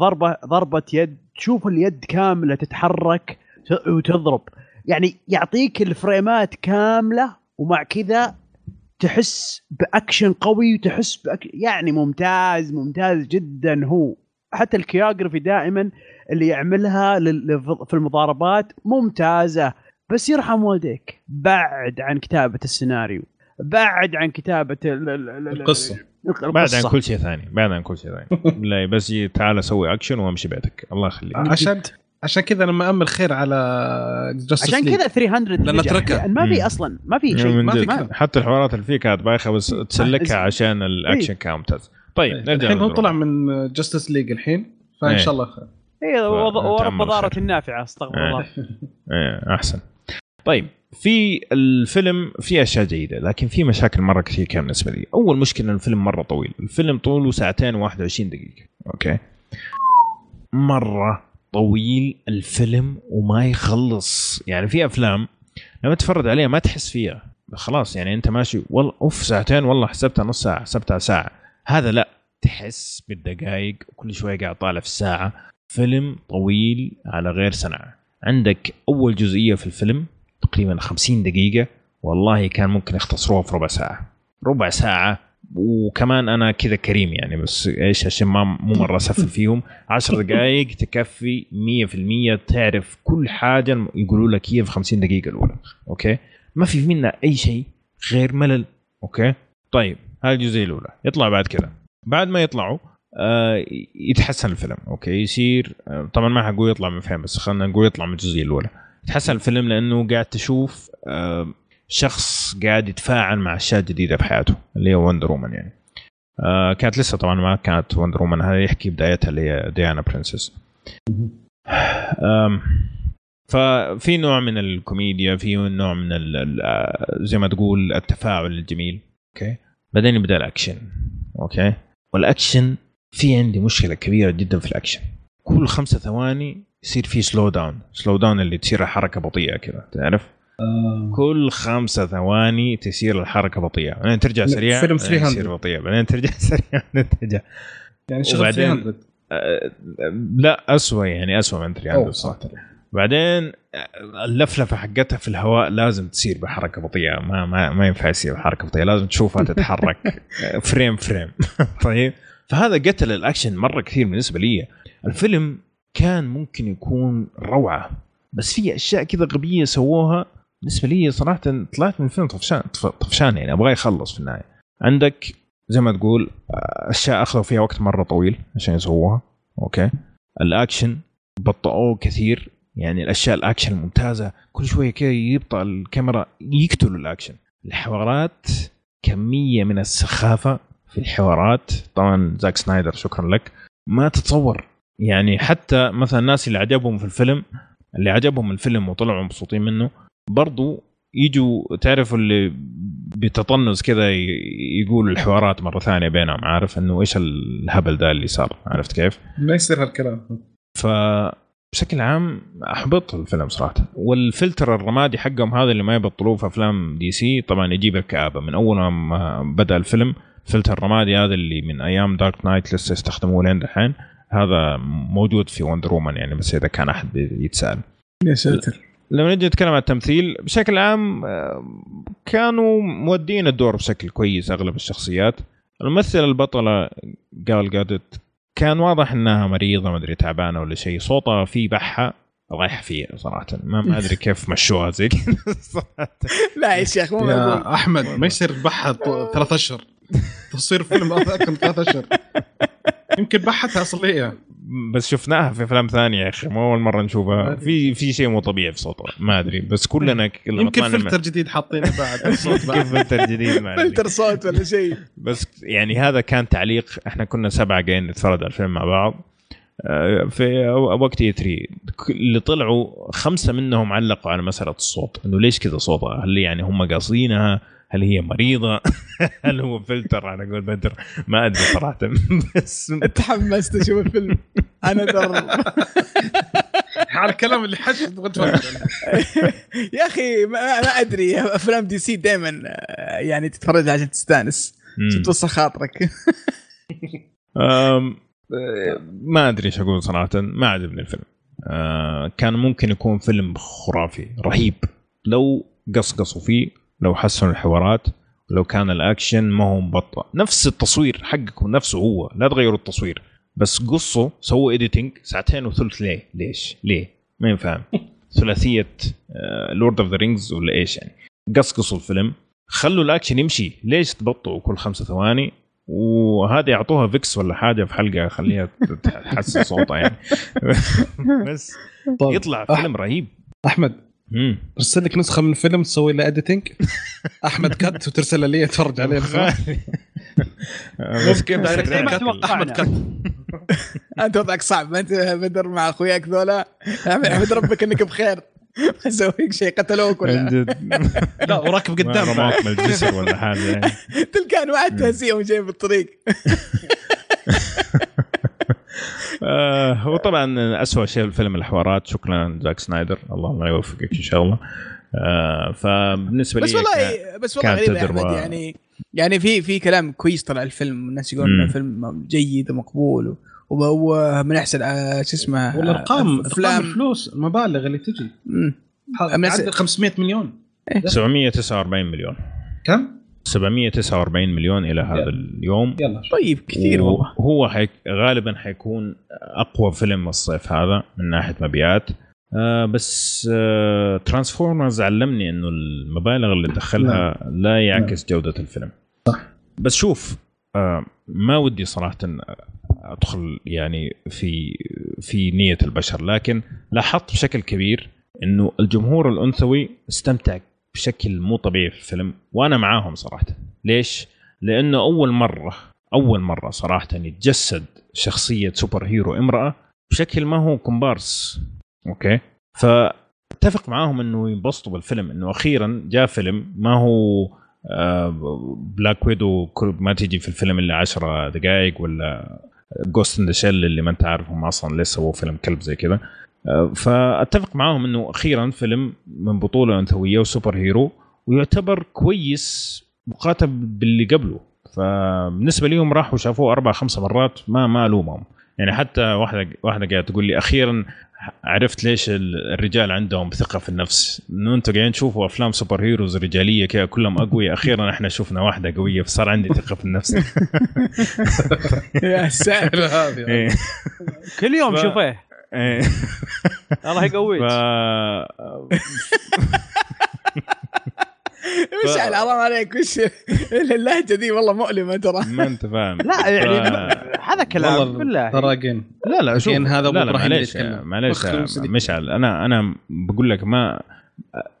ضربة ضربة يد تشوف اليد كاملة تتحرك وتضرب. يعني يعطيك الفريمات كاملة ومع كذا تحس بأكشن قوي وتحس بأك... يعني ممتاز ممتاز جدا هو. حتى ال choreography دائما اللي يعملها في المضاربات ممتازة. بس يرحم والديك. بعد عن كتابة السيناريو. بعد عن كتابة القصة. بعد عن كل شيء ثاني. بعد عن كل شيء ثاني. (laughs) لا بس تعال سوي اكشن وامشي بيتك الله يخليك. عشان عشان كذا لما أمل خير على عشان كذا 300 لأن تركها يعني ما في أصلا ما في شيء. ما في حتى الحوارات اللي فيه كانت بايخة بس تسلكها عشان الاكشن كان ممتاز طيب نرجع الحين هو طلع من Justice League الحين فإن إيه. شاء الله خير. اي ورب ضارة نافعة استغفر الله. إيه أحسن. طيب في الفيلم في أشياء جيدة لكن في مشاكل مرة كثير كان بالنسبة لي. أول مشكلة الفيلم مرة طويل الفيلم طوله ساعتين و21 دقيقة أوكي؟ مرة طويل الفيلم وما يخلص. يعني في أفلام لما تتفرج عليها ما تحس فيها. خلاص يعني أنت ماشي والله أوف ساعتين والله حسبتها نص ساعة حسبتها ساعة. هذا لا تحس بالدقائق وكل شوية قاعد طالع في الساعة. فيلم طويل على غير سنه عندك أول جزئية في الفيلم تقريبا 50 دقيقة. والله كان ممكن يختصروها في ربع ساعة. ربع ساعة. وكمان أنا كذا كريم يعني بس إيش عشان ما مو مرة أسفل (laughs) فيهم. 10 دقائق تكفي 100% تعرف كل حاجة يقولوا لك هي في 50 دقيقة الأولى. أوكي؟ ما في منا أي شيء غير ملل. أوكي؟ طيب هذه الجزئية الأولى. يطلع بعد كذا. بعد ما يطلعوا آه يتحسن الفيلم. أوكي؟ يصير آه طبعا ما حقول يطلع من فين بس خلينا نقول يطلع من الجزئية الأولى. يتحسن الفيلم لأنه قاعد تشوف آه شخص قاعد يتفاعل مع أشياء جديدة بحياته اللي هي Wonder Woman يعني. آه كانت لسه طبعا ما كانت Wonder Woman هذا يحكي بدايتها اللي هي ديانا princess ففي نوع من الكوميديا في نوع من آه، زي ما تقول التفاعل الجميل. أوكي؟ بعدين يبدأ الأكشن. أوكي؟ والأكشن في عندي مشكلة كبيرة جدا في الأكشن. كل خمسة ثواني يصير في slow down slow down اللي تصير حركه بطيئة كذا تعرف؟ آه. كل خمسة ثواني تصير الحركة بطيئة. بعدين ترجع سريع فيلم 300 تصير بطيئة. بعدين ترجع (laughs) سريع بعدين ترجع. يعني شغل 300 آه لا اسوء يعني اسوء من 300 صراحة. بعدين آه، اللفلفة حقتها في الهواء لازم تصير بحركة بطيئة. ما ما, ما ينفع يصير بحركة بطيئة. لازم تشوفها تتحرك. (laughs) frame frame (laughs) طيب؟ فهذا قتل الأكشن مرة كثير بالنسبة لي. الفيلم كان ممكن يكون روعة. بس في أشياء كذا غبية سووها. بالنسبة لي صراحة طلعت من الفيلم طفشان طفشان يعني أبغى يخلص في النهاية. عندك زي ما تقول أشياء أخذوا فيها وقت مرة طويل عشان يسووها. أوكي. الأكشن بطئوه كثير. يعني الأشياء الأكشن الممتازة كل شوية كذا يبطأ الكاميرا يقتلوا الأكشن. الحوارات كمية من السخافة في الحوارات. طبعا زاك سنايدر شكرا لك. ما تتصور. يعني حتى مثلا الناس اللي عجبهم في الفيلم اللي عجبهم الفيلم وطلعوا مبسوطين منه برضو يجوا تعرفوا اللي بتطنز كذا يقول الحوارات مرة ثانية بينهم عارف إنه إيش الهبل ده اللي صار عرفت كيف؟ ما يصير هالكلام. ف بشكل عام أحبط الفيلم صراحة. والفلتر الرمادي حقهم هذا اللي ما يبطلوه في أفلام DC طبعا يجيب الكآبه من أول ما بدأ الفيلم فلتر الرمادي هذا اللي من أيام Dark Knight لسه يستخدموه لين دحين. هذا موجود في Wonder Woman يعني بس إذا كان أحد يتساءل. يا ساتر لما نجي نتكلم عن التمثيل بشكل عام كانوا مودين الدور بشكل كويس أغلب الشخصيات. الممثلة البطلة قال جادت كان واضح إنها مريضة ما أدري تعبانة ولا شيء. صوتها في بحة رايح فيها صراحة. ما ما أدري (laughs) كيف مشوها زي (laughs) لا يا شيخ مو يا أحمد ما يصير بحة ثلاث أشهر. تصوير فيلم أكثر من ثلاث أشهر. يمكن بحتها أصلية. بس شفناها في أفلام ثانية يا أخي مو أول مرة نشوفها. في في شيء مو طبيعي في صوتها ما أدري. بس كلنا يمكن فلتر جديد حاطينه بعد. (laughs) الصوت فلتر جديد فلتر صوت ولا شيء. بس يعني هذا كان تعليق إحنا كنا سبعة قاعدين نتفرج على الفيلم مع بعض. آه، في وقت اي 3 اللي طلعوا خمسة منهم علقوا على مسألة الصوت إنه ليش كذا صوتها؟ هل يعني هم قاصدينها؟ هل هي مريضة؟ (laughs) هل هو فلتر؟ على قول بدر؟ ما أدري صراحة. بس (laughs) تحمست أشوف الفيلم. أنا در. على الكلام اللي حش (laughs) يا أخي ما, ما أدري. أفلام DC دائما يعني تتفرج عشان تستأنس. توسخ خاطرك؟ ما أدري إيش أقول صراحة. ما عجبني الفيلم. آه، كان ممكن يكون فيلم خرافي رهيب. لو قصقصوا فيه لو حسنوا الحوارات لو كان الأكشن ما هو مبطئ نفس التصوير حقكم نفسه هو لا تغيروا التصوير. بس قصوا سووا editing ساعتين وثلث ليه؟ ليش؟ ليه؟ ما ينفهم. (laughs) ثلاثية Lord of the Rings ولا إيش يعني؟ قصقصوا الفيلم. خلوا الأكشن يمشي. ليش تبطئوا كل خمسة ثواني؟ وهذه يعطوها Vicks ولا حاجة في حلقة خليها تحسن صوتها يعني. (laughs) بس طيب. يطلع فيلم رهيب. أحمد ارسل لك نسخة من الفيلم تسوي له اديتنج (laughs) أحمد كت وترسلها لي اتفرج عليه. (laughs) ممكن أحمد كت (laughs) أنت وضعك صعب ما أنت بدر مع أخوياك ذولا؟ أحمد ربك إنك بخير. أسويك شيء قتلوك ولا؟ لا وراكب قدام رماك من الجسر ولا حاجة. تلقان واحد تهزيه وجاي بالطريق. آه وطبعا اسوء شيء في الفيلم الحوارات شكرا زاك سنايدر. الله ما يوفقك إن شاء الله. آه فبالنسبة لي بس والله بس والله غريب أحمد يعني يعني في في كلام كويس طلع الفيلم الناس يقولون إنه فيلم جيد ومقبول ومن أحسن آه، شو اسمه والارقام أفلام. الفلوس المبالغ اللي تجي. من 500 مليون. 749 مليون. كم؟ 749 مليون إلى هذا آه. اليوم. يلا. طيب كثير والله. هو حيك غالبا حيكون أقوى فيلم الصيف هذا من ناحية مبيعات. آه بس آه ترانسفورمرز علمني إنه المبالغ اللي دخلها لا, لا يعكس لا. جودة الفيلم. صح. بس شوف آه ما ودي صراحة أدخل يعني في في نية البشر لكن لاحظت بشكل كبير إنه الجمهور الأنثوي استمتع بشكل مو طبيعي في الفيلم وأنا معاهم صراحة. ليش؟ لأنه أول مرة أول مرة صراحة يتجسد شخصية superhero امرأة بشكل ما هو كومبارس. أوكي؟ فأتفق معاهم إنه ينبسطوا بالفيلم إنه أخيرا جاء فيلم ما هو Black Widow ما تيجي في الفيلم إلا 10 دقائق ولا Ghost in the Shell اللي ما أنت عارف هم أصلا ليه سووا فيلم كلب زي كذا. فأتفق معاهم إنه أخيرا فيلم من بطولة أنثوية و superhero ويعتبر كويس مقارنه باللي قبله. فبالنسبة لهم راحوا شافوه أربع خمس مرات ما ما ألومهم. يعني حتى واحدة واحدة قاعدة تقول لي أخيرا عرفت ليش الرجال عندهم ثقة في النفس. إنه أنتم قاعدين تشوفوا أفلام سوبر هيروز رجالية كذا كلهم أقوياء. أخيرا إحنا شفنا واحدة قوية فصار عندي ثقة في النفس. (laughs) يا ساتر. (laughs) إيه. كل يوم شوفيه إيه. (laughs) الله يقويك وش حرام عليك وش اللهجة دي والله مؤلمة ترى. ما أنت فاهم. لا يعني هذا كلام بالله تراجن لا لا شوف هذا لا لا معليش معليش مشعل. أنا أنا بقول لك ما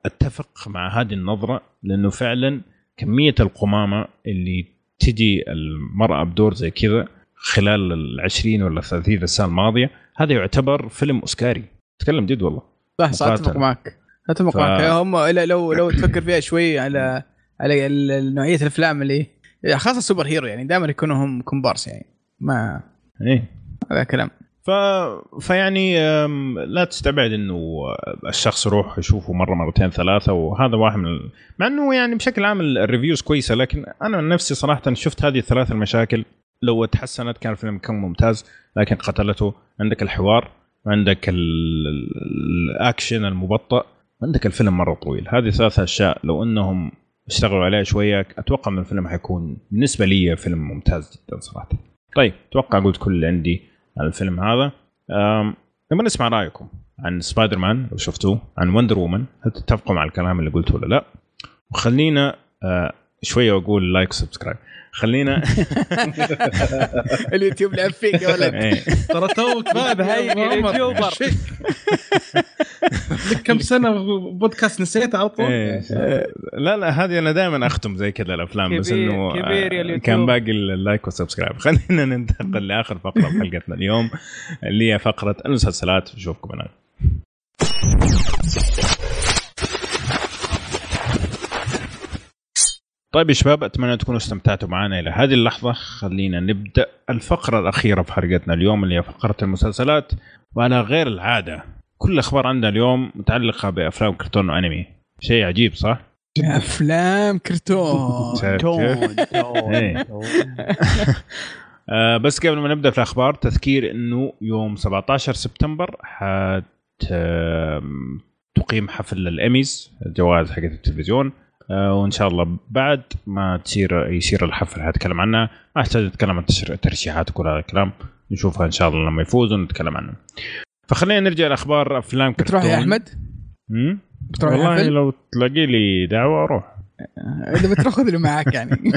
أتفق مع هذه النظرة لأنه فعلا كمية القمامة اللي تجي المرأة بدور زي كذا خلال ال 20 ولا 30 سنه الماضية هذا يعتبر فيلم أوسكاري. تكلم جد والله. صح صح أتفق معك. أتوقع ف... هم لو لو (coughs) تفكر فيها شوي على على نوعية الأفلام اللي خاصة ال super hero يعني دائما يكونوا هم كومبارس يعني. ما إيه. هذا كلام. ف... فيعني لا تستبعد إنه الشخص يروح يشوفه مرة مرتين ثلاثة وهذا واحد من ال... مع إنه يعني بشكل عام ال reviews كويسة لكن أنا نفسي صراحة شفت هذه الثلاث المشاكل. لو تحسنت كان الفيلم كان ممتاز لكن قتلته. عندك الحوار عندك الأكشن المبطئ عندك الفيلم مرة طويل. هذه ثلاث أشياء لو إنهم اشتغلوا عليها شوية أتوقع إن الفيلم حيكون بالنسبة لي فيلم ممتاز جدا صراحة. طيب أتوقع قلت كل اللي عندي عن الفيلم هذا. نبغى نسمع رأيكم عن سبايدر مان لو شفتوه عن وندر وومن. هل تتفقوا مع الكلام اللي قلته ولا لا؟ وخلينا آه، شوية أقول like subscribe. خلينا. (laughs) اليوتيوب لعب فيك يا ولد. إيه. ترى توك باب هاي ال YouTuber. لك كم سنة بودكاست نسيت على طول؟ إيه. لا لا هذه أنا دائما أختم زي كذا الأفلام بس إنه يا كان باقي ال like وال subscribe. (laughs) خلينا ننتقل لآخر فقرة في حلقتنا اليوم اللي هي فقرة المسلسلات. نشوفكم هناك. طيب يا شباب أتمنى تكونوا استمتعتوا معنا إلى هذه اللحظة. خلينا نبدأ الفقرة الأخيرة في حلقتنا اليوم اللي هي فقرة المسلسلات. وعلى غير العادة كل الاخبار عندنا اليوم متعلقة بأفلام كرتون وأنمي. شيء عجيب صح؟ أفلام كرتون. إيه. آه، بس قبل ما نبدأ في الأخبار تذكير إنه يوم 17 سبتمبر حت تقيم حفل الأميز الجوائز حقت التلفزيون. وإن شاء الله بعد ما تصير يصير الحفل حنتكلم عنها ما أحتاج نتكلم عن الترشيحات وكل هذا الكلام نشوفها إن شاء الله لما يفوزوا نتكلم عنه. فخلينا نرجع لأخبار أفلام كرتون بتروح يا أحمد؟ بتروح والله الحفل؟ لو تلاقي لي دعوة أروح. إذا بتروح خذ لي معك يعني.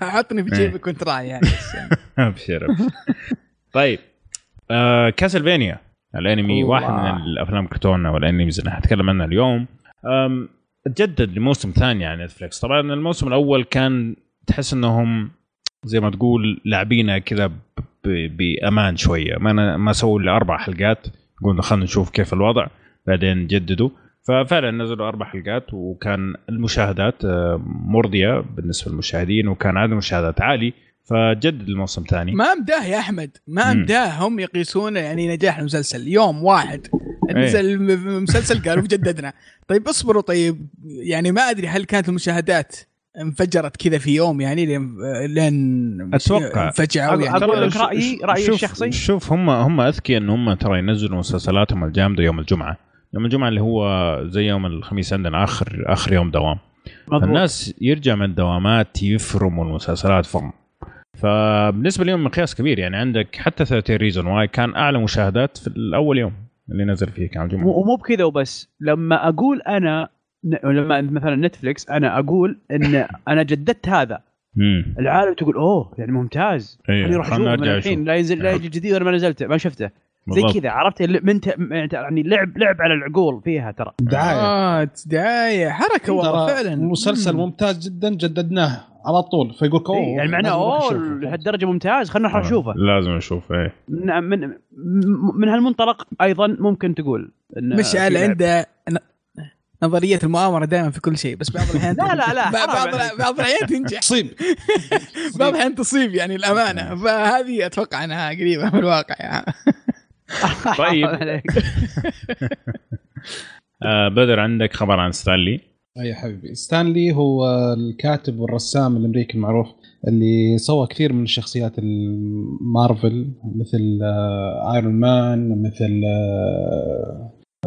(laughs) حطني في جيبك وأنت رايح يعني. (laughs) أبشر طيب آه كاسلفينيا الأنمي واحد من الأفلام كرتون أو الأنميز اللي حتكلم عنها اليوم. تجدد لموسم ثاني على نتفلكس طبعا الموسم الأول كان تحس إنهم زي ما تقول لاعبينها كذا بأمان شوية. ما ما سووا إلا أربع حلقات. قلنا خلينا نشوف كيف الوضع بعدين جددوا. ففعلا نزلوا أربع حلقات وكان المشاهدات مرضية بالنسبة للمشاهدين وكان عدد المشاهدات عالي. فجدد الموسم الثاني ما مداه يا أحمد. ما مداه هم يقيسون يعني نجاح المسلسل. يوم واحد. نزل إيه. المسلسل قالوا جددنا. طيب اصبروا طيب. يعني ما أدري هل كانت المشاهدات انفجرت كذا في يوم يعني لين لين أتوقع. فجعوا يعني. أقول لك رايي رأيي شوف الشخصي. شوف هم هم اذكياء ان هم ترى ينزلوا مسلسلاتهم الجامدة يوم الجمعة. يوم الجمعة اللي هو زي يوم الخميس عندنا اخر آخر يوم دوام. مضبوط. الناس يرجع من الدوامات يفرموا المسلسلات فرم. فبالنسبة لهم مقياس كبير يعني عندك حتى 13 Reasons Why كان أعلى مشاهدات في الأول يوم اللي نزل فيه كان الجمعة. ومو بكذا وبس. لما أقول أنا لما مثلا Netflix أنا أقول إن (laughs) أنا جددت هذا. مم. العالم تقول أوه يعني ممتاز. أيه. خليني أروح اشوفه من الحين لا ينزل لا يجي جديد أنا ما نزلته ما شفته. زي كذا عرفت؟ من يعني لعب لعب على العقول فيها ترى. دعاية. آه دعاية. حركة والله فعلا. مسلسل ممتاز جدا جددناه. على طول فيقول أوه إيه يعني معناه أوه لهالدرجه ممتاز خلينا نروح نشوفه. لازم نشوفه إيه. من من, من هالمنطلق أيضا ممكن تقول مشعل عنده نظرية المؤامرة دائما في كل شيء بس بعض الأحيان لا لا لا بعض بعض الأحيان تنجح. تصيب. (laughs) بعض الأحيان تصيب يعني الأمانة. فهذه أتوقع إنها قريبة من الواقع يعني. (laughs) طيب. آه بدر عندك خبر عن ستانلي؟ أي حبيبي. ستانلي هو الكاتب والرسام الأمريكي المعروف اللي سوى كثير من الشخصيات المارفل مثل Iron آه، Man مثل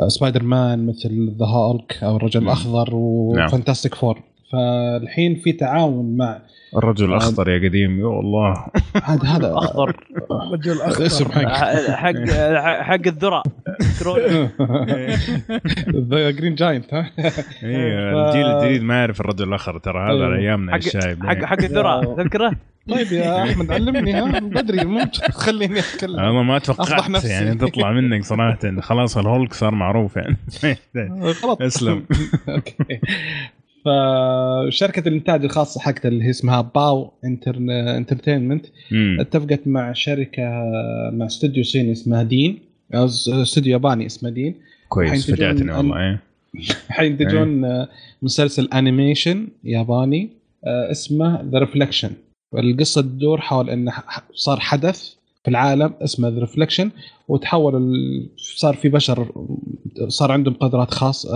Spider آه، Man مثل The Hulk أو الرجل الأخضر و Fantastic Four فالحين في تعاون مع الرجل الاخضر يا قديم. يا الله هذا هذا اخضر الرجل (laughs) الاخضر اسم حق حق حق الذرة. The Green Giant ها؟ أيوه الجيل الجديد ما يعرف الرجل الاخضر ترى هذا أيوه. أيامنا الشايب حق حق الذرة تذكره؟ طيب يا أحمد علمني ها؟ بدري مو خليني أتكلم. أنا ما توقعت يعني تطلع منك صراحة. خلاص الهولك صار معروف يعني. (laughs) غلط أسلم. (laughs) okay فشركة الإنتاج الخاصة حقتها اللي هي اسمها POW Entertainment اتفقت مع شركة مع استوديو صيني اسمها Deen استوديو ياباني اسمه Deen كويس فجأتني والله إيه (laughs) حينتجون إيه. مسلسل animation ياباني اسمه The Reflection القصة تدور حول انه صار حدث في العالم اسمه The Reflection وتحول. صار في بشر صار عندهم قدرات خاص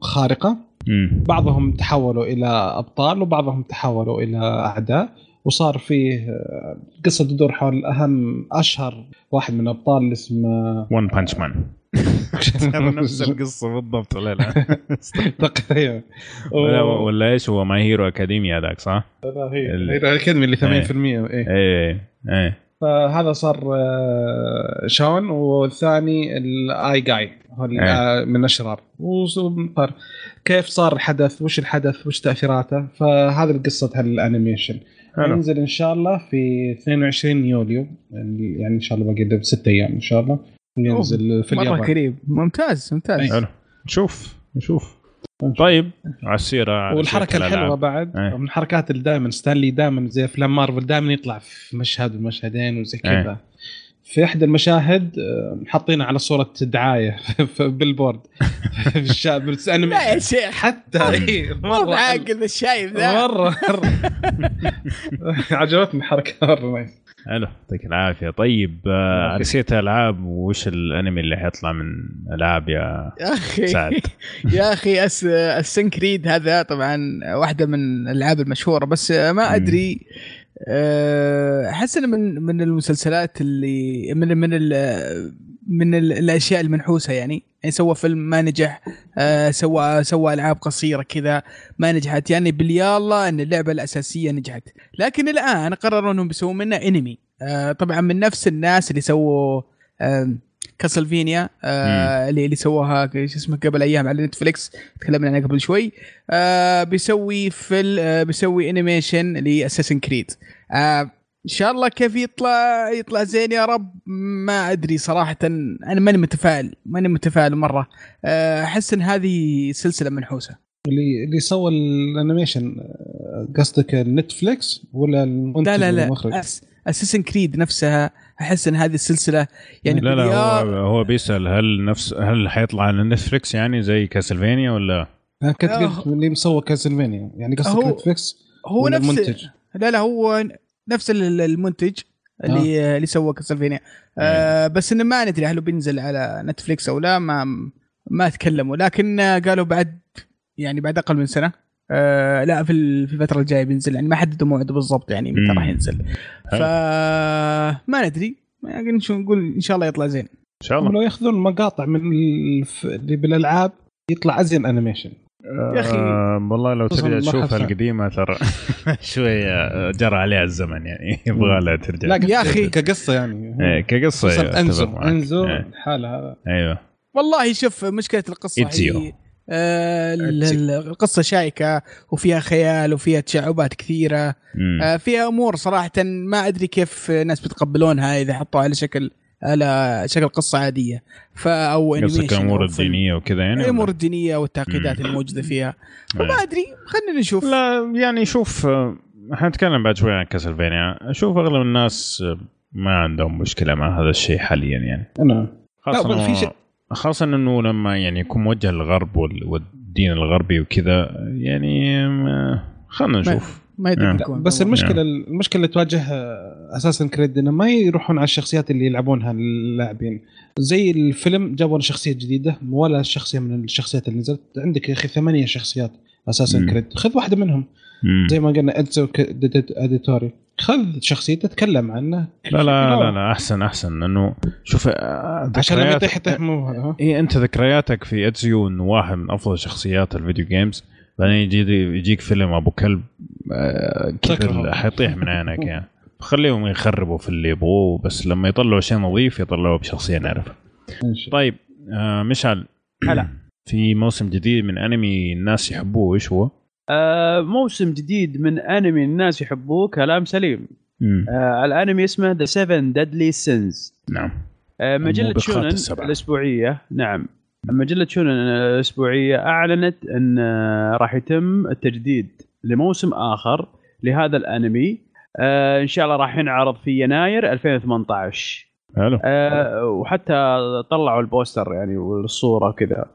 خارقة مم. بعضهم تحولوا إلى أبطال وبعضهم تحولوا إلى أعداء وصار فيه قصة تدور حول أهم أشهر واحد من الابطال اللي اسمه One Punch Man نفس (laughs) القصة بالضبط ولا لا؟ (laughs) تقريبا ولا, ولا إيش هو My Hero Academy هذاك صح؟ لا هي Hero Academy اللي 80% إيه إيه إيه فهذا صار Sean والثاني الاي جاي هو من الأشرار. وصار كيف صار الحدث؟ وش الحدث؟ وش تأثيراته؟ فهذه القصة ال animation ينزل إن شاء الله في 22 يوليو يعني إن شاء الله باقي له ست أيام إن شاء الله. ينزل في اليابان. مرة قريب. ممتاز ممتاز. حلو. نشوف نشوف. طيب على السيره والحركة الحلوة بعد أيه. من الحركات اللي دائما ستانلي دائما زي أفلام مارفل دائما يطلع في مشهد ومشهدين وزي كذا أيه. في إحدى المشاهد حاطينها على صورة دعاية (laughs) في بالبورد (laughs) في الشاب لا يا شيخ. حتى إي مره عاقل الشايب ذا. مره (laughs) عجبتني الحركة مرة. nice حلو. يعطيك العافية. طيب آه نسيت ألعاب. وش الأنمي اللي حيطلع من ألعاب يا أخي. سعد؟ يا أخي أس... Assassin's Creed هذا طبعا واحدة من الألعاب المشهورة بس ما أدري أحس إنه من من المسلسلات اللي من من ال من ال الأشياء المنحوسة يعني. يعني سوى فيلم ما نجح آه سوى سوى ألعاب قصيرة كذا ما نجحت. يعني باليالله إن اللعبة الأساسية نجحت. لكن الآن قرروا إنهم بيسوون منها انمي آه طبعا من نفس الناس اللي سووا آه Castlevania آه اللي اللي سووها شو اسمه قبل أيام على Netflix تكلمنا عنها قبل شوي. آه بيسوي فيل آه بيسوي animation ل Assassin's Creed. آه إن شاء الله كيف يطلع يطلع زين يا رب؟ ما أدري صراحة. أنا ماني متفائل ماني متفائل مرة. أحس إن هذه سلسلة منحوسة. اللي اللي سوى ال animation قصدك Netflix ولا المنتج لا لا لا. Assassin's Creed نفسها أحس إن هذه السلسلة يعني لا لا هو هو بيسأل هل نفس هل حيطلع على Netflix يعني زي Castlevania ولا؟ كنت قلت اللي مسوى Castlevania يعني قصدك Netflix هو نفس المنتج؟ لا لا هو نفس المنتج اللي آه. اللي سوى Castlevania آه بس إنه ما ندري هل بينزل على Netflix أو لا ما ما تكلموا لكن قالوا بعد يعني بعد أقل من سنة. آه لا في في الفترة الجاية بينزل يعني ما حددوا موعده بالضبط يعني متى راح ينزل فما ندري يعني نقول إن شاء الله يطلع زين. إن شاء الله. لو ياخذون مقاطع من اللي بالألعاب يطلع أزين animation يا أخي. آه والله لو ترجع تشوفها القديمة ترى (laughs) شوية جرى عليها الزمن يعني (laughs) يبغى لها ترجع. لا يا أخي. كقصة يعني. إيه كقصة انزو أنزو الحاله هذا أيوه. والله شوف مشكلة القصة هي آه القصة شائكة وفيها خيال وفيها تشعبات كثيرة. آه فيها أمور صراحة ما أدري كيف ناس بيتقبلونها إذا حطوها على شكل على شكل قصة عادية. فا أو animation الأمور الدينية وكذا يعني الأمور الدينية والتعقيدات الموجودة فيها. فما أدري خلينا نشوف. لا يعني شوف حنتكلم بعد شوي عن Castlevania أشوف أغلب الناس ما عندهم مشكلة مع هذا الشيء حاليا يعني. نعم. خاصه في شيء خاصة إنه لما يعني يكون موجه للغرب والدين الغربي وكذا يعني خلينا نشوف. ما يدري نعم. بس المشكلة نعم. المشكلة اللي تواجه Assassin's Creed إنه ما يروحون على الشخصيات اللي يلعبونها اللاعبين. زي الفيلم جابوا شخصية جديدة ولا شخصية من الشخصيات اللي نزلت. عندك يا أخي ثمانية شخصيات Assassin's Creed. خذ واحدة منهم. مم. زي ما قلنا Ezio Auditore. خذ شخصيته تكلم عنه. لا لا لا, لا أحسن أحسن انه شوف عشان لما يطيح يطيح مو اي أنت ذكرياتك في Ezio انه واحد من أفضل شخصيات ال video games بعدين يجي يجيك فيلم أبو كلب كذا حيطيح من عينك يعني. خليهم يخربوا في اللي يبغوه بس لما يطلعوا شيء نظيف يطلعوا بشخصية نعرفها طيب آه مشعل هلا. في موسم جديد من أنمي الناس يحبوه إيش هو؟ آه موسم جديد من أنمي الناس يحبوه كلام سليم. آه الأنمي اسمه The 7 Deadly Sins نعم. آه مجلة شونن الأسبوعية نعم. مجلة شونن الأسبوعية أعلنت أن راح يتم التجديد لموسم آخر لهذا الأنمي. آه إن شاء الله راح ينعرض في يناير 2018 حلو. آه وحتى طلعوا ال poster يعني والصورة وكذا.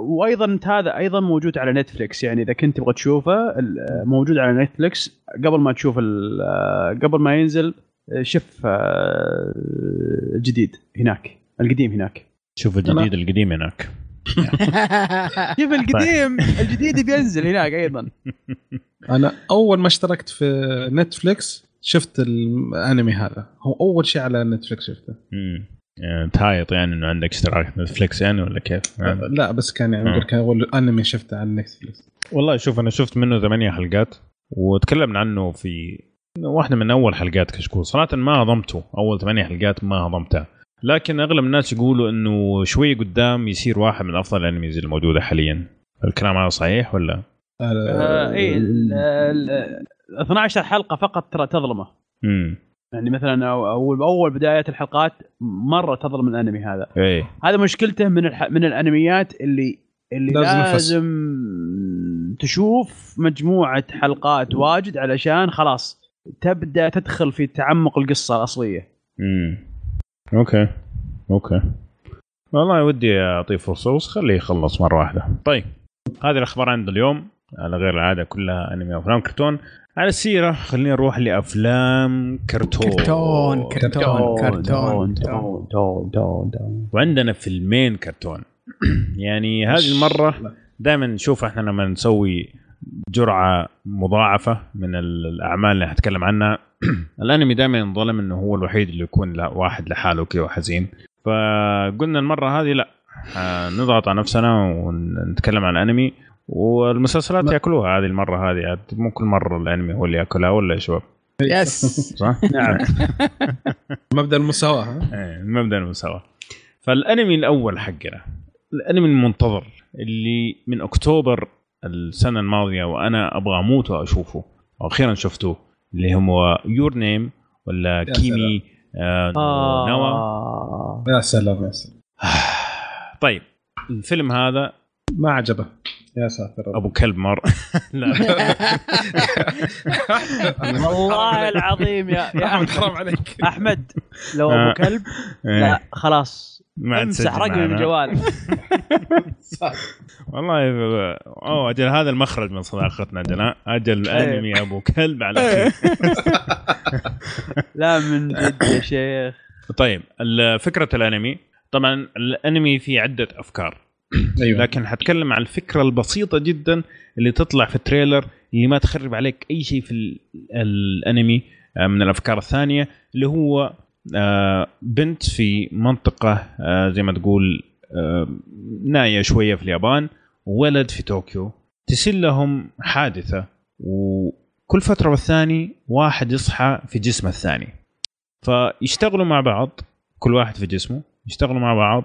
وأيضا هذا أيضا موجود على نتفلكس يعني إذا كنت تبغى تشوفه موجود على نتفلكس قبل ما تشوف قبل ما ينزل شوف الجديد هناك القديم هناك. شوف الجديد القديم هناك. (laughs) شوف القديم الجديد بينزل هناك أيضا. (laughs) أنا أول ما اشتركت في نتفلكس شفت الأنمي هذا. هو أول شيء على نتفلكس شفته. امم تهايط يعني إنه عندك اشتراك نتفلكس يعني ولا كيف؟ يعني. لا بس كان يعني آه. كان اول أنمي شفته على نتفلكس والله شوف أنا شفت منه ثمانية حلقات وتكلمنا عنه في واحدة من أول حلقات كشكول صراحة ما هضمته أول ثمانية حلقات ما هضمتها لكن أغلب الناس يقولوا إنه شوي قدام يصير واحد من أفضل الأنميز الموجودة حاليا الكلام هذا صحيح ولا؟ آه اي 12 حلقة فقط ترى تظلمه امم يعني مثلا اول أول بدايات الحلقات مرة تظلم الأنمي هذا. اي هذا مشكلته من الح... من الأنميات اللي اللي لازم, لازم تشوف مجموعة حلقات واجد علشان خلاص تبدأ تدخل في تعمق القصة الأصلية. امم okay. okay. والله ودي أعطيه فرصة بس خليه يخلص مرة واحدة. طيب. هذه الأخبار عند اليوم. على غير العادة كلها أنمي وافلام كرتون. على السيرة. خلينا نروح لأفلام كرتون. كرتون كرتون كرتون كرتون. وعندنا فيلمين كرتون. (clears throat) يعني هذه المرة دائما نشوف إحنا لما نسوي جرعة مضاعفة من الأعمال اللي حنتكلم عنها. (clears throat) الأنمي دائما ينظلم إنه هو الوحيد اللي يكون واحد لحاله كذا حزين فقلنا المرة هذه لا نضغط على نفسنا ونتكلم عن الأنمي والمسلسلات لا. ياكلوها هذه المرة هذه مو كل مرة الأنمي هو اللي ياكلها ولا يا شباب؟ yes. صح؟ (laughs) نعم. (laughs) مبدأ المساواة إيه مبدأ المساواة. فالأنمي الأول حقنا الأنمي المنتظر اللي من أكتوبر السنة الماضية وأنا أبغى أموت وأشوفه وأخيرا شفته اللي هو Your Name ولا Kimi آه, آه. no Na wa. يا سلام يا سلام. (sighs) طيب الفيلم هذا ما عجبه. يا ساتر أبو كلب مر. (laughs) لا. (laughs) والله العظيم يا يا أحمد. حرام عليك. أحمد لو أبو كلب لا خلاص. امسح رقمي من الجوال. (laughs) والله أوه أجل هذا المخرج من صداقتنا أجل أجل أنمي أبو كلب على لا من جد يا شيخ. طيب فكرة الأنمي. طبعا الأنمي فيه عدة أفكار. (clears throat) أيوة. لكن حتكلم عن الفكرة البسيطة جدا اللي تطلع في ال trailer اللي ما تخرب عليك أي شيء في الأنمي آه، من الأفكار الثانية اللي هو آه، بنت في منطقة آه، زي ما تقول ناية شوية في اليابان وولد في طوكيو تصير لهم حادثة وكل فترة والثاني واحد يصحى في جسم الثاني فيشتغلوا مع بعض كل واحد في جسمه يشتغلوا مع بعض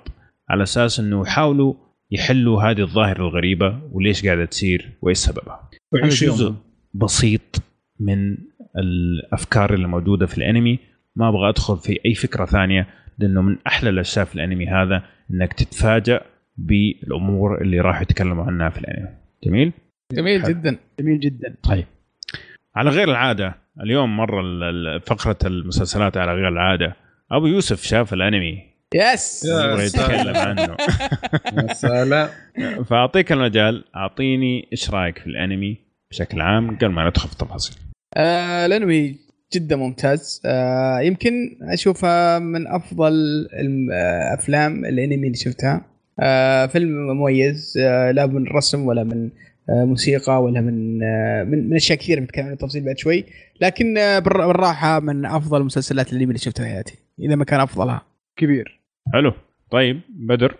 على أساس إنه يحاولوا يحلوا هذه الظاهرة الغريبة وليش قاعدة تصير وإيش سببها. جزء بسيط من الأفكار اللي موجودة في الأنمي. ما أبغى أدخل في أي فكرة ثانية لأنه من أحلى الأشياء في الأنمي هذا إنك تتفاجأ بالأمور اللي راح يتكلموا عنها في الأنمي. جميل؟ جميل حل. جدا. جميل جدا. طيب. على غير العادة اليوم مرة فقرة المسلسلات على غير العادة. أبو يوسف شاف الأنمي. يس. يبغى يتكلم عنه. (laughs) يا سلام. فأعطيك المجال. أعطيني إيش رأيك في الأنمي بشكل عام قبل ما ندخل في التفاصيل. آه الأنمي جدا ممتاز. آه يمكن اشوفها من أفضل الافلام الأنمي اللي شفتها. آه فيلم مميز. آه لا من رسم ولا من آه موسيقى ولا من آه من, من أشياء كثيرة بنتكلم عن التفاصيل بعد شوي. لكن آه بالراحة من أفضل مسلسلات الأنمي اللي شفتها في حياتي. إذا ما كان أفضلها. كبير. حلو. طيب بدر.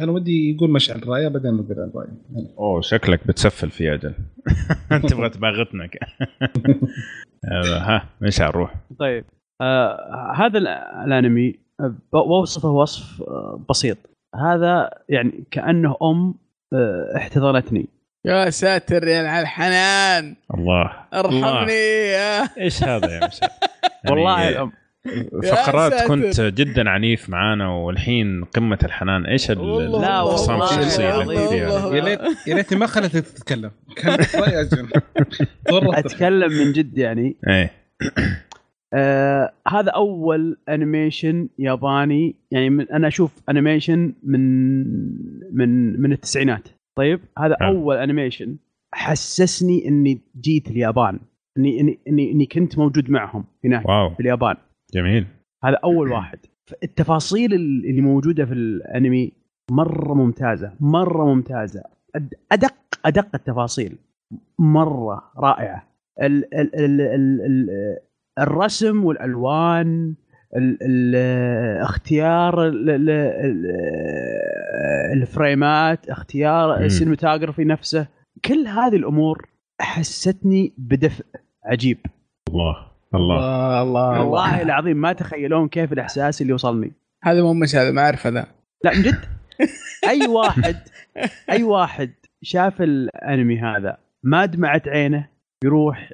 أنا ودي يقول مشعل رايه بعدين نقول عن رايه أوه شكلك بتسفل في أجل. (laughs) تبغى تباغتنا (laughs) ها مشعل روح. طيب. آه هذا الأنمي بوصفه وصف آه بسيط. هذا يعني كأنه أم آه احتضنتني. يا ساتر يا على الحنان. الله. أرحمني. يا إيش هذا يا مشعل؟ والله الأم. (laughs) فقرات كنت جدا عنيف معانا والحين قمة الحنان. إيش الانفصام الشخصيه اللي فيها يا ليت يا ليتني ما خليتك تتكلم. كان (laughs) أتكلم من جد يعني. إيه. آه هذا أول animation ياباني. يعني من أنا أشوف animation من من من التسعينات. طيب هذا نعم. أول animation حسسني إني جيت اليابان. اني اني اني, إني كنت موجود معهم هناك wow. في اليابان. جميل. هذا أول واحد. التفاصيل اللي موجودة في الأنمي مرة ممتازة مرة ممتازة. ادق أدق التفاصيل. مرة رائعة. ال ال ال ال ال الرسم والألوان ال ال اختيار ال ال ال الفريمات اختيار. السينماتوجرافي نفسه. كل هذه الأمور حستني بدفء عجيب. الله. الله. الله الله والله العظيم ما تخيلون كيف الإحساس اللي وصلني. هذا مو مش هذا ما أعرف هذا. لا من جد. (laughs) أي واحد أي واحد شاف الأنمي هذا ما دمعت عينه يروح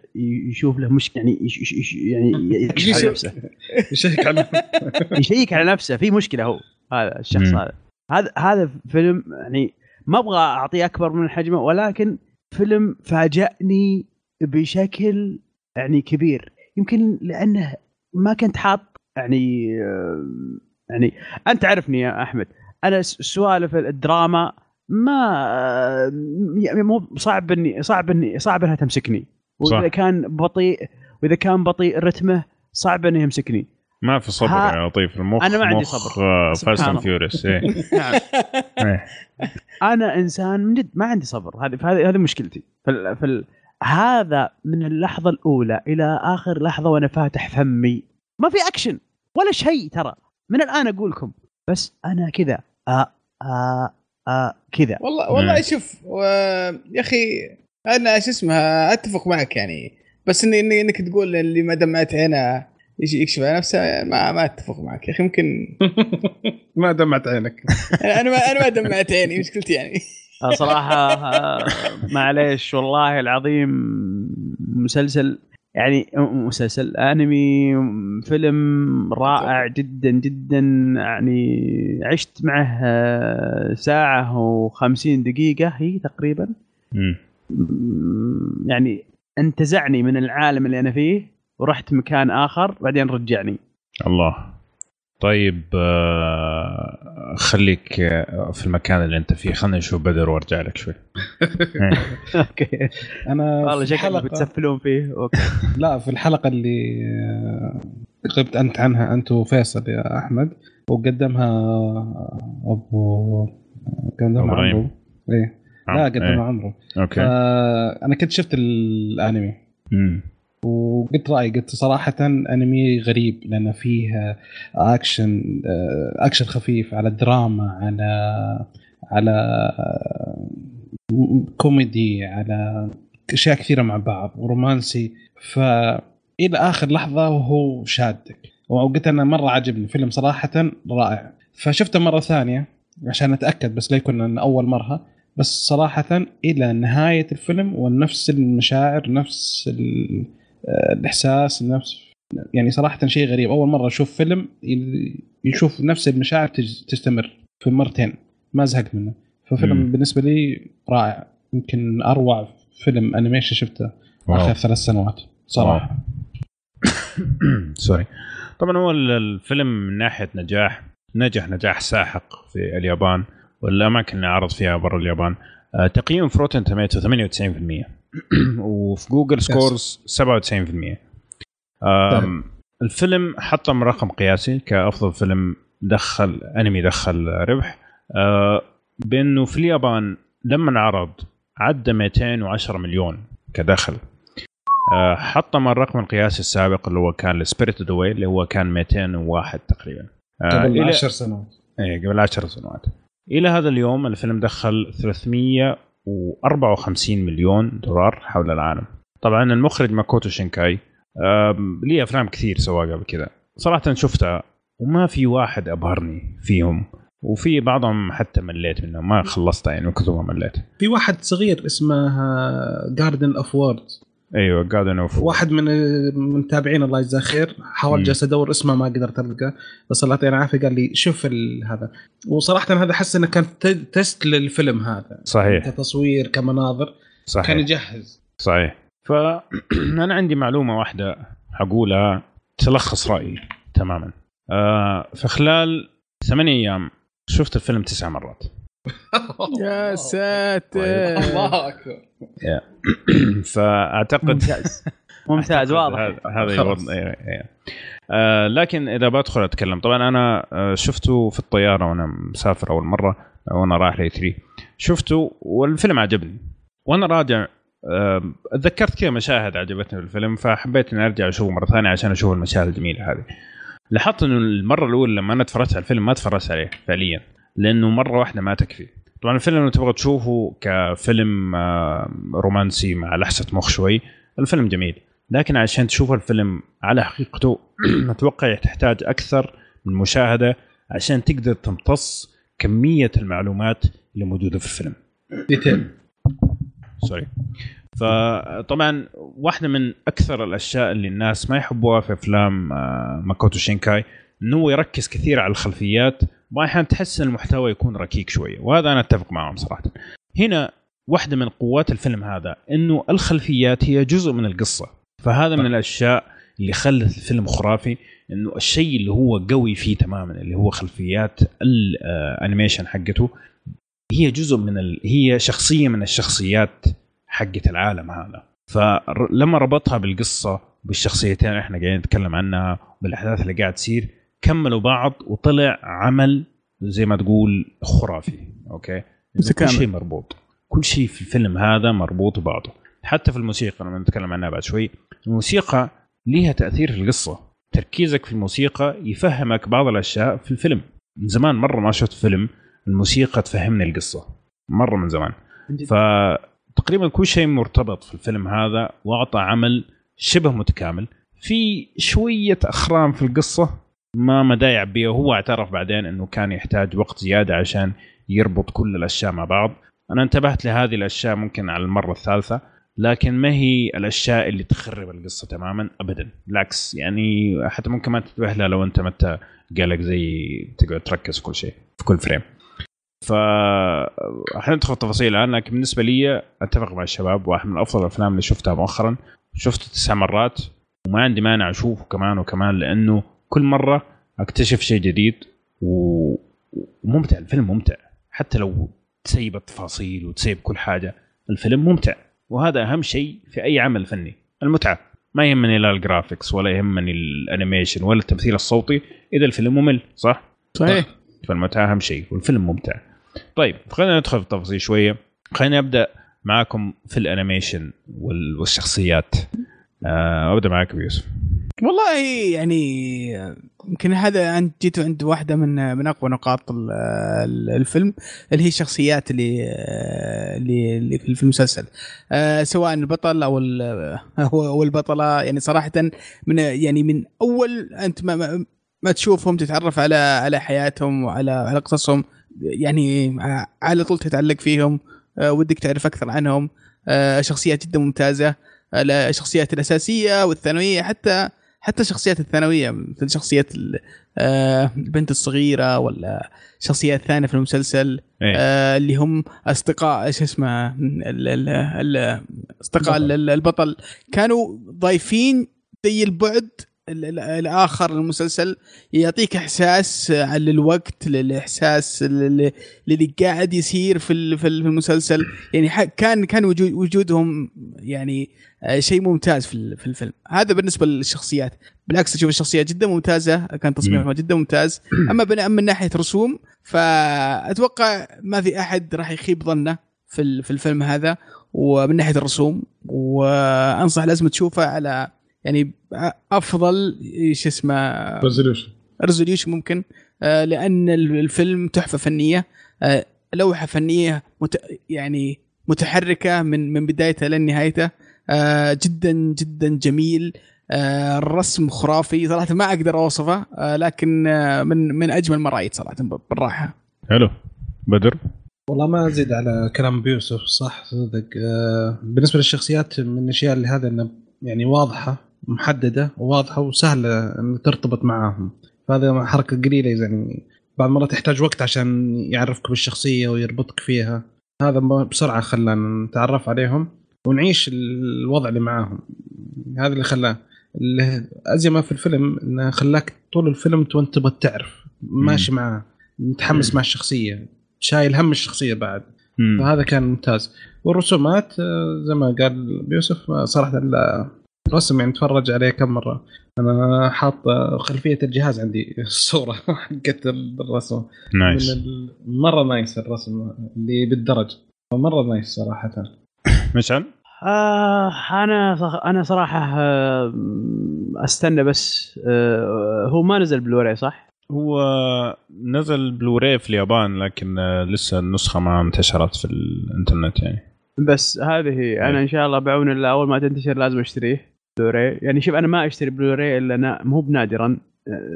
يشوف له مش يعني يش يش يش يعني يكشف (laughs) على نفسه. يشيك (laughs) على يشيك على نفسه. في مشكلة هو هذا الشخص. هذا. هذا هذا فيلم يعني ما أبغى اعطيه أكبر من حجمه ولكن فيلم فاجأني بشكل يعني كبير. يمكن لأنه ما كنت حاط يعني آه، يعني أنت تعرفني يا أحمد أنا سوالف الدراما ما آه، يعني مو صعب إني صعب إني صعب إنها تمسكني وإذا صح. كان بطيء وإذا كان بطيء رتمه صعب إنه يمسكني ما في صبر ها- يا لطيف المخ أنا ما عندي صبر. Fast and. Furious. أنا إنسان من جد ما عندي صبر هذه هذه مشكلتي في ال... في ال... هذا من اللحظة الأولى إلى آخر لحظة وأنا فاتح فمي. ما في اكشن ولا شيء ترى. من الآن أقول لكم. بس أنا كذا. آه آه آه كذا. والله والله مم. شوف و... يا أخي أنا شو اسمها أتفق معك يعني. بس إني إني إنك تقول اللي ما دمعت عينه يجي يكشف على نفسه ما ما أتفق معك. يا أخي ممكن (laughs) ما دمعت عينك. أنا ما أنا ما (laughs) دمعت عيني مشكلتي يعني. صراحة آه، معليش والله العظيم مسلسل يعني مسلسل أنمي فيلم رائع جدا جدا يعني عشت معه آه، ساعة وخمسين دقيقة هي تقريبا. م- يعني انتزعني من العالم اللي أنا فيه ورحت مكان آخر بعدين رجعني. الله. طيب آه، خليك آه، في المكان اللي انت فيه. خلينا نشوف بدر وارجع لك شوي. (laughs) إيه. okay. أنا والله في شكلك الحلقة- بتسفلون فيه. okay. (laughs) لا في الحلقة اللي آه، غبت أنت عنها أنت وفيصل يا أحمد وقدمها ابو قدمها. عمرو. إيه. لا قدمها إيه. عمرو. okay. أنا كنت شفت الأنمي. وقلت رأيي قلت صراحة أنمي غريب لأن فيه أكشن آه، أكشن خفيف على دراما على على آه، كوميدي على أشياء كثيرة مع بعض ورومانسي. فالى آخر لحظة وهو شادك. وقلت أنا مرة عجبني فيلم صراحة رائع. فشفته مرة ثانية عشان أتأكد بس لا يكون أول مرة. بس صراحة إلى نهاية الفيلم ونفس المشاعر نفس ال- آه، الاحساس نفس يعني صراحة شيء غريب. أول مرة أشوف فيلم يشوف نفس المشاعر تستمر في مرتين. ما زهقت منه. ففيلم مم. بالنسبة لي رائع. يمكن أروع فيلم انيميشن شفته wow. آخر ثلاث سنوات. صراحة. sorry (coughs) طبعا هو ال- الفيلم من ناحية نجاح نجح نجاح ساحق في اليابان والأماكن اللي عرض فيها برا اليابان. تقييم في Rotten Tomato 98% (clears throat) وفي Google scores 97% آم، الفيلم حطم رقم قياسي كأفضل فيلم دخل أنمي دخل ربح. آه، بأنه في اليابان لما عرض عدى 210 مليون كدخل. آه، حطم الرقم القياسي السابق اللي هو كان ل Spirited Away اللي هو كان 201 تقريبا. آه، قبل إلى- 10 سنوات. إيه قبل 10 سنوات. إلى هذا اليوم الفيلم دخل 354 مليون دولار حول العالم. طبعا المخرج ماكوتو شينكاي ليه أفلام كثير سواها قبل كذا. صراحة شفتها وما في واحد أبهرني فيهم وفي بعضهم حتى مليت منهم ما خلصتها يعني من كثر ما مليت. في واحد صغير اسمه Garden of Words أيوه Garden of واحد من المتابعين الله يجزاه خير. حاول مم. جالس ادور اسمه ما قدرت ألقاه بس الله يعطيه العافية. قال لي شوف هذا. وصراحة هذا أحس إنه كان ت- test للفيلم هذا. صحيح. كتصوير كمناظر كان صحيح يجهز. صحيح. فانا (clears throat) عندي معلومة واحدة حقولها تلخص رأيي تماما. آه في خلال ثمانية أيام شفت الفيلم تسع مرات. (laughs) يا ساتر. الله أكبر. (coughs) فأعتقد ممتاز. (laughs) ممتاز واضح. هذا الوضع إيه، إيه. آه لكن إذا بدخل أتكلم طبعا أنا آه شفته في الطيارة وأنا مسافر أول مرة وأنا رايح ل 3 شفته والفيلم عجبني. وأنا راجع اتذكرت كذا مشاهد عجبتني في الفيلم فحبيت إني أرجع اشوفه مرة ثانية عشان أشوف المشاهد الجميلة هذه. لاحظت إنه المرة الأولى لما أنا تفرجت على الفيلم ما تفرجت عليه فعليا. لأنه مرة واحدة ما تكفي. طبعا الفيلم لو تبغى تشوفه كفيلم رومانسي مع لحسة مخ شوي الفيلم جميل لكن عشان تشوف الفيلم على حقيقته (clears throat) أتوقع تحتاج أكثر من مشاهدة عشان تقدر تمتص كمية المعلومات اللي موجودة في الفيلم. detail sorry فطبعا واحدة من أكثر الأشياء اللي الناس ما يحبوها في أفلام آه، ماكوتو شينكاي إنه هو يركز كثير على الخلفيات واحيانا تحس إن المحتوى يكون ركيك شوية وهذا أنا أتفق معهم صراحة. هنا واحدة من قوات الفيلم هذا إنه الخلفيات هي جزء من القصة فهذا من الأشياء اللي خلت الفيلم خرافي إنه الشيء اللي هو قوي فيه تماما اللي هو خلفيات ال animation حقته هي جزء من ال... هي شخصية من الشخصيات حقة العالم هذا. فلما ربطها بالقصة بالشخصيتين إحنا قاعدين نتكلم عنها بالاحداث اللي قاعد تصير كملوا بعض وطلع عمل زي ما تقول خرافي أوكي؟ كل شيء مربوط. كل شيء في الفيلم هذا مربوط ببعضه. حتى في الموسيقى لما نتكلم عنها بعد شوي الموسيقى ليها تأثير في القصة. تركيزك في الموسيقى يفهمك بعض الأشياء في الفيلم. من زمان مرة ما شفت فيلم الموسيقى تفهمني القصة. مرة من زمان. فتقريبا كل شيء مرتبط في الفيلم هذا واعطى عمل شبه متكامل. في شوية أخرام في القصة ما مدى يعبيها وهو اعترف بعدين إنه كان يحتاج وقت زيادة عشان يربط كل الأشياء مع بعض. أنا انتبهت لهذه الأشياء ممكن على المرة الثالثة لكن ما هي الأشياء اللي تخرب القصة تماما ابدا. بالعكس يعني حتى ممكن ما تنتبه لها لو أنت متى قالك زي تقعد تركز كل شيء في كل فريم. ف حندخل التفاصيل الان لكن بالنسبة لي أتفق مع الشباب واحد من أفضل الأفلام اللي شفتها مؤخرا. شفته تسع مرات وما عندي مانع أشوفه كمان وكمان لأنه كل مرة أكتشف شيء جديد وممتع. الفيلم ممتع. حتى لو تسيب التفاصيل وتسيب كل حاجة الفيلم ممتع. وهذا أهم شيء في أي عمل فني المتعة. ما يهمني لا ال graphics ولا يهمني ال animation ولا التمثيل الصوتي. إذا الفيلم ممل صح؟ صحيح. فالمتعة أهم شيء والفيلم ممتع. طيب خلينا ندخل في التفاصيل شوية. خلينا أبدأ معاكم في ال animation والشخصيات. آه، أبدأ معاك يوسف. والله يعني يمكن هذا انت جيتوا عند واحدة من من أقوى نقاط الفيلم اللي هي الشخصيات اللي اللي في المسلسل. آه، سواء البطل أو أو البطله يعني صراحة من يعني من أول أنت ما, ما تشوفهم تتعرف على على حياتهم وعلى على قصصهم يعني على طول تتعلق فيهم آه، ودك تعرف أكثر عنهم. آه، شخصيات جدا ممتازة الشخصيات الأساسية والثانوية حتى حتى الشخصيات الثانوية مثل شخصية آه، البنت الصغيرة ولا شخصيات ثانية في المسلسل إيه؟ اللي هم أصدقاء إيش اسمه أصدقاء البطل. كانوا ضايفين زي البعد الآخر المسلسل يعطيك إحساس على الوقت للإحساس اللي قاعد يصير في في المسلسل. يعني كان كان وجود وجودهم يعني آه، شيء ممتاز في في الفيلم. هذا بالنسبة للشخصيات. بالعكس أشوف الشخصيات جدا ممتازة كان تصميمها جدا ممتاز. أما من ناحية رسوم فأتوقع ما في أحد راح يخيب ظنه في في الفيلم هذا. ومن ناحية الرسوم وأنصح لازم تشوفه على يعني أفضل شو اسمه resolution resolution ممكن. آه، لأن الفيلم تحفة فنية. آه، لوحة فنية مت يعني متحركة من من بدايتها لنهايته آه، جدا جدا جميل. الرسم خرافي. صراحة ما أقدر أوصفه لكن من من أجمل ما رأيت صراحة بالراحة. حلو. بدر؟ والله ما أزيد على كلام بيوسف صح صدق. بالنسبة للشخصيات من الأشياء اللي هذا إنه يعني واضحة محددة وواضحه وسهلة إن ترتبط معاهم. فهذا حركة قليلة يعني بعض المرات يحتاج وقت عشان يعرفك بالشخصية ويربطك فيها. هذا بسرعة خلانا نتعرف عليهم. ونعيش الوضع اللي معاهم. هذا اللي خلاه الازمه في الفيلم إنه خلاك طول الفيلم وأنت تبغى تعرف. ماشي معاه متحمس مع الشخصية. شايل هم الشخصية بعد. مم. فهذا كان ممتاز. والرسومات آه، زي ما قال بيوسف آه، صراحة الرسم يعني تفرج عليه كم مرة. أنا حاط آه، خلفية الجهاز عندي (laughs) الصورة حقت الرسم. nice مرة nice الرسم اللي بالدرج. مرة nice صراحة. مشعل؟ آه أنا أنا صراحة أستنى بس آه هو ما نزل بلوري صح؟ هو نزل بلوراي في اليابان لكن لسه النسخة ما انتشرت في الإنترنت يعني. بس هذه أنا إن شاء الله بعون الله أول ما تنتشر لازم أشتريه بلوراي يعني شوف أنا ما أشتري بلوراي إلا مو بنادرا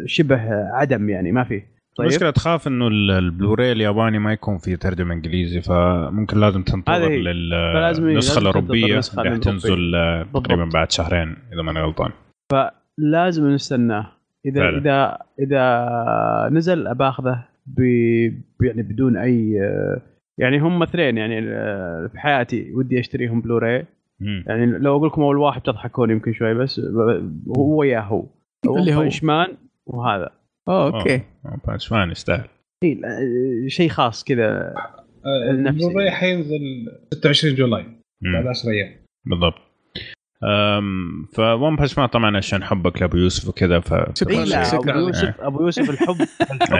شبه عدم يعني ما فيه طيب. المشكلة تخاف إنه البلوراي الياباني ما يكون فيه ترجمة إنجليزي فممكن لازم تنتظر للنسخه الأوروبية راح تنزل تقريبا بعد شهرين إذا ماني غلطان. فلازم نستناه إذا فعلا. إذا إذا نزل باخذه يعني بدون أي يعني هم اثنين يعني في حياتي ودي أشتريهم بلوراي. يعني لو أقول لكم أول واحد تضحكون يمكن شوي بس هو وياه هو. (laughs) اللي هو. Man وهذا. oh okay. Punch Man يستاهل. شيء خاص كذا بلوراي حينزل 26 July. بعد 10 أيام. بالضبط. ف One Punch Man طبعا عشان حبك لأبو يوسف وكذا ف شكرا لك أبو يوسف أبو يوسف الحب, (laughs)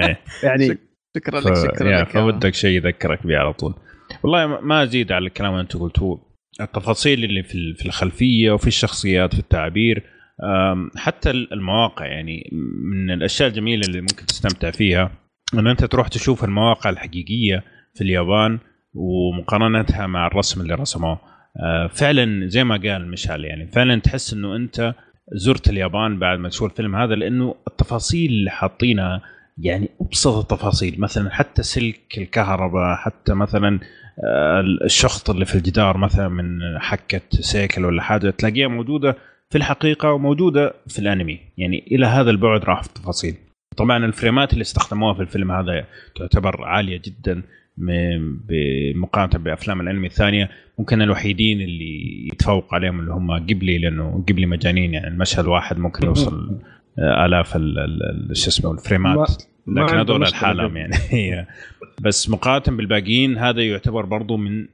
إيه. يعني شكرا لك شكرا لك. فودك شيء يذكرك به على طول. والله ما أزيد على الكلام اللي أنت قلتوه التفاصيل اللي في في الخلفية وفي الشخصيات في التعبير. حتى المواقع يعني من الأشياء الجميلة اللي ممكن تستمتع فيها إن أنت تروح تشوف المواقع الحقيقية في اليابان ومقارنتها مع الرسم اللي رسموه. آه، فعلا زي ما قال مشعل يعني فعلا تحس إنه أنت زرت اليابان بعد ما تشوف الفيلم هذا لأنه التفاصيل اللي حاطينها يعني أبسط التفاصيل. مثلا حتى سلك الكهرباء حتى مثلا آه، الشخط اللي في الجدار مثلا من حكة سيكل ولا حاجة تلاقيها موجودة في الحقيقة وموجودة في الأنمي. يعني إلى هذا البعد راح في التفاصيل. طبعا الفريمات اللي استخدموها في الفيلم هذا تعتبر عالية جدا بمقارنة بأفلام الأنمي الثانية. ممكن الوحيدين اللي يتفوق عليهم اللي هم قبلي لأنه قبلي مجانين يعني المشهد واحد ممكن يوصل آلاف شو اسمه الفريمات. لكن هذول الحالم يعني. (laughs) بس مقارنة بالباقيين هذا يعتبر برضو من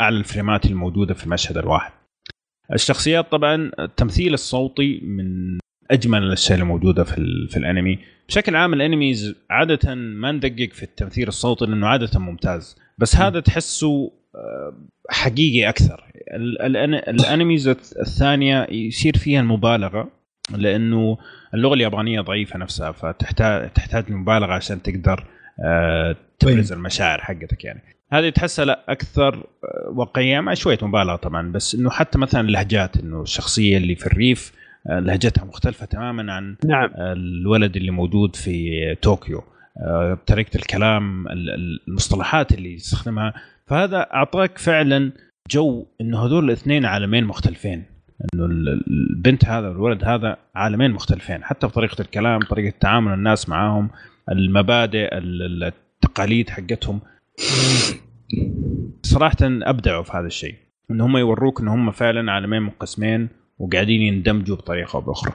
أعلى الفريمات الموجودة في المشهد الواحد. الشخصيات طبعا التمثيل الصوتي من أجمل الأشياء الموجودة في, في الأنمي. بشكل عام الأنميز عادة ما ندقق في التمثيل الصوتي لأنه عادة ممتاز. بس هذا تحسه آه، حقيقي أكثر. الأنميز الثانية يصير فيها المبالغة لأنه اللغة اليابانية ضعيفة نفسها فتحتاج تحتاج مبالغة عشان تقدر آه، تبرز طيب. المشاعر حقتك يعني. هذه تحسها لا أكثر آه، واقعية مع شوية مبالغة طبعا بس إنه حتى مثلا اللهجات إنه الشخصية اللي في الريف آه، لهجتها مختلفة تماما عن نعم. الولد اللي موجود في طوكيو طريقة الكلام المصطلحات اللي يستخدمها فهذا أعطاك فعلا جو إنه هذول الاثنين عالمين مختلفين إنه البنت هذا والولد هذا عالمين مختلفين حتى في طريقة الكلام طريقة تعامل الناس معاهم المبادئ التقاليد حقتهم صراحة أبدعوا في هذا الشيء إن هم يوروك إن هم فعلا عالمين منقسمين وقاعدين يندمجوا بطريقة أو بأخرى.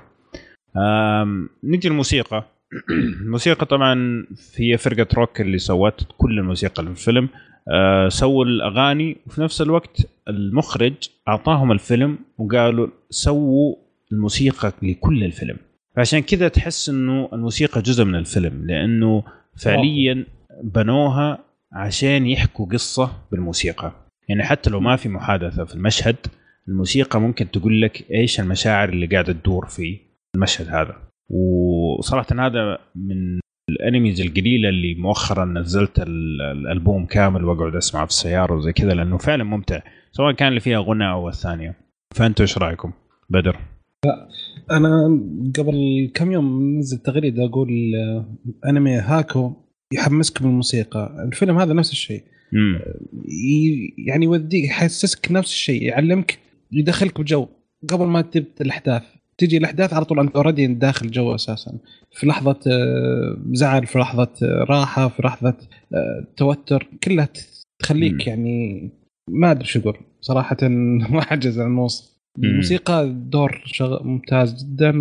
نجي الموسيقى. (clears throat) الموسيقى طبعا هي فرقة روك اللي سوت كل الموسيقى اللي في الفيلم آه، سووا الأغاني وفي نفس الوقت المخرج أعطاهم الفيلم وقالوا سووا الموسيقى لكل الفيلم. فعشان كذا تحس إنه الموسيقى جزء من الفيلم لأنه فعليا بنوها عشان يحكوا قصة بالموسيقى. يعني حتى لو ما في محادثة في المشهد الموسيقى ممكن تقول لك إيش المشاعر اللي قاعدة تدور في المشهد هذا. وصراحة هذا من الأنميز القليلة اللي مؤخرا نزلت الألبوم كامل وأقعد اسمعه في السيارة وزي كذا لأنه فعلا ممتع سواء كان اللي فيها غنى أو الثانية. فأنتوا إيش رأيكم؟ بدر. أنا قبل كم يوم نزل تغريدة أقول أنمي هاكو. يحمسك بالموسيقى الفيلم هذا نفس الشيء. يعني يوديك يحسسك نفس الشيء يعلمك يدخلك بجو. قبل ما تبدأ الأحداث تجي الأحداث على طول أنت already داخل جو أساسا. في لحظة آه، زعل في لحظة آه، راحة في لحظة آه، توتر كلها تخليك م. يعني ما أدري شو أقول. صراحة (laughs) ما عجز عن الوصف الموسيقى دور شغ... ممتاز جدا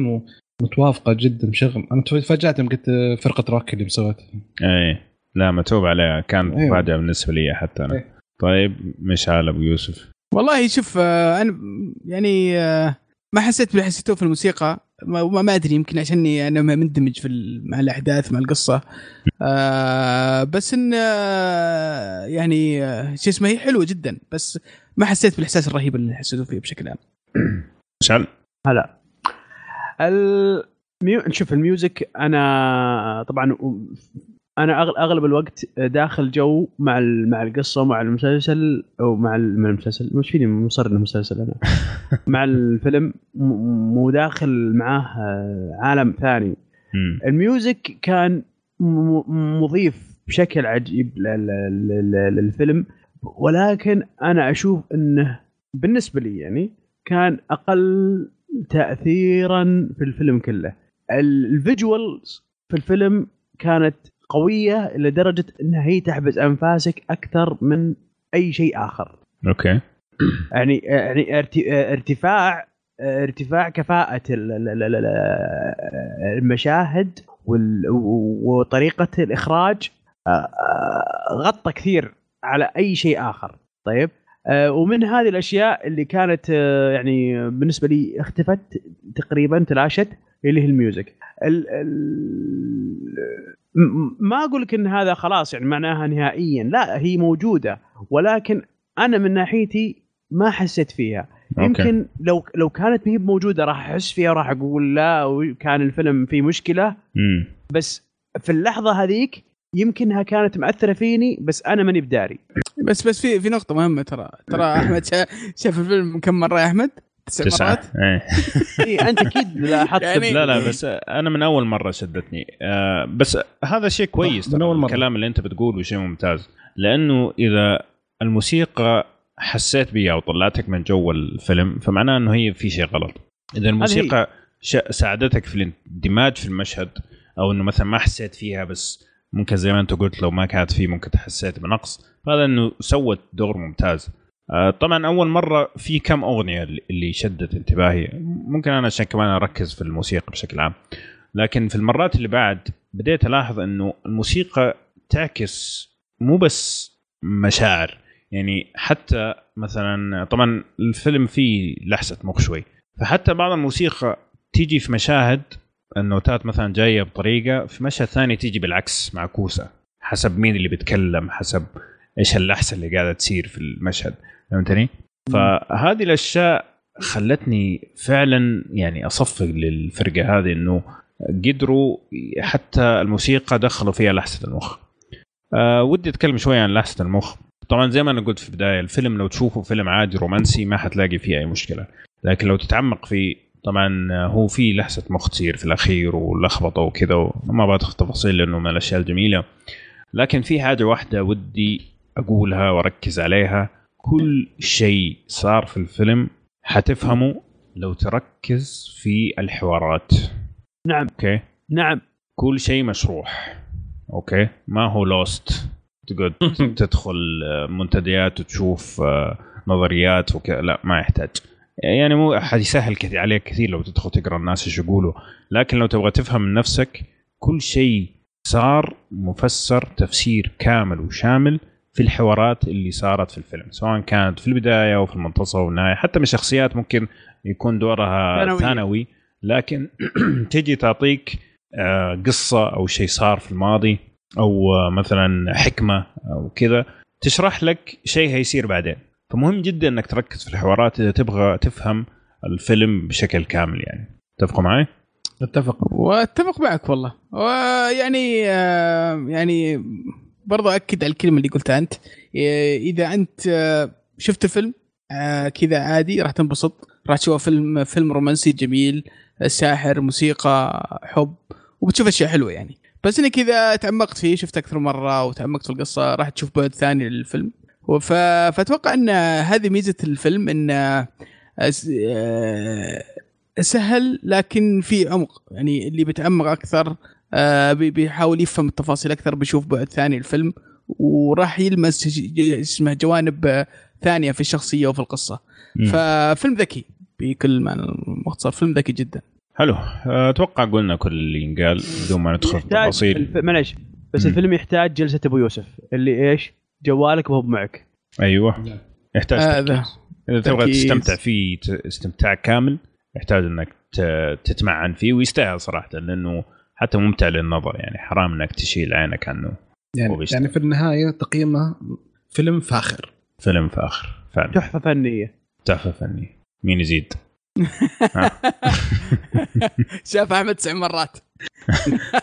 ومتوافقه جدا شغل أنا تفاجأت يوم قلت فرقة روك اللي مسوتها اي لا متوب عليها. كان أيوه. مفاجأة بالنسبة لي حتى أنا. أيه. طيب مشعل أبو يوسف. والله شوف آه، أنا يعني آه، ما حسيت باللي حسيته في الموسيقى. ما, ما أدري يمكن عشاني أنا مندمج في مع الأحداث مع القصة. آه بس إن آه يعني شو اسمه هي حلوة جدا. بس ما حسيت بالإحساس الرهيب اللي حسيته فيه بشكل عام. مشعل هلا. ال mu... نشوف ال music أنا طبعا أنا أغلب الوقت داخل جو مع مع القصة ومع المسلسل أو مع المسلسل. إيش فيني مصر انه مسلسل أنا. (laughs) مع الفيلم مو داخل معاه عالم ثاني. ال music كان مضيف بشكل عجيب للفيلم. ولكن أنا أشوف إنه بالنسبة لي يعني كان أقل تاثيرا في الفيلم كله. ال visuals في الفيلم كانت قوية لدرجة إنها هي تحبس أنفاسك أكثر من أي شيء آخر. okay. (clears throat) يعني يعني ارتفاع ارتفاع كفاءة المشاهد وطريقة الإخراج غطى كثير على أي شيء آخر. طيب؟ ومن هذه الأشياء اللي كانت يعني بالنسبة لي اختفت تقريبا تلاشت اللي هي الميوزك. ما أقول لك إن هذا خلاص يعني معناها نهائيا. لا هي موجودة ولكن أنا من ناحيتي ما حسيت فيها. يمكن لو لو كانت هي موجودة راح أحس فيها وراح أقول لا كان الفيلم فيه مشكلة. مم. بس في اللحظة هذيك يمكنها كانت مأثرة فيني بس أنا ماني بداري. بس بس في في نقطة مهمة ترى. ترى (laughs) أحمد شاف الفيلم كم مرة يا أحمد؟ تسع, تسعة. مرات؟ إيه. (laughs) إيه أنت أكيد لاحظت يعني لا لا بس أنا من أول مرة شدتني. آه بس هذا شيء كويس من أول مرة. الكلام اللي أنت بتقوله شيء ممتاز. لأنه إذا الموسيقى حسيت بها وطلعتك من جو الفيلم فمعناه إنه هي في شيء غلط. إذا الموسيقى ساعدتك في الاندماج في المشهد أو إنه مثلا ما حسيت فيها بس ممكن زي ما انت قلت لو ما كانت فيه ممكن حسيت بنقص. فهذا إنه سوت دور ممتاز. آه، طبعا أول مرة في كم أغنية اللي شدت انتباهي. ممكن أنا عشان كمان أركز في الموسيقى بشكل عام. لكن في المرات اللي بعد بديت ألاحظ إنه الموسيقى تعكس مو بس مشاعر. يعني حتى مثلا طبعا الفيلم فيه لحسة مخ شوي. فحتى بعض الموسيقى تيجي في مشاهد النوتات مثلا جاية بطريقة في مشهد ثاني تيجي بالعكس معكوسه حسب مين اللي بيتكلم حسب إيش اللحسه اللي قاعدة تصير في المشهد فهمتني؟ فهذه الأشياء خلتني فعلا يعني أصفق للفرقة هذه إنه قدروا حتى الموسيقى دخلوا فيها لحسه المخ. أه ودي أتكلم شوية عن لحسه المخ. طبعا زي ما أنا قلت في البداية الفيلم لو تشوفه فيلم عادي رومانسي ما حتلاقي فيه أي مشكلة. لكن لو تتعمق فيه طبعا هو في لحسه مخ تصير في الأخير ولخبطه وكذا وما بدخل تفاصيل لأنه من الأشياء الجميلة. لكن في حاجة واحدة ودي أقولها وأركز عليها. كل شيء صار في الفيلم حتفهمه لو تركز في الحوارات. نعم. okay؟ نعم. كل شيء مشروح. okay؟ ما هو Lost تقعد (laughs) تدخل منتديات وتشوف آه، نظريات وكذا. لا ما يحتاج. يعني مو حيسهل كثير عليك كثير لو تدخل تقرأ الناس إيش يقولوا. لكن لو تبغى تفهم من نفسك كل شيء صار مفسر تفسير كامل وشامل في الحوارات اللي صارت في الفيلم سواء كانت في البداية أو في المنتصف أو النهاية. حتى من شخصيات ممكن يكون دورها ثانوي. لكن (clears throat) تجي تعطيك آه، قصة أو شيء صار في الماضي أو آه، مثلا حكمة أو كذا تشرح لك شيء هيصير بعدين. فمهم جدا إنك تركز في الحوارات إذا تبغى تفهم الفيلم بشكل كامل يعني. تتفقوا معي؟ أتفق. وأتفق معك والله. ويعني آه، يعني برضو أكد على الكلمة اللي قلتها أنت. إذا أنت شفت الفيلم آه، كذا عادي راح تنبسط. راح تشوف فيلم فيلم رومانسي جميل ساحر موسيقى حب وبتشوف أشياء حلوة يعني. بس إنك إذا تعمقت فيه شفت أكثر مرة وتعمقت في القصة راح تشوف بعد ثاني للفيلم. فأتوقع إن هذه ميزة الفيلم إن آه، سهل لكن في عمق. يعني اللي بيتعمق أكثر آه، بيحاول يفهم التفاصيل أكثر بيشوف بعد ثاني الفيلم وراح يلمس اسمه جوانب ثانية في الشخصية وفي القصة. ففيلم ذكي بكل معنى المختصر. فيلم ذكي جدا. حلو. أتوقع قلنا كل اللي ينقال بدون ما ندخل في تفاصيل. معليش. بس. الفيلم يحتاج جلسة أبو يوسف. اللي إيش؟ جوالك وهو معك أيوه. يحتاج هذا إذا تبغى تستمتع فيه استمتاع كامل يحتاج إنك تتمعن فيه ويستاهل صراحة لأنه حتى ممتع للنظر يعني. حرام إنك تشيل عينك عنه يعني يعني في النهاية تقييمه فيلم فاخر. فيلم فاخر فعلا. تحفة فنية. تحفة فنية. مين يزيد؟ (laughs) (laughs) شاف أحمد تسع مرات.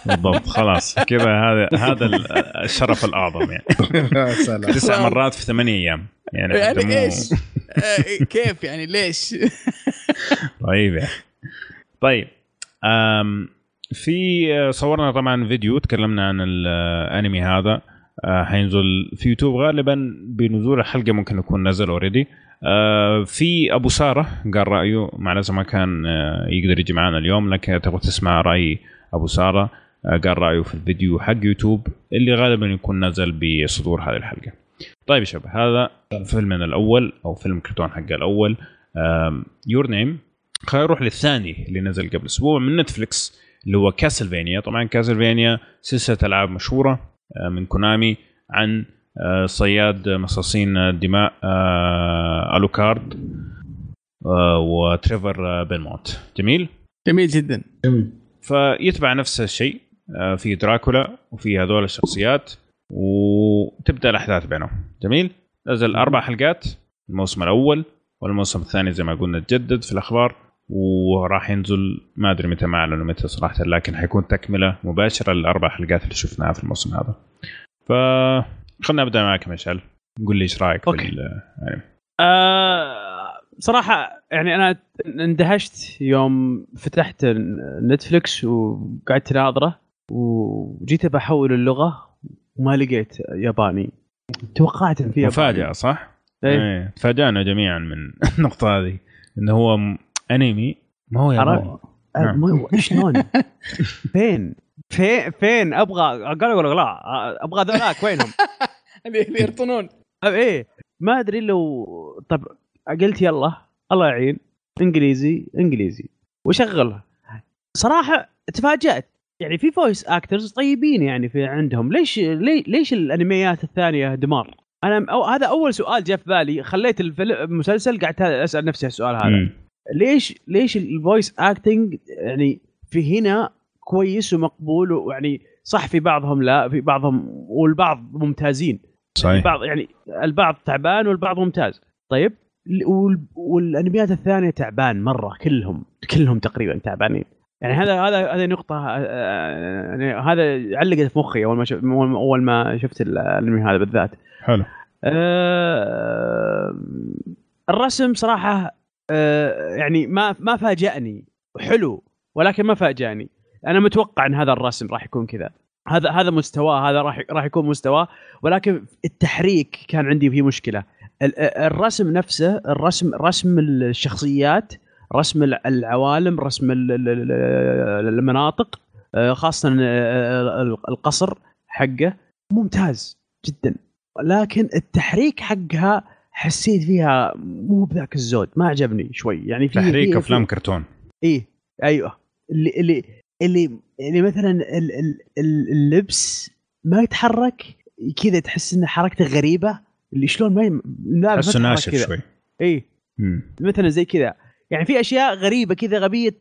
بالضبط خلاص. كذا هذا هذا الشرف الأعظم يعني. (laughs) تسع مرات في ثمانية أيام. يعني, يعني إيش؟ آه، كيف يعني؟ ليش؟ (laughs) طيب يعني. طيب في آه، صورنا طبعا فيديو تكلمنا عن الانمي هذا. آه، حينزل في يوتيوب غالبا بنزول الحلقة ممكن يكون نزل already آه، في أبو سارة قال رأيه مع الاسف ما كان يقدر يجي معنا اليوم لكن تبغى تسمع رأي أبو سارة قال رأيه في الفيديو حق يوتيوب اللي غالبا يكون نزل بصدور هذه الحلقة. طيب يا شباب هذا فيلمنا الأول أو فيلم كرتون حق الأول. Your Name خلينا نروح للثاني اللي نزل قبل أسبوع من نتفلكس اللي هو كاسلفينيا طبعا كاسلفينيا سلسلة ألعاب مشهورة آه، من كونامي عن آه، صياد مصاصين الدماء آه، ألوكارد وتريفر بيلمونت. جميل؟ جميل جدا. جميل. فيتبع نفس الشيء في دراكولا وفي هذول الشخصيات وتبدأ الأحداث بينهم جميل نزل أربع حلقات الموسم الأول والموسم الثاني زي ما قلنا تجدد في الأخبار وراح ينزل ما أدري متى ما أعلنوا متى صراحة لكن حيكون تكملة مباشرة للأربع حلقات اللي شفناها في الموسم هذا. ف خلنا نبدا معك مشعل قول لي إيش رأيك okay. في يعني. آه صراحة يعني أنا اندهشت يوم فتحت نتفلكس وقعدت ناظره وجيت بحول اللغة وما لقيت ياباني توقعت إن في مفاجأة صح؟ إيه, إيه. تفاجأنا جميعا من (laughs) النقطة هذه انه هو أنمي ما هو ياباني نعم. شلون؟ (laughs) فين؟ فين فين أبغى قالوا ولا لا أبغى ذولاك وينهم؟ (laughs) اللي يرطنون إيه ما أدري لو طب قلت يلا الله يعين. إنجليزي إنجليزي. وشغلها صراحة تفاجأت. يعني في voice actors طيبين يعني في عندهم. ليش ليش, ليش الأنميات الثانية دمار؟ أنا أو هذا أول سؤال جاء في بالي. خليت المسلسل قعدت أسأل نفسي السؤال هذا. م. ليش ليش ال voice acting يعني في هنا كويس ومقبول؟ ويعني صح في بعضهم لا في بعضهم والبعض ممتازين. صحيح. البعض يعني البعض تعبان والبعض ممتاز. طيب؟ والأنميات الثانية تعبان مرة كلهم كلهم تقريبا تعبانين. يعني هذا هذا هذه نقطة يعني هذا علقت في مخي أول ما شف اول ما شفت الأنمي هذا بالذات. حلو. أه الرسم صراحة آه، يعني ما ما فاجأني. حلو ولكن ما فاجأني. أنا متوقع إن هذا الرسم راح يكون كذا. هذا هذا مستواه هذا راح راح يكون مستواه. ولكن التحريك كان عندي فيه مشكلة. الرسم نفسه الرسم رسم الشخصيات رسم العوالم رسم المناطق آه، خاصة آه، القصر حقه. ممتاز جدا. لكن التحريك حقها حسيت فيها مو بذاك الزود ما عجبني شوي. يعني في تحريك أفلام كرتون. إيه أيوه. اللي اللي اللي, اللي مثلا اللبس ما يتحرك كذا تحس إن حركته غريبة. اللي شلون ما لا تحسه ناشف شوي. إي. مثلا زي كذا. يعني في أشياء غريبة كذا غبية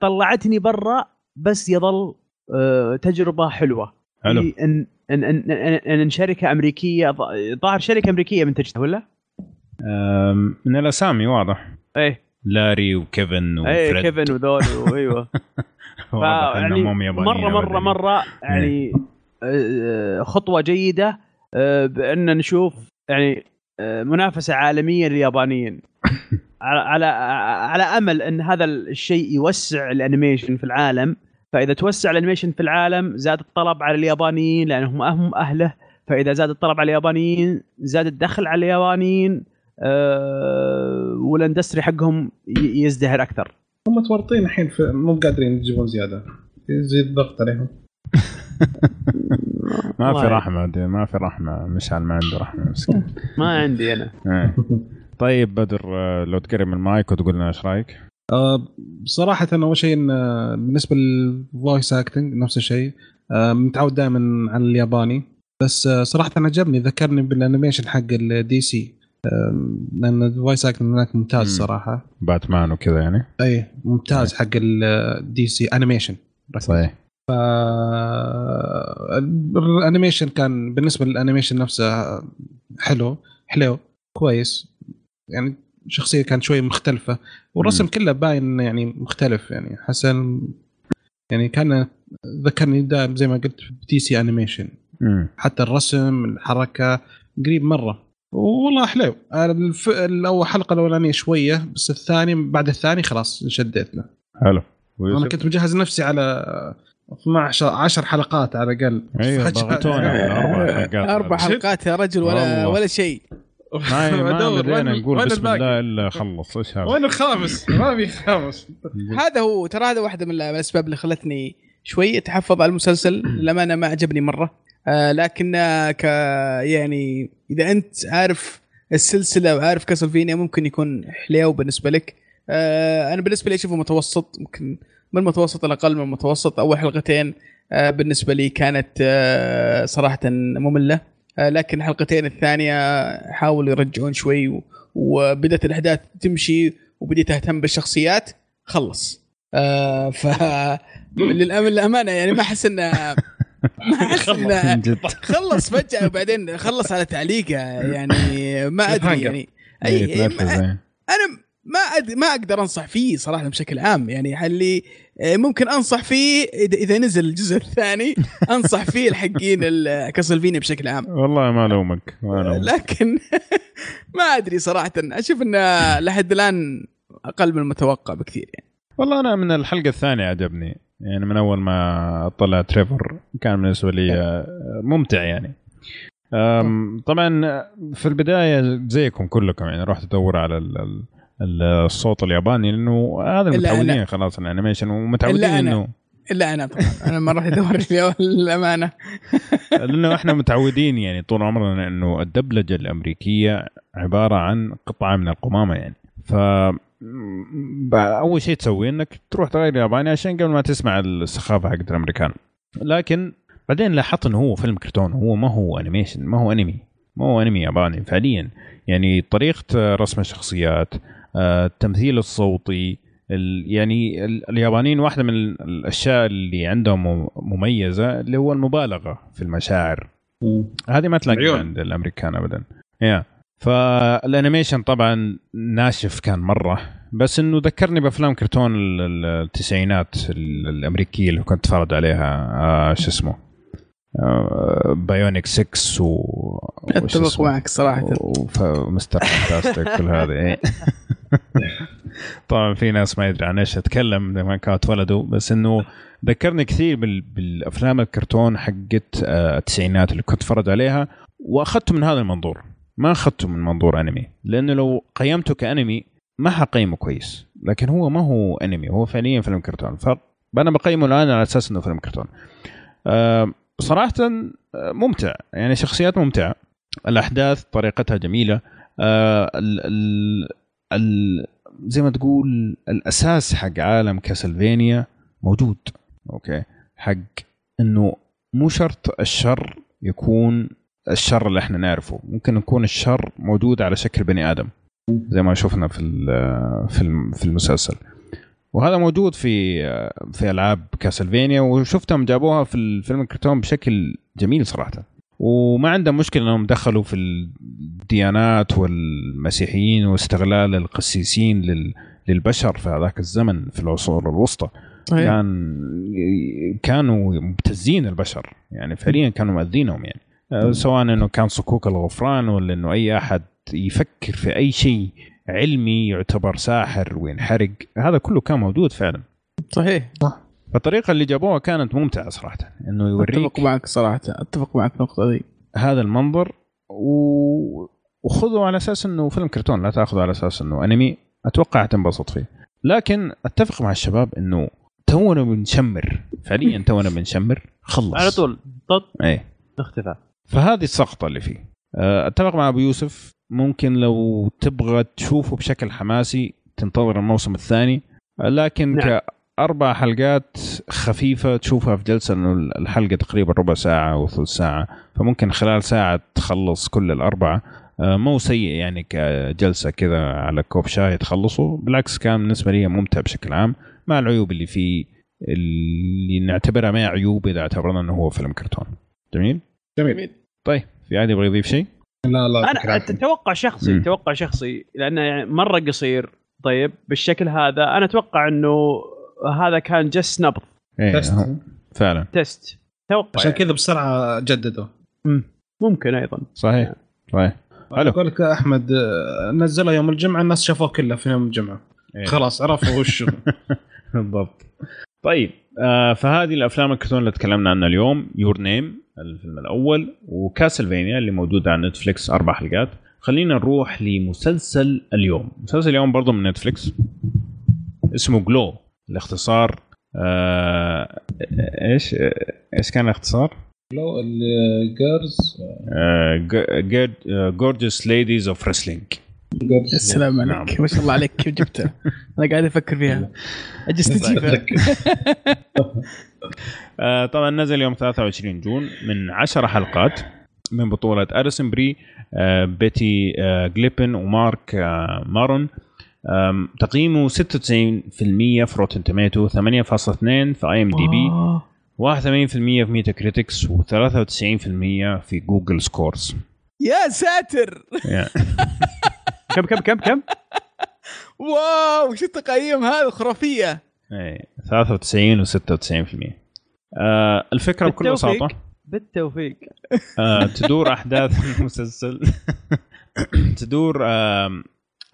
طلعتني برا بس يظل آه، تجربة حلوة. حلو. إن إن إن, إن, إن شركة أمريكية ظاهر شركة أمريكية منتجتها ولا؟ من الأسامي واضح. إيه لاري وكيفن وفريد. إيه كيفن وذول أيوه. (laughs) واضح إنهم يعني مرة مرة مرة يعني آه، خطوة جيدة آه، بأن نشوف يعني آه، منافسة عالمية لليابانيين. (laughs) على على على أمل إن هذا الشيء يوسع ال animation في العالم. فإذا توسع ال animation في العالم زاد الطلب على اليابانيين لأنهم هم أهله. فإذا زاد الطلب على اليابانيين زاد الدخل على اليابانيين أه وال industry حقهم يزدهر أكثر. هم متورطين الحين مو قادرين يجيبون زيادة. يزيد الضغط عليهم. (laughs) ما في رحمة ما في رحمة. مشعل ما عنده رحمة مسكين. (laughs) ما عندي أنا. إيه. (laughs) طيب بدر آه، لو تقرب من المايك وتقول لنا إيش رأيك؟ أه صراحة أول شيء إن بالنسبة لل voice acting نفس الشيء. أه متعود دائما على الياباني. بس أه صراحة عجبني ذكرني بال animation حق ال DC لأن ال voice acting هناك ممتاز صراحة. باتمان وكذا يعني. اي ممتاز حق ال DC animation صحيح. ف ال animation كان بالنسبة لل animation نفسه حلو حلو كويس. يعني شخصية كانت شوي مختلفة والرسم م. كله باين يعني مختلف يعني حسن. يعني كان ذكرني دائما زي ما قلت DC animation حتى الرسم الحركة قريب مرة. والله حلو. الف... الأول حلقه الأولانية شوية بس الثاني بعد الثاني خلاص شديت له. حلو. أنا كنت مجهز نفسي على 12 10 حلقات على الأقل. أيوه ضغطونا أربع حلقات. أربع حلقات يا رجل ولا ولا شيء. ما ما (laughs) بدينا نقول بسم الله إلا خلص إيش هذا؟ وين الخامس؟ ما في خامس. (laughs) هذا هو ترى هذا واحدة من الأسباب اللي خلتني شوي أتحفظ على المسلسل. للأمانة ما عجبني مرة. آه لكن ك يعني إذا أنت عارف السلسلة وعارف كاسلفينيا ممكن يكون حليو بالنسبة لك. آه أنا بالنسبة لي أشوفه متوسط ممكن من المتوسط الاقل من المتوسط أول حلقتين آه بالنسبة لي كانت آه صراحة مملة. آه لكن الحلقتين الثانية حاولوا يرجعون شوي وبدأت الأحداث تمشي وبديت أهتم بالشخصيات خلص. ف (laughs) للأمانة يعني ما أحس انه ما أحس انه خلص فجأة وبعدين خلص على تعليقه. يعني ما أدري يعني. اي أنا ما أد... ما أقدر أنصح فيه صراحة بشكل عام. يعني اللي آه، ممكن أنصح فيه اذا نزل الجزء (laughs) الثاني أنصح فيه الحقين كاسلفينيا بشكل عام. والله ما ألومك ما ألومك. لكن (laughs) ما أدري صراحة. أشوف انه لحد الآن أقل من المتوقع بكثير يعني. والله أنا من الحلقة الثانية عجبني. يعني من أول ما طلع تريفر كان بالنسبة لي آه، ممتع يعني. طبعا في البداية زيكم كلكم يعني رحت أدور على الصوت الياباني لأنه هذا متعودين خلاص الانيميشن ومتعودين إنه إلا أنا طبعا. أنا ما راح ادور للامانه (laughs) لأنه إحنا متعودين يعني طول عمرنا إنه الدبلجة الأمريكية عبارة عن قطعة من القمامة يعني. ف أول شيء تسويه إنك تروح تغير ياباني عشان قبل ما تسمع السخافة حقت الأمريكان. لكن بعدين لاحظت إنه هو فيلم كرتون هو ما هو animation ما هو انمي ما هو انمي ياباني فعليا. يعني طريقة رسم الشخصيات التمثيل الصوتي يعني اليابانيين واحدة من الأشياء اللي عندهم مميزة اللي هو المبالغة في المشاعر. هذه ما تلاقيها عند الأمريكان ابدا. يا فال animation طبعا ناشف كان مرة بس إنه ذكرني بأفلام كرتون التسعينات الأمريكية اللي كنت أتفرج عليها آه شو اسمه؟ Bionic 6 و أتفق معك صراحة. و Mister Fantastic كل هذه إيه. (laughs) طبعا في ناس ما يدري عن إيش أتكلم لما كانوا اتولدوا بس إنه ذكرني كثير بالأفلام الكرتون حقت آه، التسعينات اللي كنت أتفرج عليها وأخذته من هذا المنظور. ما أخذته من منظور أنمي لأنه لو قيمته كأنمي ما حقيمه كويس. لكن هو ما هو أنمي هو فعليا فيلم كرتون. فانا بقيمه الآن على أساس إنه فيلم كرتون. أه صراحة آه، ممتع. يعني شخصيات ممتعه الأحداث طريقتها جميلة. أه ال ال ال زي ما تقول الأساس حق عالم كاسلفينيا موجود. okay؟ حق إنه مو شرط الشر يكون الشر اللي إحنا نعرفه. ممكن يكون الشر موجود على شكل بني آدم زي ما شفنا في في في المسلسل. وهذا موجود في في ألعاب كاسلفينيا وشفتهم جابوها في الفيلم الكرتون بشكل جميل صراحة. وما عندهم مشكلة إنهم دخلوا في الديانات والمسيحيين واستغلال القسيسين للبشر في هذاك الزمن في العصور الوسطى. صحيح. كان كانوا مبتزين البشر يعني فعليا كانوا مؤذينهم يعني. سواء إنه كان صكوك الغفران ولا إنه أي أحد يفكر في أي شيء علمي يعتبر ساحر وينحرق. هذا كله كان موجود فعلا. صحيح. صح. فالطريقة اللي جابوها كانت ممتعة صراحة إنه يوريك أتفق معك صراحة. أتفق معك في النقطة دي. هذا المنظر و... وخذه على أساس إنه فيلم كرتون لا تاخذه على أساس إنه أنمي. أتوقع تنبسط فيه. لكن أتفق مع الشباب إنه تونا بنشمر. فعليا تونا بنشمر. خلص. على طول. طط إيه. اختفى. فهذه السقطة اللي فيه. أتفق مع أبو يوسف. ممكن لو تبغى تشوفه بشكل حماسي تنتظر الموسم الثاني. لكن نعم. كأربع حلقات خفيفة تشوفها في جلسة إنه الحلقة تقريبا ربع ساعة أو ثلث ساعة. فممكن خلال ساعة تخلص كل الأربعة. آه، مو سيء يعني كجلسة كذا على كوب شاي تخلصه. بالعكس كان بالنسبة لي ممتع بشكل عام. مع العيوب اللي فيه اللي نعتبرها ما عيوب إذا اعتبرنا أنه هو فيلم كرتون. جميل؟ جميل. طيب في عادي يبغى يضيف شيء؟ لا لا أنا توقع شخصي م. توقع شخصي لأنه يعني مرة قصير طيب بالشكل هذا. أنا أتوقع إنه هذا كان جس نبض إيه فعلا. تست توقع عشان يعني. كذا بسرعة جددوا. ممكن أيضا. صحيح صحيح. حلو. أقول لك أحمد نزله يوم الجمعة الناس شافوه كله في يوم الجمعة. إيه. خلاص عرفوا وش (laughs) بالضبط. طيب آه فهذه الأفلام الكرتون اللي تكلمنا عنها اليوم Your Name الفيلم الأول و Castlevania اللي موجود على نتفليكس أربع حلقات. خلينا نروح لمسلسل اليوم. مسلسل اليوم برضه من نتفليكس اسمه GLOW الاختصار آه إيش إيش كان الاختصار؟ GLOW ال gorgeous Gorgeous Ladies of Wrestling السلام عليك. نعم. ما شاء الله عليك. كيف جبتها (laughs) أنا قاعد أفكر فيها. أجلس تجيبها. (laughs) آه، طبعا نزل يوم 23 June من 10 حلقات من بطولة أليسون بري آه، بيتي آه، جيلبن ومارك مارون. تقييمه 96% في Rotten Tomato 8.2 في IMDb 81% في Metacritics و93% في Google scores. يا ساتر! (laughs) كم كم كم كم؟ wow شو التقييم هذه خرافية. إيه 93 و96% آه الفكرة بكل بساطة بالتوفيق. آه تدور أحداث (laughs) المسلسل. (coughs) تدور آه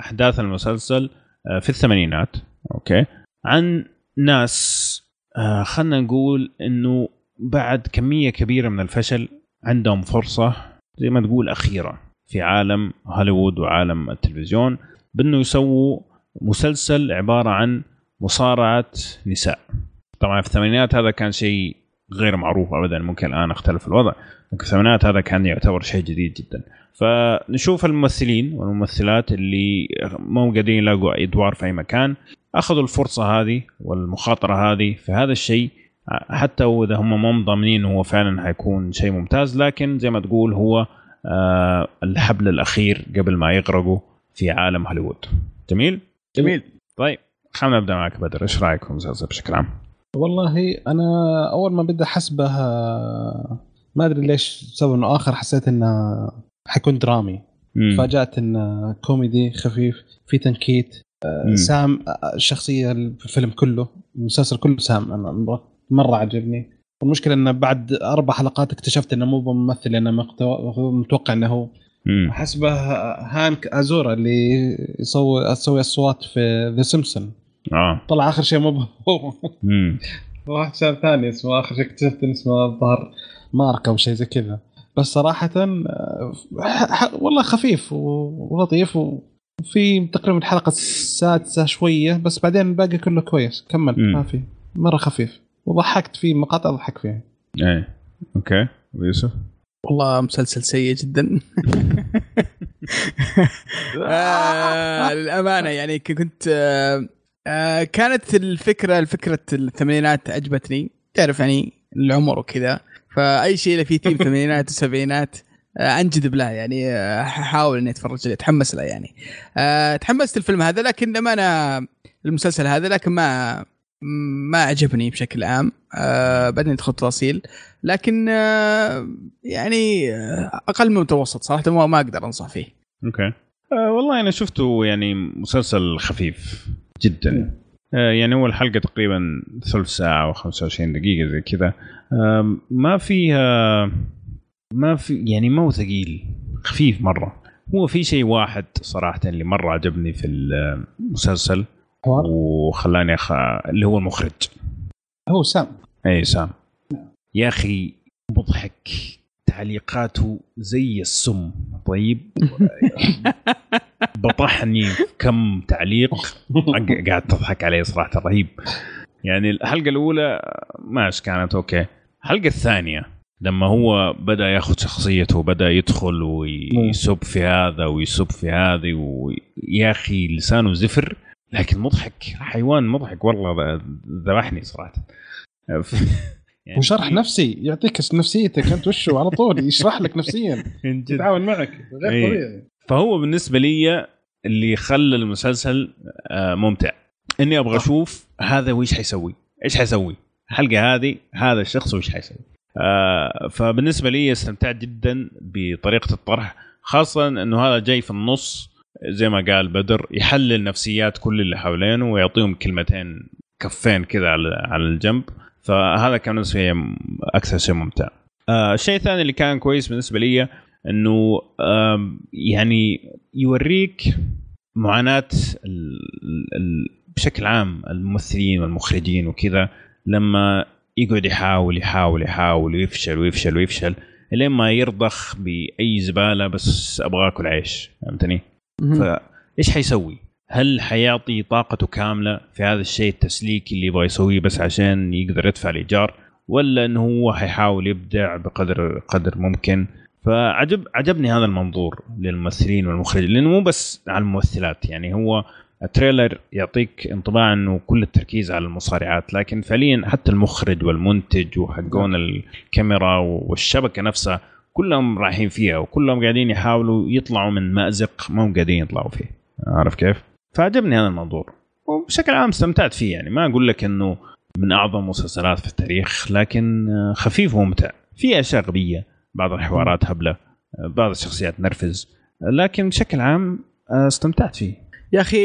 أحداث المسلسل آه في الثمانينات أوكي عن ناس آه خلينا نقول إنه بعد كمية كبيرة من الفشل عندهم فرصة زي ما تقول أخيرة في عالم هوليوود وعالم التلفزيون بإنه يسووا مسلسل عبارة عن مصارعة نساء. طبعا في الثمانينات هذا كان شيء غير معروف ابدا ممكن الآن أختلف الوضع لكن في الثمانينات هذا كان يعتبر شيء جديد جدا فنشوف الممثلين والممثلات اللي مو قادرين يلاقوا ادوار في أي مكان أخذوا الفرصة هذه والمخاطرة هذه في هذا الشيء حتى وإذا هم مو ضامنين هو فعلا حيكون شيء ممتاز لكن زي ما تقول هو آه الحبل الأخير قبل ما يغرقوا في عالم هوليوود جميل؟ جميل طيب خلينا نبدأ معك بدر إيش رأيك في المسلسل بشكل عام؟ والله أنا أول ما بدأ حسبه ما أدري ليش سوى إنه آخر حسيت إنه حيكون درامي. تفاجأت انه كوميدي خفيف في تنكيت. مم. سام الشخصية في الفيلم كله المسلسل كله سام. أنا مرة عجبني. المشكلة انه بعد أربع حلقات اكتشفت إنه مو ممثل أنا متوقع إنه هو. حسبه هانك أزاريا اللي يسوي يسوي أصوات في The Simpsons آه. طلع آخر شيء مو هو واحد شاب ثاني اسمه آخر شيء اكتشفت اسمه الظاهر مارك أو شيء زي كذا. بس صراحة آه، والله خفيف ولطيف وفي تقريبا الحلقة السادسة شوية بس بعدين الباقي كله كويس. كمل ما في. مرة خفيف. وضحكت فيه مقاطع اضحك فيها. إيه. أوكي. ويوسف والله مسلسل سيء جدا. (laughs) آه للأمانة يعني كنت آه آه كانت الفكرة الفكرة الثمانينات عجبتني تعرف يعني العمر وكذا. فأي شيء فيه تيم (laughs) ثمانينات وسبعينات آه انجذب له يعني آه أحاول إني أتفرج عليه. أتحمس له يعني. آه تحمست الفيلم هذا لكن لما المسلسل هذا لكن ما ما عجبني بشكل عام. آه بعدين ادخل تفاصيل لكن آه يعني آه أقل من المتوسط صراحة ما أقدر أنصح فيه. أوكي. آه والله أنا شفته يعني مسلسل خفيف. جدا. آه يعني أول حلقة تقريبا ثلث ساعة أو 25 دقيقة زي كذا. ما فيها ما في يعني ما هو ثقيل خفيف مرة. هو في شيء واحد صراحة اللي مرة عجبني في المسلسل وخلاني أخ... اللي هو المخرج. هو سام. اي سام. يا أخي مضحك تعليقاته زي السم. طيب؟ (laughs) بطحني كم تعليق. قاعد تضحك عليه صراحة رهيب. يعني الحلقة الأولى ماشي كانت أوكي. الحلقة الثانية لما هو بدأ ياخذ شخصيته وبدا يدخل ويسب في هذا ويسب في هذه ويا أخي لسانه زفر. لكن مضحك حيوان مضحك والله ذبحني صراحة. (laughs) يعني وشرح نفسي يعطيك نفسيتك أنت وشه على طول يشرح لك نفسيا. (laughs) يتعاون معك غير إيه. طبيعي. فهو بالنسبة لي اللي خلى المسلسل آه، ممتع. إني أبغى أشوف هذا وش حيسوي؟ إيش حيسوي؟ الحلقة هذه هذا الشخص وش حيسوي؟ آه، فبالنسبة لي استمتعت جدا بطريقة الطرح خاصة إنه هذا جاي في النص زي ما قال بدر يحلل نفسيات كل اللي حوالينه ويعطيهم كلمتين كفين كذا على الجنب. فهذا كان بالنسبة لي أكثر شيء ممتع. آه الشيء الثاني اللي كان كويس بالنسبة لي إنه يعني يوريك معاناة بشكل عام الممثلين والمخرجين وكذا لما يقعد يحاول يحاول يحاول ويفشل ويفشل ويفشل لين ما يرضخ بأي زبالة بس أبغى أكل عيش فهمتني؟ فايش حيسوي؟ هل حيعطي طاقته كاملة في هذا الشيء التسليكي اللي يبغى يسويه بس عشان يقدر يدفع الإيجار ولا إنه هو حيحاول يبدع بقدر قدر ممكن فعجب عجبني هذا المنظور للممثلين والمخرج لأنه مو بس على الممثلات يعني هو التريلر يعطيك انطباع إنه كل التركيز على المصارعات لكن فعليا حتى المخرج والمنتج وحقون الكاميرا والشبكة نفسها كلهم رايحين فيها وكلهم قاعدين يحاولوا يطلعوا من مأزق ما هم قاعدين يطلعوا فيه. عارف كيف؟ فعجبني هذا المنظور. وبشكل عام استمتعت فيه يعني ما أقول لك إنه من أعظم المسلسلات في التاريخ لكن خفيف وممتع. في أشياء غبية. بعض الحوارات هبلة بعض الشخصيات نرفز لكن بشكل عام استمتعت فيه. يا أخي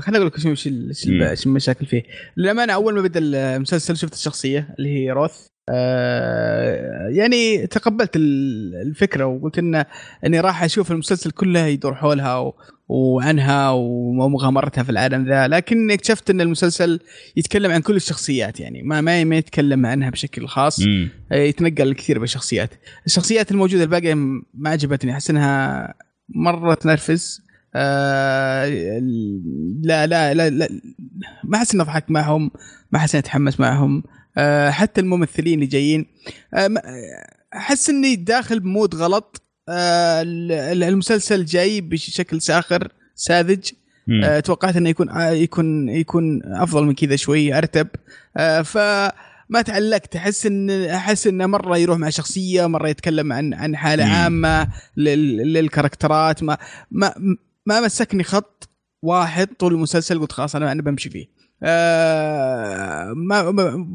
خليني أقول لك شو إيش المشاكل فيه. للأمانة أول ما بدأ المسلسل شفت الشخصية اللي هي روث. آه يعني تقبلت الفكرة وقلت إنه إني راح أشوف المسلسل كله يدور حولها وعنها ومغامرتها في العالم ذا لكن اكتشفت إن المسلسل يتكلم عن كل الشخصيات يعني. ما ما ما يتكلم عنها بشكل خاص. مم. آه، يتنقل كثير بالشخصيات. الشخصيات الموجودة الباقية ما عجبتني. أحس إنها مرة تنرفز. آه لا, لا لا لا ما أحس اني اضحك معهم. ما أحس اني اتحمس معهم. آه حتى الممثلين اللي جايين. آه أحس إني داخل بمود غلط. آه المسلسل جاي بشكل ساخر ساذج. آه توقعت إنه يكون آه يكون يكون أفضل من كذا شوي أرتب. آه ف ما تعلقت. أحس إن أحس إنه مرة يروح مع شخصية مرة يتكلم عن عن حالة عامة للكاركترات. ما ما ما مسكني خط واحد طول المسلسل قلت خلاص أنا أنا بمشي فيه. آه ما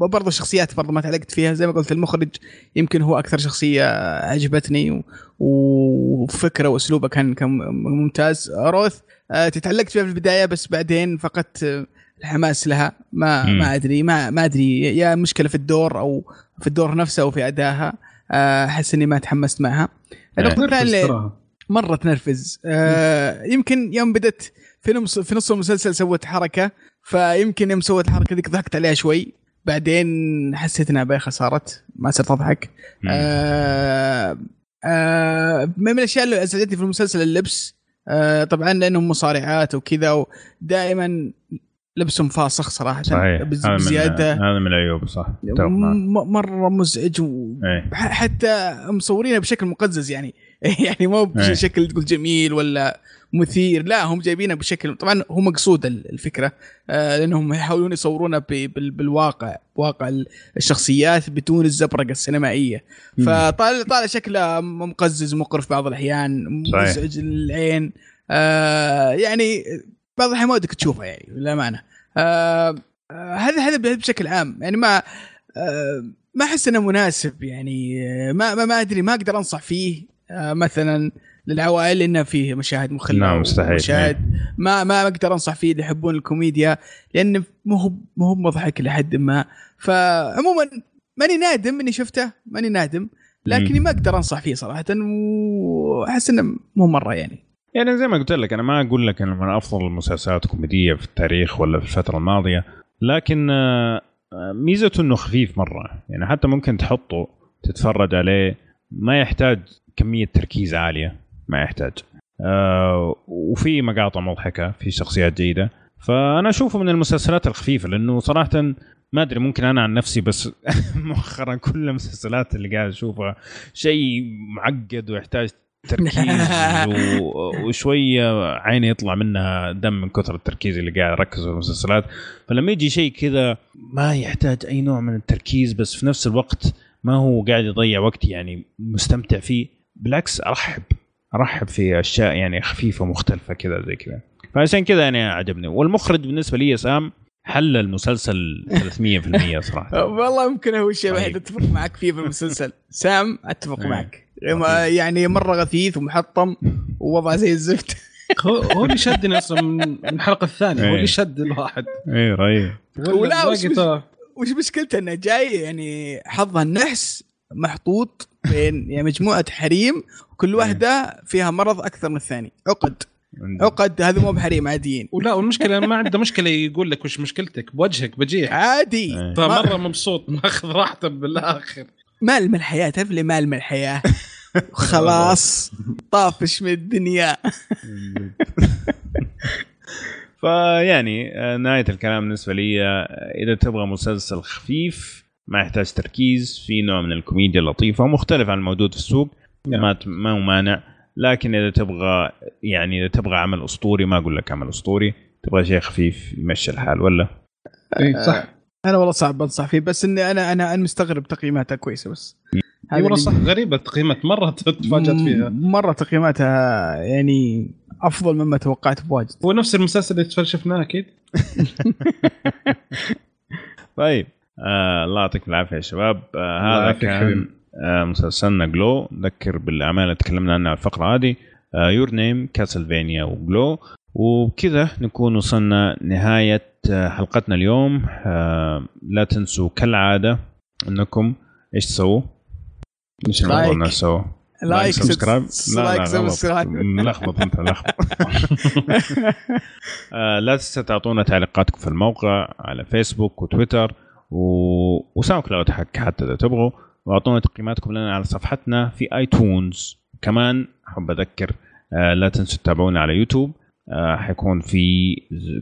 برضه الشخصيات برضه ما تعلقت فيها. زي ما قلت المخرج يمكن هو أكثر شخصية عجبتني وفكره وأسلوبه كان كان ممتاز. روث آه تتعلقت فيها في البداية بس بعدين فقدت الحماس لها. ما م. ما أدري ما ما أدري. يا مشكلة في الدور أو في الدور نفسه أو في أدائها. آه، أحس إني ما تحمست معها. النقطه الثانية مرة تنرفز. آه يمكن يوم بدت في نص في نص المسلسل سوت حركة فيمكن يوم سوت الحركه ذيك ضحكت عليها شوي. بعدين حسيت إنها بايخه صارت ما صرت أضحك. آه آه من الأشياء اللي أزعجتني في المسلسل اللبس. آه طبعا لأنهم مصارعات وكذا ودائما لبسهم فاسخ صراحة صحيح. بزيادة. هذا من العيوب صح. مرة مزعج و... إيه. حتى مصورينه بشكل مقزز يعني. (laughs) يعني مو إيه. بشكل تقول جميل ولا مثير. لا هم جايبينه بشكل طبعا هو مقصود الفكرة آه لأنهم يحاولون يصورونه بالواقع واقع الشخصيات بدون الزبرقة السينمائية. فطالع طالع شكله مقزز مقرف بعض الأحيان مزعج للعين آه يعني بعض الأحيان ما ودك تشوفه يعني للأمانة. آه هذا هذا بشكل عام. يعني ما ما أحس إنه مناسب يعني ما ما, ما أدري ما أقدر أنصح فيه. مثلا للعوائل انه فيه مشاهد مخلة نعم مستحيل. مشاهد ما ما أقدر أنصح فيه اللي يحبون الكوميديا لأنه مو هو مو هو مضحك لحد ما. فعموما ماني نادم إني شفته ماني نادم لكني ما أقدر أنصح فيه صراحة وأحس إنه مو مرة يعني. يعني زي ما قلت لك أنا ما أقول لك إنه من أفضل المسلسلات الكوميدية في التاريخ ولا في الفترة الماضية لكن آه، ميزته إنه خفيف مرة. يعني حتى ممكن تحطه تتفرج عليه ما يحتاج كمية تركيز عالية. ما يحتاج. آه وفي مقاطع مضحكة في شخصيات جيدة. فأنا أشوفه من المسلسلات الخفيفة لأنه صراحة ما أدري ممكن أنا عن نفسي بس (laughs) مؤخرا كل المسلسلات اللي قاعد أشوفها شيء معقد ويحتاج تركيز (laughs) وشوية عيني يطلع منها دم من كثر التركيز اللي قاعد أركز في المسلسلات. فلما يجي شيء كذا ما يحتاج أي نوع من التركيز بس في نفس الوقت ما هو قاعد يضيع وقتي يعني مستمتع فيه. بالعكس أرحب. أرحب في أشياء يعني خفيفة مختلفة كذا زي كذا. فعشان كذا يعني عجبني. والمخرج بالنسبة لي سام حل المسلسل 300% صراحة. (laughs) والله يمكن هو الشيء الوحيد أتفق معك فيه في المسلسل. سام أتفق إيه. معك. يعني مرة غثيث ومحطم ووضعه زي الزفت. (laughs) هو اللي شدني أصلا من الحلقة الثانية. هو اللي إيه. شد الواحد. اي رهيب. ولا وش, مشكلته؟ إنه جاي يعني حظها النحس محطوط بين (laughs) يعني مجموعة حريم وكل إيه. واحدة فيها مرض أكثر من الثاني. عقد. عقد هذا مو بحريم عاديين. ولا والمشكلة ما (laughs) عنده مشكلة يقول لك وش مشكلتك؟ بوجهك بجيح. عادي. فمره مبسوط ماخذ راحته بالآخر. مال من الحياة تعرف لي مال من الحياة؟ خلاص. (laughs) طافش من الدنيا. فيعني آه، نهاية الكلام بالنسبة لي آه، إذا تبغى مسلسل خفيف ما يحتاج تركيز في نوع من الكوميديا اللطيفة ومختلف عن الموجود في السوق نعم. ما ما هو مانع. لكن إذا تبغى يعني إذا تبغى عمل أسطوري ما أقول لك عمل أسطوري. تبغى شيء خفيف يمشي الحال ولا؟ اي صح. أنا والله صعب انصح فيه بس إني أنا أنا أنا مستغرب تقييماتها كويسة بس. هذه والله صح. غريبة التقييمات مرة تفاجأت فيها. مرة تقييماتها يعني أفضل مما توقعت بواجد. هو نفس المسلسل اللي شفناه أكيد؟ (laughs) طيب. آه الله يعطيكم العافية يا شباب. آه هذا كان آه مسلسلنا GLOW نذكر بالاعمال اللي تكلمنا عنها الفقرة هذه. Your Name Castlevania و GLOW وبكذا نكون وصلنا نهاية آه، حلقتنا اليوم. آه لا تنسوا كالعادة إنكم إيش تسووا؟ إيش الموضوع نسوه؟ like subscribe لا لا subscribe ملخبط أنت (laughs) ملخبط (laughs) آه، لا تنسوا تعطونا تعليقاتكم في الموقع على فيسبوك وتويتر. و... و SoundCloud حتى إذا تبغوا. وأعطونا تقييماتكم لنا على صفحتنا في iTunes كمان أحب أذكر آه، لا تنسوا تتابعونا على يوتيوب. آه، حيكون في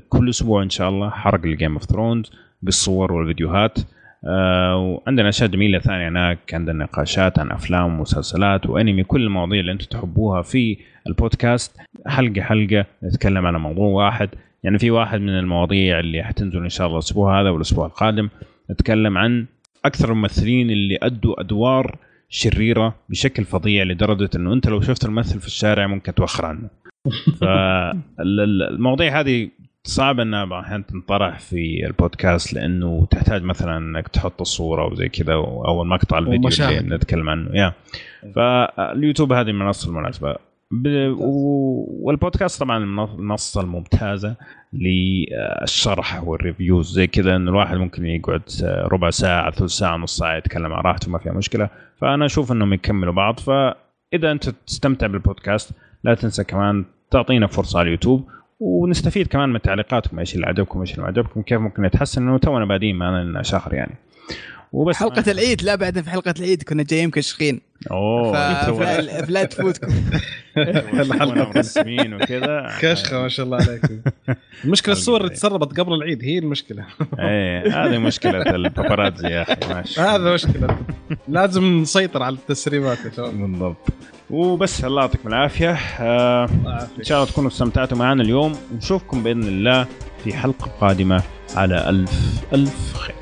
كل أسبوع إن شاء الله حرق ل Game of Thrones بالصور والفيديوهات. آه وعندنا أشياء جميلة ثانية هناك. عندنا نقاشات عن أفلام ومسلسلات وأنمي كل المواضيع اللي أنتم تحبوها في البودكاست. حلقة حلقة نتكلم عن موضوع واحد. يعني في واحد من المواضيع اللي حتنزل إن شاء الله الأسبوع هذا والأسبوع القادم. نتكلم عن أكثر الممثلين اللي أدوا أدوار شريرة بشكل فظيع لدرجة إنه أنت لو شفت الممثل في الشارع ممكن توخر عنه. (laughs) فالمواضيع هذه صعب إنها أحيانا تنطرح في البودكاست لأنه تحتاج مثلا إنك تحط الصورة وزي كذا أو المقطع الفيديو اللي نتكلم عنه. يا فاليوتيوب هذه المنصه المناسبة. والبودكاست طبعا المنصه الممتازة للشرح وال reviews زي كذا انه الواحد ممكن يقعد ربع ساعة ثلث ساعة نص ساعة يتكلم عن راحته ما فيها مشكلة. فأنا أشوف إنهم يكملوا بعض. فإذا أنت تستمتع بالبودكاست لا تنسى كمان تعطينا فرصة على اليوتيوب ونستفيد كمان من تعليقاتكم إيش اللي عجبكم إيش اللي ما عجبكم كيف ممكن يتحسن انه تونا بادين ما لنا شهر يعني. وبس. حلقة العيد لا بعد في حلقة العيد كنا جايين مكشخين. أوه (laughs) فلا تفوتكم. (laughs) الحلقة مرسمين وكذا؟ كشخة ما شاء الله عليكم. (laughs) المشكلة الصور اللي تسربت قبل العيد هي المشكلة. إيه هذه مشكلة الباباراتزي يا أخي ماشي. هذا مشكلة. لازم نسيطر على التسريبات يا شباب. بالضبط. وبس الله يعطيكم العافية. آه إن شاء الله تكونوا استمتعتوا معنا اليوم. ونشوفكم بإذن الله في حلقة قادمة على الف ألف خير.